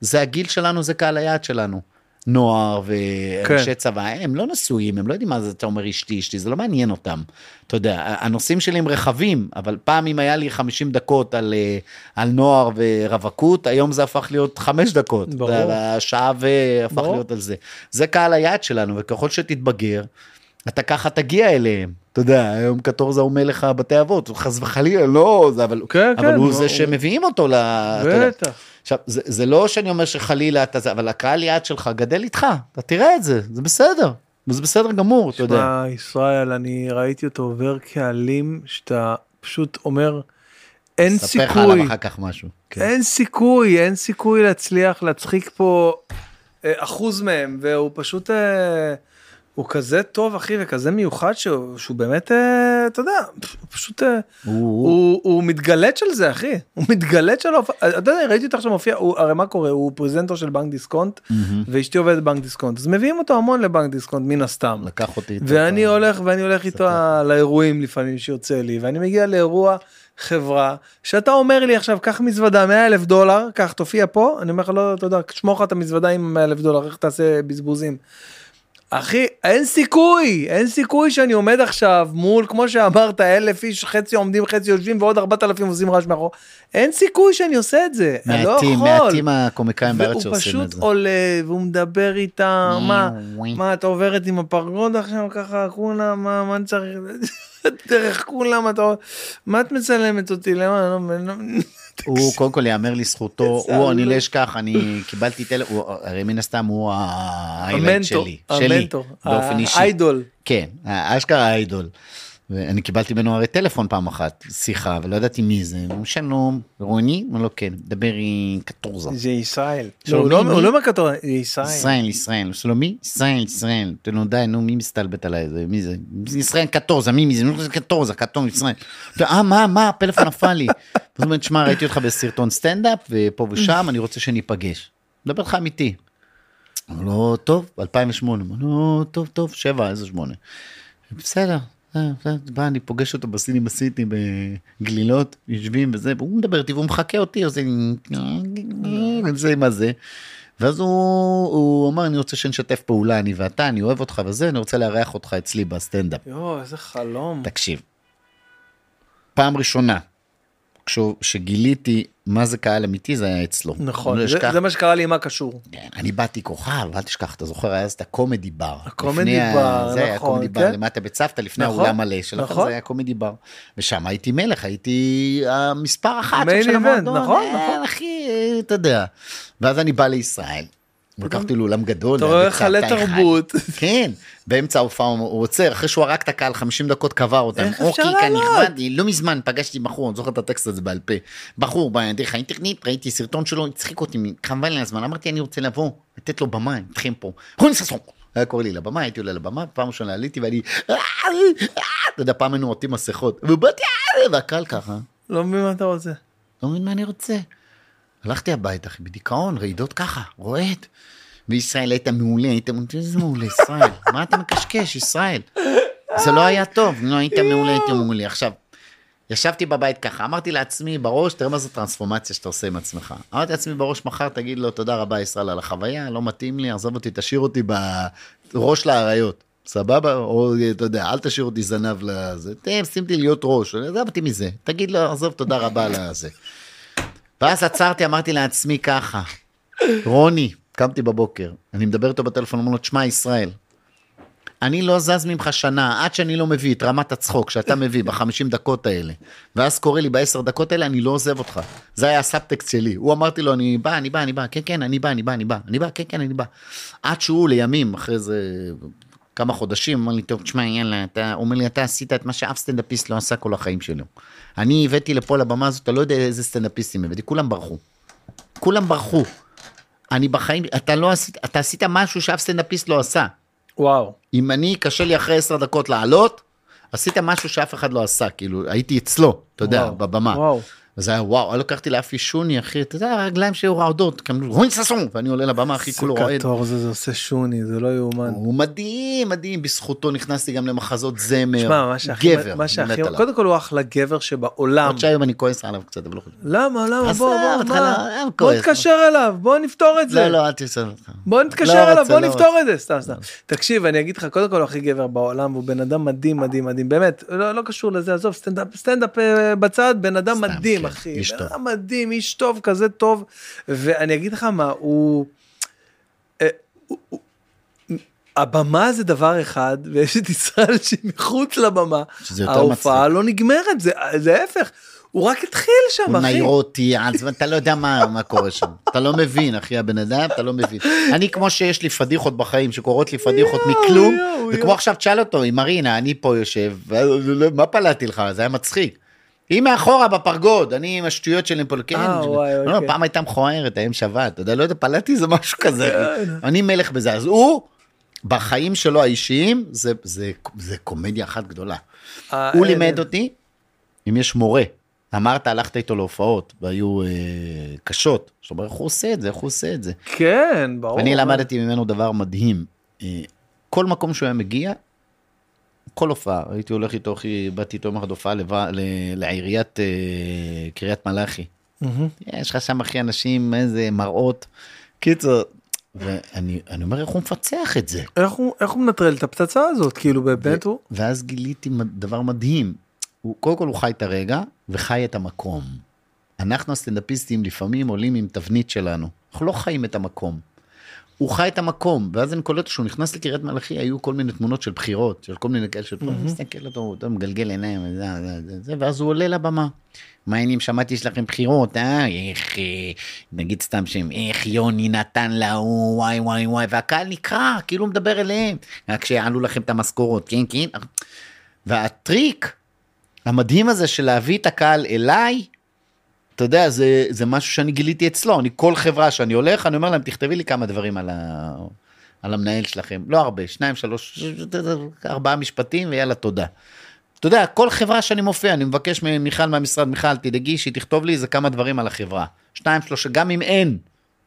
B: זה הגיל שלנו זה קהל היעד שלנו. נוער ואנשי
A: כן.
B: צבא הם לא נשואים הם לא יודעים מה זה אתה אומר אשתי אשתי זה לא מעניין אותם. אתה יודע הנושאים שלי הם רחבים אבל פעם אם היה לי 50 דקות על, אה, על נוער ורווקות היום זה הפך להיות חמש דקות.
A: ברור.
B: אתה יודע, שעה והפך
A: ברור.
B: להיות על זה. זה קהל היעד שלנו וככל שתתבגר אתה ככה תגיע אליהם. אתה יודע היום קטורזה הוא מלך הבתי אבות חס וחלילה לא זה אבל,
A: כן,
B: אבל
A: כן,
B: הוא
A: הוא-
B: זה שמביאים אותו ל...
A: בטח.
B: עכשיו, זה, זה לא שאני אומר שחלילה אתה זה, אבל הקהל יעד שלך גדל איתך, אתה תראה את זה, זה בסדר, וזה בסדר גמור, אתה יודע.
A: שמע, ישראל, אני ראיתי אותו עובר קהלים שאתה פשוט אומר, אין
B: אספר לך
A: סיכוי,
B: עליו אחר כך משהו. כן.
A: אין סיכוי, אין סיכוי להצליח להצחיק פה אה, אחוז מהם, והוא פשוט, אה, הוא כזה טוב, אחי, וכזה מיוחד, שהוא, שהוא באמת, אה, אתה יודע, הוא פשוט, אה,
B: הוא-
A: הוא, הוא מתגלץ' על זה, אחי, הוא מתגלץ' על ההופעה, אתה יודע, ראיתי אותו עכשיו מופיע, הוא, הרי מה קורה, הוא פרזנטור של בנק דיסקונט, ואשתי עובדת בבנק דיסקונט, אז מביאים אותו המון לבנק דיסקונט, מן הסתם.
B: לקח אותי. איתו
A: ואני
B: פעם.
A: הולך ואני הולך איתו לאירועים לפעמים שיוצא לי ואני מגיע לאירוע חברה שאתה אומר לי עכשיו קח מזוודה 100 אלף דולר קח תופיע פה אני אומר לך לא אתה יודע שמור לך את המזוודה עם 100 אלף דולר איך תעשה בזבוזים. אחי אין סיכוי אין סיכוי שאני עומד עכשיו מול כמו שאמרת אלף איש חצי עומדים חצי יושבים ועוד ארבעת אלפים עושים רעש מאחור. אין סיכוי שאני עושה את זה אני לא
B: מעטים,
A: יכול.
B: מעטים הקומיקאים בארץ
A: והוא
B: שעושים את
A: פשוט
B: זה.
A: עולה והוא מדבר איתם מה מה את עוברת עם הפרגוד עכשיו ככה כולם? מה מה אני צריך? דרך כולם אתה מה את מצלמת אותי? למה
B: הוא קודם כל יאמר לזכותו, הוא אני. לא אשכח, אני קיבלתי טלפון, הרי מן הסתם הוא
A: המנטור
B: שלי, שלי,
A: המנטור
B: באופן אישי.
A: האיידול
B: כן, אשכרה האיידול. ואני קיבלתי ממנו הרי טלפון פעם אחת, שיחה, ולא ידעתי מי זה, הוא שלום, רוני? אמר לו כן, דבר עם קטורזה.
A: זה ישראל
B: שלומי,
A: הוא לא- לא מהכתוב זה ישראל
B: ישראל, ישראל, שלומי? ישראל, ישראל. לו די, נו, מי מסתלבט עליי? זה, מי זה? ישראל קטורזה, מי, מי זה? נו, זה קטורזה, כתום, ישראל. אה, מה, מה, הפלאפון נפל לי. זאת אומרת, שמע, ראיתי אותך בסרטון סטנדאפ, ופה ושם, אני רוצה שניפגש. מדבר איתך אמיתי. אמר לו, טוב, 2008. אמר לו, טוב, טוב, שבע, איזה שמונה. בסדר. אה, בא, אני פוגש אותו בסיני סיטי בגלילות, יושבים וזה, והוא מדבר איתי והוא מחכה אותי, עושה זה עם הזה. ואז הוא, הוא אמר, אני רוצה שנשתף פעולה, אני ואתה, אני אוהב אותך וזה, אני רוצה לארח אותך אצלי בסטנדאפ.
A: יואו איזה חלום
B: תקשיב, פעם ראשונה, שגיליתי מה זה קהל אמיתי, זה היה אצלו.
A: נכון
B: לא
A: זה-
B: אשכח.
A: זה מה שקרה לי עם מה קשור
B: כן, אני באתי כוכב, אל תשכח, אתה זוכר, היה אז את הקומדי בר.
A: הקומדי בר,
B: זה היה
A: נכון,
B: קומדי בר,
A: כן.
B: למטה בצוותא, לפני
A: נכון,
B: האולם מלא שלכם,
A: נכון.
B: זה היה קומדי בר. ושם הייתי מלך, הייתי המספר אחת של המועדון,
A: נכון,
B: אה,
A: נכון.
B: אחי, אה, אתה יודע. ואז אני בא לישראל, לקחתי לאולם גדול.
A: אתה רואה
B: אחד.
A: תרבות.
B: כן, באמצע ההופעה הוא עוצר, אחרי שהוא הרג את הקהל 50 דקות קבר אותם.
A: איך אפשר
B: אוקיי, כאן
A: לעלות?
B: לא מזמן פגשתי בחור, אני זוכר את הטקסט הזה בעל פה. בחור בדרך האינטרנט, ראיתי סרטון שלו, הצחיק אותי, חבל לי הזמן, אמרתי אני רוצה לבוא, לתת לו במה, איתכם פה. היה קורא לי לבמה, הייתי עולה לבמה, פעם ראשונה עליתי ואני, "אה, אה", אתה יודע, פעם היינו עוטים מסכות, ובאתי, "אה", והקהל ככה,
A: לא מבין מה אתה רוצה.
B: לא מבין מה אני רוצה. הלכתי הביתה, אחי, בדיכאון, רעידות ככה, רועד. וישראל היית מעולה, היית מעולה, איזה מעולה, ישראל, מה אתה מקשקש, ישראל? זה לא היה טוב, לא היית מעולה, היית מעולה. עכשיו, ישבתי בבית ככה, אמרתי לעצמי בראש, תראה מה זו טרנספורמציה שאתה עושה עם עצמך. אמרתי לעצמי בראש, מחר תגיד לו תודה רבה ישראל על החוויה, לא מתאים לי, עזוב אותי, תשאיר אותי בראש לאריות. סבבה? או אתה יודע, אל תשאיר אותי זנב לזה. שים אותי להיות ראש, עזוב אותי מזה. תגיד לו, עזוב, תודה רבה על הזה. ואז עצרתי, אמרתי לעצמי ככה, רוני, קמתי בבוקר, אני מדבר איתו בטלפון, אומר לו, תשמע, ישראל, אני לא זז ממך שנה, עד שאני לא מביא את רמת הצחוק שאתה מביא בחמישים דקות האלה, ואז קורא לי בעשר דקות האלה, אני לא עוזב אותך. זה היה הסאבטקסט שלי. הוא אמרתי לו, אני בא, אני בא, אני בא, כן, כן, אני בא, אני בא, אני בא, אני בא, כן, כן, אני בא. עד שהוא לימים, אחרי זה כמה חודשים, אמר לי, טוב, תשמע, יאללה, אתה, אומר לי, אתה עשית את מה שאף סטנדאפיסט לא עשה כל החיים שלו. אני הבאתי לפה לבמה הזאת, אתה לא יודע איזה סטנדאפיסטים הבאתי, כולם ברחו. כולם ברחו. אני בחיים, אתה לא עשית, אתה עשית משהו שאף סטנדאפיסט לא עשה.
A: וואו.
B: אם אני, קשה לי אחרי עשר דקות לעלות, עשית משהו שאף אחד לא עשה, כאילו, הייתי אצלו, אתה יודע,
A: וואו,
B: בבמה.
A: וואו.
B: וזה היה וואו, לא לקחתי לאף שוני, אחי, אתה יודע, הרגליים שהיו רעדות, כאילו, רוני ששון, ואני עולה לבמה, אחי, כולו רועד.
A: קטור זה, זה עושה שוני, זה לא יאומן.
B: הוא מדהים, מדהים, בזכותו נכנסתי גם למחזות זמר.
A: תשמע, מה שהכי,
B: גבר,
A: מה
B: אני
A: שהכי. קודם כל הוא אחלה גבר שבעולם.
B: עוד שהיום אני כועס עליו קצת, אבל לא חושב.
A: למה, למה, בוא, בוא,
B: אותך,
A: מה?
B: לא, אין
A: בוא. נתקשר אליו, בוא נפתור את זה.
B: לא, לא, אל תעשה אותך.
A: בוא
B: לא
A: נתקשר אליו,
B: רוצה,
A: בוא
B: לא
A: נפתור את זה, סתם, סתם. תקשיב, אני אגיד לך, קודם כל הוא הכי גבר בעולם, הוא בן אדם מדהים, מדהים, מדהים, באמת, לא לא קשור לזה, עזוב, סטנדאפ, אה, בצד, בן אדם מדהים, אחי.
B: איש טוב.
A: מדהים, איש טוב, כזה טוב, ואני אגיד לך מה, הוא... אה, הוא- הוא- הבמה זה דבר אחד, ויש את ישראל שהיא מחוץ לבמה.
B: שזה יותר
A: ההופעה לא נגמרת, זה ההפך. הוא רק התחיל שם,
B: הוא
A: אחי.
B: נאירוטי, אז אתה לא יודע מה, מה קורה שם. אתה לא מבין, אחי, הבן אדם, אתה לא מבין. אני, כמו שיש לי פדיחות בחיים, שקורות לי פדיחות מכלום, וכמו. עכשיו תשאל אותו, עם מרינה, אני פה יושב, מה פלטתי לך? זה היה מצחיק. היא מאחורה בפרגוד, אני עם השטויות שלי פה, כן,
A: אה, וואי,
B: לא,
A: אוקיי.
B: פעם הייתה מכוערת, האם שבת, אתה יודע, לא יודע, פלטתי איזה משהו כזה,
A: כן.
B: אני מלך בזה, אז הוא, בחיים שלו האישיים, זה- זה זה קומדיה אחת גדולה.
A: אה,
B: הוא
A: אין-
B: לימד אותי, אם יש מורה, אמרת, הלכת איתו להופעות, והיו אה, קשות, זאת אומרת, איך הוא עושה את זה, איך הוא עושה את זה.
A: כן, ברור.
B: אני למדתי ממנו דבר מדהים. אה, כל מקום שהוא היה מגיע, כל הופעה, הייתי הולך איתו, אחי, באתי איתו יום אחד הופעה לעיריית אה, קריית מלאכי. יש לך שם, אחי, אנשים, איזה מראות. קיצור, ואני אני אומר, איך הוא מפצח את זה?
A: איך הוא, איך הוא מנטרל את הפצצה הזאת, כאילו באמת הוא...
B: ואז גיליתי דבר מדהים. הוא, קודם כל הוא חי את הרגע וחי את המקום. אנחנו הסטנדאפיסטים לפעמים עולים עם תבנית שלנו. אנחנו לא חיים את המקום. הוא חי את המקום, ואז אני קולט שהוא נכנס לקריית מלאכי, היו כל מיני תמונות של בחירות, של כל מיני כאלה של בחירות, מסתכל אותו, אתה מגלגל עיניים, זה, זה, זה, זה, ואז הוא עולה לבמה. מה העניינים, שמעתי לכם בחירות, אה? איך, אה, נגיד סתם שם, איך יוני נתן להוא, וואי וואי וואי, והקהל נקרע, כאילו הוא מדבר אליהם. רק שיעלו לכם את המשכורות, כן, כן. והטריק המדהים הזה של להביא את הקהל אליי, אתה יודע, זה, זה משהו שאני גיליתי אצלו. אני, כל חברה שאני הולך, אני אומר להם, תכתבי לי כמה דברים על, ה, על המנהל שלכם. לא הרבה, שניים, שלוש, ארבעה משפטים, ויאללה, תודה. אתה יודע, כל חברה שאני מופיע, אני מבקש ממיכל מהמשרד, מיכל, תדאגי שהיא תכתוב לי איזה כמה דברים על החברה. שניים, שלושה, גם אם אין,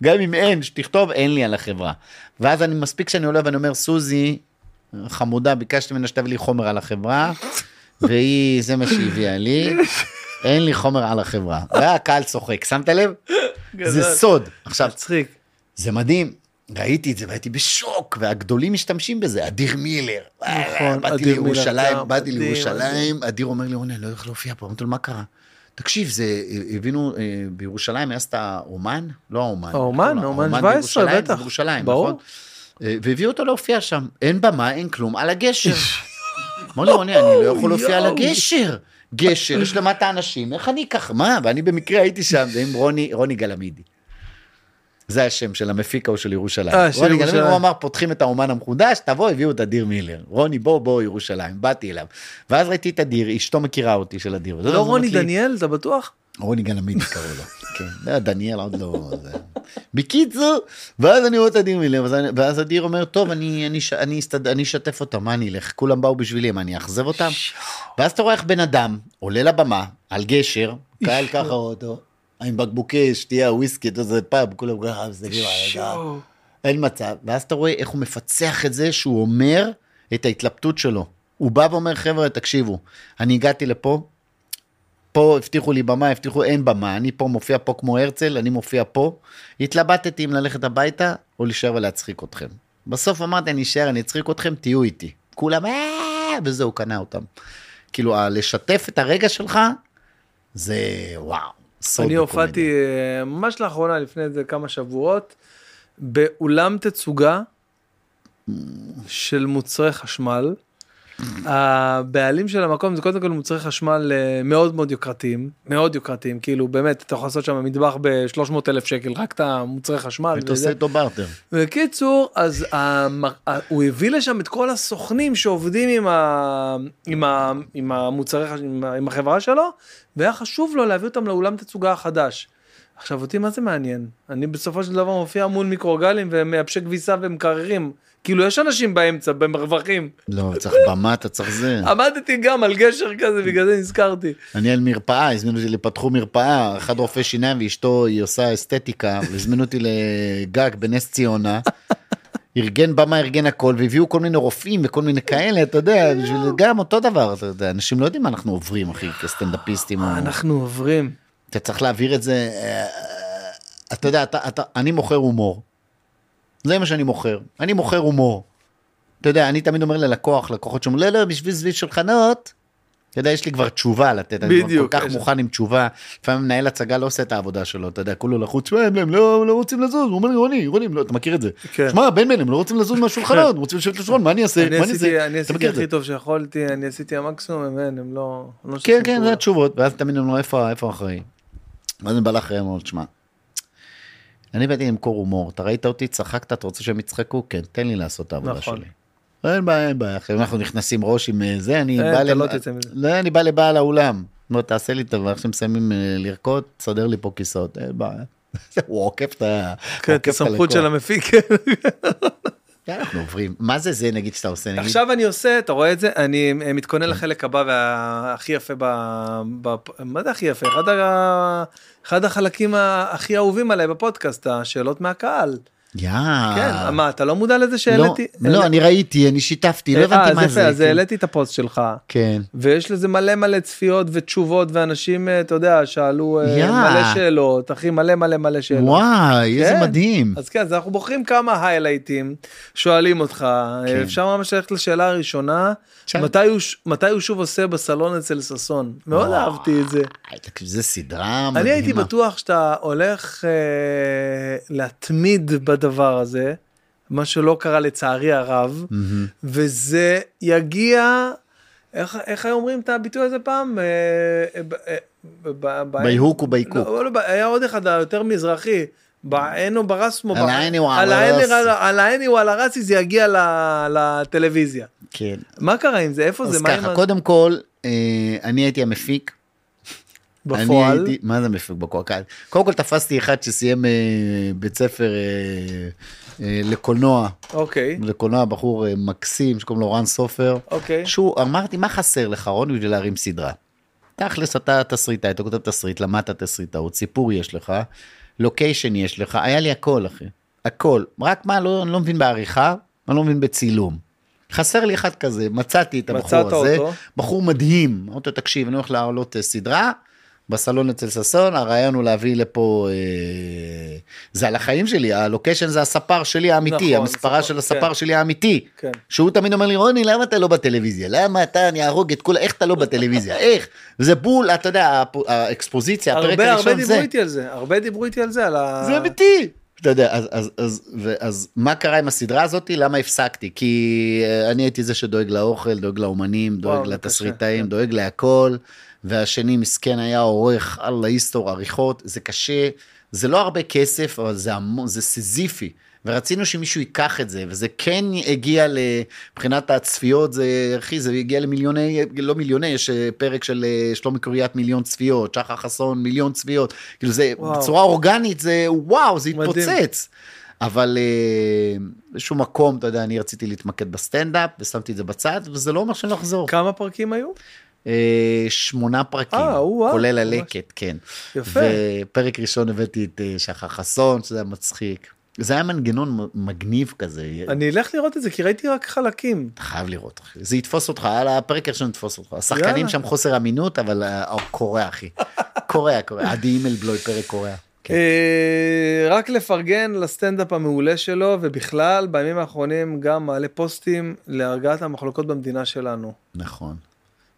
B: גם אם אין, שתכתוב, אין לי על החברה. ואז אני, מספיק שאני עולה ואני אומר, סוזי, חמודה, ביקשתי ממנה שתביא לי חומר על החברה, והיא, זה מה שהיא הביאה לי, אין לי חומר על החברה. והקהל צוחק, שמת לב? זה. סוד. עכשיו,
A: מצחיק.
B: זה מדהים. ראיתי את זה והייתי בשוק, והגדולים משתמשים בזה, אדיר מילר.
A: נכון,
B: באתי לירושלים, באתי לירושלים, אדיר אומר לי, רונן, אני לא יכול להופיע פה, אמרתי לו, מה קרה? תקשיב, זה, הבינו, אה, בירושלים היה את האומן? לא האומן.
A: האומן? האומן 17,
B: בירושלים,
A: בטח.
B: בירושלים. נכון? אה, והביאו אותו להופיע שם, אין במה, אין כלום, על הגשר. אמר לי, רוני, אני לא יכול להופיע על. הגשר. גשר, יש למטה אנשים, איך אני אקח? מה? ואני במקרה הייתי שם, זה עם רוני, רוני גלמידי. זה השם של המפיק ההוא של ירושלים.
A: אה, של ירושלים.
B: הוא אמר פותחים את האומן המחודש, תבוא הביאו את אדיר מילר. רוני בוא בוא ירושלים, באתי אליו. ואז ראיתי את אדיר, אשתו מכירה אותי של אדיר.
A: לא רוני דניאל, אתה בטוח?
B: רוני גלמין קראו לו. כן, לא, דניאל עוד לא... בקיצור, ואז אני רואה את אדיר מילר, ואז אדיר אומר, טוב, אני- אני ש- אני אסתד- אני אשתף אותם, מה אני אלך? כולם באו בשבילי, מה אני אאכזב אותם? ואז אתה רואה איך בן אדם עולה לבמה, על גשר, קהל ככה אותו, עם בקבוקי שתייה, וויסקי, אתה יודע, זה פאב, כולם ככה מסתכלים על.
A: שואו.
B: אין מצב, ואז אתה רואה איך הוא מפצח את זה שהוא אומר את ההתלבטות שלו. הוא בא ואומר, חבר'ה, תקשיבו, אני הגעתי לפה, פה הבטיחו לי במה, הבטיחו אין במה, אני פה מופיע פה כמו הרצל, אני מופיע פה. התלבטתי אם ללכת הביתה או להישאר ולהצחיק אתכם. בסוף אמרתי, אני אשאר, אני אצחיק אתכם, תהיו איתי. כולם, "אה", וזהו, קנה אותם. כאילו, לשתף את הרגע שלך, זה וואו. סוד
A: אני. הופעתי אה, ממש לאחרונה, לפני איזה כמה שבועות, באולם תצוגה של מוצרי חשמל. הבעלים של המקום זה קודם כל מוצרי חשמל אה, מאוד מאוד יוקרתיים, מאוד יוקרתיים, כאילו באמת אתה יכול לעשות שם מטבח ב-300 אלף שקל, רק את המוצרי חשמל.
B: ואתה עושה. איתו בארטר.
A: בקיצור, אז הוא הביא לשם את כל הסוכנים שעובדים עם, המוצרי, חש- עם, ה- עם החברה שלו, והיה חשוב לו להביא אותם לאולם תצוגה החדש. עכשיו אותי מה זה מעניין? אני בסופו של דבר מופיע מול מיקרוגלים ומייבשי כביסה ומקררים. כאילו יש אנשים באמצע, במרווחים.
B: לא, צריך במה, אתה צריך זה.
A: עמדתי גם על גשר כזה, בגלל זה נזכרתי.
B: אני על מרפאה, הזמינו אותי לפתחו מרפאה, אחד רופא שיניים ואשתו היא עושה אסתטיקה, הזמינו אותי לגג בנס ציונה. ארגן במה, ארגן הכל, והביאו כל מיני רופאים וכל מיני כאלה, אתה יודע, בשביל גם אותו דבר, אתה יודע, אנשים לא יודעים מה אנחנו עוברים, אחי, כסטנדאפיסטים.
A: אנחנו עוברים.
B: אתה צריך להעביר את זה, אה, אתה יודע, אני מוכר הומור. זה מה שאני מוכר, אני מוכר הומור. אתה יודע, אני תמיד אומר ללקוח, לקוחות שאומרים, לא, לא, בשביל סביב שולחנות. אתה יודע, יש לי כבר תשובה לתת, אני
A: בדיוק,
B: כל כך
A: יש-
B: מוכן עם תשובה. לפעמים מנהל הצגה לא עושה את העבודה שלו, אתה יודע, כולו לחוץ, הם, הם לא, לא רוצים לזוז, הוא אומר לי, רוני, רוני, לא, אתה מכיר את זה.
A: כן.
B: שמע, בן בן, הם לא רוצים לזוז מהשולחנות, הם רוצים לשבת לשולחן, מה אני אעשה?
A: אני
B: מה אני
A: עשיתי,
B: אעשה?
A: אני עשיתי? הכי טוב שיכולתי, אני עשיתי המקסימום, הם הם לא... הם לא
B: כן, כן. זה התשובות, ואז תמיד אומרים לו, איפה האחראי? ואז אני בא לאחראי, תשמע, אני באתי למכור הומור, אתה ראית אותי, צחקת, אתה רוצה שהם יצחקו? כן, תן לי לעשות את העבודה
A: נכון.
B: שלי. אין בעיה, אין בעיה, עכשיו אנחנו נכנסים ראש עם אה, זה, אני
A: אין,
B: בא
A: אתה
B: למ-
A: לא תצא מזה.
B: לא, אני בא לבעל האולם. לא, תעשה לי טובה, עכשיו מסיימים אה, לרקוד, תסדר לי פה כיסאות, אין בעיה. הוא עוקף את ה...
A: כן, את הסמכות של. המפיק.
B: כן, אנחנו עוברים. מה זה זה, נגיד, שאתה עושה, נגיד?
A: עכשיו אני עושה, אתה רואה את זה? אני מתכונן לחלק הבא והכי יפה ב... ב... מה זה הכי יפה? אחד, ה... אחד החלקים הכי אהובים עליי בפודקאסט, השאלות מהקהל.
B: יאה.
A: כן, מה, אתה לא מודע לזה
B: לא,
A: שהעליתי?
B: לא, אני ראיתי, אני שיתפתי, לא
A: אה,
B: הבנתי מה זה.
A: אז
B: כן.
A: העליתי את הפוסט שלך.
B: כן.
A: ויש לזה מלא מלא צפיות ותשובות ואנשים אה, אתה יודע שאלו אה. מלא שאלות אחי מלא מלא מלא שאלות.
B: וואי, איזה
A: כן.
B: מדהים.
A: אז כן אז אנחנו בוחרים כמה היילייטים שואלים אותך
B: כן.
A: אפשר ממש ללכת לשאלה הראשונה. מתי הוא שוב עושה בסלון אצל ששון מאוד. אהבתי את זה.
B: זה סדרה מדהימה.
A: אני הייתי בטוח שאתה הולך להתמיד בדבר הזה מה שלא קרה לצערי הרב
B: מהמם.
A: וזה יגיע, איך, איך היו אומרים את הביטוי הזה פעם? אה, אה, ב- אה,
B: ובעיקוק.
A: לא, לא, היה עוד אחד היותר מזרחי. בעין או ברסמו.
B: על העיני או
A: על
B: על
A: העיני-
B: הרסי.
A: זה יגיע לטלוויזיה.
B: כן.
A: מה קרה עם זה? איפה
B: אז
A: זה? עם
B: ככה, קודם כל, אני הייתי המפיק.
A: בפועל?
B: אני הייתי, מה זה מפיק בפועל? קודם כל תפסתי אחד שסיים אה, בית ספר אה, אה, לקולנוע,
A: אוקיי,
B: לקולנוע בחור אה, מקסים שקוראים לו רן סופר.
A: אוקיי.
B: שהוא, אמרתי, מה חסר לך רון בשביל להרים סדרה? תכלס אתה תסריטאי, אתה כותב תסריט, למדת תסריטאות, סיפור יש לך, לוקיישן יש לך, היה לי הכל אחי, הכל, רק מה, לא, אני לא מבין בעריכה, אני לא מבין בצילום. חסר לי אחד כזה, מצאתי את הבחור הזה,
A: אותו.
B: בחור מדהים, אמרתי לו, תקשיב, אני הולך להעלות אה, סדרה, בסלון אצל ששון, הרעיון הוא להביא לפה, אה, זה על החיים שלי, הלוקיישן זה הספר שלי האמיתי,
A: נכון,
B: המספרה
A: הספר,
B: של הספר
A: כן.
B: שלי האמיתי,
A: כן.
B: שהוא תמיד אומר לי, רוני, למה אתה לא בטלוויזיה? למה אתה, אני אהרוג את כולם, איך אתה לא בטלוויזיה? איך? זה בול, אתה יודע, האקספוזיציה, הפרק
A: הרבה הרבה
B: הראשון
A: דיברו
B: זה,
A: איתי על זה, הרבה דיברו איתי על זה, על ה...
B: זה אמיתי. אתה יודע, אז, אז, אז, אז מה קרה עם הסדרה הזאת? למה הפסקתי? כי אה, אני הייתי זה שדואג לאוכל, דואג לאומנים, דואג
A: וואו,
B: לתסריטאים,
A: קשה,
B: דואג להכל, והשני מסכן היה עורך על ההיסטור עריכות, זה קשה. זה לא הרבה כסף, אבל זה המון, זה סיזיפי. ורצינו שמישהו ייקח את זה, וזה כן הגיע מבחינת הצפיות, זה, אחי, זה הגיע למיליוני, לא מיליוני, יש אה, פרק של אה, שלומי קוריאט מיליון צפיות, שחר חסון מיליון צפיות, כאילו זה,
A: וואו.
B: בצורה אורגנית זה, וואו, זה
A: מדהים.
B: התפוצץ. אבל אה, באיזשהו מקום, אתה יודע, אני רציתי להתמקד בסטנדאפ, ושמתי את זה בצד, וזה לא אומר שאני לא אחזור.
A: כמה פרקים היו?
B: אה, שמונה פרקים,
A: אה, וואו,
B: כולל
A: ממש.
B: הלקט, כן.
A: יפה.
B: ופרק ראשון הבאתי את אה, שחר חסון, שזה היה מצחיק. זה היה מנגנון מגניב כזה,
A: אני אלך לראות את זה, כי ראיתי רק חלקים.
B: אתה חייב לראות, אחי. זה יתפוס אותך, על הפרק הראשון יתפוס אותך. השחקנים. שם חוסר אמינות, אבל קורע, אחי. קורע, קורע. עדי אימלבלוי, פרק קורע. כן.
A: רק לפרגן לסטנדאפ המעולה שלו, ובכלל, בימים האחרונים גם מעלה פוסטים להרגעת המחלוקות במדינה שלנו.
B: נכון.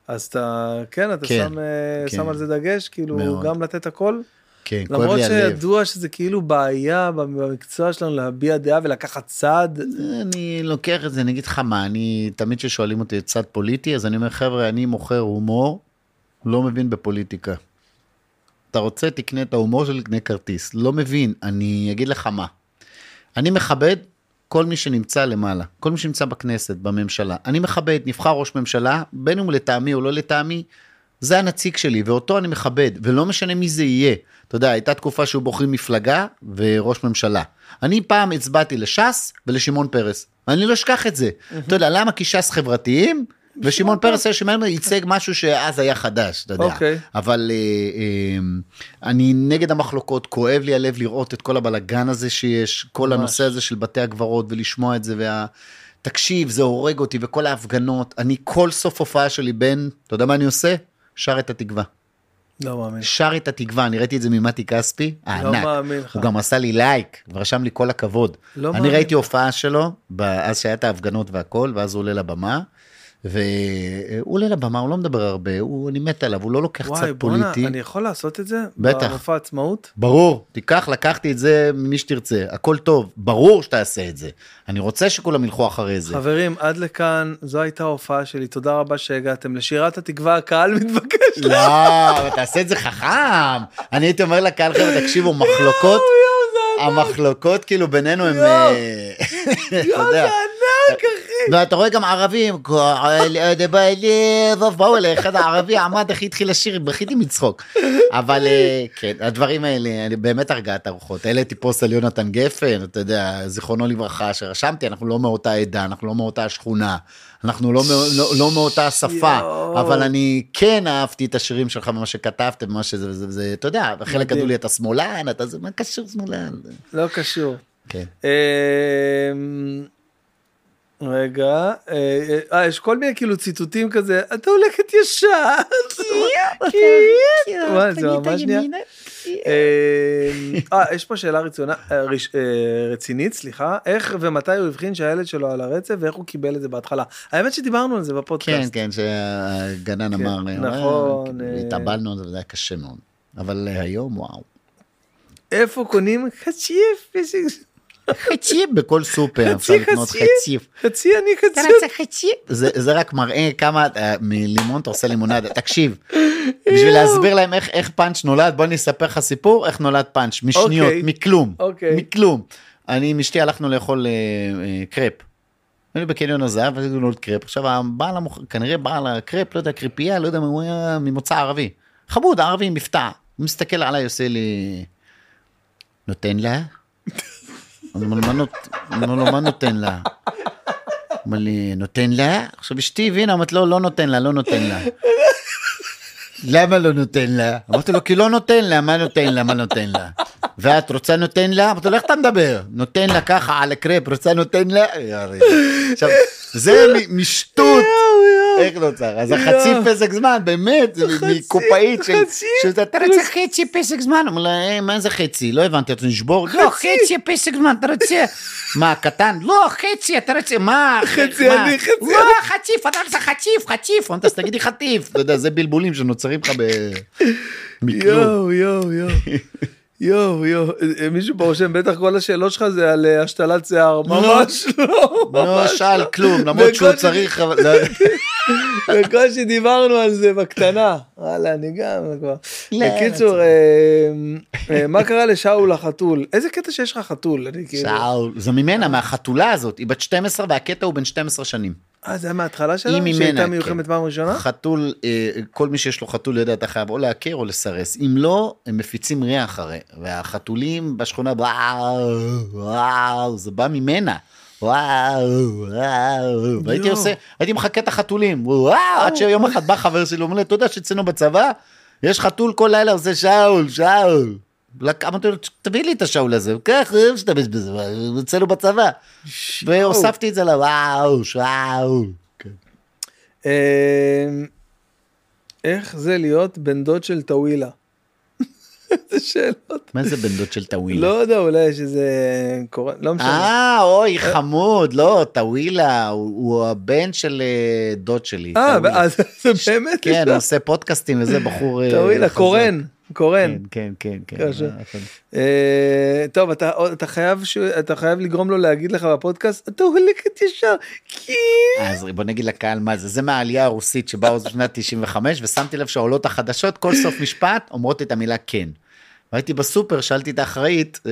A: אז אתה, כן, אתה
B: כן,
A: שם, אה,
B: כן.
A: שם על זה דגש, כאילו,
B: מאוד.
A: גם לתת הכל.
B: כן, כואב
A: למרות
B: לי הלב.
A: שידוע שזה כאילו בעיה במקצוע שלנו להביע דעה ולקחת צד.
B: אני לוקח את זה, אני אגיד לך מה, אני, תמיד כששואלים אותי צד פוליטי, אז אני אומר, חבר'ה, אני מוכר הומור, לא מבין בפוליטיקה. אתה רוצה, תקנה את ההומור שלי, תקנה כרטיס. לא מבין, אני אגיד לך מה. אני מכבד כל מי שנמצא למעלה, כל מי שנמצא בכנסת, בממשלה. אני מכבד, נבחר ראש ממשלה, בין אם הוא לטעמי או לא לטעמי, זה הנציג שלי, ואותו אני מכבד, ולא משנה מי זה יהיה. אתה יודע, הייתה תקופה שהיו בוחרים מפלגה וראש ממשלה. אני פעם הצבעתי לש"ס ולשמעון פרס. אני לא אשכח את זה. אתה יודע, למה? כי ש"ס חברתיים, ושמעון פרס היה שמעון ייצג משהו שאז היה חדש, אתה יודע.
A: אוקיי.
B: אבל אה, אה, אני נגד המחלוקות, כואב לי הלב לראות את כל הבלגן הזה שיש, כל
A: ממש.
B: הנושא הזה של בתי הקברות ולשמוע את זה, וה... תקשיב, זה הורג אותי, וכל ההפגנות, אני כל סוף הופעה שלי בין, אתה יודע מה אני עושה? שר את התקווה.
A: לא מאמין.
B: שר את התקווה, אני ראיתי את זה ממתי כספי, הענק.
A: מאמין לך.
B: הוא גם עשה לי לייק, ורשם לי כל הכבוד.
A: לא
B: אני
A: מאמין.
B: ראיתי הופעה שלו, אז שהיה את ההפגנות והכל, ואז הוא עולה לבמה, והוא עולה לבמה, הוא לא מדבר הרבה, הוא, אני מת עליו, הוא לא לוקח
A: וואי,
B: צד
A: בואנה,
B: פוליטי.
A: אני יכול לעשות את זה?
B: בטח.
A: במופע עצמאות?
B: ברור, תיקח, לקחתי את זה ממי שתרצה, הכל טוב, ברור שתעשה את זה. אני רוצה שכולם ילכו אחרי זה.
A: חברים, עד לכאן, זו הייתה ההופעה שלי, תודה רבה שהגעתם. לשירת התקווה, הקהל מתבקש.
B: לא, אבל תעשה את זה חכם. אני הייתי אומר לקהל חבר'ה, תקשיבו, מחלוקות, המחלוקות כאילו בינינו הם... אה, אתה יודע.
A: אחי.
B: ואתה רואה גם ערבים, באו אליי, אחד הערבי עמד, אחי התחיל לשיר, בכיתי מצחוק. אבל אה, כן, הדברים האלה, אני באמת הרגעת הרוחות. העליתי פוסט על יונתן גפן, אתה יודע, זיכרונו לברכה, שרשמתי, אנחנו לא מאותה עדה, אנחנו לא מאותה שכונה, אנחנו לא, לא, לא מאותה שפה. אבל אני כן אהבתי את השירים שלך ומה שכתבת, ומה שזה, זה, זה, אתה יודע, חלק. גדול לי אתה שמאלן, אתה זה, מה קשור שמאלן?
A: לא קשור.
B: כן.
A: רגע, אה, אה, יש כל מיני כאילו ציטוטים כזה, אתה הולכת ישר. וואי, זה ממש נהיה. אה, יש פה שאלה אה, אה, רצינית, סליחה, איך ומתי הוא הבחין שהילד שלו על הרצף ואיך הוא קיבל את זה בהתחלה. האמת שדיברנו על זה
B: כן,
A: בפודקאסט.
B: כן, שהגנן
A: כן,
B: אמר,
A: נכון,
B: אה,
A: אה,
B: התאבלנו על זה וזה היה קשה מאוד. אבל אה, היום, וואו.
A: איפה קונים חציף?
B: חציף בכל סופר, אפשר
A: חצי
B: לקנות
A: חציף?
B: חציף.
A: חצי אני חציף.
B: זה זה רק מראה כמה אה, מלימון אתה עושה לימונדה. תקשיב, בשביל להסביר להם איך- איך פאנץ' נולד, בוא אני אספר לך סיפור, איך נולד פאנץ', משניות,
A: אוקיי.
B: מכלום,
A: אוקיי.
B: מכלום. אני עם אשתי הלכנו לאכול אה, אה, קרפ. היינו בקניון הזהב, וזה נולד קרפ. עכשיו הבעל. כנראה בעל הקרפ, לא יודע, קרפייה, לא יודע, הוא היה ממוצא ערבי. חמוד, ערבי עם מבטא. הוא מסתכל עליי, עושה לי... נותן לה? אומר לו, "מה נותן לה? אומר לי, נותן לה? עכשיו אשתי הבינה, אמרת לו, לא נותן לה, לא נותן לה. למה לא נותן לה? אמרתי לו, כי לא נותן לה, מה נותן לה, מה נותן לה? ואת רוצה נותן לה? אמרתי לו, איך אתה מדבר? נותן לה ככה על הקרפ, רוצה נותן לה? עכשיו, זה משטות. איך לא צריך? אז החצי פסק זמן, באמת, מקופאית של... אתה רוצה חצי פסק זמן? אמר לה, "אה, מה זה חצי? לא הבנתי, אתה נשבור? לא, חצי פסק זמן, אתה רוצה... מה, קטן? לא, חצי, אתה רוצה... מה?
A: חצי? אני, חצי
B: לא, חציף, אתה רוצה חציף, חציף. אמרת, אז תגידי חטיף. אתה יודע, זה בלבולים שנוצרים לך ב...
A: יואו, יואו, יואו. יואו, יואו. אה, מישהו פה רושם, בטח כל השאלות שלך זה על אה, השתלת שיער. ממש לא.
B: לא
A: ממש
B: שאל כלום, למרות שהוא צריך... אבל- לא.
A: בקושי דיברנו על זה בקטנה. וואלה, אני גם כבר.
B: לא,
A: בקיצור, אה, מה קרה לשאול החתול? איזה קטע שיש לך חתול? כאילו...
B: שאול, זה ממנה, מהחתולה הזאת, היא בת 12 והקטע הוא בן 12 שנים.
A: אה, זה היה מההתחלה שלה?
B: היא ממנה,
A: שהייתה
B: כן.
A: מיוחמת פעם ראשונה?
B: חתול, אה, כל מי שיש לו חתול יודע, אתה חייב או לעקר או לסרס. אם לא, הם מפיצים ריח הרי. והחתולים בשכונה, וואו, זה בא ממנה. וואו, וואו, והייתי. עושה, הייתי מחקה את החתולים, וואו, עד שיום אחד בא חבר שלי, אומר לי, אתה יודע שאצלנו בצבא, יש חתול כל לילה עושה שאול, שאול. אמרתי לו, תביא לי את השאול הזה, קח, אני משתמש בזה, אצלנו בצבא. והוספתי את זה לוואו, שאול.
A: אה, איך זה להיות בן דוד של טווילה? איזה שאלות.
B: מה זה בן דוד של טווילה?
A: לא יודע, אולי יש איזה... לא משנה.
B: אה, אוי, חמוד, לא, טווילה, הוא הבן של אה, דוד שלי.
A: אה. אז זה באמת?
B: כן, הוא עושה פודקאסטים וזה, בחור... אה,
A: טווילה,
B: חזק.
A: קורן. קורן.
B: כן, כן, כן. כן.
A: קשה.
B: אה,
A: טוב, אתה אתה חייב ש- אתה חייב לגרום לו להגיד לך בפודקאסט, אתה הולכת ישר. כן.
B: אז בוא נגיד לקהל מה זה, זה מהעלייה הרוסית שבאו בשנת 95, ושמתי לב שהעולות החדשות, כל סוף משפט אומרות את המילה כן. והייתי בסופר, שאלתי את האחראית, אה,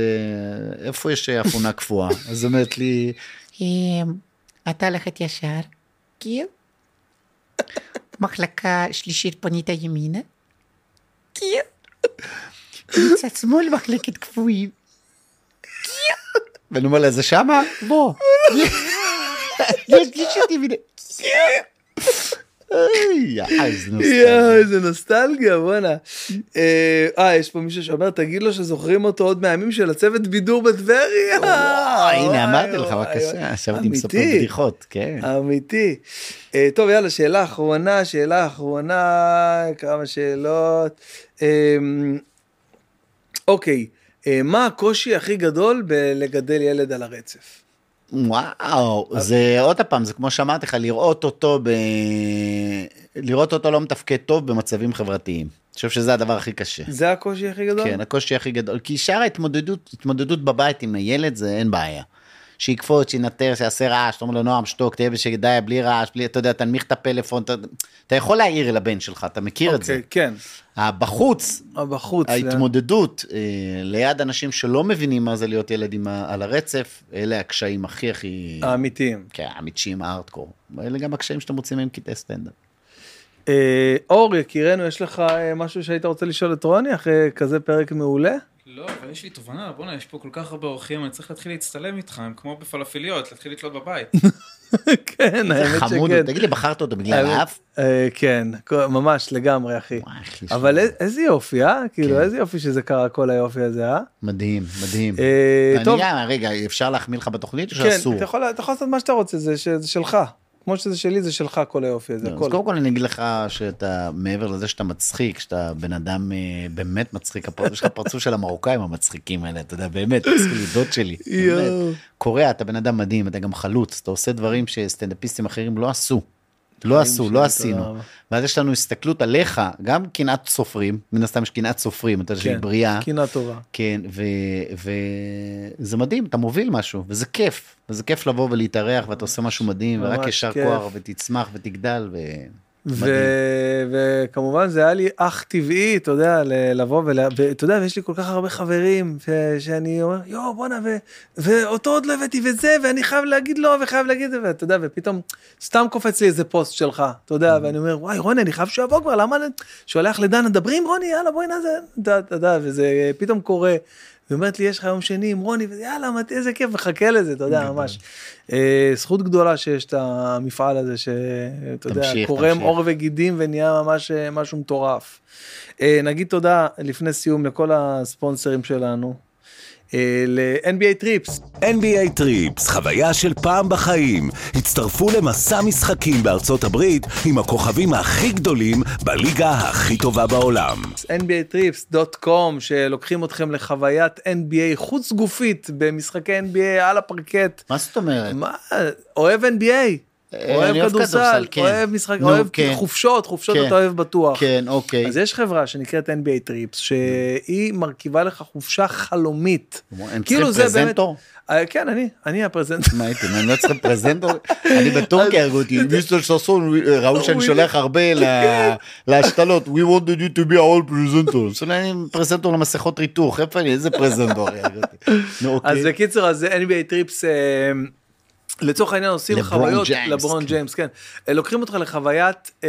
B: איפה יש אפונה קפואה? אז אומרת לי,
D: אמ, אתה הולכת ישר, כן? מחלקה שלישית פנית ימינה? כן. מצד שמאל מחלקת קפואים.
B: ואני אומר לה, זה שמה? בוא.
D: יש שלישית ימינה.
B: איזה נוסטלגיה.
A: יואו, איזה נוסטלגיה, בואנה. אה, אה, יש פה מישהו שאומר, תגיד לו שזוכרים אותו עוד מהימים של הצוות בידור בטבריה.
B: אה, הנה אמרתי לך, בבקשה. ישבתי מספר. בדיחות, כן.
A: אמיתי. אה, טוב, יאללה, שאלה אחרונה, שאלה אחרונה, כמה שאלות. אה, אוקיי, אה, מה הקושי הכי גדול בלגדל ילד על הרצף?
B: וואו, זה עוד פעם, זה כמו שאמרתי לך, לראות אותו ב... לראות אותו לא מתפקד טוב במצבים חברתיים. אני חושב שזה הדבר הכי קשה.
A: זה הקושי הכי גדול?
B: כן, הקושי הכי גדול, כי שאר ההתמודדות, התמודדות בבית עם הילד זה אין בעיה. שיקפוץ, שינטר, שיעשה רעש, אתה אומר לו נועם שתוק, תהיה בשקט, בלי רעש, בלי, אתה יודע, תנמיך את הפלאפון, אתה, אתה יכול להעיר לבן שלך, אתה מכיר את זה.
A: אוקיי, כן.
B: אה, בחוץ,
A: אה.
B: ההתמודדות אה, ליד אנשים שלא מבינים מה זה להיות ילד עם ה, על הרצף, אלה הקשיים הכי הכי...
A: האמיתיים.
B: כן, אמיתיים הארדקור. אלה גם הקשיים שאתם מוצאים מהם קטעי סטנדאפ.
A: אה, אור, יקירנו, יש לך משהו שהיית רוצה לשאול את רוני אחרי כזה פרק מעולה?
C: לא, אבל יש לי תובנה, בואנה, יש פה כל כך הרבה אורחים, אני צריך להתחיל להצטלם איתך, הם כמו בפלאפיליות, להתחיל לתלות בבית.
A: כן, האמת
B: חמוד,
A: שכן.
B: תגיד לי, בחרת אותו בגלל האף?
A: אה, כן, ממש לגמרי, אחי. אבל איזה יופי, אה? כאילו,
B: כן.
A: איזה יופי שזה קרה כל היופי הזה, אה?
B: מדהים, מדהים.
A: אה,
B: אני
A: טוב,
B: גם, רגע, אפשר להחמיא לך בתוכנית או
A: כן,
B: שאסור?
A: יכול אתה יכול לעשות מה שאתה רוצה, זה שלך. כמו שזה שלי, זה שלך כל היופי הזה,
B: לא, אז. קודם כל אני אגיד לך שאתה, מעבר לזה שאתה מצחיק, שאתה בן אדם אה, באמת מצחיק, יש לך פרצוף של המרוקאים המצחיקים האלה, אתה יודע, באמת, דוד שלי. באמת. קורע, אתה בן אדם מדהים, אתה גם חלוץ, אתה עושה דברים שסטנדאפיסטים אחרים לא עשו. לא עשו, לא עשינו. ואז יש לנו הסתכלות עליך, גם קנאת סופרים, מן הסתם יש קנאת סופרים, אתה יודע שהיא
A: כן,
B: בריאה.
A: קינה טובה.
B: כן, וזה מדהים, אתה מוביל משהו, וזה כיף. וזה כיף לבוא ולהתארח, ואתה עושה משהו מדהים, ורק
A: ממש
B: ישר
A: כיף.
B: כוח, ותצמח ותגדל, ו...
A: וכמובן זה היה לי אך טבעי, אתה יודע, לבוא. ואתה יודע, ויש לי כל כך הרבה חברים, ש- שאני אומר, יואו, בואנה, ו- ואותו עוד לא הבאתי וזה, ואני חייב להגיד לו, וחייב להגיד את זה, ואתה יודע, ופתאום סתם קופץ לי איזה פוסט שלך, אתה יודע, ואני אומר, וואי, רוני, אני חייב שהוא יבוא כבר, למה... אני-" שולח לדנה, דברים, רוני, יאללה, בואי נעשה, אתה יודע, וזה פתאום קורה. היא אומרת לי, יש לך יום שני עם רוני, וזה יאללה, מת- איזה כיף, מחכה לזה, אתה יודע, ממש. אה, זכות גדולה שיש את המפעל הזה, שאתה יודע, קורם. עור וגידים ונהיה ממש אה, משהו מטורף. אה, נגיד תודה לפני סיום לכל הספונסרים שלנו. ל-NBA Trips,
H: NBA Trips, חוויה של פעם בחיים. הצטרפו למסע משחקים בארצות הברית עם הכוכבים הכי גדולים בליגה הכי טובה בעולם.
A: nbatrips.com, שלוקחים אתכם לחוויית NBA חוץ גופית במשחקי NBA על הפרקט.
B: מה זאת אומרת?
A: מה, אוהב NBA, אוהב
B: אני אוהב
A: כדורסל,
B: כן.
A: אוהב משחק,
B: נו,
A: אוהב
B: כן.
A: חופשות, חופשות
B: כן.
A: אתה אוהב בטוח.
B: כן, אוקיי.
A: אז יש חברה שנקראת NBA טריפס, שהיא מרכיבה לך חופשה חלומית.
B: הם
A: כאילו
B: צריכים
A: זה באמת-
B: פרזנטור?
A: אה, כן, אני, אני הפרזנטור.
B: מה הייתם, הם לא צריכים פרזנטור? אני בטורקיה הרגו אותי, mister ששון, ראו שאני שולח הרבה ל- להשתלות, we wanted you to be our presenter. אז אני פרזנטור למסכות ריתוך, איפה אני, איזה פרזנטור
A: אז
B: אוקיי.
A: בקיצור, אז NBA Trips, אה, לצורך העניין עושים
B: לברון
A: חוויות,
B: ג'יימס,
A: לברון
B: כן.
A: ג'יימס, כן. אה, לוקחים אותך לחוויית אה,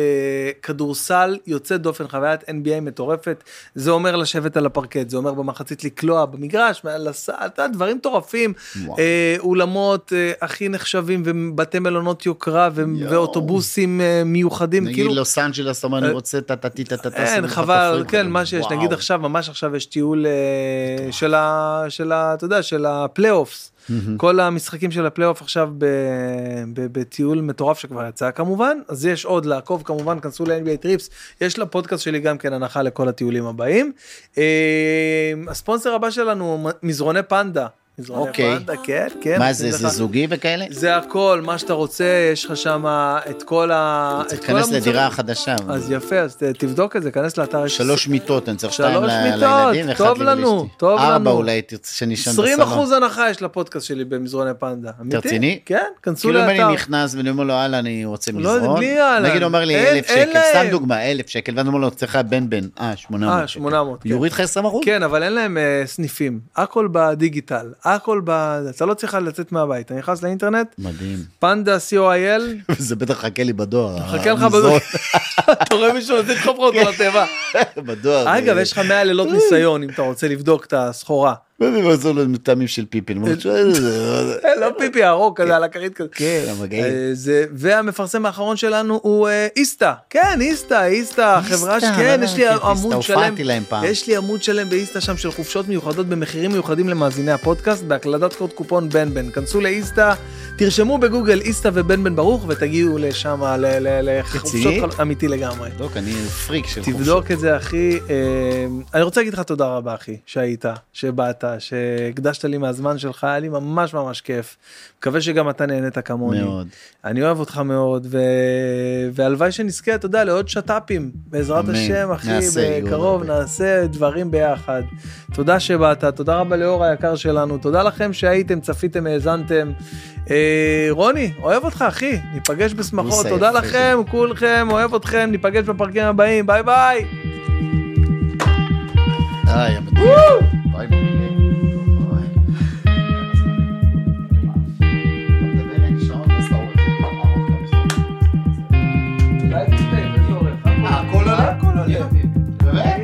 A: כדורסל יוצאת דופן, חוויית NBA מטורפת. זה אומר לשבת על הפרקט, זה אומר במחצית לקלוע במגרש, מעל הסל, אתה דברים מטורפים. אה, אולמות אה, הכי נחשבים ובתי מלונות יוקרה ו-
B: יואו.
A: ואוטובוסים אה, מיוחדים.
B: נגיד
A: כאילו,
B: לוס אנג'לס, אתה אומר, אני
A: אה,
B: רוצה טה-טה-טי טה-טה-טה.
A: אין,
B: לך
A: חבל, כן. מה שיש,
B: וואו.
A: נגיד עכשיו, ממש עכשיו יש טיול אה. של ה... אתה יודע, של הפלייאופס. כל המשחקים של הפלייאוף עכשיו ב- ב- בטיול מטורף שכבר יצא כמובן, אז יש עוד לעקוב כמובן, כנסו ל-NBA Trips, יש לפודקאסט שלי גם כן הנחה לכל הטיולים הבאים. אה, הספונסר הבא שלנו מזרוני פנדה.
B: אוקיי.
A: פנדה, כן, כן.
B: מה זה, זה
A: לך-
B: זוגי וכאלה?
A: זה הכל, מה שאתה רוצה, יש לך שם את כל ה...
B: צריך להיכנס. לדירה חדשה.
A: אז יפה, אז תבדוק את זה, כנס לאתר.
B: שלוש מיטות, אני צריך שתיים לילדים, ואחד
A: טוב לנו. טוב
B: ארבע
A: לנו.
B: אולי תרצה שנישן
A: 20
B: בסלון.
A: אחוז הנחה יש לפודקאסט שלי במזרוני פנדה. אמיתי?
B: רציני?
A: כן, כנסו
B: כאילו אם
A: לאתר.
B: אני נכנס ואני אומר לו הלאה אני רוצה
A: לא
B: מזרון,
A: בלי יאללה.
B: נגיד הוא אומר לי אלף שקל, סתם. דוגמה אלף שקל ואני אומר לו צריך בן בן, אה 800
A: אה, 800, כן.
B: יוריד לך 20 אחוז?
A: כן, אבל אין להם אה, סניפים. הכל בדיגיטל, הכל ב... אתה לא צריך לצאת מהבית, אתה נכנס לאינטרנט,
B: מדהים,
A: פנדה co.il,
B: זה בטח חכה לי בדואר,
A: מחכה לך. בדואר. אתה רואה מישהו רוצה לדחוף לך אותו לתיבה.
B: בדואר,
A: אגב,
B: זה-
A: יש לך 100 לילות ניסיון אם אתה רוצה לבדוק את הסחורה.
B: מזור לו מטעמים של פיפין, הוא אומר, "שואל, זה-
A: אה, לא פיפי ארוך כזה על הכרית כזה.
B: כן, המגעיל.
A: אה, זה, והמפרסם האחרון שלנו הוא אה, איסתא, כן איסתא, איסתא, חברה ש...
B: איסתא,
A: כן,
B: לא
A: יש לי עמוד שלם,
B: הופעתי להם פעם.
A: יש לי עמוד שלם באיסתא שם של חופשות מיוחדות במחירים מיוחדים למאזיני הפודקאסט, בהקלדת קוד קופון בן בן, כנסו לאיסתא, תרשמו בגוגל איסתא ובן בן ברוך ותגיעו לשם לחופשות? חל- אמיתי לגמרי.
B: תבדוק, אני פריק של חופשות.
A: תבדוק את זה אחי, אה, אני רוצה להגיד לך תודה רבה אחי שהיית, שבאת, שהקדשת לי מהזמן שלך, היה לי ממש ממש כיף. מקווה שגם אתה נהנית כמוני.
B: מאוד.
A: אני אוהב אותך מאוד, ו... והלוואי שנזכה, אתה יודע, לעוד שת"פים, בעזרת
B: אמן.
A: השם, אחי,
B: נעשה,
A: בקרוב. נעשה דברים ביחד. תודה שבאת, תודה רבה לאור היקר שלנו, תודה לכם שהייתם, צפיתם, האזנתם. אה, רוני, אוהב אותך, אחי, ניפגש בשמחות, תודה לכם, כולכם, אוהב אתכם, ניפגש בפרקים הבאים, ביי ביי.
B: די. ביי הכל עולה?
A: הכל עולה.
B: באמת?